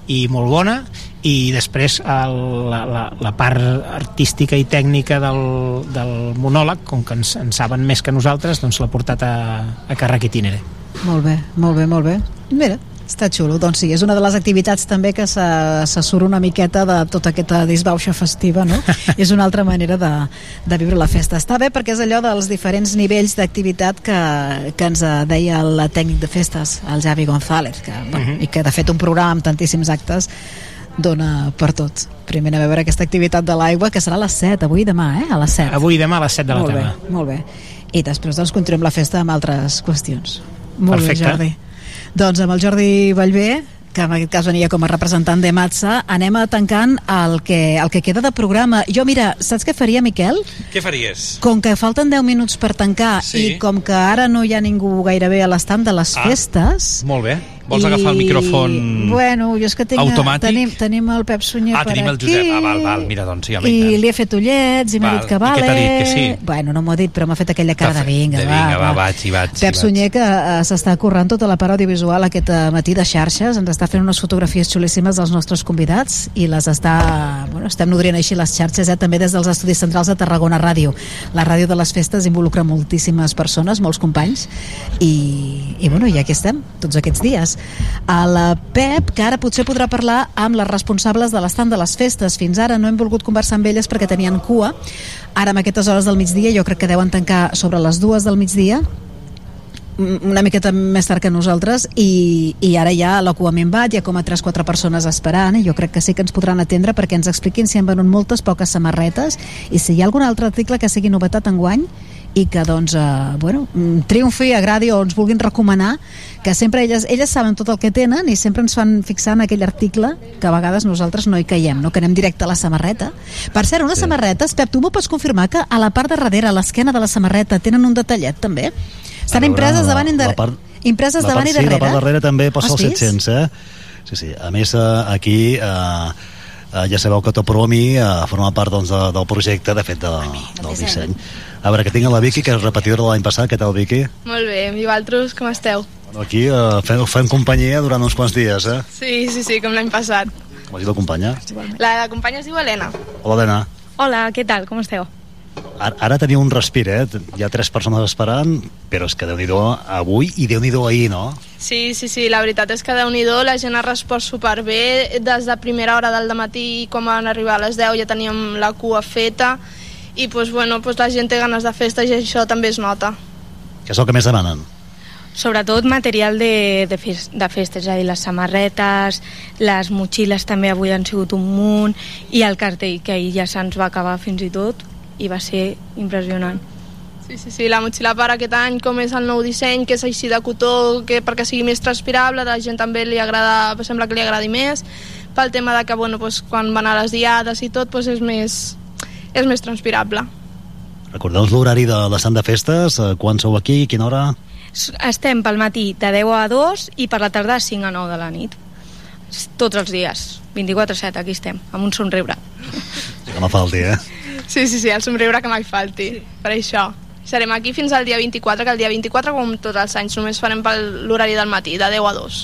i molt bona, i després el, la, la, la part artística i tècnica del, del monòleg, com que ens, en saben més que nosaltres, doncs l'ha portat a, a càrrec itinere. Molt bé, molt bé, molt bé. Mira, està xulo. Doncs sí, és una de les activitats també que se, se surt una miqueta de tota aquesta disbauxa festiva, no? és una altra manera de, de viure la festa. Està bé perquè és allò dels diferents nivells d'activitat que, que ens eh, deia el tècnic de festes, el Javi González, que, bueno, Mhm. i que de fet un programa amb tantíssims actes dona per tot. Primer a veure aquesta activitat de l'aigua, que serà a les 7, avui i demà, eh? A les 7. Avui i demà a les 7 de la molt tarda. Bé, molt bé. I després doncs continuem la festa amb altres qüestions. Molt Perfecte. bé, Jordi. Doncs amb el Jordi Vallvé, que en aquest cas venia com a representant de Matza, anem a tancant el que, el que queda de programa. Jo, mira, saps què faria, Miquel? Què faries? Com que falten 10 minuts per tancar Sí. i com que ara no hi ha ningú gairebé a l'estand de les Ah. festes... Molt bé. Vols i- agafar el micròfon Bueno, jo és que tinc, automàtic? tenim, tenim el Pep Sunyer Ah, per tenim el aquí. Josep. Ah, val, val. Mira, doncs ja I li he fet ullets i m'ha dit que I què vale. t'ha dit? Que sí? Bueno, no m'ho ha dit, però m'ha fet aquella cara de vinga, de va, vinga, va, va. vaig i vaig. Pep vaig. Sunyer, que eh, s'està currant tota la part audiovisual aquest eh, matí de xarxes, ens està fent unes fotografies xulíssimes dels nostres convidats i les està... Bueno, estem nodrint així les xarxes, eh, també des dels estudis centrals de Tarragona Ràdio. La ràdio de les festes involucra moltíssimes persones, molts companys, i, i bueno, i aquí estem, tots aquests dies. A la Pep, que ara potser podrà parlar amb les responsables de l'estand de les festes. Fins ara no hem volgut conversar amb elles perquè tenien cua. Ara, amb aquestes hores del migdia, jo crec que deuen tancar sobre les dues del migdia, mm, una miqueta més tard que nosaltres i, i ara ja a la cua me'n vaig, hi ha com a 3-4 persones esperant i jo crec que sí que ens podran atendre perquè ens expliquin si han venut moltes poques samarretes i si hi ha algun altre article que sigui novetat en guany i que doncs, eh, bueno, mm, triomfi, agradi o ens vulguin recomanar que sempre elles, elles saben tot el que tenen i sempre ens fan fixar en aquell article que a vegades nosaltres no hi caiem, no? que anem directe a la samarreta. Per cert, unes sí. samarretes, Pep, tu m'ho pots confirmar que a la part de darrere, a l'esquena de la samarreta, tenen un detallet també? Estan veure, impreses la- davant i la darrere. part- Impreses la davant part, i sí, darrere. la part darrere també posa Has el vist? 700, eh? Sí, sí. A més, eh, aquí eh, eh, ja sabeu que Topromi eh, forma part doncs, de, del projecte, de fet, de, del disseny. A veure, que tinc la Vicky, que és repetidora de l'any passat. Què tal, Vicky? Molt bé, i vosaltres com esteu? Bueno, aquí eh, fem, fem companyia durant uns quants dies, eh? Sí, sí, sí, com l'any passat. Com es diu la companya? La, la companya es diu Helena. Hola, Helena. Hola, què tal, com esteu? Ara, ara teniu un respir, eh? Hi ha tres persones esperant, però és que déu nhi avui i déu nhi ahir, no? Sí, sí, sí, la veritat és que déu nhi la gent ha respost superbé des de primera hora del matí, com van arribar a les 10 ja teníem la cua feta i pues, bueno, pues, la gent té ganes de festa i això també es nota. Què és el que més demanen? Sobretot material de, de, fes, de festes, és a dir, les samarretes, les motxilles també avui han sigut un munt, i el cartell, que ahir ja se'ns va acabar fins i tot, i va ser impressionant. Sí, sí, sí, la motxilla per aquest any, com és el nou disseny, que és així de cotó, que perquè sigui més transpirable, a la gent també li agrada, sembla que li agradi més, pel tema de que, bueno, pues, quan van a les diades i tot, pues, és, més, és més transpirable. Recordeu l'horari de l'estat de festes? Quan sou aquí? Quina hora? Estem pel matí de 10 a 2 i per la tarda de 5 a 9 de la nit. Tots els dies, 24-7, aquí estem, amb un somriure. Sí que me falti, eh? Sí, sí, sí, el somriure que mai falti, sí. per això. Serem aquí fins al dia 24, que el dia 24, com tots els anys, només farem per l'horari del matí, de 10 a 2.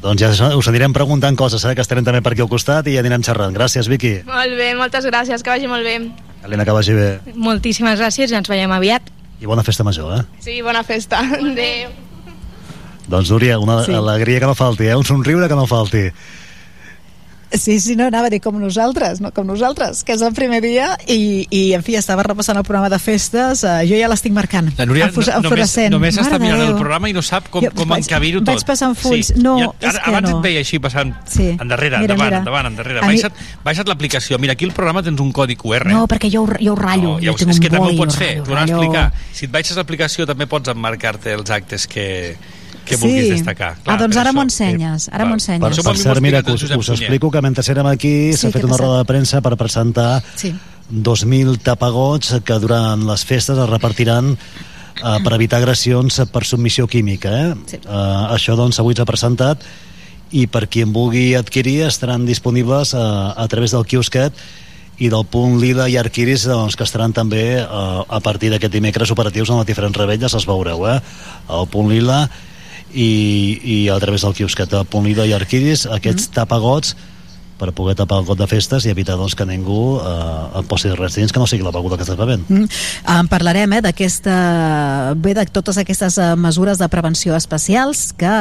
Doncs ja us anirem preguntant coses, eh? Que estarem també per aquí al costat i ja anirem xerrant. Gràcies, Vicky. Molt bé, moltes gràcies, que vagi molt bé. Helena, que vagi bé. Moltíssimes gràcies i ens veiem aviat. I bona festa major, eh? Sí, bona festa. Adéu. Doncs, Núria, una Sí. sí. alegria que no falti, eh? Un somriure que no falti. Sí, sí, no, anava a dir com nosaltres, no com nosaltres, que és el primer dia i, i en fi, estava repassant el programa de festes, uh, jo ja l'estic marcant. La Núria no, només, només està Mare de mirant el Déu. programa i no sap com, Jo com encabir-ho tot. vaig passant fulls. No, Ja, és ara, que abans no. et veia així passant Sí. endarrere, Mira, endavant, mira. endavant, endarrere. A mi- Baixa't, baixa't l'aplicació. Mira, aquí al programa tens un codi QR. No, perquè jo, jo ho ratllo. No, jo tinc és un que també boli, ho pots fer, t'ho a explicar. Si et baixes l'aplicació també pots emmarcar-te els actes que, que Sí. vulguis destacar. ah, doncs per ara això. m'ho ensenyes, ara m'ho Per, ensenyes. per cert, mira, que us, us explico que mentre érem aquí Sí, s'ha què fet una roda de premsa per presentar Sí. 2.000 tapagots que durant les festes es repartiran eh, per evitar agressions per submissió química. Eh? Sí. Eh, això doncs avui s'ha presentat i per qui en vulgui adquirir estaran disponibles a, a través del quiosquet i del punt Lila i Arquiris doncs, que estaran també eh, a partir d'aquest dimecres operatius en les diferents rebelles, els veureu eh? el punt Lila i, i a través del quiosquet del punt Lila i Arquiris aquests mm. tapagots per poder tapar el got de festes i evitar doncs, que ningú eh, et posi res dins que no sigui la beguda que estàs bevent. Mm. En parlarem eh, d'aquesta bé de totes aquestes eh, mesures de prevenció especials que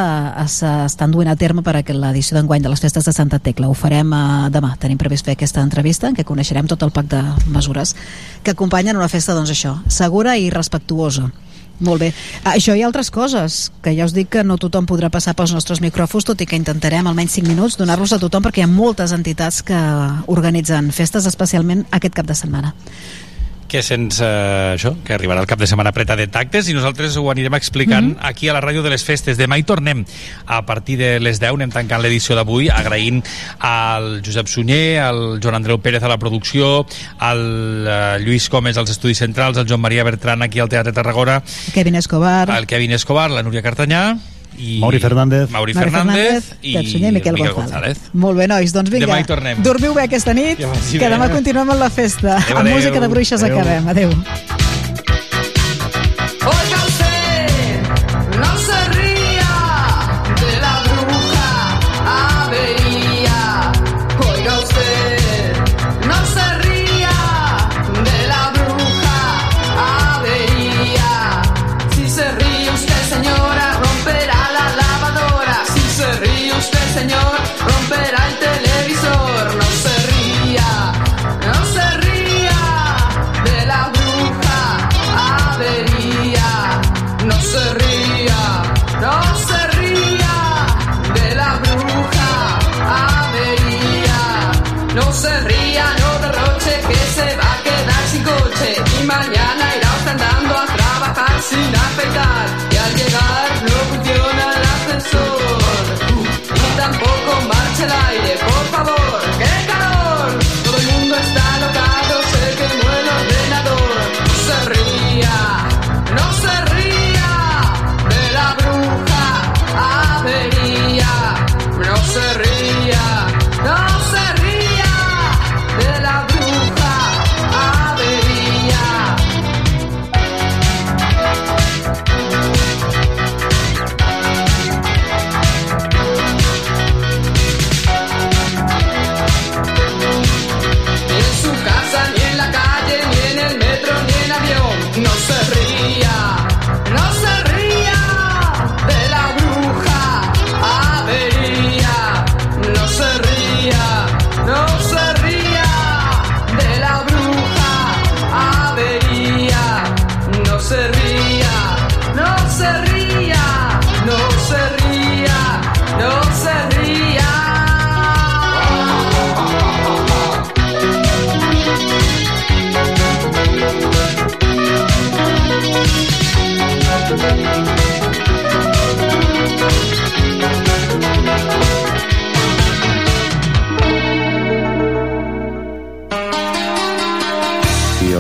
es, estan duent a terme per a l'edició d'enguany de les festes de Santa Tecla. Ho farem eh, demà. Tenim previst fer aquesta entrevista en què coneixerem tot el pack de mesures que acompanyen una festa, doncs això, segura i respectuosa. Molt bé. Ah, Això i altres coses, que ja us dic que no tothom podrà passar pels nostres micròfons, tot i que intentarem almenys 5 minuts donar-los a tothom perquè hi ha moltes entitats que organitzen festes especialment aquest cap de setmana. Que sense eh, això, que arribarà el cap de setmana preta de tactes i nosaltres ho anirem explicant mm -hmm. aquí a la ràdio de les festes. Demà hi tornem a partir de les 10, anem tancant l'edició d'avui, agraint al Josep Sunyer, al Joan Andreu Pérez a la producció, al uh, Lluís Comes als Estudis Centrals, al Joan Maria Bertran aquí al Teatre Tarragona, Kevin Escobar, al Kevin Escobar, la Núria Cartanyà i Mauri Fernández. Mauri Fernández, Fernández, i Pep Sunyer i Miquel, Miquel González. González. Molt bé, nois, doncs vinga. Demà hi tornem. Dormiu bé aquesta nit, Que demà continuem amb la festa. Adéu, amb música de bruixes Adéu. acabem. Adéu.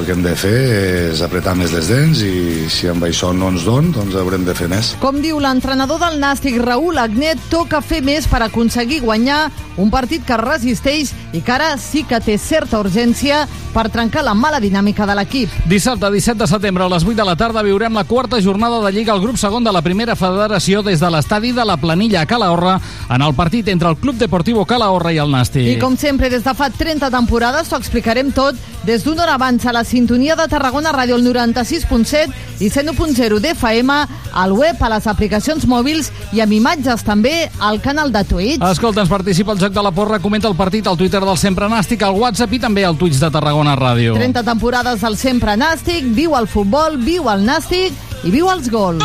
Que hem de fer és apretar més les dents i si amb això no ens don, doncs haurem de fer més. Com diu l'entrenador del Nàstic, Raül Agnet, toca fer més per aconseguir guanyar un partit que resisteix i que ara sí que té certa urgència per trencar la mala dinàmica de l'equip. Dissabte 17 de setembre a les 8 de la tarda viurem la quarta jornada de Lliga al grup segon de la primera federació des de l'estadi de la Planilla a Calahorra en el partit entre el Club Deportivo Calahorra i el Nàstic. I com sempre, des de fa 30 temporades, t'ho explicarem tot des d'una hora abans a la sintonia de Tarragona Ràdio el 96.7 i 101.0 d'FM, al web, a les aplicacions mòbils i amb imatges també al canal de Twitch. Escolta, ens participa el Joc de la Porra, comenta el partit al Twitter del Sempre Nàstic, al WhatsApp i també al Twitch de Tarragona Ràdio. 30 temporades del sempre nàstic, viu el futbol, viu el nàstic i viu els gols.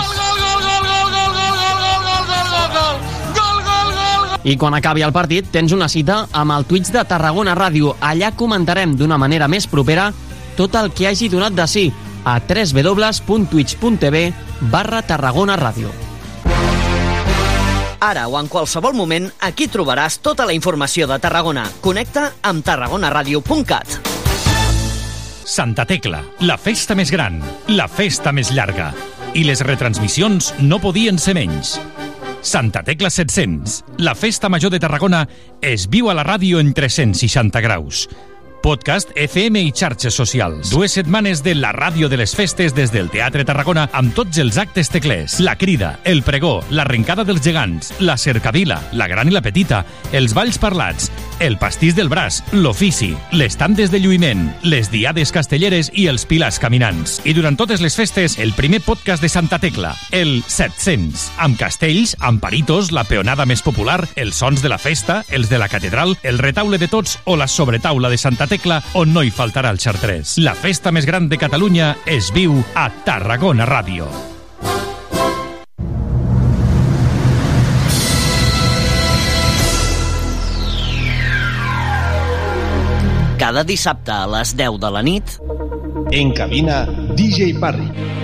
I quan acabi el partit tens una cita amb el Twitch de Tarragona Ràdio. Allà comentarem d'una manera més propera tot el que hagi donat de sí a www.twitch.tv barra Tarragona Ràdio. Ara o en qualsevol moment, aquí trobaràs tota la informació de Tarragona. Connecta amb tarragonaradio.cat. Santa Tecla, la festa més gran, la festa més llarga. I les retransmissions no podien ser menys. Santa Tecla 700, la festa major de Tarragona, es viu a la ràdio en 360 graus. Podcast, FM i xarxes socials. Dues setmanes de la ràdio de les festes des del Teatre Tarragona amb tots els actes teclers. La crida, el pregó, l'arrencada dels gegants, la cercavila, la gran i la petita, els balls parlats, el pastís del braç, l'ofici, les tandes de lluïment, les diades castelleres i els pilars caminants. I durant totes les festes, el primer podcast de Santa Tecla, el 700, amb castells, amb paritos, la peonada més popular, els sons de la festa, els de la catedral, el retaule de tots o la sobretaula de Santa Tecla, on no hi faltarà el xartrés. La festa més gran de Catalunya es viu a Tarragona Ràdio. Cada dissabte a les 10 de la nit... En cabina, DJ Parry.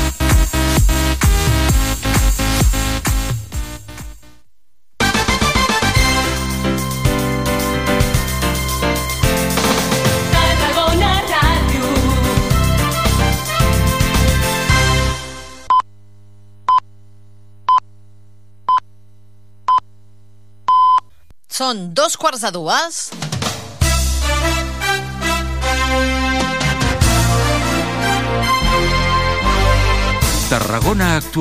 Són dos quarts de dues. Tarragona Actual.